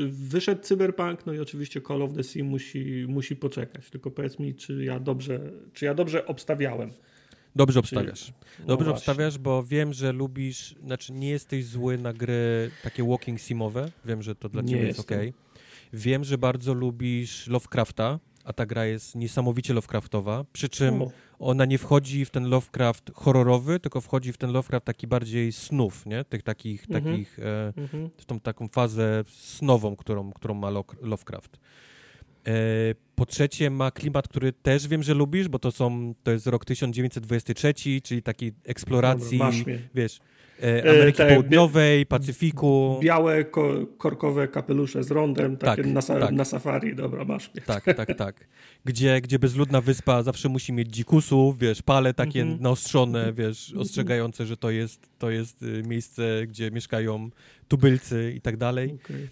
[SPEAKER 2] y, wyszedł Cyberpunk, no i oczywiście Call of the Sea musi, musi poczekać. Tylko powiedz mi, czy ja dobrze, czy ja dobrze obstawiałem.
[SPEAKER 3] Dobrze obstawiasz. No dobrze obstawiasz, bo wiem, że lubisz, znaczy nie jesteś zły na gry takie walking simowe. Wiem, że to dla nie ciebie jest ok. Wiem, że bardzo lubisz Lovecrafta, a ta gra jest niesamowicie Lovecraftowa. Przy czym ona nie wchodzi w ten Lovecraft horrorowy, tylko wchodzi w ten Lovecraft taki bardziej snów, nie? Tych takich, mhm. takich e, mhm. w tą taką fazę snową, którą, którą ma Lovecraft. E, po trzecie ma klimat, który też wiem, że lubisz, bo to są, to jest rok 1923, czyli takiej eksploracji, Dobra, wiesz, E, e, Ameryki te, Południowej, Pacyfiku.
[SPEAKER 2] Białe, ko korkowe kapelusze z rondem, takie tak, na, tak. na, safari, dobra, masz mnie.
[SPEAKER 3] Tak, tak, tak. Gdzie, gdzie bezludna wyspa zawsze musi mieć dzikusów, wiesz, pale takie mm -hmm. naostrzone, wiesz, ostrzegające, że to jest, to jest y, miejsce, gdzie mieszkają tubylcy i tak dalej. Okay.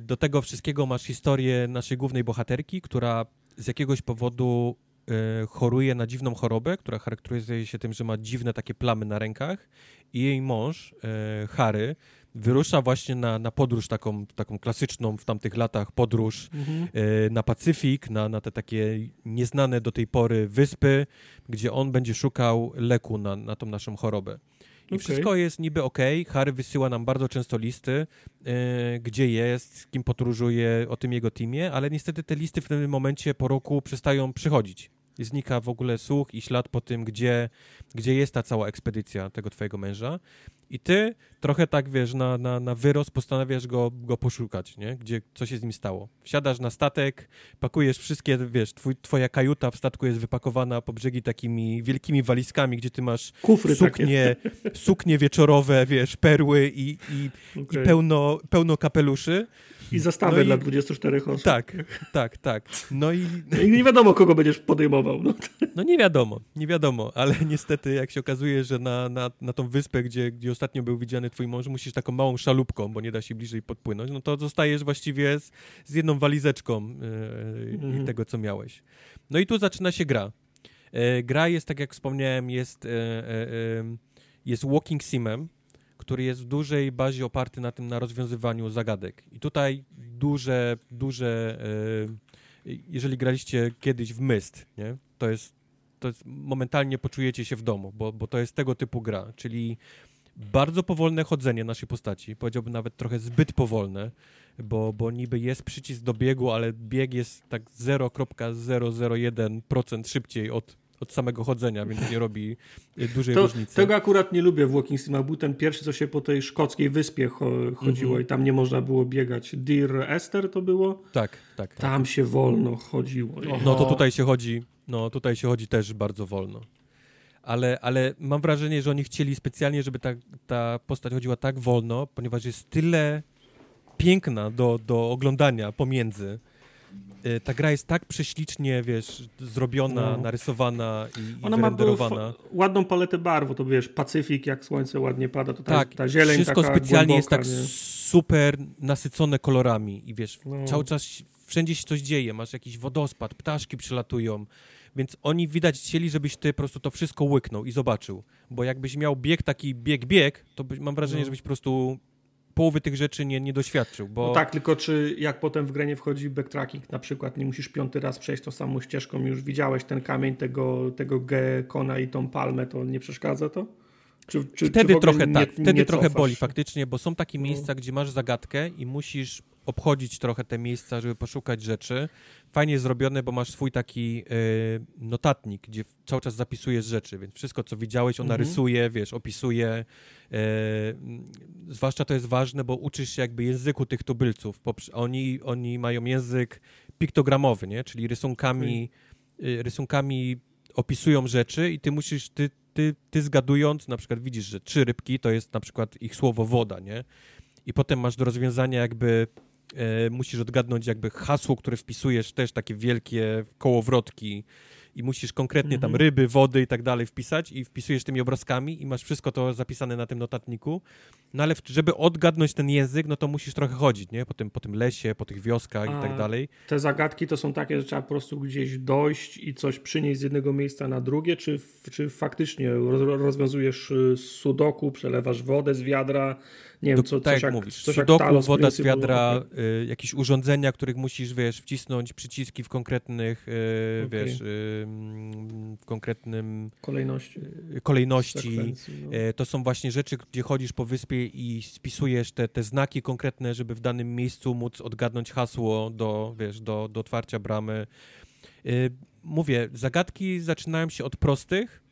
[SPEAKER 3] Do tego wszystkiego masz historię naszej głównej bohaterki, która z jakiegoś powodu y, choruje na dziwną chorobę, która charakteryzuje się tym, że ma dziwne takie plamy na rękach i jej mąż, e, Harry, wyrusza właśnie na, na podróż taką, taką klasyczną w tamtych latach, podróż mhm. na Pacyfik, na, na te takie nieznane do tej pory wyspy, gdzie on będzie szukał leku na, na tą naszą chorobę. I okay. wszystko jest niby ok. Harry wysyła nam bardzo często listy, e, gdzie jest, z kim podróżuje, o tym jego teamie, ale niestety te listy w tym momencie po roku przestają przychodzić znika w ogóle słuch i ślad po tym, gdzie, gdzie jest ta cała ekspedycja tego twojego męża. I ty trochę tak, wiesz, na, na, na wyrost postanawiasz go, go poszukać, nie? Gdzie, co się z nim stało. Wsiadasz na statek, pakujesz wszystkie, wiesz, twój, twoja kajuta w statku jest wypakowana po brzegi takimi wielkimi walizkami, gdzie ty masz
[SPEAKER 2] Kufry
[SPEAKER 3] suknie, suknie wieczorowe, wiesz, perły i, i, okay. i pełno, pełno kapeluszy.
[SPEAKER 2] I zastawę no dla i... 24 osób.
[SPEAKER 3] Tak, tak, tak. No i...
[SPEAKER 2] no i... nie wiadomo, kogo będziesz podejmował. No.
[SPEAKER 3] no nie wiadomo, nie wiadomo, ale niestety jak się okazuje, że na, na, na tą wyspę, gdzie, gdzie ostatnio był widziany twój mąż, musisz taką małą szalupką, bo nie da się bliżej podpłynąć, no to zostajesz właściwie z, z jedną walizeczką yy, mhm. tego, co miałeś. No i tu zaczyna się gra. Yy, gra jest, tak jak wspomniałem, jest, yy, jest walking simem, który jest w dużej bazie oparty na tym, na rozwiązywaniu zagadek. I tutaj duże, duże, jeżeli graliście kiedyś w Myst, nie? To jest, to jest, momentalnie poczujecie się w domu, bo, bo to jest tego typu gra, czyli bardzo powolne chodzenie naszej postaci, powiedziałbym nawet trochę zbyt powolne, bo, bo niby jest przycisk do biegu, ale bieg jest tak 0,001% szybciej od od samego chodzenia, więc nie robi y, dużej to, różnicy.
[SPEAKER 2] Tego akurat nie lubię w Walking Simach. Był ten pierwszy, co się po tej szkockiej wyspie chodziło mm -hmm. i tam nie można było biegać. Dear Esther to było?
[SPEAKER 3] Tak, tak.
[SPEAKER 2] Tam
[SPEAKER 3] tak.
[SPEAKER 2] się wolno chodziło.
[SPEAKER 3] No to tutaj się chodzi, no tutaj się chodzi też bardzo wolno. Ale, ale mam wrażenie, że oni chcieli specjalnie, żeby ta, ta postać chodziła tak wolno, ponieważ jest tyle piękna do, do oglądania pomiędzy, Y, ta gra jest tak prześlicznie, wiesz, zrobiona, no. narysowana i, Ona ma
[SPEAKER 2] ładną paletę barw, to wiesz, Pacyfik, jak słońce ładnie pada, to ta, tak, ta zieleń
[SPEAKER 3] wszystko specjalnie
[SPEAKER 2] jest
[SPEAKER 3] tak nie? super nasycone kolorami i wiesz, no. cały czas wszędzie się coś dzieje, masz jakiś wodospad, ptaszki przylatują, więc oni widać chcieli, żebyś ty po prostu to wszystko łyknął i zobaczył, bo jakbyś miał bieg taki bieg-bieg, to by, mam wrażenie, no. żebyś po prostu połowy tych rzeczy nie, nie doświadczył. Bo...
[SPEAKER 2] No tak, tylko czy jak potem w grę nie wchodzi backtracking, na przykład nie musisz piąty raz przejść tą samą ścieżką, już widziałeś ten kamień tego, tego gekona i tą palmę, to nie przeszkadza to?
[SPEAKER 3] Czy, czy, wtedy czy trochę nie, tak, wtedy trochę boli faktycznie, bo są takie no. miejsca, gdzie masz zagadkę i musisz obchodzić trochę te miejsca, żeby poszukać rzeczy. Fajnie zrobione, bo masz swój taki y, notatnik, gdzie cały czas zapisujesz rzeczy, więc wszystko, co widziałeś, ona mhm. rysuje, wiesz, opisuje. Y, zwłaszcza to jest ważne, bo uczysz się jakby języku tych tubylców. Oni, oni mają język piktogramowy, nie? czyli rysunkami, y, rysunkami opisują rzeczy i ty musisz, ty, ty, ty zgadując, na przykład widzisz, że trzy rybki to jest na przykład ich słowo woda, nie? I potem masz do rozwiązania jakby e, musisz odgadnąć jakby hasło, które wpisujesz, też takie wielkie kołowrotki i musisz konkretnie tam mhm. ryby, wody i tak dalej wpisać i wpisujesz tymi obrazkami i masz wszystko to zapisane na tym notatniku. No ale żeby odgadnąć ten język, no to musisz trochę chodzić, nie? Po tym, po tym lesie, po tych wioskach A i tak dalej.
[SPEAKER 2] Te zagadki to są takie, że trzeba po prostu gdzieś dojść i coś przynieść z jednego miejsca na drugie, czy, czy faktycznie rozwiązujesz y, sudoku, przelewasz wodę z wiadra, nie wiem, co,
[SPEAKER 3] tak
[SPEAKER 2] coś
[SPEAKER 3] jak, mówisz, coś sudoku, woda z wiadra, y, jakieś urządzenia, których musisz, wiesz, wcisnąć przyciski w konkretnych, y, okay. wiesz, y, w konkretnym
[SPEAKER 2] kolejności,
[SPEAKER 3] y, kolejności. No. Y, to są właśnie rzeczy, gdzie chodzisz po wyspie i spisujesz te, te znaki konkretne, żeby w danym miejscu móc odgadnąć hasło do, wiesz, do, do otwarcia bramy. mówię, zagadki zaczynają się od prostych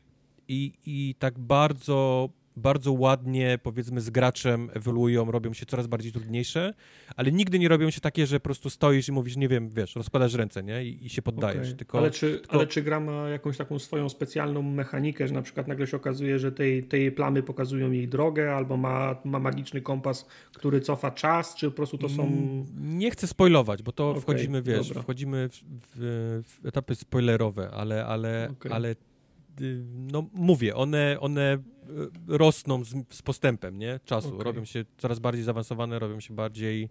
[SPEAKER 3] i, i tak bardzo bardzo ładnie, powiedzmy, z graczem ewoluują, robią się coraz bardziej trudniejsze, ale nigdy nie robią się takie, że po prostu stoisz i mówisz, nie wiem, wiesz, rozkładasz ręce, nie? I, i się poddajesz. Okay. Tylko,
[SPEAKER 2] ale, czy,
[SPEAKER 3] tylko...
[SPEAKER 2] ale czy gra ma jakąś taką swoją specjalną mechanikę, że na przykład nagle się okazuje, że tej, tej plamy pokazują jej drogę, albo ma, ma magiczny kompas, który cofa czas, czy po prostu to są... Mm,
[SPEAKER 3] nie chcę spoilować, bo to okay, wchodzimy, wiesz, dobra. wchodzimy w, w, w, etapy spoilerowe, ale, ale, okay. ale y, no mówię, one, one rosną z, z postępem nie? czasu. Okay. Robią się coraz bardziej zaawansowane, robią się bardziej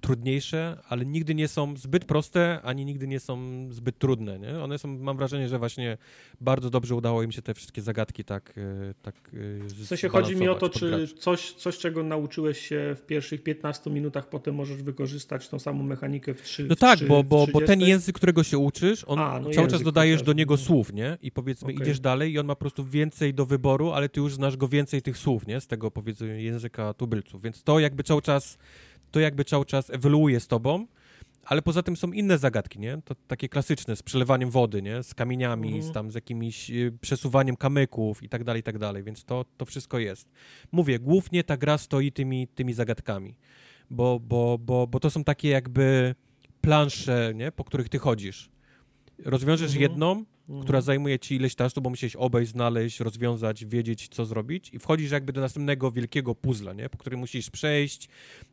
[SPEAKER 3] trudniejsze, ale nigdy nie są zbyt proste, ani nigdy nie są zbyt trudne. Nie? One są, mam wrażenie, że właśnie bardzo dobrze udało im się te wszystkie zagadki tak. E, tak
[SPEAKER 2] e, w sensie chodzi mi o to, czy coś, coś, czego nauczyłeś się w pierwszych 15 minutach, potem możesz wykorzystać tą samą mechanikę w 3
[SPEAKER 3] No tak, 3, bo, bo, bo ten język, którego się uczysz, on A, no cały czas dodajesz do niego słów, nie? I powiedzmy, okay. idziesz dalej i on ma po prostu więcej do wyboru, ale ty już znasz go więcej tych słów, nie? Z tego powiedzmy języka tubylców. Więc to jakby cały czas to jakby cały czas ewoluuje z tobą, ale poza tym są inne zagadki, nie? To takie klasyczne, z przelewaniem wody, nie? Z kamieniami, mhm. z tam z jakimiś y, przesuwaniem kamyków i tak dalej, i tak dalej, więc to, to wszystko jest. Mówię, głównie ta gra stoi tymi, tymi zagadkami, bo, bo, bo, bo to są takie jakby plansze, nie? Po których ty chodzisz. Rozwiążesz mhm. jedną, mhm. która zajmuje ci ileś czasu, bo musisz obejść, znaleźć, rozwiązać, wiedzieć, co zrobić i wchodzisz jakby do następnego wielkiego puzzla, nie? po którym musisz przejść.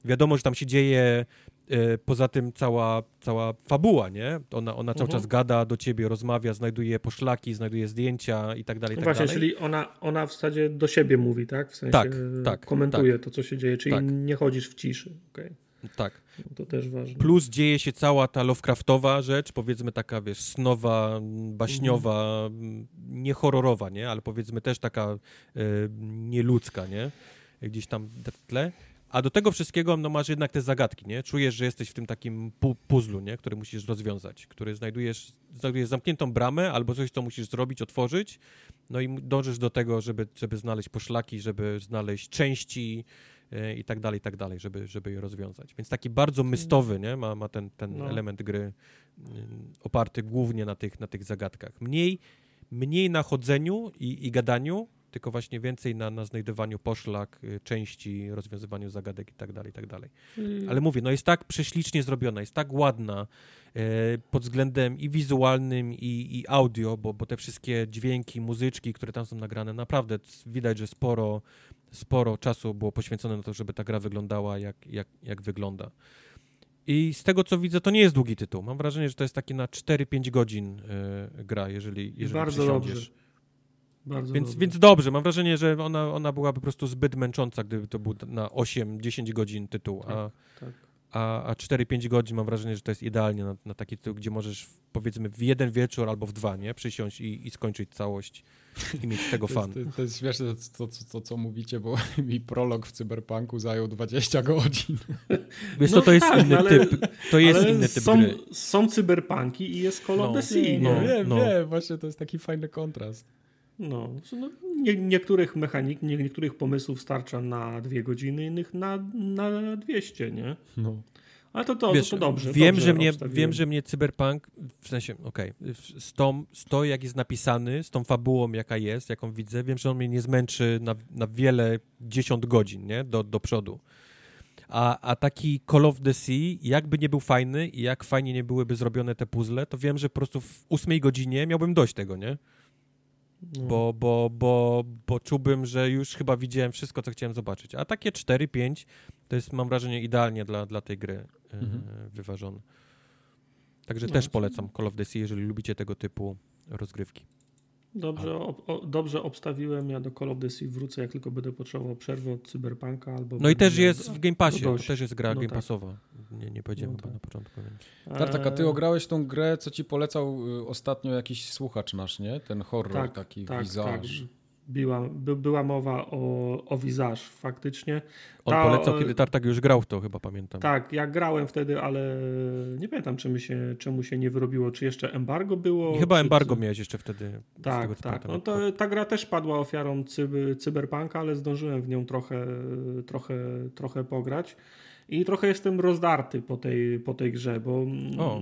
[SPEAKER 3] Wiadomo, że tam się dzieje e, poza tym cała, cała fabuła, nie? Ona, ona cały mhm. czas gada do ciebie, rozmawia, znajduje poszlaki, znajduje zdjęcia i tak dalej,
[SPEAKER 2] no
[SPEAKER 3] tak
[SPEAKER 2] Właśnie,
[SPEAKER 3] dalej.
[SPEAKER 2] czyli ona, ona w zasadzie do siebie mówi, tak? W sensie tak, tak, komentuje tak. to, co się dzieje, czyli tak. nie chodzisz w ciszy. Okay.
[SPEAKER 3] Tak.
[SPEAKER 2] No to też ważne.
[SPEAKER 3] Plus dzieje się cała ta Lovecraftowa rzecz, powiedzmy taka, wiesz, snowa, baśniowa, mhm. nie horrorowa, nie? Ale powiedzmy też taka e, nieludzka, nie? Gdzieś tam w tle. A do tego wszystkiego no, masz jednak te zagadki, nie? Czujesz, że jesteś w tym takim pu puzzlu, nie? Który musisz rozwiązać, który znajdujesz, znajdujesz zamkniętą bramę albo coś, co musisz zrobić, otworzyć, no i dążysz do tego, żeby, żeby znaleźć poszlaki, żeby znaleźć części, i tak dalej, i tak dalej, żeby, żeby je rozwiązać. Więc taki bardzo mystowy, nie? Ma, ma ten, ten no. element gry oparty głównie na tych, na tych zagadkach. Mniej, mniej na chodzeniu i, i gadaniu, tylko właśnie więcej na, na znajdowaniu poszlak, y, części, rozwiązywaniu zagadek i tak dalej, i tak dalej. Hmm. Ale mówię, no jest tak prześlicznie zrobiona, jest tak ładna e, pod względem i wizualnym, i, i audio, bo, bo te wszystkie dźwięki, muzyczki, które tam są nagrane, naprawdę widać, że sporo sporo czasu było poświęcone na to, żeby ta gra wyglądała jak, jak, jak wygląda. I z tego co widzę, to nie jest długi tytuł. Mam wrażenie, że to jest taki na 4-5 godzin y, gra, jeżeli, jeżeli
[SPEAKER 2] Bardzo dobrze.
[SPEAKER 3] Bardzo więc, dobrze. więc dobrze, mam wrażenie, że ona, ona byłaby po prostu zbyt męcząca, gdyby to był na 8-10 godzin tytuł. Tak, a, tak a, a 4-5 godzin mam wrażenie, że to jest idealnie na, na taki tytuł, gdzie możesz powiedzmy w jeden wieczór albo w dwa, nie? Przysiąść i, i skończyć całość i mieć tego fan.
[SPEAKER 1] To jest, to jest śmieszne to, to, to, co mówicie, bo mi prolog w Cyberpunku zajął 20 godzin.
[SPEAKER 3] Wiesz, no to, to jest tak, inny ale, typ, to jest inny typ
[SPEAKER 2] są,
[SPEAKER 3] gry.
[SPEAKER 2] Są cyberpunki i jest Call of no, the Sea.
[SPEAKER 1] No, wiem, no. wiem, właśnie to jest taki fajny kontrast.
[SPEAKER 2] No, no nie, niektórych mechanik, nie, niektórych pomysłów starcza na dwie godziny, innych na, na 200, nie? No. Ale to, to, Wiesz, to, to dobrze.
[SPEAKER 3] Wiem,
[SPEAKER 2] dobrze
[SPEAKER 3] że mnie, wiem, że mnie Cyberpunk, w sensie, okej, okay, z, tą, z to, jak jest napisany, z tą fabułą, jaka jest, jaką widzę, wiem, że on mnie nie zmęczy na, na wiele dziesiąt godzin, nie? Do, do przodu. A, a taki Call of the Sea, jakby nie był fajny i jak fajnie nie byłyby zrobione te puzzle, to wiem, że po prostu w ósmej godzinie miałbym dość tego, nie? No. Bo, bo, bo, bo czułbym, że już chyba widziałem wszystko, co chciałem zobaczyć. A takie 4-5 to jest, mam wrażenie, idealnie dla, dla tej gry e, mhm. wyważone. Także no, też polecam Call of the Sea, jeżeli lubicie tego typu rozgrywki.
[SPEAKER 2] Dobrze, o, dobrze obstawiłem. Ja do Call of Duty wrócę, jak tylko będę potrzebował przerwy od Cyberpunka albo.
[SPEAKER 3] No i też jest w Game Passie. To też jest gra no Game tak. Passowa. Nie, nie powiedziałem no tak. na początku.
[SPEAKER 1] Więc. Tartak, a ty ograłeś tą grę, co ci polecał y, ostatnio jakiś słuchacz nasz, nie? Ten horror tak, taki, tak, Visage. Tak
[SPEAKER 2] była, by, była mowa o, o Visage faktycznie.
[SPEAKER 3] On Ta, polecał, kiedy Tartak już grał w to, chyba pamiętam.
[SPEAKER 2] Tak, ja grałem wtedy, ale nie pamiętam, czemu się, czemu się nie wyrobiło, czy jeszcze embargo było.
[SPEAKER 3] chyba
[SPEAKER 2] czy,
[SPEAKER 3] embargo miałeś jeszcze wtedy.
[SPEAKER 2] Tak, tego, tak. No to, ta gra też padła ofiarą cyber, cyberpunka, ale zdążyłem w nią trochę, trochę, trochę pograć. I trochę jestem rozdarty po tej, po tej grze, bo... O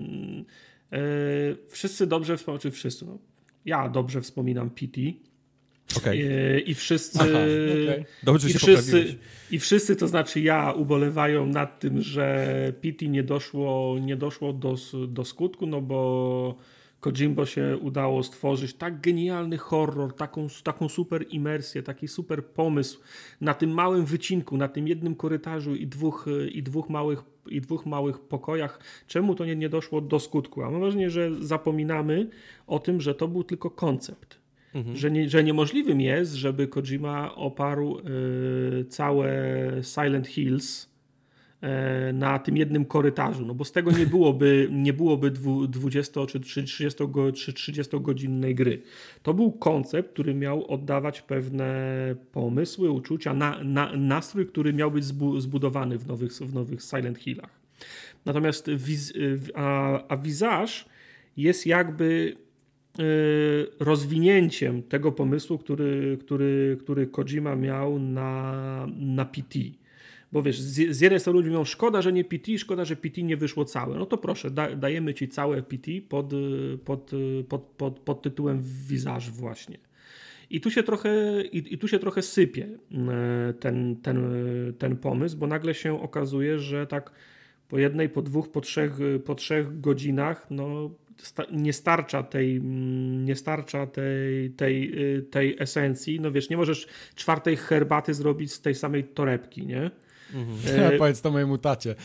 [SPEAKER 2] wszyscy dobrze wspominają, czy wszyscy, no, ja dobrze wspominam PT.
[SPEAKER 3] Okay.
[SPEAKER 2] I, I wszyscy. Aha, okay.
[SPEAKER 3] Dobrze
[SPEAKER 2] i wszyscy, I wszyscy, to znaczy ja, ubolewają nad tym, że PT nie doszło, nie doszło do, do skutku, no bo Kojimbo się udało stworzyć tak genialny horror, taką, taką super imersję, taki super pomysł na tym małym wycinku, na tym jednym korytarzu i dwóch, i dwóch, małych, i dwóch małych pokojach. Czemu to nie, nie doszło do skutku? A mam wrażenie, że zapominamy o tym, że to był tylko koncept. Mhm. Że, nie, że niemożliwym jest, żeby Kojima oparł y, całe Silent Hills E, na tym jednym korytarzu, no bo z tego nie byłoby, nie byłoby 20 czy 30, czy 30 godzinnej gry. To był koncept, który miał oddawać pewne pomysły, uczucia, na, na, nastrój, który miał być zbudowany w nowych, w nowych Silent Hillach. Natomiast wiz, a, a Visage jest jakby rozwinięciem tego pomysłu, który, który, który Kojima miał na, na PT. Bo wiesz, z, jednej strony ludzie mówią, szkoda, że nie PT, szkoda, że PT nie wyszło całe. No to proszę, da, dajemy ci całe PT pod, pod, pod, pod, pod tytułem Visage właśnie. I tu się trochę, i, i, tu się trochę sypie e, ten, ten, ten pomysł, bo nagle się okazuje, że tak po jednej, po dwóch, po trzech, po trzech godzinach no, nie starcza tej, nie starcza tej, tej, tej esencji. No wiesz, nie możesz czwartej herbaty zrobić z tej samej torebki, nie?
[SPEAKER 1] Mhm. E... Powiedz to mojemu tacie.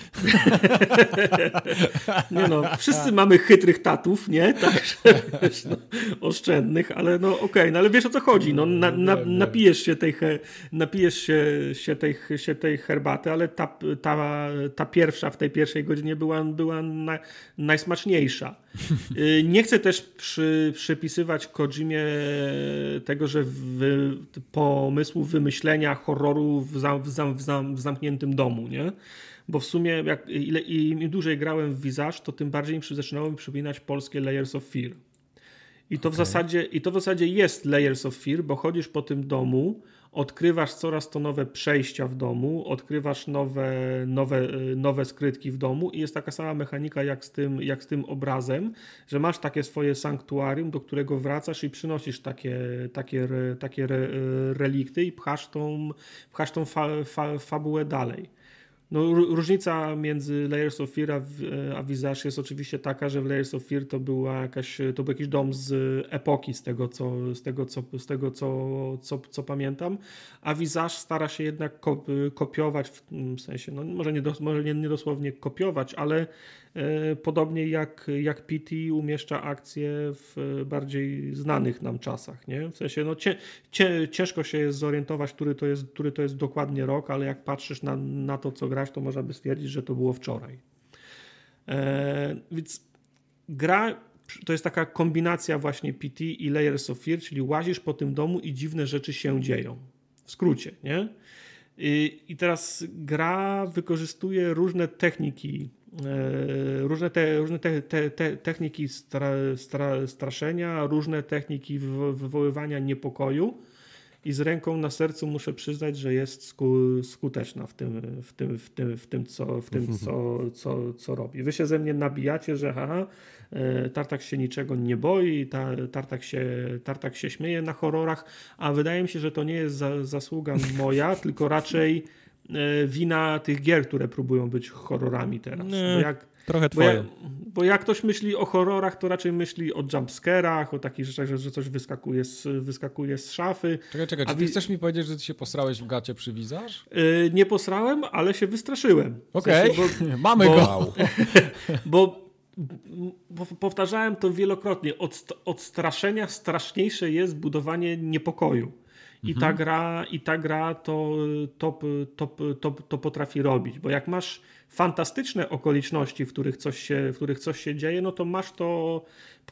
[SPEAKER 2] nie no, wszyscy mamy chytrych tatów, nie? Także wiesz, no, oszczędnych, ale no okej, okay, no ale wiesz o co chodzi. No, na, na, napijesz się tej, napijesz się, się, tej, się tej herbaty, ale ta, ta, ta pierwsza w tej pierwszej godzinie była, była na, najsmaczniejsza. Y, nie chcę też przy, przypisywać Kojimie tego, że w, pomysłu wymyślenia horroru w, zam, w, zam, w, zam, w zamkniętym domu, nie? Bo w sumie jak, ile, im dłużej grałem w Visage, to tym bardziej mi zaczynało mi przypominać polskie Layers of Fear. I to, okay. w zasadzie, I to w zasadzie jest Layers of Fear, bo chodzisz po tym domu, odkrywasz coraz to nowe przejścia w domu, odkrywasz nowe, nowe, nowe skrytki w domu i jest taka sama mechanika jak z, tym, jak z tym obrazem, że masz takie swoje sanktuarium, do którego wracasz i przynosisz takie, takie, takie relikty i pchasz tą, pchasz tą fa, fa, fabułę dalej. No, różnica między Layers of Fear a, a Visage jest oczywiście taka, że w Layers of Fear to, była jakaś, to był jakiś dom z epoki, z tego, co, z tego, co, z tego co, co, co pamiętam, a Visage stara się jednak kopiować, w sensie, no, może, nie, może nie, nie dosłownie kopiować, ale E, podobnie jak, jak PT umieszcza akcje w bardziej znanych nam czasach. Nie? W sensie no, cie, cie, ciężko się jest zorientować, który to jest, który to jest dokładnie rok, ale jak patrzysz na, na to, co grać, to można by stwierdzić, że to było wczoraj. E, więc gra to jest taka kombinacja właśnie PT i Layers of Fear, czyli łazisz po tym domu i dziwne rzeczy się dzieją. W skrócie, nie? I, teraz gra wykorzystuje różne techniki E, różne, te, różne te, te, te techniki stra, stra, straszenia, różne techniki wywoływania niepokoju i z ręką na sercu muszę przyznać, że jest sku, skuteczna w tym, w tym, w tym, w tym, co, w tym co, co, co robi. Wy się ze mnie nabijacie, że haha, e, Tartak się niczego nie boi, Tartak się, Tartak się śmieje na horrorach, a wydaje mi się, że to nie jest za, zasługa moja, tylko raczej E, wina tych gier, które próbują być horrorami teraz.
[SPEAKER 3] Nie, bo jak, trochę twoje.
[SPEAKER 2] Bo jak, bo jak, ktoś myśli o horrorach, to raczej myśli o jumpscarach, o takich rzeczach, że, że coś wyskakuje z, wyskakuje z szafy.
[SPEAKER 1] Czekaj, czekaj, czy ty chcesz mi powiedzieć, że ty się posrałeś w gacie przy wizarz?
[SPEAKER 2] Yy, nie posrałem, ale się wystraszyłem.
[SPEAKER 1] Okej, okay. w sensie, mamy bo, go.
[SPEAKER 2] bo powtarzałem to wielokrotnie. Od, od straszenia straszniejsze jest budowanie niepokoju. I ta mhm. gra, i ta gra to, to, to, to, to potrafi robić, bo jak masz fantastyczne okoliczności, w których coś się, w których coś się dzieje, no to masz to,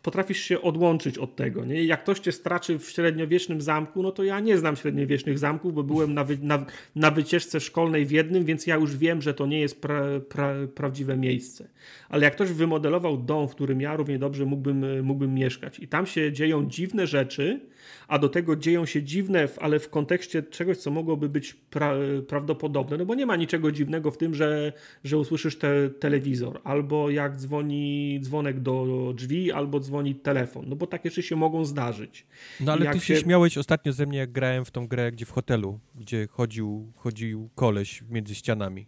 [SPEAKER 2] potrafisz się odłączyć od tego. Nie? Jak ktoś cię straczy w średniowiecznym zamku, no to ja nie znam średniowiecznych zamków, bo byłem na, wy, na, na wycieczce szkolnej w jednym, więc ja już wiem, że to nie jest pra, pra, prawdziwe miejsce. Ale jak ktoś wymodelował dom, w którym ja równie dobrze mógłbym, mógłbym mieszkać i tam się dzieją dziwne rzeczy, a do tego dzieją się dziwne ale w kontekście czegoś, co mogłoby być pra, prawdopodobne, no bo nie ma niczego dziwnego w tym, że, że usłyszysz te, telewizor, albo jak dzwoni dzwonek do drzwi, albo dzwoni telefon, no bo takie rzeczy się mogą zdarzyć.
[SPEAKER 3] No ale ty się, śmiałeś ostatnio ze mnie, jak grałem w tą grę, gdzie w hotelu, gdzie chodził, chodził koleś między ścianami.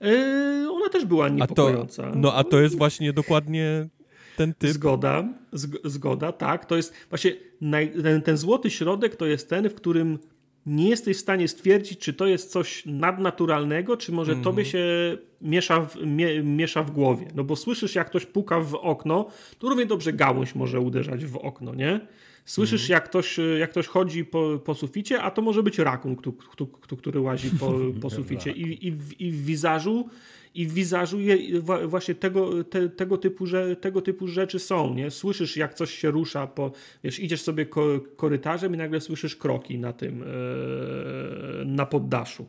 [SPEAKER 2] Yy, ona też była niepokojąca.
[SPEAKER 3] A to, no a to jest właśnie dokładnie ten typ.
[SPEAKER 2] Zgoda, zgoda, tak. To jest właśnie naj, ten, ten złoty środek to jest ten, w którym nie jesteś w stanie stwierdzić, czy to jest coś nadnaturalnego, czy może mm -hmm. tobie się miesza w, mie, miesza w głowie. No bo słyszysz, jak ktoś puka w okno, to równie dobrze gałąź może uderzać w okno, nie? Słyszysz, mm. jak, ktoś, jak ktoś chodzi po, po suficie, a to może być rakun, który łazi po, po suficie. I, i, w, I w wizażu i w wizażu je, właśnie tego, te, tego, typu, że, tego typu rzeczy są, nie? Słyszysz, jak coś się rusza, po, wiesz, idziesz sobie ko, korytarzem i nagle słyszysz kroki na tym, e, na poddaszu.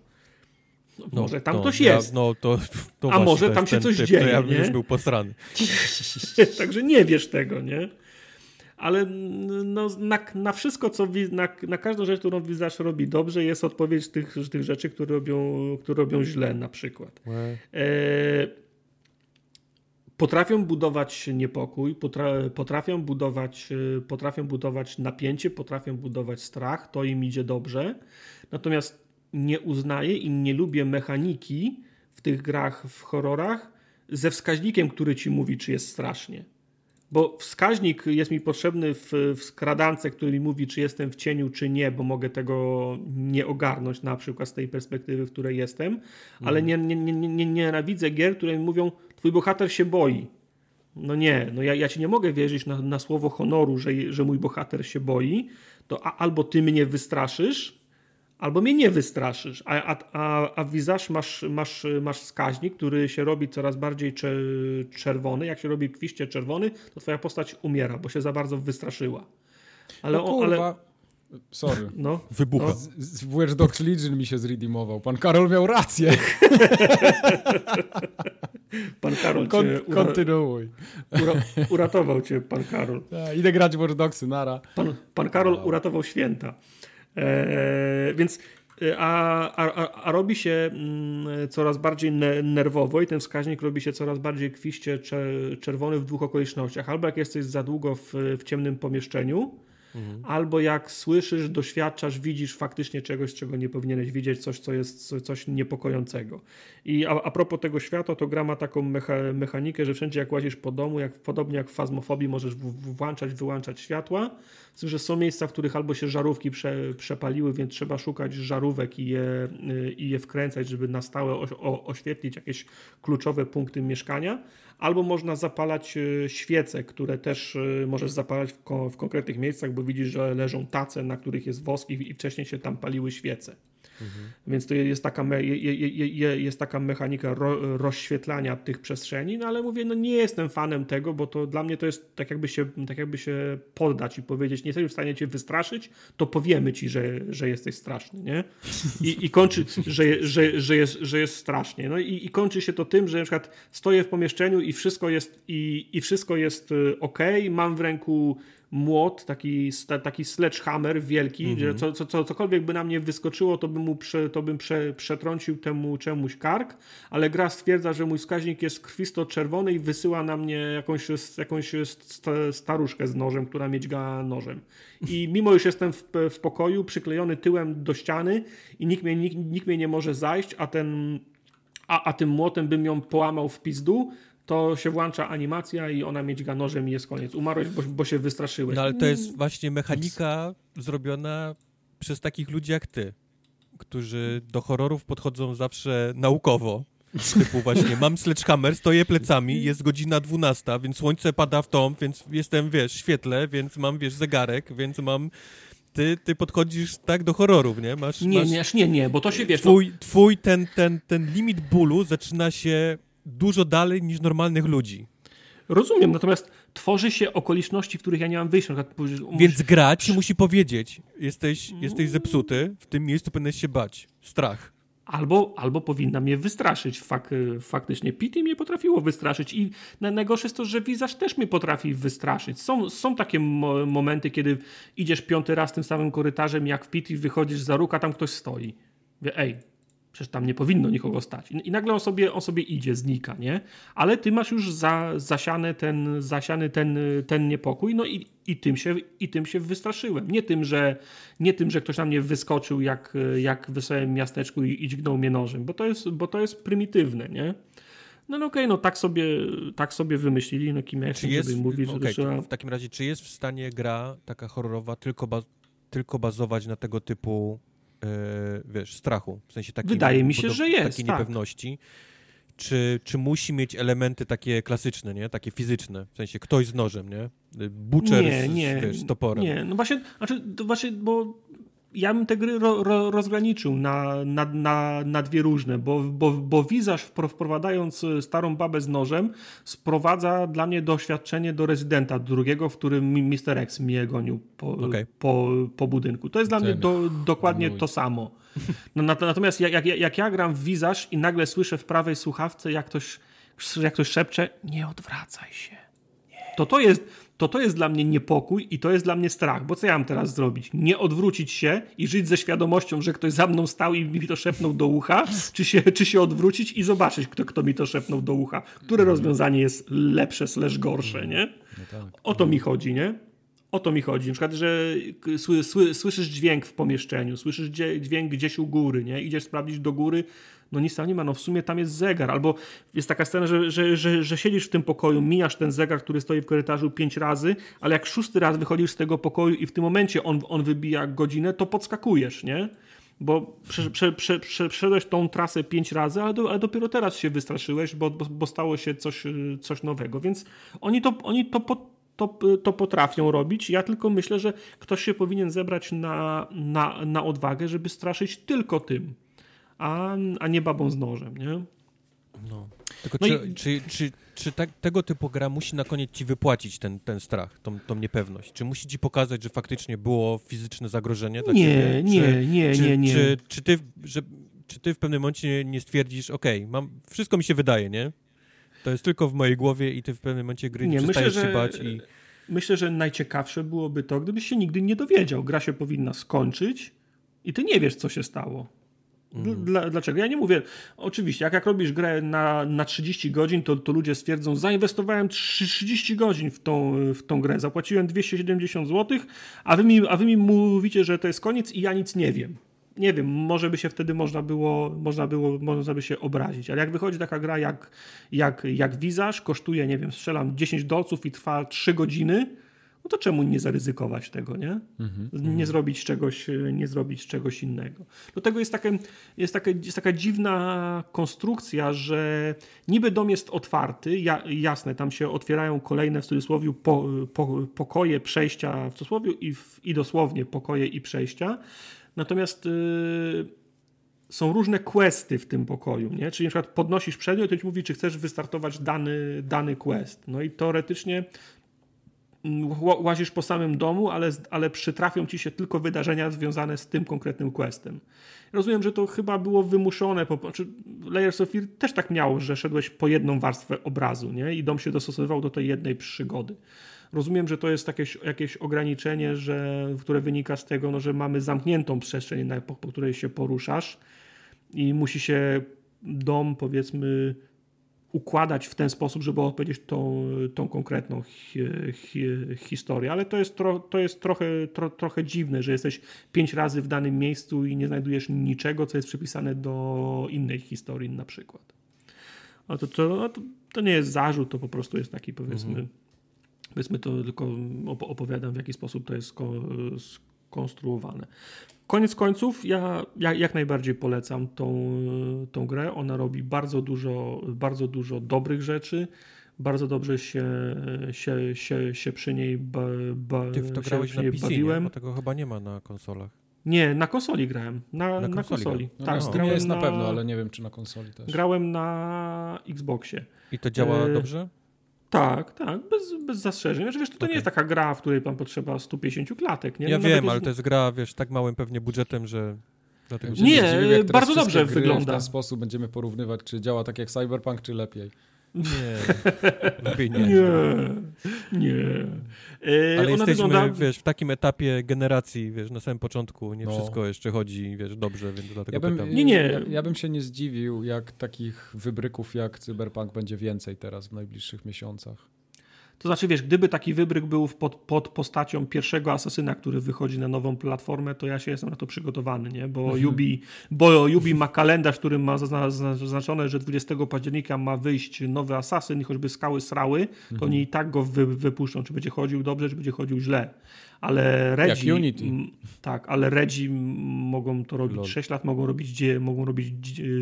[SPEAKER 2] No, no, może tam no, ktoś ja, jest.
[SPEAKER 3] No, to, to
[SPEAKER 2] A może tam się coś typ, dzieje. To ja
[SPEAKER 3] nie? już był posrany.
[SPEAKER 2] Także nie wiesz tego, nie? Ale no, na, na wszystko, co na, na każdą rzecz, którą Visage robi dobrze, jest odpowiedź tych, tych rzeczy, które robią, które robią źle na przykład. E, potrafią budować niepokój, potra, potrafią, budować, e, potrafią budować napięcie, potrafią budować strach, to im idzie dobrze. Natomiast nie uznaję i nie lubię mechaniki w tych grach, w horrorach, ze wskaźnikiem, który ci mówi, czy jest strasznie bo wskaźnik jest mi potrzebny w, w skradance, który mi mówi, czy jestem w cieniu, czy nie, bo mogę tego nie ogarnąć na przykład z tej perspektywy, w której jestem, ale mhm. nie, nie, nie, nie, nienawidzę gier, które mi mówią, twój bohater się boi. No nie, no ja, ja ci nie mogę wierzyć na, na słowo honoru, że, że mój bohater się boi, to a, albo ty mnie wystraszysz, albo mnie nie wystraszysz. A, a, a, w masz, masz, masz wskaźnik, który się robi coraz bardziej czerwony. Jak się robi kwiście czerwony, to twoja postać umiera, bo się za bardzo wystraszyła.
[SPEAKER 1] Ale, no kurwa. ale... Sorry.
[SPEAKER 3] No, Wybucha. No.
[SPEAKER 1] Z, z Watch Dogs Legion mi się zredeemował. Pan Karol miał rację.
[SPEAKER 2] pan Karol
[SPEAKER 1] Kon, cię... Ura... Kontynuuj.
[SPEAKER 2] Ura... uratował cię pan Karol.
[SPEAKER 1] Ja, idę grać w Watch Dogsy, nara.
[SPEAKER 2] Pan, pan Karol uratował święta. E, więc e, a, a, a, robi się mm, coraz bardziej nerwowo i ten wskaźnik robi się coraz bardziej kwiście czerwony w dwóch okolicznościach. Albo jak jesteś za długo w, w ciemnym pomieszczeniu, Mhm. Albo jak słyszysz, doświadczasz, widzisz faktycznie czegoś, czego nie powinieneś widzieć, coś, co jest coś niepokojącego. I a, a propos tego świata, to gra ma taką mecha, mechanikę, że wszędzie jak łazisz po domu, jak, podobnie jak w fazmofobii, możesz w, włączać, wyłączać światła. Z tym, że są miejsca, w których albo się żarówki prze, przepaliły, więc trzeba szukać żarówek i je, i je wkręcać, żeby na stałe o, oświetlić jakieś kluczowe punkty mieszkania albo można zapalać e, świece, które też e, możesz zapalać w, w konkretnych miejscach, bo widzisz, że leżą tace, na których jest wosk i wcześniej się tam paliły świece. Mhm. Więc to jest taka, me, jest taka mechanika ro, rozświetlania tych przestrzeni, no ale mówię, no nie jestem fanem tego, bo to dla mnie to jest tak jakby się, tak jakby się poddać i powiedzieć, nie jesteś w stanie cię wystraszyć, to powiemy ci, że, że jesteś straszny, nie? I, i kończy, że, że, że, jest, że jest strasznie. No i, i kończy się to tym, że na przykład stoję w pomieszczeniu i wszystko jest, i, i wszystko jest y, ok, mam w ręku młot, taki, taki sledgehammer wielki, mm -hmm. że co, co, co, cokolwiek by na mnie wyskoczyło, to bym mu prze, to bym prze, przetrącił temu czemuś kark, ale gra stwierdza, że mój wskaźnik jest krwisto-czerwony i wysyła na mnie jakąś, jakąś staruszkę z nożem, która miedźga nożem. I mimo już jestem w, w pokoju, przyklejony tyłem do ściany i nikt mnie, nikt, nikt mnie nie może zajść, a ten a, a tym młotem bym ją połamał w pizdu, to się włącza animacja i ona mieć nożem i jest koniec. Umarłeś, bo, bo się wystraszyłeś.
[SPEAKER 3] No ale to jest właśnie mechanika zrobiona przez takich ludzi jak ty, którzy do horrorów podchodzą zawsze naukowo. Typu właśnie, mam sledgehammer, stoję plecami, jest godzina 12, więc słońce pada w tom, więc jestem, wiesz, świetle, więc mam, wiesz, zegarek, więc mam ty, ty podchodzisz tak do horrorów, nie? Masz,
[SPEAKER 2] nie,
[SPEAKER 3] masz...
[SPEAKER 2] nie, nie, bo to się wiesz.
[SPEAKER 3] Twój, twój ten, ten, ten limit bólu zaczyna się dużo dalej niż normalnych ludzi.
[SPEAKER 2] Rozumiem, natomiast tworzy się okoliczności, w których ja nie mam wyjścia.
[SPEAKER 3] Więc grać musi powiedzieć, jesteś, jesteś zepsuty, w tym miejscu powinieneś się bać. Strach.
[SPEAKER 2] albo, albo powinna mnie wystraszyć. Fak, faktycznie Pity mnie potrafiło wystraszyć i najgorsze jest to, że Wizarz też mnie potrafi wystraszyć. Są, są takie mo momenty, kiedy idziesz piąty raz tym samym korytarzem jak w Pity, wychodzisz za róg, a tam ktoś stoi. Wie, ej, Przecież tam nie powinno nikogo stać. I nagle on sobie, on sobie idzie, znika, nie? Ale ty masz już za, zasiany, ten, zasiany ten, ten niepokój, no i, i, tym się, i tym się wystraszyłem. Nie tym, że, nie tym, że ktoś na mnie wyskoczył jak, jak w wesołym miasteczku i, i dźgnął mnie nożem, bo to jest, bo to jest prymitywne, nie? No, no okej, okay, no tak sobie, tak sobie wymyślili, no kim ja jest, żeby mówić, okay, że trzeba...
[SPEAKER 3] W takim razie, czy jest w stanie gra taka horrorowa tylko, ba tylko bazować na tego typu wiesz, strachu. W sensie takiej,
[SPEAKER 2] Wydaje mi się, że jest.
[SPEAKER 3] Takiej tak. niepewności. Czy, czy musi mieć elementy takie klasyczne, nie? Takie fizyczne. W sensie ktoś z nożem, nie? Butcher nie, z, nie, wiesz, z toporem.
[SPEAKER 2] Nie, no właśnie, znaczy, właśnie, bo ja bym te gry ro, ro, rozgraniczył na, na, na, na dwie różne, bo, bo, bo Wizarz wprowadzając starą babę z nożem sprowadza dla mnie doświadczenie do rezydenta drugiego, w którym Mr. X mnie gonił po, okay. po, po budynku. To jest dla mnie do, dokładnie to samo. No, natomiast jak, jak, jak ja gram w Wizarz i nagle słyszę w prawej słuchawce, jak ktoś, jak ktoś szepcze, nie odwracaj się. To to jest to to jest dla mnie niepokój i to jest dla mnie strach, bo co ja mam teraz zrobić? Nie odwrócić się i żyć ze świadomością, że ktoś za mną stał i mi to szepnął do ucha, czy się, czy się odwrócić i zobaczyć, kto, kto mi to szepnął do ucha. Które rozwiązanie jest lepsze slash gorsze, nie? No tak. O to mi chodzi, nie? O to mi chodzi. Na przykład, że sły, sły, słyszysz dźwięk w pomieszczeniu, słyszysz dźwięk gdzieś u góry, nie? Idziesz sprawdzić do góry, no nic tam nie ma, no w sumie tam jest zegar, albo jest taka scena, że, że, że, że siedzisz w tym pokoju, mijasz ten zegar, który stoi w korytarzu pięć razy, ale jak szósty raz wychodzisz z tego pokoju i w tym momencie on, on wybija godzinę, to podskakujesz, nie? Bo prze, prze, prze, przeszedłeś tą trasę pięć razy, ale, do, ale, dopiero teraz się wystraszyłeś, bo, bo, bo, stało się coś, coś nowego. Więc oni to, oni to, to, to potrafią robić. Ja tylko myślę, że ktoś się powinien zebrać na, na, na odwagę, żeby straszyć tylko tym a, a nie babą z nożem, nie?
[SPEAKER 3] No. Tylko no czy, i... czy, czy, czy tak, tego typu gra musi na koniec ci wypłacić ten, ten strach, tą, tą niepewność? Czy musi ci pokazać, że faktycznie było fizyczne zagrożenie dla
[SPEAKER 2] nie,
[SPEAKER 3] ciebie?
[SPEAKER 2] Nie, czy, nie,
[SPEAKER 3] czy,
[SPEAKER 2] nie, nie.
[SPEAKER 3] Czy, czy, ty, że, czy ty w pewnym momencie nie stwierdzisz, ok, mam, wszystko mi się wydaje, nie? To jest tylko w mojej głowie i ty w pewnym momencie gry nie, nie przestajesz myślę, się bać i...
[SPEAKER 2] Myślę, że najciekawsze byłoby to, gdybyś się nigdy nie dowiedział. Gra się powinna skończyć i ty nie wiesz, co się stało. Mhm. Dla, dlaczego? Ja nie mówię, oczywiście, jak, jak robisz grę na, na 30 godzin, to, to ludzie stwierdzą, zainwestowałem 30 godzin w tą, w tą grę, zapłaciłem 270 zł, a wy, mi, a wy mi mówicie, że to jest koniec i ja nic nie wiem. Nie wiem, może by się wtedy można było, można było, można by się obrazić, ale jak wychodzi taka gra jak, jak, jak Wizarz, kosztuje, nie wiem, strzelam 10 dolców i trwa 3 godziny, no to czemu nie zaryzykować tego, nie? Mm-hmm. Nie zrobić czegoś, nie zrobić czegoś innego. Do tego jest, takie, jest, takie, jest taka dziwna konstrukcja, że niby dom jest otwarty, ja, jasne, tam się otwierają kolejne w cudzysłowie po, po, pokoje, przejścia w cudzysłowie i, w, i dosłownie pokoje i przejścia, natomiast yy, są różne questy w tym pokoju, nie? Czyli na przykład podnosisz przedmiot i ci mówi, czy chcesz wystartować dany, dany quest. No i teoretycznie łazisz po samym domu, ale, ale przytrafią ci się tylko wydarzenia związane z tym konkretnym questem. Rozumiem, że to chyba było wymuszone, po, znaczy Layers of Fear też tak miało, że szedłeś po jedną warstwę obrazu nie? i dom się dostosowywał do tej jednej przygody. Rozumiem, że to jest jakieś, jakieś ograniczenie, że, które wynika z tego, no, że mamy zamkniętą przestrzeń, po, po której się poruszasz i musi się dom, powiedzmy, układać w ten sposób, żeby opowiedzieć tą, tą konkretną hi, hi, historię. Ale to jest, tro, to jest trochę, tro, trochę dziwne, że jesteś pięć razy w danym miejscu i nie znajdujesz niczego, co jest przypisane do innej historii na przykład. A to, to, to, to nie jest zarzut, to po prostu jest taki powiedzmy, mhm. powiedzmy to tylko opowiadam w jaki sposób to jest skonstruowane. Koniec końców, ja, ja jak najbardziej polecam tą, tą grę. Ona robi bardzo dużo, bardzo dużo dobrych rzeczy. Bardzo dobrze się, się, się, się przy niej ba, ba,
[SPEAKER 3] Ty w to grałeś na PC, bawiłem. Nie? Bo tego chyba nie ma na konsolach.
[SPEAKER 2] Nie, na konsoli grałem. Na, na, na konsoli.
[SPEAKER 1] No, tak, no, jest na, na pewno, ale nie wiem, czy na konsoli też.
[SPEAKER 2] Grałem na Xboxie.
[SPEAKER 3] I to działa e... dobrze?
[SPEAKER 2] Tak, tak, bez, bez zastrzeżeń. Znaczy, wiesz, to, to okay. nie jest taka gra, w której pan potrzeba 150 klatek, nie?
[SPEAKER 3] Ja no, wiem, ale to jest gra, wiesz, tak małym pewnie budżetem, że...
[SPEAKER 2] Dlatego nie, dziwił, bardzo dobrze wygląda.
[SPEAKER 1] W ten sposób będziemy porównywać, czy działa tak jak Cyberpunk, czy lepiej.
[SPEAKER 3] Nie, lepiej nie.
[SPEAKER 2] Nie, nie.
[SPEAKER 3] E, Ale jesteśmy, wygląda... wiesz, w takim etapie generacji, wiesz, na samym początku nie no. wszystko jeszcze chodzi, wiesz, dobrze, więc dlatego
[SPEAKER 1] ja bym,
[SPEAKER 3] pytam.
[SPEAKER 1] Nie, nie. Ja, ja, bym się nie zdziwił, jak takich wybryków jak Cyberpunk będzie więcej teraz w najbliższych miesiącach.
[SPEAKER 2] To znaczy, wiesz, gdyby taki wybryk był pod, pod postacią pierwszego asasyna, który wychodzi na nową platformę, to ja się jestem na to przygotowany, nie? Bo, mhm. Yubi, bo ma kalendarz, w którym ma zaznaczone, że 20 października ma wyjść nowy asasyn i choćby skały srały, to mhm. oni i tak go wy, wypuszczą, czy będzie chodził dobrze, czy będzie chodził źle ale Redzi,
[SPEAKER 1] Jak Unity.
[SPEAKER 2] tak, ale Redzi mogą to robić Lol. 6 lat, mogą robić, mogą robić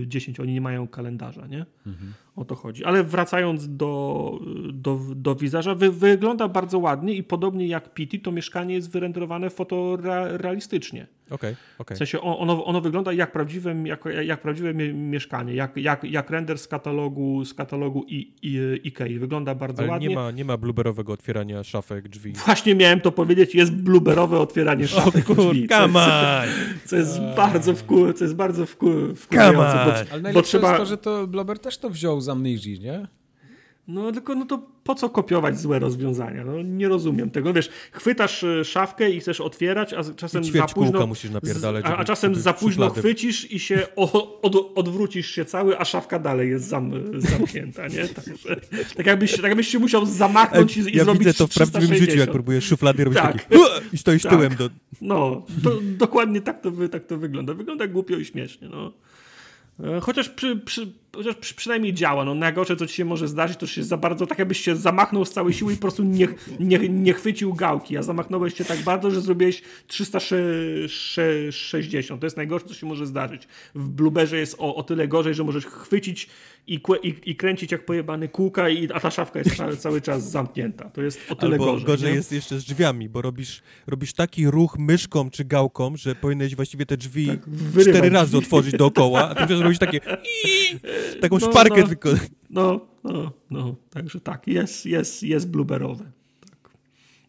[SPEAKER 2] 10, oni nie mają kalendarza, nie? Mhm. O to chodzi. Ale wracając do, do, do wizarza, wy, wygląda bardzo ładnie i podobnie jak Pity, to mieszkanie jest wyrenderowane fotorealistycznie.
[SPEAKER 3] Okay, okay.
[SPEAKER 2] W sensie ono, ono wygląda jak prawdziwe, jak, jak prawdziwe mieszkanie, jak, jak, jak render z katalogu, z katalogu I, I, Ikei. Wygląda bardzo
[SPEAKER 3] Ale
[SPEAKER 2] ładnie.
[SPEAKER 3] Nie ma, nie ma blueberowego otwierania szafek, drzwi.
[SPEAKER 2] Właśnie miałem to powiedzieć, jest blueberowe otwieranie szafek,
[SPEAKER 3] o, kur, drzwi. Come on.
[SPEAKER 2] Co jest bardzo wku, co jest bardzo wku, wkurzające.
[SPEAKER 1] Bo, Ale najlepsze bo trzeba... jest to, że to Blubber też to wziął z Amnesia, nie?
[SPEAKER 2] No tylko no to po co kopiować złe rozwiązania? No nie rozumiem tego. Wiesz, chwytasz e, szafkę i chcesz otwierać, a czasem za późno
[SPEAKER 3] musisz napierdalać.
[SPEAKER 2] A, a czasem za późno chwycisz i się o, od, odwrócisz się cały, a szafka dalej jest zam, zamknięta, nie? Także, tak, jakbyś, tak jakbyś się musiał zamachnąć i, i
[SPEAKER 3] ja
[SPEAKER 2] zrobić
[SPEAKER 3] widzę to w prawdziwym życiu, jak próbujesz szuflady robić tak. takie i stoisz tak. tyłem do...
[SPEAKER 2] No, to, dokładnie tak to, tak to wygląda. Wygląda głupio i śmiesznie, no. E, chociaż, przy, przy, chociaż przy, przynajmniej działa. No, najgorsze, co ci się może zdarzyć, to się za bardzo, tak jakbyś się zamachnął z całej siły i po prostu nie, nie, nie chwycił gałki, a zamachnąłeś się tak bardzo, że zrobiłeś 360. To jest najgorsze, co się może zdarzyć. W Blueberze jest o, o tyle gorzej, że możesz chwycić i, i, i kręcić jak pojebany kółka, i, a ta szafka jest cały, cały czas zamknięta. To jest o tyle
[SPEAKER 3] Albo
[SPEAKER 2] gorzej.
[SPEAKER 3] gorzej nie? jest jeszcze z drzwiami, bo robisz, robisz taki ruch myszką czy gałką, że powinieneś właściwie te drzwi tak, cztery razy otworzyć dookoła, a tymczasem robisz takie taką no, szparkę
[SPEAKER 2] no,
[SPEAKER 3] tylko.
[SPEAKER 2] No, no, no. Także tak, jest, jest, jest blueberowe.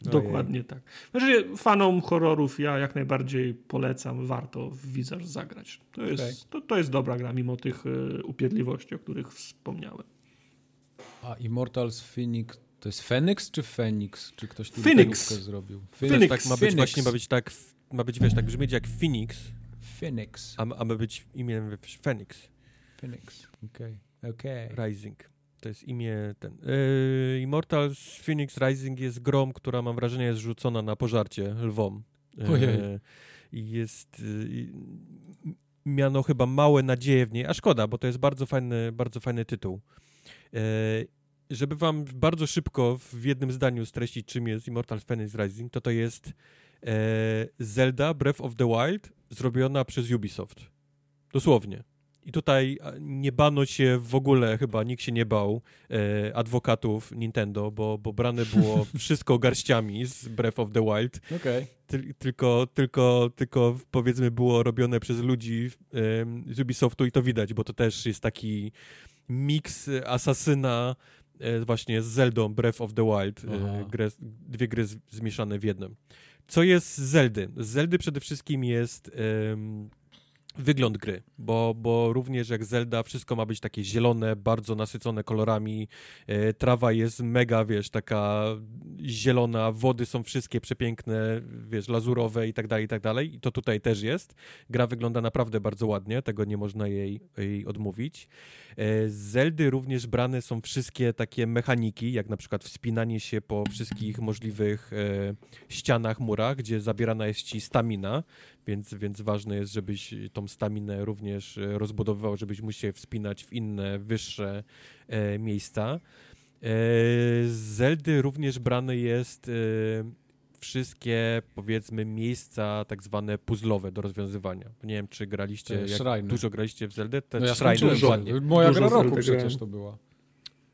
[SPEAKER 2] Dokładnie tak. Znaczy, fanom horrorów ja jak najbardziej polecam, warto w Wizarz zagrać. To jest, okay. to, to jest dobra gra, mimo tych y, upierdliwości, o których wspomniałem.
[SPEAKER 1] A Immortals Phoenix to jest Phoenix czy Phoenix? Czy ktoś tu
[SPEAKER 2] Phoenix
[SPEAKER 1] zrobił?
[SPEAKER 3] Phoenix. Phoenix. Tak ma być Phoenix. właśnie, ma być tak, ma być, wiesz, tak brzmieć jak Phoenix.
[SPEAKER 1] Phoenix.
[SPEAKER 3] A, a ma być imieniem Phoenix.
[SPEAKER 1] Phoenix, okej. Okay. okay.
[SPEAKER 3] Rising. To jest imię ten. Yy, Immortals Phoenix Rising jest grom, która mam wrażenie jest rzucona na pożarcie lwom. Yy, jest yy, miano chyba małe nadzieje w niej, a szkoda, bo to jest bardzo fajny, bardzo fajny tytuł. Yy, żeby wam bardzo szybko w jednym zdaniu streścić, czym jest Immortals Phoenix Rising, to to jest yy, Zelda Breath of the Wild zrobiona przez Ubisoft. Dosłownie. I tutaj nie bano się w ogóle, chyba nikt się nie bał e, adwokatów Nintendo, bo, bo brane było wszystko garściami z Breath of the Wild.
[SPEAKER 1] Okay.
[SPEAKER 3] Ty, tylko, tylko, tylko powiedzmy było robione przez ludzi e, z Ubisoftu i to widać, bo to też jest taki miks asasyna e, właśnie z Zeldą Breath of the Wild. E, grę, dwie gry zmieszane w jednym. Co jest z Zeldy? Z Zeldy przede wszystkim jest wygląd gry, bo, bo również jak Zelda wszystko ma być takie zielone, bardzo nasycone kolorami, e, trawa jest mega, wiesz, taka zielona, wody są wszystkie przepiękne, wiesz, lazurowe i tak dalej, i tak dalej i to tutaj też jest. Gra wygląda naprawdę bardzo ładnie, tego nie można jej, jej odmówić. E, z Zeldy również brane są wszystkie takie mechaniki, jak na przykład wspinanie się po wszystkich możliwych e, ścianach, murach, gdzie zabierana jest ci stamina, więc, więc ważne jest, żebyś tą staminę również e, rozbudowywał, żebyś mógł się wspinać w inne, wyższe e, miejsca. E, z Zeldy również brane jest e, wszystkie, powiedzmy, miejsca tak zwane puzzlowe do rozwiązywania. Nie wiem, czy graliście, jak dużo graliście w Zeldę?
[SPEAKER 1] Te no ja shrine, Moja gra roku przecież to była.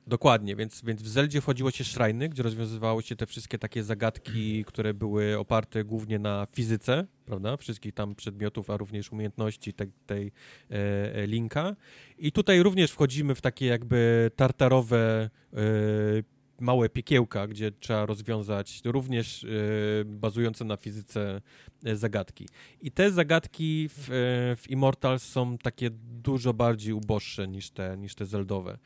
[SPEAKER 3] Dokładnie, więc, więc w Zeldzie wchodziło się szrajny, gdzie rozwiązywało się te wszystkie takie zagadki, które były oparte głównie na fizyce, prawda, wszystkich tam przedmiotów, a również umiejętności te, tej e, e, linka. I tutaj również wchodzimy w takie jakby tartarowe e, małe piekiełka, gdzie trzeba rozwiązać również bazujące na fizyce zagadki. I te zagadki w, w Immortals są takie dużo bardziej uboższe niż te, niż te zeldowe.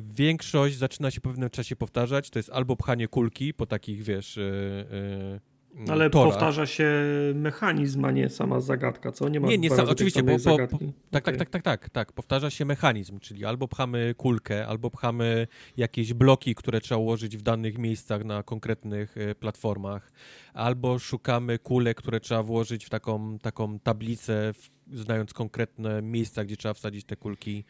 [SPEAKER 3] Większość zaczyna się po pewnym czasie powtarzać. To jest albo pchanie kulki po takich, wiesz,
[SPEAKER 2] Mm, Ale torach. powtarza się mechanizm, a nie sama zagadka, co? Nie ma
[SPEAKER 3] Nie, nie sam, oczywiście, bo, po, po, tak, tak, tak, tak, tak, tak, powtarza się mechanizm, czyli albo pchamy kulkę, albo pchamy jakieś bloki, które trzeba ułożyć w danych miejscach na konkretnych e, platformach, albo szukamy kule, które trzeba włożyć w taką, taką tablicę, znając konkretne miejsca, gdzie trzeba wsadzić te kulki.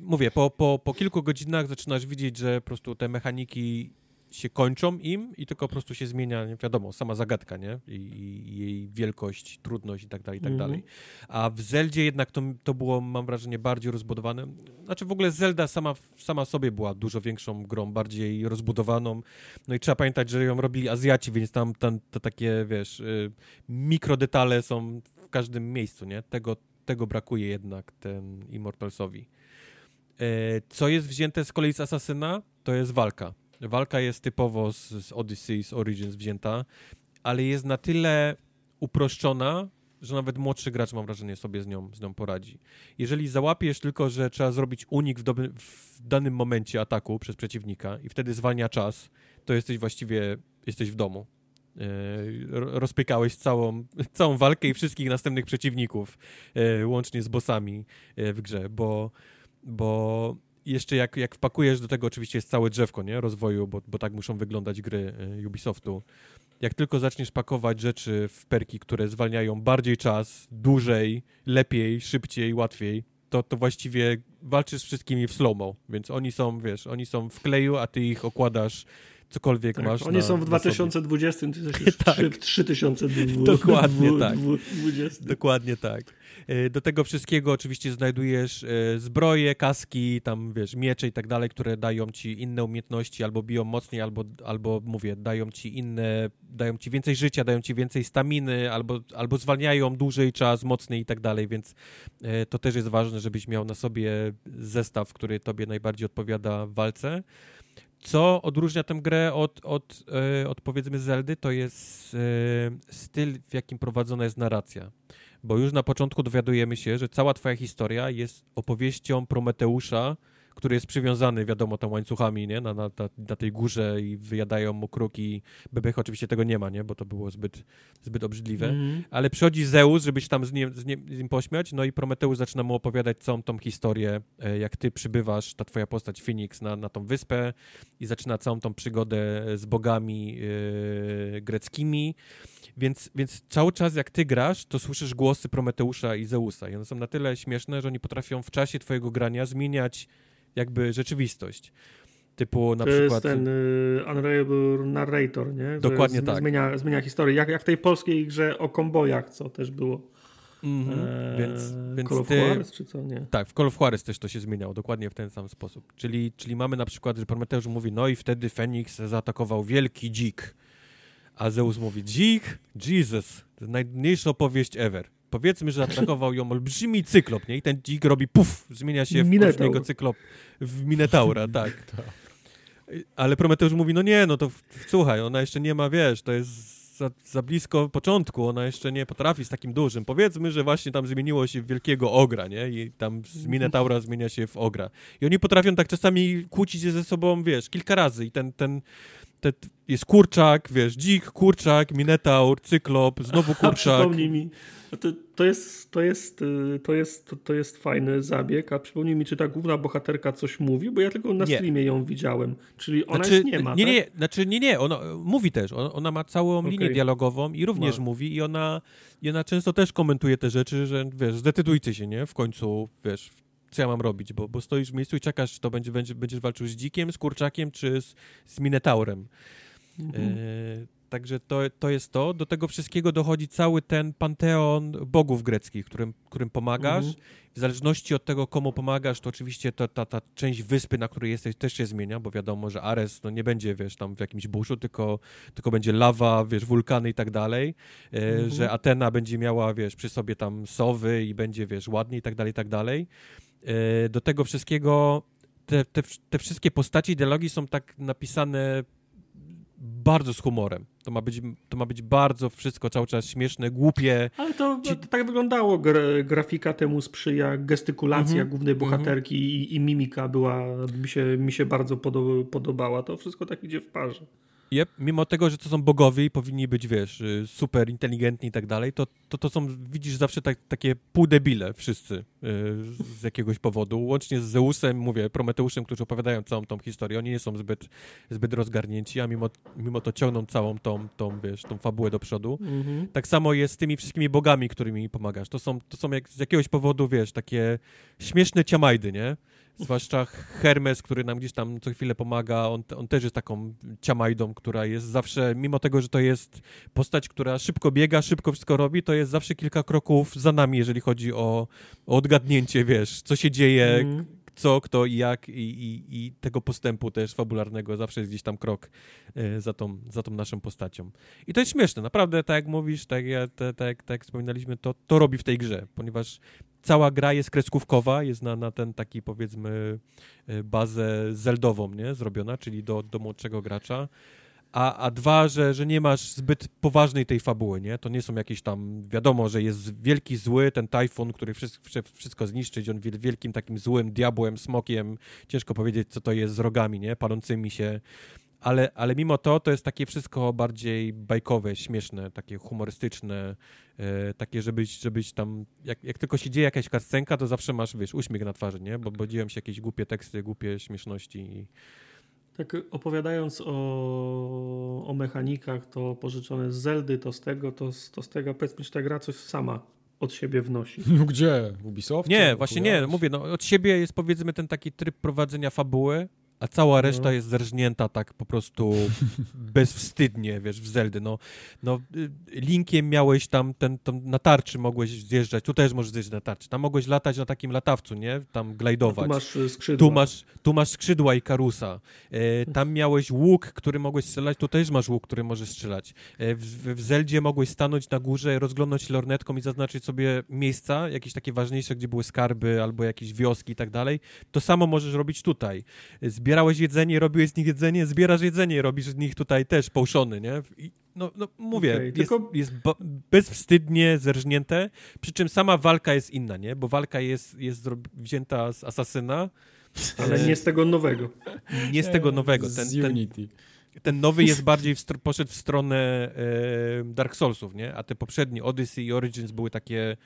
[SPEAKER 3] Mówię, po, po, po kilku godzinach zaczynasz widzieć, że po prostu te mechaniki się kończą im i tylko po prostu się zmienia, wiadomo, sama zagadka, nie? I, i jej wielkość, trudność i tak dalej, i tak mhm. dalej. A w Zeldzie jednak to, to było, mam wrażenie, bardziej rozbudowane. Znaczy w ogóle Zelda sama, sama sobie była dużo większą grą, bardziej rozbudowaną. No i trzeba pamiętać, że ją robili Azjaci, więc tam, tam te takie, wiesz, y, mikrodetale są w każdym miejscu, nie? Tego, tego brakuje jednak ten Immortalsowi. E, co jest wzięte z kolei z Asasyna, to jest walka Walka jest typowo z, z Odyssey, z Origins wzięta, ale jest na tyle uproszczona, że nawet młodszy gracz, mam wrażenie, sobie z nią, z nią poradzi. Jeżeli załapiesz tylko, że trzeba zrobić unik w, doby, w danym momencie ataku przez przeciwnika i wtedy zwalnia czas, to jesteś właściwie, jesteś w domu. E, rozpykałeś całą, całą walkę i wszystkich następnych przeciwników, e, łącznie z bossami e, w grze, bo, bo jeszcze jak, jak wpakujesz do tego, oczywiście jest całe drzewko nie? rozwoju, bo, bo tak muszą wyglądać gry e, Ubisoftu. Jak tylko zaczniesz pakować rzeczy w perki, które zwalniają bardziej czas, dłużej, lepiej, szybciej, łatwiej, to, to właściwie walczysz z wszystkimi w slow-mo, więc oni są, wiesz, oni są w kleju, a ty ich okładasz cokolwiek tak, masz.
[SPEAKER 2] Oni
[SPEAKER 3] na,
[SPEAKER 2] są w 2020, ty jesteś tak. w 3020.
[SPEAKER 3] Dokładnie tak. Dokładnie tak. Do tego wszystkiego oczywiście znajdujesz e, zbroje, kaski, tam wiesz, miecze i tak dalej, które dają ci inne umiejętności, albo biją mocniej, albo, albo mówię, dają ci inne, dają ci więcej życia, dają ci więcej staminy, albo, albo zwalniają dłużej czas, mocniej i tak dalej, więc e, to też jest ważne, żebyś miał na sobie zestaw, który tobie najbardziej odpowiada w walce. Co odróżnia tę grę od, od, od powiedzmy Zeldy, to jest styl, w jakim prowadzona jest narracja. Bo już na początku dowiadujemy się, że cała twoja historia jest opowieścią Prometeusza, który jest przywiązany, wiadomo, tam łańcuchami, nie, na, na, na tej górze i wyjadają mu kruki. Bebech oczywiście tego nie ma, nie, bo to było zbyt, zbyt obrzydliwe. Mm. Ale przychodzi Zeus, żeby się tam z nim, z, nim, pośmiać, no i Prometeusz zaczyna mu opowiadać całą tą historię, e, jak ty przybywasz, ta twoja postać Phoenix na, na tą wyspę i zaczyna całą tą przygodę z bogami yy, greckimi. Więc, więc cały czas jak ty grasz, to słyszysz głosy Prometeusza i Zeusa i one są na tyle śmieszne, że oni potrafią w czasie twojego grania zmieniać jakby rzeczywistość. Typu na
[SPEAKER 2] to
[SPEAKER 3] przykład...
[SPEAKER 2] jest ten y, Unreliable Narrator, nie?
[SPEAKER 3] Dokładnie tak.
[SPEAKER 2] Zmienia, zmienia historię. Jak, jak w tej polskiej grze o kombojach, co też było.
[SPEAKER 3] Mm -hmm. eee, więc, więc
[SPEAKER 2] Call of ty... Juarez, czy co? Nie.
[SPEAKER 3] Tak, w Call of Juarez też to się zmieniało, dokładnie w ten sam sposób. Czyli, czyli mamy na przykład, że Prometeusz mówi, no i wtedy Feniks zaatakował wielki dzik. A Zeus mówi, dzik? Jesus, najmniejsza opowieść ever powiedzmy, że atakował ją olbrzymi cyklop, nie? I ten dzik robi puf, zmienia się w olbrzymiego cyklop, w Minetaura, tak. tak. Ale Prometeusz mówi, no nie, no to słuchaj, ona jeszcze nie ma, wiesz, to jest za, za, blisko początku, ona jeszcze nie potrafi z takim dużym. Powiedzmy, że właśnie tam zmieniło się w wielkiego ogra, nie? I tam z Minetaura zmienia się w ogra. I oni potrafią tak czasami kłócić się ze sobą, wiesz, kilka razy i ten, ten, te, jest kurczak, wiesz, dzik, kurczak, minotaur, cyklop, znowu kurczak. A
[SPEAKER 2] przypomnij mi, to, to, jest, to, jest, y, to, jest, to jest fajny zabieg, a przypomnij mi, czy ta główna bohaterka coś mówi, bo ja tylko na nie. streamie ją widziałem, czyli ona znaczy, nie ma,
[SPEAKER 3] Nie,
[SPEAKER 2] tak?
[SPEAKER 3] nie, znaczy nie, nie, ona mówi też, ona ma całą okay. linię dialogową i również ma. mówi i ona, i ona często też komentuje te rzeczy, że wiesz, zdecydujcie się, nie, w końcu, wiesz, co ja mam robić, bo, bo stoisz w miejscu i czekasz, czy to będzie, będzie, będziesz walczył z dzikiem, z kurczakiem, czy z, z minotaurem. Mhm. E, także to, to jest to. Do tego wszystkiego dochodzi cały ten panteon bogów greckich, którym, którym pomagasz. Mhm. W zależności od tego, komu pomagasz, to oczywiście to, ta, ta część wyspy, na której jesteś, też się zmienia, bo wiadomo, że Ares no, nie będzie, wiesz, tam w jakimś buszu, tylko, tylko będzie lawa, wiesz, wulkany i tak dalej. E, mhm. Że Atena będzie miała, wiesz, przy sobie tam sowy i będzie, wiesz, ładnie i tak dalej, i tak dalej. E, do tego wszystkiego te, te, te wszystkie postaci, dialogi są tak napisane bardzo z humorem. To ma być, to ma być bardzo wszystko cały czas śmieszne, głupie.
[SPEAKER 2] Ale to, Ci... to tak wyglądało. grafika temu sprzyja, gestykulacja mm -hmm. głównej mhm. bohaterki mm -hmm. i, i, mimika była, mi się, mi się bardzo podobała. To wszystko tak idzie w parze.
[SPEAKER 3] Yep, mimo tego, że to są bogowie i powinni być, wiesz, y, super inteligentni i tak dalej, to, to, to są, widzisz, zawsze tak, takie półdebile wszyscy yy, z jakiegoś powodu. Łącznie z Zeusem, mówię, Prometeuszem, którzy opowiadają całą tą historię. Oni nie są zbyt, zbyt rozgarnięci, a mimo, mimo to ciągną całą tą, tą, wiesz, tą fabułę do przodu. Mm-hmm. Tak samo jest z tymi wszystkimi bogami, którymi pomagasz. To są, to są jak, z jakiegoś powodu, wiesz, takie śmieszne ciamajdy, nie? Zwłaszcza Hermes, który nam gdzieś tam co chwilę pomaga, on, on też jest taką ciamajdą, która jest zawsze, mimo tego, że to jest postać, która szybko biega, szybko wszystko robi, to jest zawsze kilka kroków za nami, jeżeli chodzi o, o odgadnięcie, wiesz, co się dzieje, mm. co, kto i jak i, i, i, tego postępu też fabularnego zawsze jest gdzieś tam krok y, za, tą, za tą naszą postacią. I to jest śmieszne, naprawdę, tak jak mówisz, tak, jak, tak, tak, tak wspominaliśmy, to, to robi w tej grze, ponieważ cała gra jest kreskówkowa, jest na, na ten taki powiedzmy e, bazę zeldową, nie, zrobiona, czyli do, do młodszego gracza. A, a dwa, że, że nie masz zbyt poważnej tej fabuły, nie? To nie są jakieś tam, wiadomo, że jest wielki zły, ten tajfun, który wszystko, wszystko zniszczyć, on wielkim takim złym diabłem, smokiem, ciężko powiedzieć, co to jest z rogami, nie? Palącymi się ale, ale mimo to to jest takie wszystko bardziej bajkowe, śmieszne, takie humorystyczne, e, takie, żebyś, żebyś tam, jak, jak tylko się dzieje jakaś kascenka, to zawsze masz, wiesz, uśmiech na twarzy, nie? Bo, bo dzieją się jakieś głupie teksty, głupie śmieszności i...
[SPEAKER 2] Tak opowiadając o, o mechanikach, to pożyczone z Zeldy, to z tego, to, to z tego, powiedzmy, że ta gra coś sama od siebie wnosi.
[SPEAKER 1] No gdzie? Ubisoft?
[SPEAKER 3] Nie, właśnie nie, mówię, no od siebie jest powiedzmy ten taki tryb prowadzenia fabuły, a cała reszta no. jest zerżnięta tak po prostu bezwstydnie, wiesz, w Zeldy. No, no y, linkiem miałeś tam, ten, tam na tarczy mogłeś zjeżdżać, tu też możesz zjeżdżać na tarczy, tam mogłeś latać na takim latawcu, nie? Tam glajdować. Tu
[SPEAKER 2] masz y, skrzydła.
[SPEAKER 3] Tu masz, tu masz skrzydła i karusa. E, tam miałeś łuk, który mogłeś strzelać, tu też masz łuk, który możesz strzelać. E, w, w Zeldzie mogłeś stanąć na górze, rozglądać lornetką i zaznaczyć sobie miejsca, jakieś takie ważniejsze, gdzie były skarby albo jakieś wioski i tak dalej. To samo możesz robić tutaj. Zbierać zbierałeś jedzenie, robiłeś z nich jedzenie, zbierasz jedzenie, robisz z nich tutaj też połszony, nie? I no, no mówię, okay, jest, tylko... jest bezwstydnie zerżnięte, przy czym sama walka jest inna, nie? Bo walka jest, jest wzięta z Asasyna.
[SPEAKER 2] Ale nie z tego nowego.
[SPEAKER 3] Nie z tego nowego.
[SPEAKER 1] Ten, z Unity.
[SPEAKER 3] Ten, ten nowy jest bardziej w, poszedł w stronę e, Dark Soulsów, nie? A te poprzednie Odyssey i Origins były takie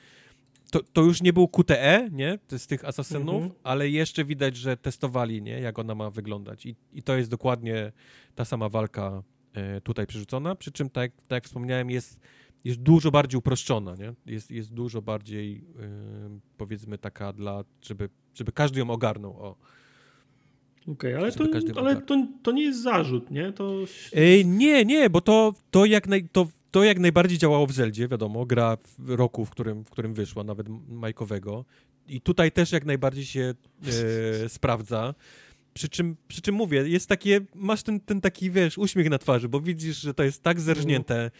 [SPEAKER 3] to, to już nie był QTE, nie? Z tych asasynów, mhm. ale jeszcze widać, że testowali, nie? Jak ona ma wyglądać. I, i to jest dokładnie ta sama walka e, tutaj przerzucona, przy czym, tak, tak jak wspomniałem, jest, jest dużo bardziej uproszczona, nie? Jest, jest dużo bardziej, e, powiedzmy, taka dla, żeby, żeby każdy ją ogarnął, o.
[SPEAKER 2] Okej, okay, ale, to, ale to, to nie jest zarzut, nie? To...
[SPEAKER 3] nie, nie, bo to, to jak naj, to to jak najbardziej działało w Zeldzie, wiadomo, gra w roku, w którym, w którym wyszła, nawet majkowego. I tutaj też jak najbardziej się e, sprawdza. Przy czym, przy czym mówię, jest takie, masz ten, ten taki, wiesz, uśmiech na twarzy, bo widzisz, że to jest tak zerżnięte,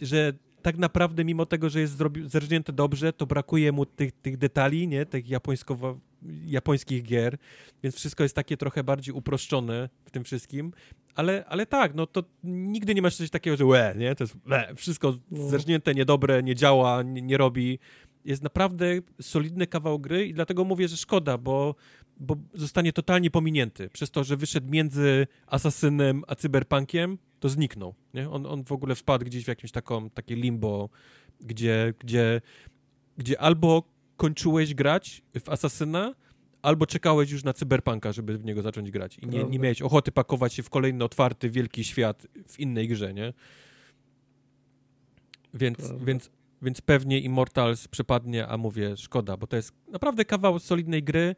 [SPEAKER 3] że tak naprawdę mimo tego, że jest zerżnięte dobrze, to brakuje mu tych, tych detali, nie, tych japońsko japońskich gier, więc wszystko jest takie trochę bardziej uproszczone w tym wszystkim, ale, ale tak, no to nigdy nie masz coś takiego, że łe, nie, to jest łe, wszystko no. zerżnięte, niedobre, nie działa, nie, nie robi. Jest naprawdę solidny kawał gry i dlatego mówię, że szkoda, bo, bo zostanie totalnie pominięty. Przez to, że wyszedł między Asasynem a Cyberpunkiem, to zniknął. Nie? On, on w ogóle wpadł gdzieś w jakimś taką, takie limbo, gdzie, gdzie, gdzie albo kończyłeś grać w Asasyna, albo czekałeś już na Cyberpunka, żeby w niego zacząć grać i nie, nie miałeś ochoty pakować się w kolejny otwarty, wielki świat w innej grze, nie? Więc, więc, więc pewnie Immortals przepadnie, a mówię, szkoda, bo to jest naprawdę kawał solidnej gry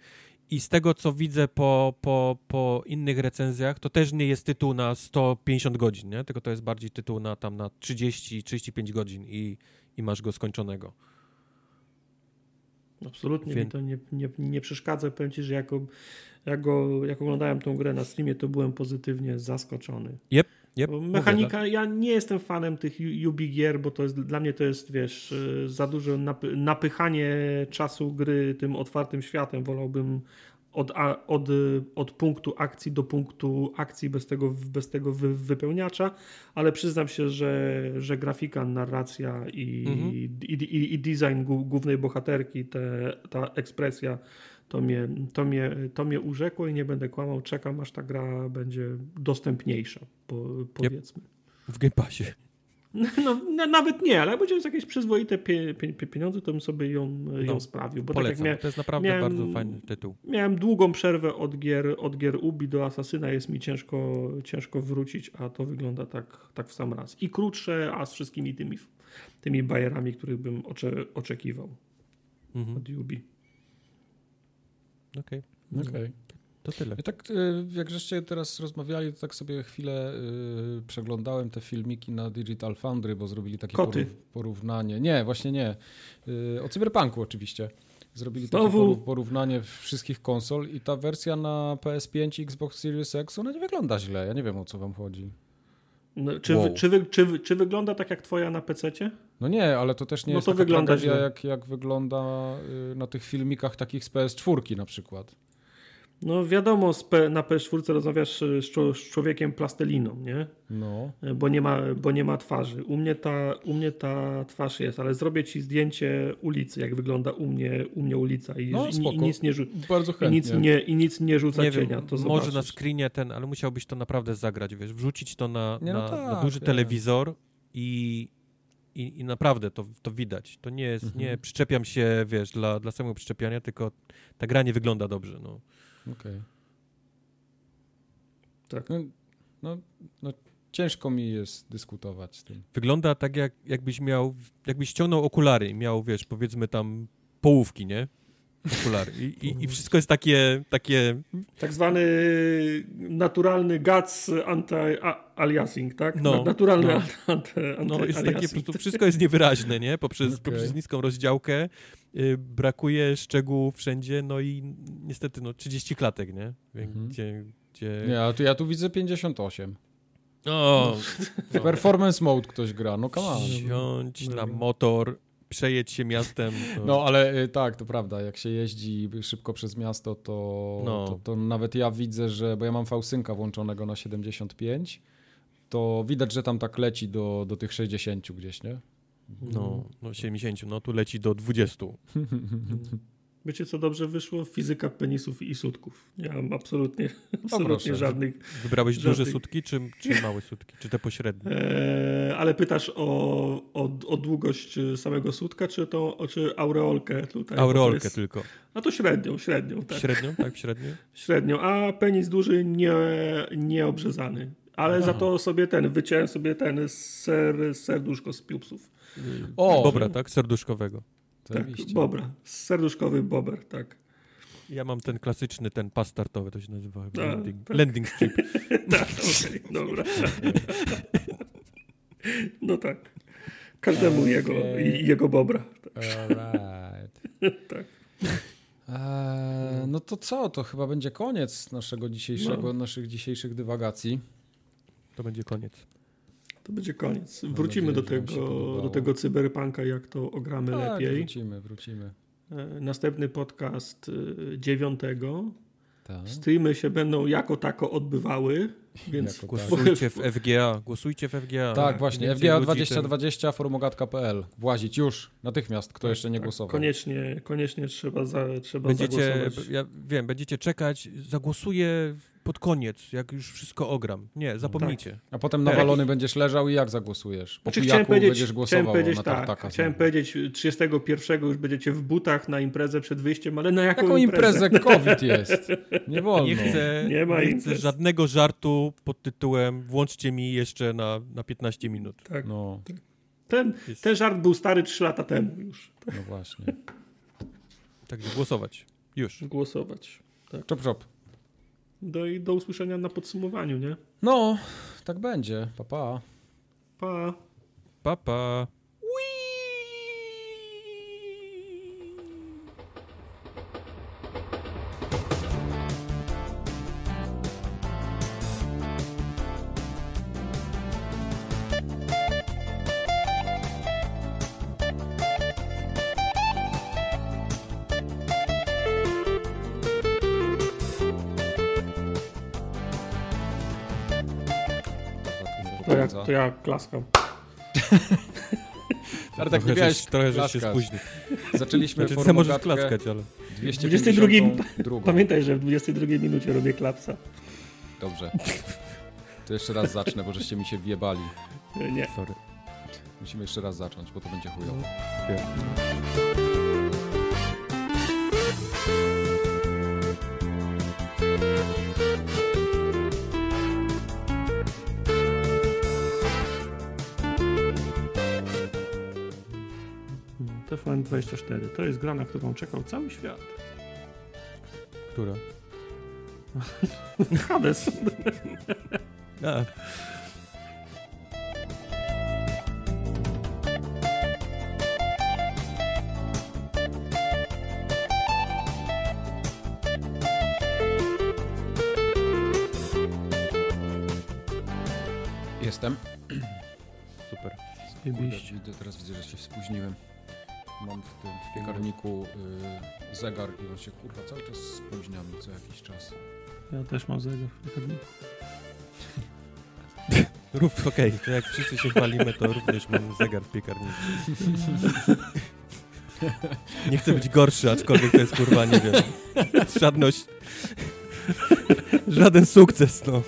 [SPEAKER 3] i z tego, co widzę po, po, po innych recenzjach, to też nie jest tytuł na 150 godzin, nie? Tylko to jest bardziej tytuł na tam na 30-35 godzin i, i masz go skończonego.
[SPEAKER 2] Absolutnie Więc... mi to nie, nie, nie przeszkadza. Powiem Ci, że jako, jak, oglądałem tą grę na streamie, to byłem pozytywnie zaskoczony.
[SPEAKER 3] Yep, yep.
[SPEAKER 2] Mechanika, Mówię, ja nie jestem fanem tych Ubi gier, bo to jest, dla mnie to jest, wiesz, y, za duże napy, napychanie czasu gry tym otwartym światem. Wolałbym od, od, od punktu akcji do punktu akcji bez tego, bez tego wy, wypełniacza, ale przyznam się, że, że grafika, narracja i, mhm. i, i, i, design głównej bohaterki, te, ta ekspresja to mnie, to, mnie, to mnie urzekło i nie będę kłamał. Czekam, aż ta gra będzie dostępniejsza, po, powiedzmy.
[SPEAKER 3] W Game Passie.
[SPEAKER 2] No, nawet nie, ale jak będzie jakieś przyzwoite pie, pie, pieniądze, to bym sobie ją, no, ją sprawił.
[SPEAKER 3] Bo polecam. Tak jak to jest naprawdę miałem, bardzo fajny tytuł.
[SPEAKER 2] Miałem długą przerwę od gier, od gier Ubi do Asasyna, jest mi ciężko, ciężko wrócić, a to wygląda tak, tak w sam raz. I krótsze, a z wszystkimi tymi, tymi bajerami, których bym ocze, oczekiwał mhm. od Ubi.
[SPEAKER 3] Okej.
[SPEAKER 1] Okay. okay.
[SPEAKER 3] To tyle.
[SPEAKER 1] I tak, y, jak żeście teraz rozmawiali, to tak sobie chwilę y, przeglądałem te filmiki na Digital Foundry, bo zrobili takie
[SPEAKER 2] Koty.
[SPEAKER 1] porównanie. Nie, właśnie nie. Y, o Cyberpunku oczywiście. Zrobili takie porównanie wszystkich konsol i ta wersja na PS5 i Xbox Series X, ona nie wygląda źle. Ja nie wiem, o co wam chodzi.
[SPEAKER 2] No, czy, wow. czy, wy, czy, czy, wygląda tak jak twoja na PC-cie?
[SPEAKER 1] No nie, ale to też nie no jest to taka wygląda jak, jak wygląda na tych filmikach takich z PS4 na przykład.
[SPEAKER 2] No wiadomo, na PS4 rozmawiasz z, człowiekiem plastelliną, nie?
[SPEAKER 1] No.
[SPEAKER 2] Bo nie, ma, bo nie ma twarzy. U mnie, ta, u mnie ta twarz jest, ale zrobię ci zdjęcie ulicy, jak wygląda u mnie, u mnie ulica i,
[SPEAKER 1] no,
[SPEAKER 2] i, i nic nie
[SPEAKER 1] Bardzo chętnie. I
[SPEAKER 2] nic nie, i nic nie rzuca
[SPEAKER 3] nie
[SPEAKER 2] cienia.
[SPEAKER 3] Wiem,
[SPEAKER 2] to
[SPEAKER 3] może na screenie ten, ale musiałbyś to naprawdę zagrać, wiesz, wrzucić to na, nie, no na, tak, na duży telewizor i, i, i, naprawdę to, to widać. To nie jest, mhm. nie przyczepiam się, wiesz, dla, dla samego przyczepiania, tylko ta gra nie wygląda dobrze, no.
[SPEAKER 1] Okej. Okay.
[SPEAKER 2] Tak.
[SPEAKER 1] No, no, no, ciężko mi jest dyskutować z tym.
[SPEAKER 3] Wygląda tak, jak, jakbyś miał, jakbyś ściągnął okulary i miał, wiesz, powiedzmy tam połówki, nie? Okulary. I, i, I, wszystko jest takie, takie...
[SPEAKER 2] Tak zwany naturalny GATS anti-aliasing, tak?
[SPEAKER 3] No,
[SPEAKER 2] naturalny
[SPEAKER 3] no. Anty, no jest takie, wszystko jest niewyraźne, nie? Poprzez, okay. poprzez niską rozdziałkę y, brakuje szczegółów wszędzie, no i niestety no 30 klatek, nie? Mhm. Gdzie, gdzie...
[SPEAKER 1] Nie, a tu, ja tu widzę 58. O, w performance mode ktoś gra, no come on.
[SPEAKER 3] Na motor, przejedź się miastem.
[SPEAKER 1] To... No ale y, tak, to prawda, jak się jeździ szybko przez miasto, to, no. to, to, nawet ja widzę, że, bo ja mam fałsynka włączonego na 75, to widać, że tam tak leci do, do tych 60 gdzieś, nie?
[SPEAKER 3] No, no 70, no tu leci do 20.
[SPEAKER 2] Wiecie, co dobrze wyszło? Fizyka penisów i sutków. Ja mam absolutnie, absolutnie żadnych...
[SPEAKER 3] Wybrałeś żadnych... duże sutki, czy, czy małe sutki? Czy te pośrednie? Eee,
[SPEAKER 2] ale pytasz o, o, o, długość samego sutka, czy, to, czy aureolkę tutaj?
[SPEAKER 3] Aureolkę jest... tylko.
[SPEAKER 2] No to średnią, średnią. Tak.
[SPEAKER 3] Średnią, tak, średnią?
[SPEAKER 2] Średnią, a penis duży nie, nieobrzezany. Ale Aha. za to sobie ten, wyciąłem sobie ten ser, serduszko z piupsów.
[SPEAKER 3] O! Dobra, tak? Serduszkowego.
[SPEAKER 2] Tak, bobra. Serduszkowy bober, tak.
[SPEAKER 3] Ja mam ten klasyczny, ten pas startowy, to się nazywa A, landing, tak. landing strip.
[SPEAKER 2] tak, okej, okay, dobra. no tak. Każdemu okay. jego, jego bobra. Tak.
[SPEAKER 1] Alright.
[SPEAKER 2] tak.
[SPEAKER 1] Eee, no to co? To chyba będzie koniec naszego dzisiejszego, no. naszych dzisiejszych dywagacji.
[SPEAKER 3] To będzie koniec.
[SPEAKER 2] To będzie koniec. Wrócimy nadzieję, do, tego, do tego cyberpunka, jak to ogramy tak, lepiej.
[SPEAKER 1] Wrócimy, wrócimy.
[SPEAKER 2] E, następny podcast e, dziewiątego. Tak. Streamy się będą jako tako odbywały, więc
[SPEAKER 3] jako głosujcie w FGA. Głosujcie w FGA.
[SPEAKER 1] Tak, właśnie. FGA 2020 forumogatka.pl. Włazić już, natychmiast, kto tak, jeszcze nie tak. głosował.
[SPEAKER 2] Koniecznie, koniecznie trzeba, za, trzeba
[SPEAKER 3] będziecie,
[SPEAKER 2] zagłosować.
[SPEAKER 3] Ja wiem, będziecie czekać, zagłosuję pod koniec, jak już wszystko ogram. Nie, zapomnijcie. Tak.
[SPEAKER 1] A potem nawalony tak. będziesz leżał i jak zagłosujesz? Po znaczy, chciałem będziesz głosował chciałem powiedzieć, na tak,
[SPEAKER 2] Chciałem powiedzieć, 31 już będziecie w butach na imprezę przed wyjściem, ale na jaką,
[SPEAKER 1] jaką imprezę? imprezę? COVID jest. Nie wolno.
[SPEAKER 3] Nie chcę, nie ma nie chcę żadnego żartu pod tytułem włączcie mi jeszcze na, na 15 minut.
[SPEAKER 2] Tak. No. Ten, ten żart był stary 3 lata temu już.
[SPEAKER 1] No właśnie.
[SPEAKER 3] Także głosować. Już.
[SPEAKER 2] Głosować.
[SPEAKER 1] Tak. Czop, czop.
[SPEAKER 2] Do, do usłyszenia na podsumowaniu, nie?
[SPEAKER 1] No, tak będzie. Pa, pa.
[SPEAKER 2] Pa.
[SPEAKER 3] Pa, pa.
[SPEAKER 2] Ja, klaskam.
[SPEAKER 1] Artek, nie miałeś
[SPEAKER 3] trochę, że się spóźnił.
[SPEAKER 1] Zaczęliśmy
[SPEAKER 3] znaczy, możesz klaskać, ale...
[SPEAKER 1] 22...
[SPEAKER 2] Pamiętaj, że w 22 minucie robię klapsa.
[SPEAKER 1] Dobrze. To jeszcze raz zacznę, bo żeście mi się wjebali.
[SPEAKER 2] Nie.
[SPEAKER 3] Sorry.
[SPEAKER 1] Musimy jeszcze raz zacząć, bo to będzie chujowo.
[SPEAKER 2] TFN 24 to jest gra, na którą czekał cały świat.
[SPEAKER 3] Która?
[SPEAKER 2] Hades.
[SPEAKER 3] A.
[SPEAKER 1] Jestem.
[SPEAKER 3] Super.
[SPEAKER 1] Kurde, teraz widzę, że się spóźniłem. Mam w tym w piekarniku y, zegar i on się kurwa cały czas spóźnia mi co jakiś czas.
[SPEAKER 2] Ja też mam zegar w piekarniku.
[SPEAKER 3] Rób, okej, okay. to jak wszyscy się chwalimy, to również mam zegar w piekarniku. Nie chcę być gorszy, aczkolwiek to jest kurwa, nie wiem, żadność, żaden sukces, no.